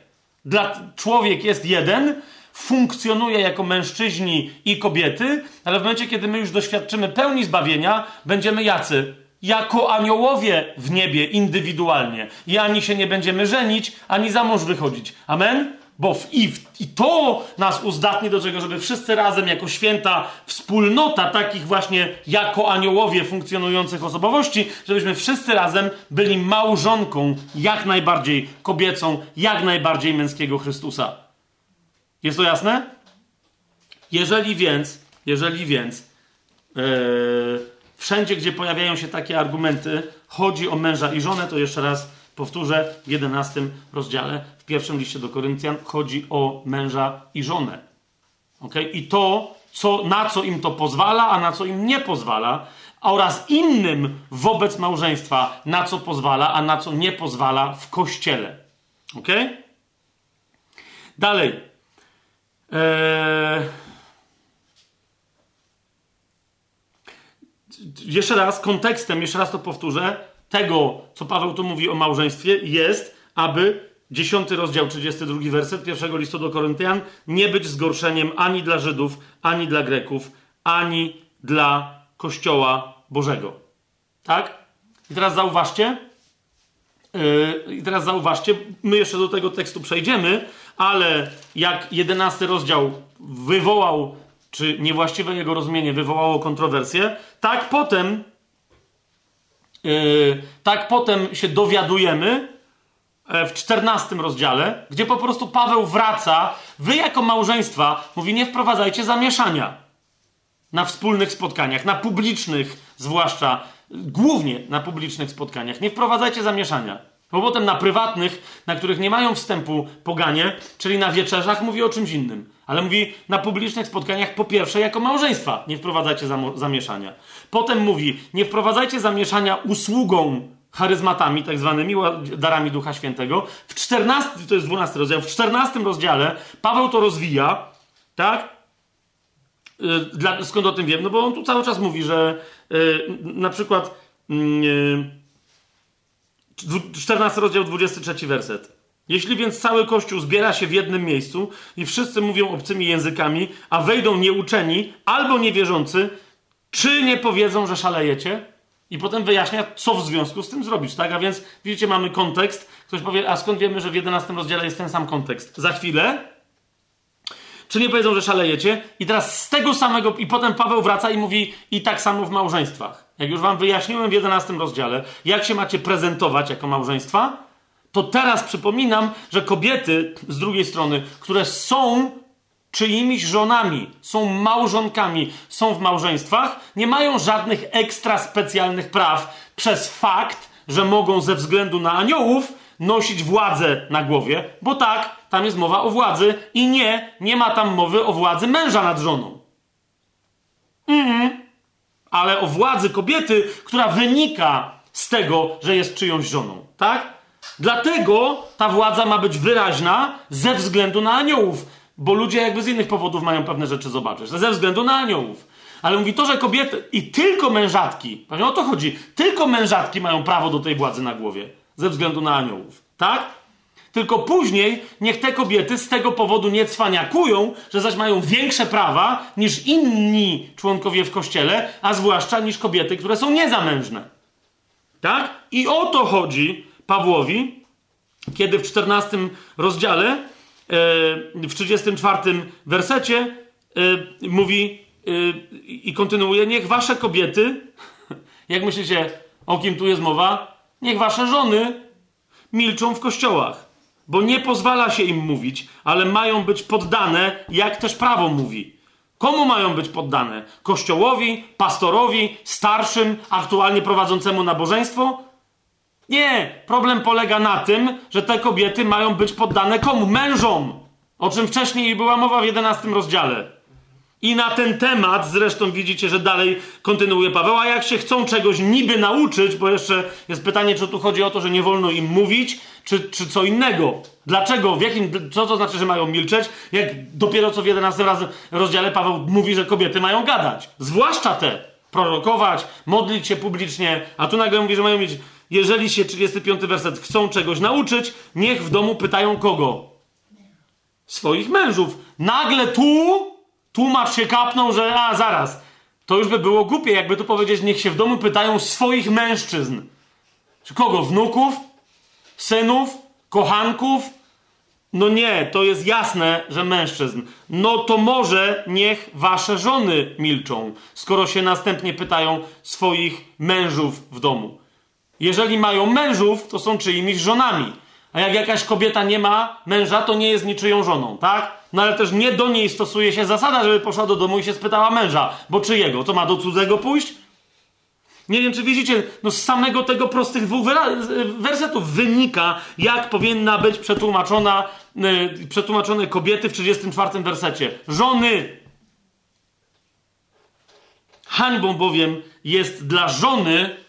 Speaker 1: Dla, człowiek jest jeden, funkcjonuje jako mężczyźni i kobiety, ale w momencie, kiedy my już doświadczymy pełni zbawienia, będziemy jacy? Jako aniołowie w niebie indywidualnie. I ani się nie będziemy żenić, ani za mąż wychodzić. Amen? Bo w, i, w, i to nas uzdatni do tego, żeby wszyscy razem jako święta wspólnota takich właśnie jako aniołowie funkcjonujących osobowości, żebyśmy wszyscy razem byli małżonką jak najbardziej kobiecą, jak najbardziej męskiego Chrystusa. Jest to jasne? Jeżeli więc, jeżeli więc yy, wszędzie, gdzie pojawiają się takie argumenty, chodzi o męża i żonę, to jeszcze raz powtórzę w 11 rozdziale, w pierwszym liście do Koryntian, chodzi o męża i żonę. Okay? I to, co, na co im to pozwala, a na co im nie pozwala, oraz innym wobec małżeństwa, na co pozwala, a na co nie pozwala w kościele. Ok? Dalej. Eee... Jeszcze raz, kontekstem, jeszcze raz to powtórzę, tego, co Paweł tu mówi o małżeństwie, jest, aby dziesiąty rozdział, 32 werset pierwszego listu do Koryntian, nie być zgorszeniem ani dla Żydów, ani dla Greków, ani dla Kościoła Bożego. Tak? I teraz zauważcie, yy, i teraz zauważcie, my jeszcze do tego tekstu przejdziemy, ale jak jedenasty rozdział wywołał, czy niewłaściwe jego rozumienie wywołało kontrowersję, tak potem, yy, tak potem się dowiadujemy yy, w czternastym rozdziale, gdzie po prostu Paweł wraca, wy jako małżeństwa, mówi nie wprowadzajcie zamieszania na wspólnych spotkaniach, na publicznych zwłaszcza, głównie na publicznych spotkaniach. Nie wprowadzajcie zamieszania. Bo potem na prywatnych, na których nie mają wstępu poganie, czyli na wieczerzach, mówi o czymś innym. Ale mówi na publicznych spotkaniach, po pierwsze, jako małżeństwa nie wprowadzajcie zamieszania. Potem mówi, nie wprowadzajcie zamieszania usługą charyzmatami, tak zwanymi darami Ducha Świętego. W 14, to jest 12 rozdział, w 14 rozdziale Paweł to rozwija, tak? Y, dla, skąd o tym wiem? No bo on tu cały czas mówi, że yy, na przykład. Yy, 14 rozdział, 23 werset. Jeśli więc cały Kościół zbiera się w jednym miejscu i wszyscy mówią obcymi językami, a wejdą nieuczeni albo niewierzący, czy nie powiedzą, że szalejecie? I potem wyjaśnia, co w związku z tym zrobić, tak? A więc widzicie, mamy kontekst. Ktoś powie, a skąd wiemy, że w 11 rozdziale jest ten sam kontekst? Za chwilę. Czy nie powiedzą, że szalejecie? I teraz z tego samego, i potem Paweł wraca i mówi, i tak samo w małżeństwach. Jak już wam wyjaśniłem w 11 rozdziale, jak się macie prezentować jako małżeństwa, to teraz przypominam, że kobiety z drugiej strony, które są czyimiś żonami, są małżonkami, są w małżeństwach, nie mają żadnych ekstra specjalnych praw przez fakt, że mogą ze względu na aniołów nosić władzę na głowie, bo tak, tam jest mowa o władzy i nie, nie ma tam mowy o władzy męża nad żoną. Mhm ale o władzy kobiety, która wynika z tego, że jest czyjąś żoną. Tak? Dlatego ta władza ma być wyraźna ze względu na aniołów, bo ludzie jakby z innych powodów mają pewne rzeczy zobaczyć. Ze względu na aniołów. Ale mówi to, że kobiety i tylko mężatki, pewnie o to chodzi, tylko mężatki mają prawo do tej władzy na głowie ze względu na aniołów. Tak? Tylko później niech te kobiety z tego powodu nie cwaniakują, że zaś mają większe prawa niż inni członkowie w kościele, a zwłaszcza niż kobiety, które są niezamężne. Tak? I o to chodzi Pawłowi, kiedy w 14 rozdziale, e, w 34 wersecie e, mówi e, i kontynuuje: Niech wasze kobiety, jak myślicie, o kim tu jest mowa? Niech wasze żony milczą w kościołach bo nie pozwala się im mówić, ale mają być poddane, jak też prawo mówi. Komu mają być poddane? Kościołowi, pastorowi, starszym, aktualnie prowadzącemu nabożeństwo? Nie, problem polega na tym, że te kobiety mają być poddane komu? Mężom! O czym wcześniej była mowa w 11 rozdziale. I na ten temat zresztą widzicie, że dalej kontynuuje Paweł, a jak się chcą czegoś niby nauczyć, bo jeszcze jest pytanie, czy tu chodzi o to, że nie wolno im mówić, czy, czy co innego. Dlaczego? W jakim, co to znaczy, że mają milczeć? Jak dopiero co w 11 razy rozdziale Paweł mówi, że kobiety mają gadać. Zwłaszcza te. Prorokować, modlić się publicznie, a tu nagle mówi, że mają mieć, jeżeli się, 35 werset, chcą czegoś nauczyć, niech w domu pytają kogo? swoich mężów. Nagle tu tłumacz się kapnął, że a zaraz, to już by było głupie, jakby tu powiedzieć, niech się w domu pytają swoich mężczyzn. Czy kogo? Wnuków? Synów? Kochanków? No nie, to jest jasne, że mężczyzn. No to może niech wasze żony milczą, skoro się następnie pytają swoich mężów w domu. Jeżeli mają mężów, to są czyimiś żonami. A jak jakaś kobieta nie ma męża, to nie jest niczyją żoną, tak? No ale też nie do niej stosuje się zasada, żeby poszła do domu i się spytała męża, bo czyjego? To ma do cudzego pójść? Nie wiem, czy widzicie, no z samego tego prostych dwóch wersetów wynika, jak powinna być przetłumaczona, yy, przetłumaczone kobiety w 34 wersecie. Żony! Hańbą bowiem jest dla żony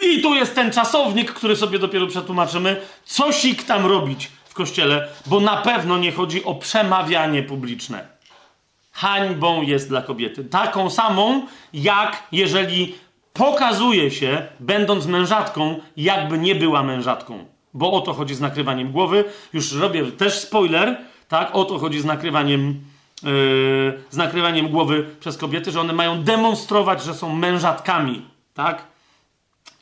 Speaker 1: i tu jest ten czasownik, który sobie dopiero przetłumaczymy. Cosik tam robić w kościele, bo na pewno nie chodzi o przemawianie publiczne. Hańbą jest dla kobiety. Taką samą, jak jeżeli pokazuje się, będąc mężatką, jakby nie była mężatką. Bo o to chodzi z nakrywaniem głowy. Już robię też spoiler, tak? O to chodzi z nakrywaniem, yy, z nakrywaniem głowy przez kobiety, że one mają demonstrować, że są mężatkami, tak?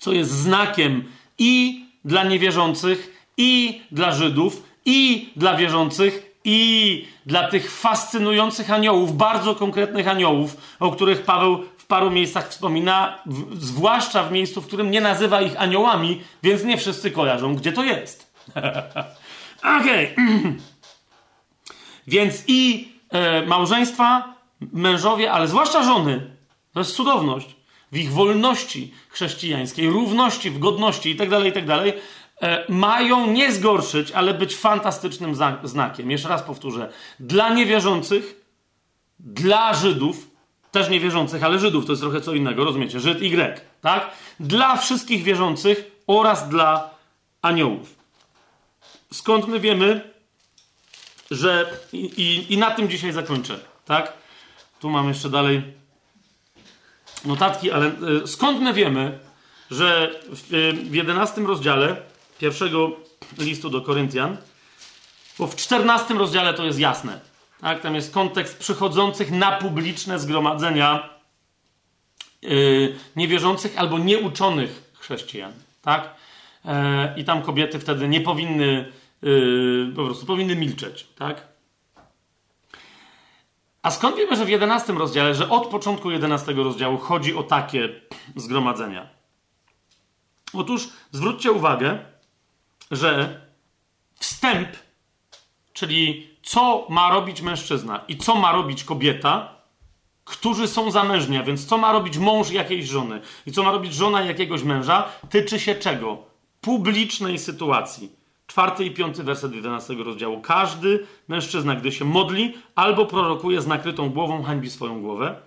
Speaker 1: Co jest znakiem i dla niewierzących, i dla Żydów, i dla wierzących, i dla tych fascynujących aniołów, bardzo konkretnych aniołów, o których Paweł w paru miejscach wspomina, w, zwłaszcza w miejscu, w którym nie nazywa ich aniołami, więc nie wszyscy kojarzą, gdzie to jest. Okej. Więc i e, małżeństwa, mężowie, ale zwłaszcza żony, to jest cudowność w ich wolności chrześcijańskiej, równości, w godności itd., tak itd., tak e, mają nie zgorszyć, ale być fantastycznym znakiem. Jeszcze raz powtórzę. Dla niewierzących, dla Żydów, też niewierzących, ale Żydów to jest trochę co innego, rozumiecie? Żyd i Grek, tak? Dla wszystkich wierzących oraz dla aniołów. Skąd my wiemy, że i, i, i na tym dzisiaj zakończę, tak? Tu mam jeszcze dalej notatki, ale e, skąd my wiemy, że w 11 e, rozdziale pierwszego listu do Koryntian, bo w 14 rozdziale to jest jasne, tak? tam jest kontekst przychodzących na publiczne zgromadzenia yy, niewierzących albo nieuczonych chrześcijan. Tak? I tam kobiety wtedy nie powinny, po prostu powinny milczeć. Tak? A skąd wiemy, że w 11 rozdziale, że od początku 11 rozdziału chodzi o takie zgromadzenia? Otóż zwróćcie uwagę, że wstęp, czyli co ma robić mężczyzna i co ma robić kobieta, którzy są zamężni, a więc co ma robić mąż jakiejś żony i co ma robić żona jakiegoś męża, tyczy się czego? Publicznej sytuacji czwarty i piąty werset 11 rozdziału. Każdy mężczyzna, gdy się modli, albo prorokuje z nakrytą głową, hańbi swoją głowę.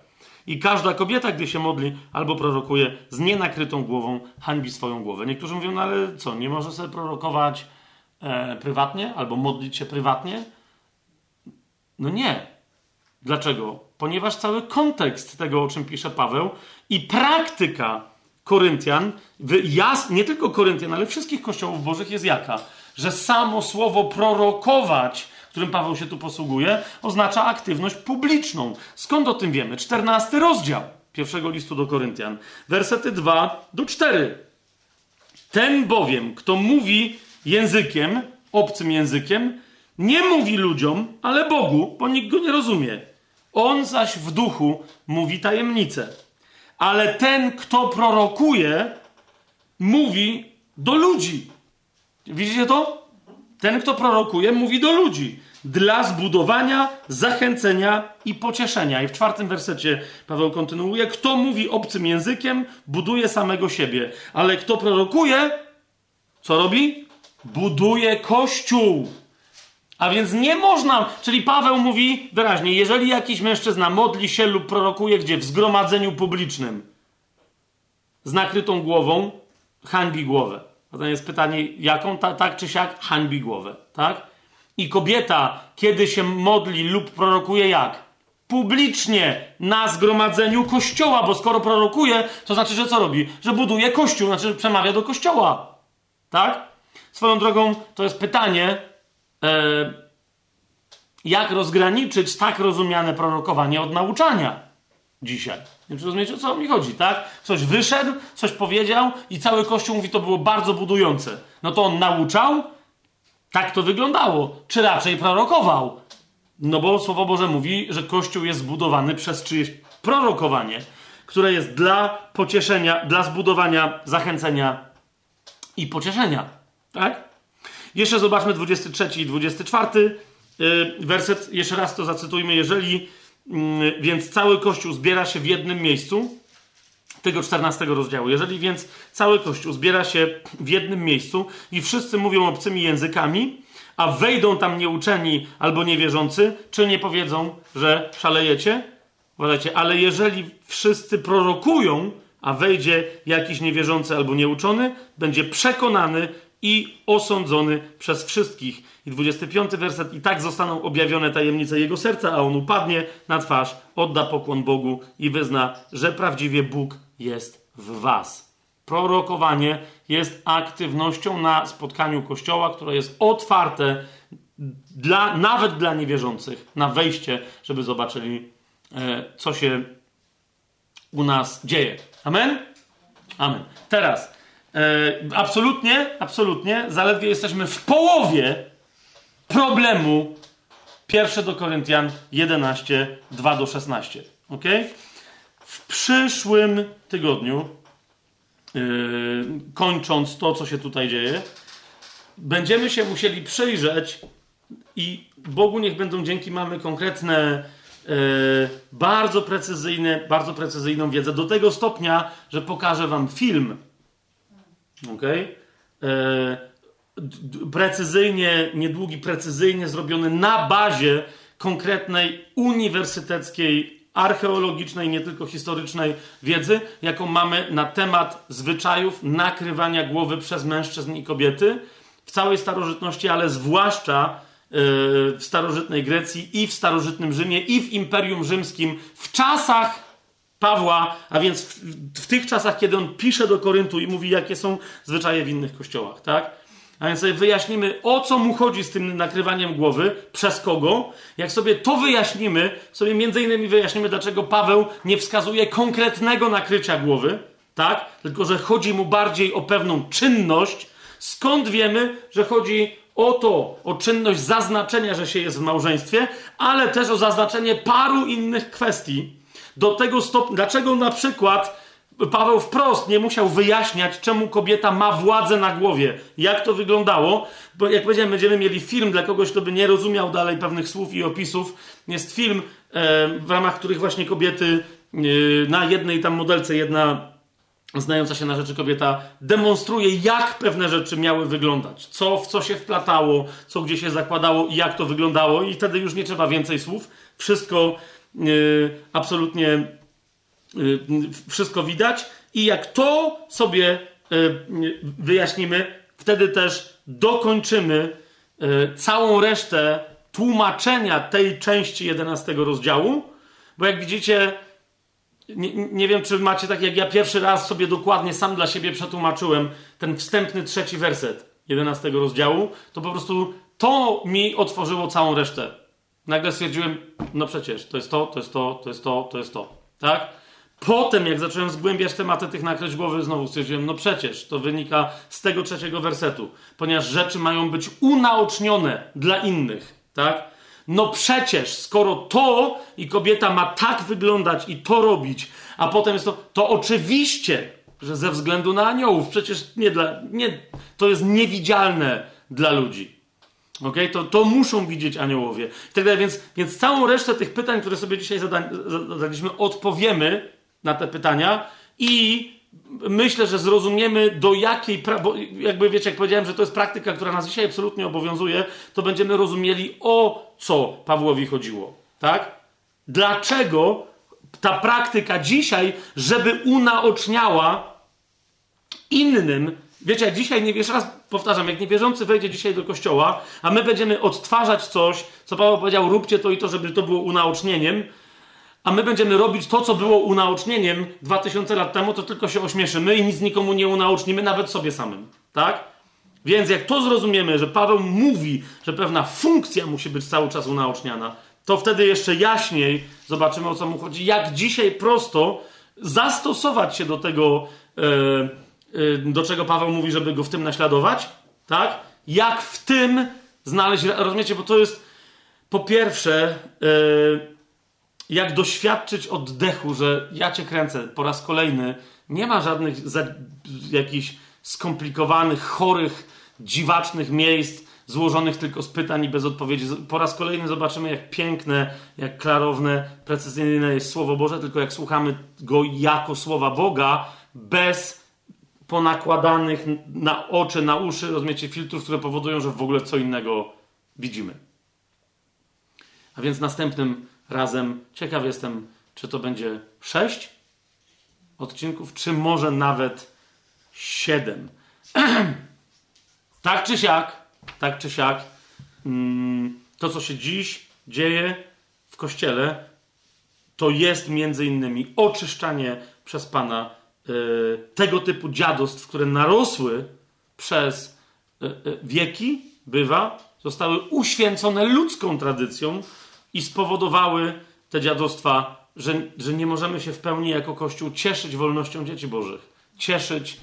Speaker 1: I każda kobieta, gdy się modli, albo prorokuje z nienakrytą głową, hańbi swoją głowę. Niektórzy mówią, no ale co, nie może sobie prorokować e, prywatnie, albo modlić się prywatnie? No nie. Dlaczego? Ponieważ cały kontekst tego, o czym pisze Paweł i praktyka Koryntian, nie tylko Koryntian, ale wszystkich kościołów bożych jest jaka? Że samo słowo prorokować, którym Paweł się tu posługuje, oznacza aktywność publiczną. Skąd o tym wiemy? 14 rozdział pierwszego listu do Koryntian, wersety 2 do 4. Ten bowiem, kto mówi językiem, obcym językiem, nie mówi ludziom, ale Bogu, bo nikt go nie rozumie. On zaś w duchu mówi tajemnice. Ale ten, kto prorokuje, mówi do ludzi Widzicie to? Ten, kto prorokuje, mówi do ludzi dla zbudowania, zachęcenia i pocieszenia. I w czwartym wersecie Paweł kontynuuje: Kto mówi obcym językiem, buduje samego siebie, ale kto prorokuje, co robi? Buduje kościół. A więc nie można, czyli Paweł mówi wyraźnie, jeżeli jakiś mężczyzna modli się lub prorokuje gdzie? W zgromadzeniu publicznym z nakrytą głową, hańbi głowę. Potem jest pytanie, jaką ta, tak czy siak hańbi głowę, tak? I kobieta, kiedy się modli lub prorokuje jak? Publicznie na zgromadzeniu kościoła, bo skoro prorokuje, to znaczy, że co robi? Że buduje kościół, znaczy, że przemawia do kościoła. Tak? Swoją drogą, to jest pytanie, e, jak rozgraniczyć tak rozumiane prorokowanie od nauczania dzisiaj. Nie wiem, czy rozumiecie, o co mi chodzi, tak? Ktoś wyszedł, coś powiedział i cały Kościół mówi, to było bardzo budujące. No to on nauczał? Tak to wyglądało. Czy raczej prorokował? No bo Słowo Boże mówi, że Kościół jest zbudowany przez czyjeś prorokowanie, które jest dla pocieszenia, dla zbudowania, zachęcenia i pocieszenia. Tak? Jeszcze zobaczmy 23 i 24 yy, werset. Jeszcze raz to zacytujmy. Jeżeli więc cały Kościół zbiera się w jednym miejscu, tego 14 rozdziału. Jeżeli więc cały Kościół zbiera się w jednym miejscu i wszyscy mówią obcymi językami, a wejdą tam nieuczeni albo niewierzący, czy nie powiedzą, że szalejecie? Uważajcie, ale jeżeli wszyscy prorokują, a wejdzie jakiś niewierzący albo nieuczony, będzie przekonany i osądzony przez wszystkich. I 25 werset. I tak zostaną objawione tajemnice jego serca, a on upadnie na twarz, odda pokłon Bogu i wyzna, że prawdziwie Bóg jest w was. Prorokowanie jest aktywnością na spotkaniu Kościoła, które jest otwarte dla, nawet dla niewierzących na wejście, żeby zobaczyli, e, co się u nas dzieje. Amen? Amen. Teraz, absolutnie, absolutnie, zaledwie jesteśmy w połowie problemu 1 do Koryntian 11, 2 do 16. Ok? W przyszłym tygodniu Yy, kończąc to, co się tutaj dzieje, będziemy się musieli przyjrzeć i Bogu niech będą dzięki, mamy konkretne, yy, bardzo precyzyjne, bardzo precyzyjną wiedzę, do tego stopnia, że pokażę wam film, ok? Yy, precyzyjnie, niedługi, precyzyjnie zrobiony na bazie konkretnej uniwersyteckiej archeologicznej, nie tylko historycznej wiedzy, jaką mamy na temat zwyczajów nakrywania głowy przez mężczyzn i kobiety w całej starożytności, ale zwłaszcza e, w starożytnej Grecji i w starożytnym Rzymie i w Imperium Rzymskim w czasach Pawła, a więc w, w tych czasach, kiedy on pisze do Koryntu i mówi, jakie są zwyczaje w innych kościołach, tak? A więc sobie wyjaśnimy, o co mu chodzi z tym nakrywaniem głowy, przez kogo. Jak sobie to wyjaśnimy, sobie między innymi wyjaśnimy, dlaczego Paweł nie wskazuje konkretnego nakrycia głowy, tak? Tylko, że chodzi mu bardziej o pewną czynność. Skąd wiemy, że chodzi o to, o czynność zaznaczenia, że się jest w małżeństwie, ale też o zaznaczenie paru innych kwestii. Do tego stopnia, dlaczego na przykład Paweł wprost nie musiał wyjaśniać, czemu kobieta ma władzę na głowie. Jak to wyglądało? Bo jak powiedziałem, będziemy mieli film dla kogoś, kto by nie rozumiał dalej pewnych słów i opisów. Jest film, e, w ramach których właśnie kobiety e, na jednej tam modelce, jedna znająca się na rzeczy kobieta demonstruje, jak pewne rzeczy miały wyglądać. Co w co się wplatało, co gdzie się zakładało i jak to wyglądało. I wtedy już nie trzeba więcej słów. Wszystko absolutnie Y, wszystko widać i jak to sobie y, wyjaśnimy, wtedy też dokończymy y, całą resztę tłumaczenia tej części 11 rozdziału, bo jak widzicie, nie, nie, wiem, czy macie tak jak ja pierwszy raz sobie dokładnie sam dla siebie przetłumaczyłem ten wstępny trzeci werset 11 rozdziału, to po prostu to mi otworzyło całą resztę. Nagle stwierdziłem, no przecież, to jest to, to jest to, to jest to, to jest to. Tak? Potem, jak zacząłem zgłębiać tematy tych nakreś głowy, znowu stwierdziłem, no przecież to wynika z tego trzeciego wersetu, ponieważ rzeczy mają być unaocznione dla innych, tak? No przecież, skoro to i kobieta ma tak wyglądać i to robić, a potem jest to, to oczywiście, że ze względu na aniołów, przecież nie dla, nie, to jest niewidzialne dla ludzi. Okay? To, to muszą widzieć aniołowie. I tak dalej. Więc, więc całą resztę tych pytań, które sobie dzisiaj zadaliśmy, odpowiemy na te pytania i myślę, że zrozumiemy do jakiej, bo jakby wiecie, jak powiedziałem, że to jest praktyka, która nas dzisiaj absolutnie obowiązuje, to będziemy rozumieli o co Pawłowi chodziło, tak? Dlaczego ta praktyka dzisiaj, żeby unaoczniała innym, wiecie, jak dzisiaj, nie wiesz, raz powtarzam, jak niewierzący wejdzie dzisiaj do kościoła, a my będziemy odtwarzać coś, co Paweł powiedział, róbcie to i to, żeby to było unaocznieniem, a my będziemy robić to, co było unaocznieniem 2000 lat temu, to tylko się ośmieszymy i nic nikomu nie unaocznimy, nawet sobie samym. Tak? Więc jak to zrozumiemy, że Paweł mówi, że pewna funkcja musi być cały czas unaoczniana, to wtedy jeszcze jaśniej zobaczymy, o co mu chodzi. Jak dzisiaj prosto zastosować się do tego, e, do czego Paweł mówi, żeby go w tym naśladować, tak? Jak w tym znaleźć, rozumiecie, bo to jest po pierwsze, e, jak doświadczyć oddechu, że ja cię kręcę po raz kolejny, nie ma żadnych za, jakichś skomplikowanych, chorych, dziwacznych miejsc, złożonych tylko z pytań i bez odpowiedzi. Po raz kolejny zobaczymy, jak piękne, jak klarowne, precyzyjne jest Słowo Boże, tylko jak słuchamy go jako Słowa Boga, bez ponakładanych na oczy, na uszy, rozumiecie, filtrów, które powodują, że w ogóle co innego widzimy. A więc następnym razem ciekaw jestem, czy to będzie sześć odcinków, czy może nawet siedem. tak czy siak, tak czy siak, mm, to co się dziś dzieje w kościele, to jest między innymi oczyszczanie przez Pana tego typu dziadostw, które narosły przez y, y, wieki, bywa, zostały uświęcone ludzką tradycją i spowodowały te dziadostwa, że, że nie możemy się w pełni jako Kościół cieszyć wolnością dzieci Bożych, cieszyć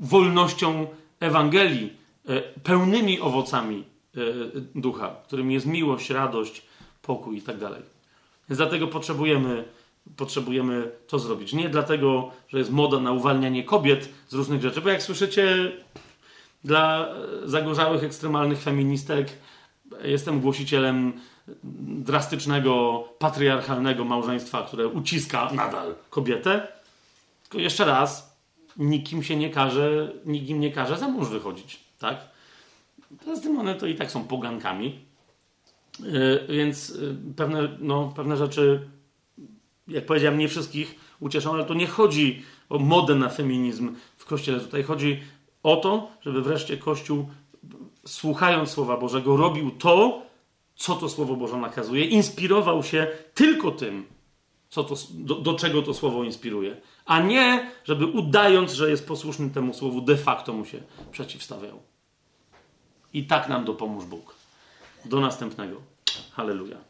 Speaker 1: wolnością Ewangelii, pełnymi owocami ducha, którym jest miłość, radość, pokój i tak dalej. Więc dlatego potrzebujemy, potrzebujemy to zrobić. Nie dlatego, że jest moda na uwalnianie kobiet z różnych rzeczy, bo jak słyszycie, dla zagorzałych, ekstremalnych feministek jestem głosicielem drastycznego, patriarchalnego małżeństwa, które uciska nadal kobietę. Tylko jeszcze raz, nikim się nie każe, nikim nie każe za mąż wychodzić, tak? Poza tym one to i tak są pogankami. Yy, więc yy, pewne, no, pewne rzeczy, jak powiedziałem, nie wszystkich ucieszą, ale to nie chodzi o modę na feminizm w Kościele. Tutaj chodzi o to, żeby wreszcie Kościół, słuchając Słowa Bożego, robił to, co to Słowo Boże nakazuje, inspirował się tylko tym, co to, do, do, czego to Słowo inspiruje, a nie, żeby udając, że jest posłuszny temu Słowu, de facto mu się przeciwstawiał. I tak nam dopomóż Bóg. Do następnego. Halleluja.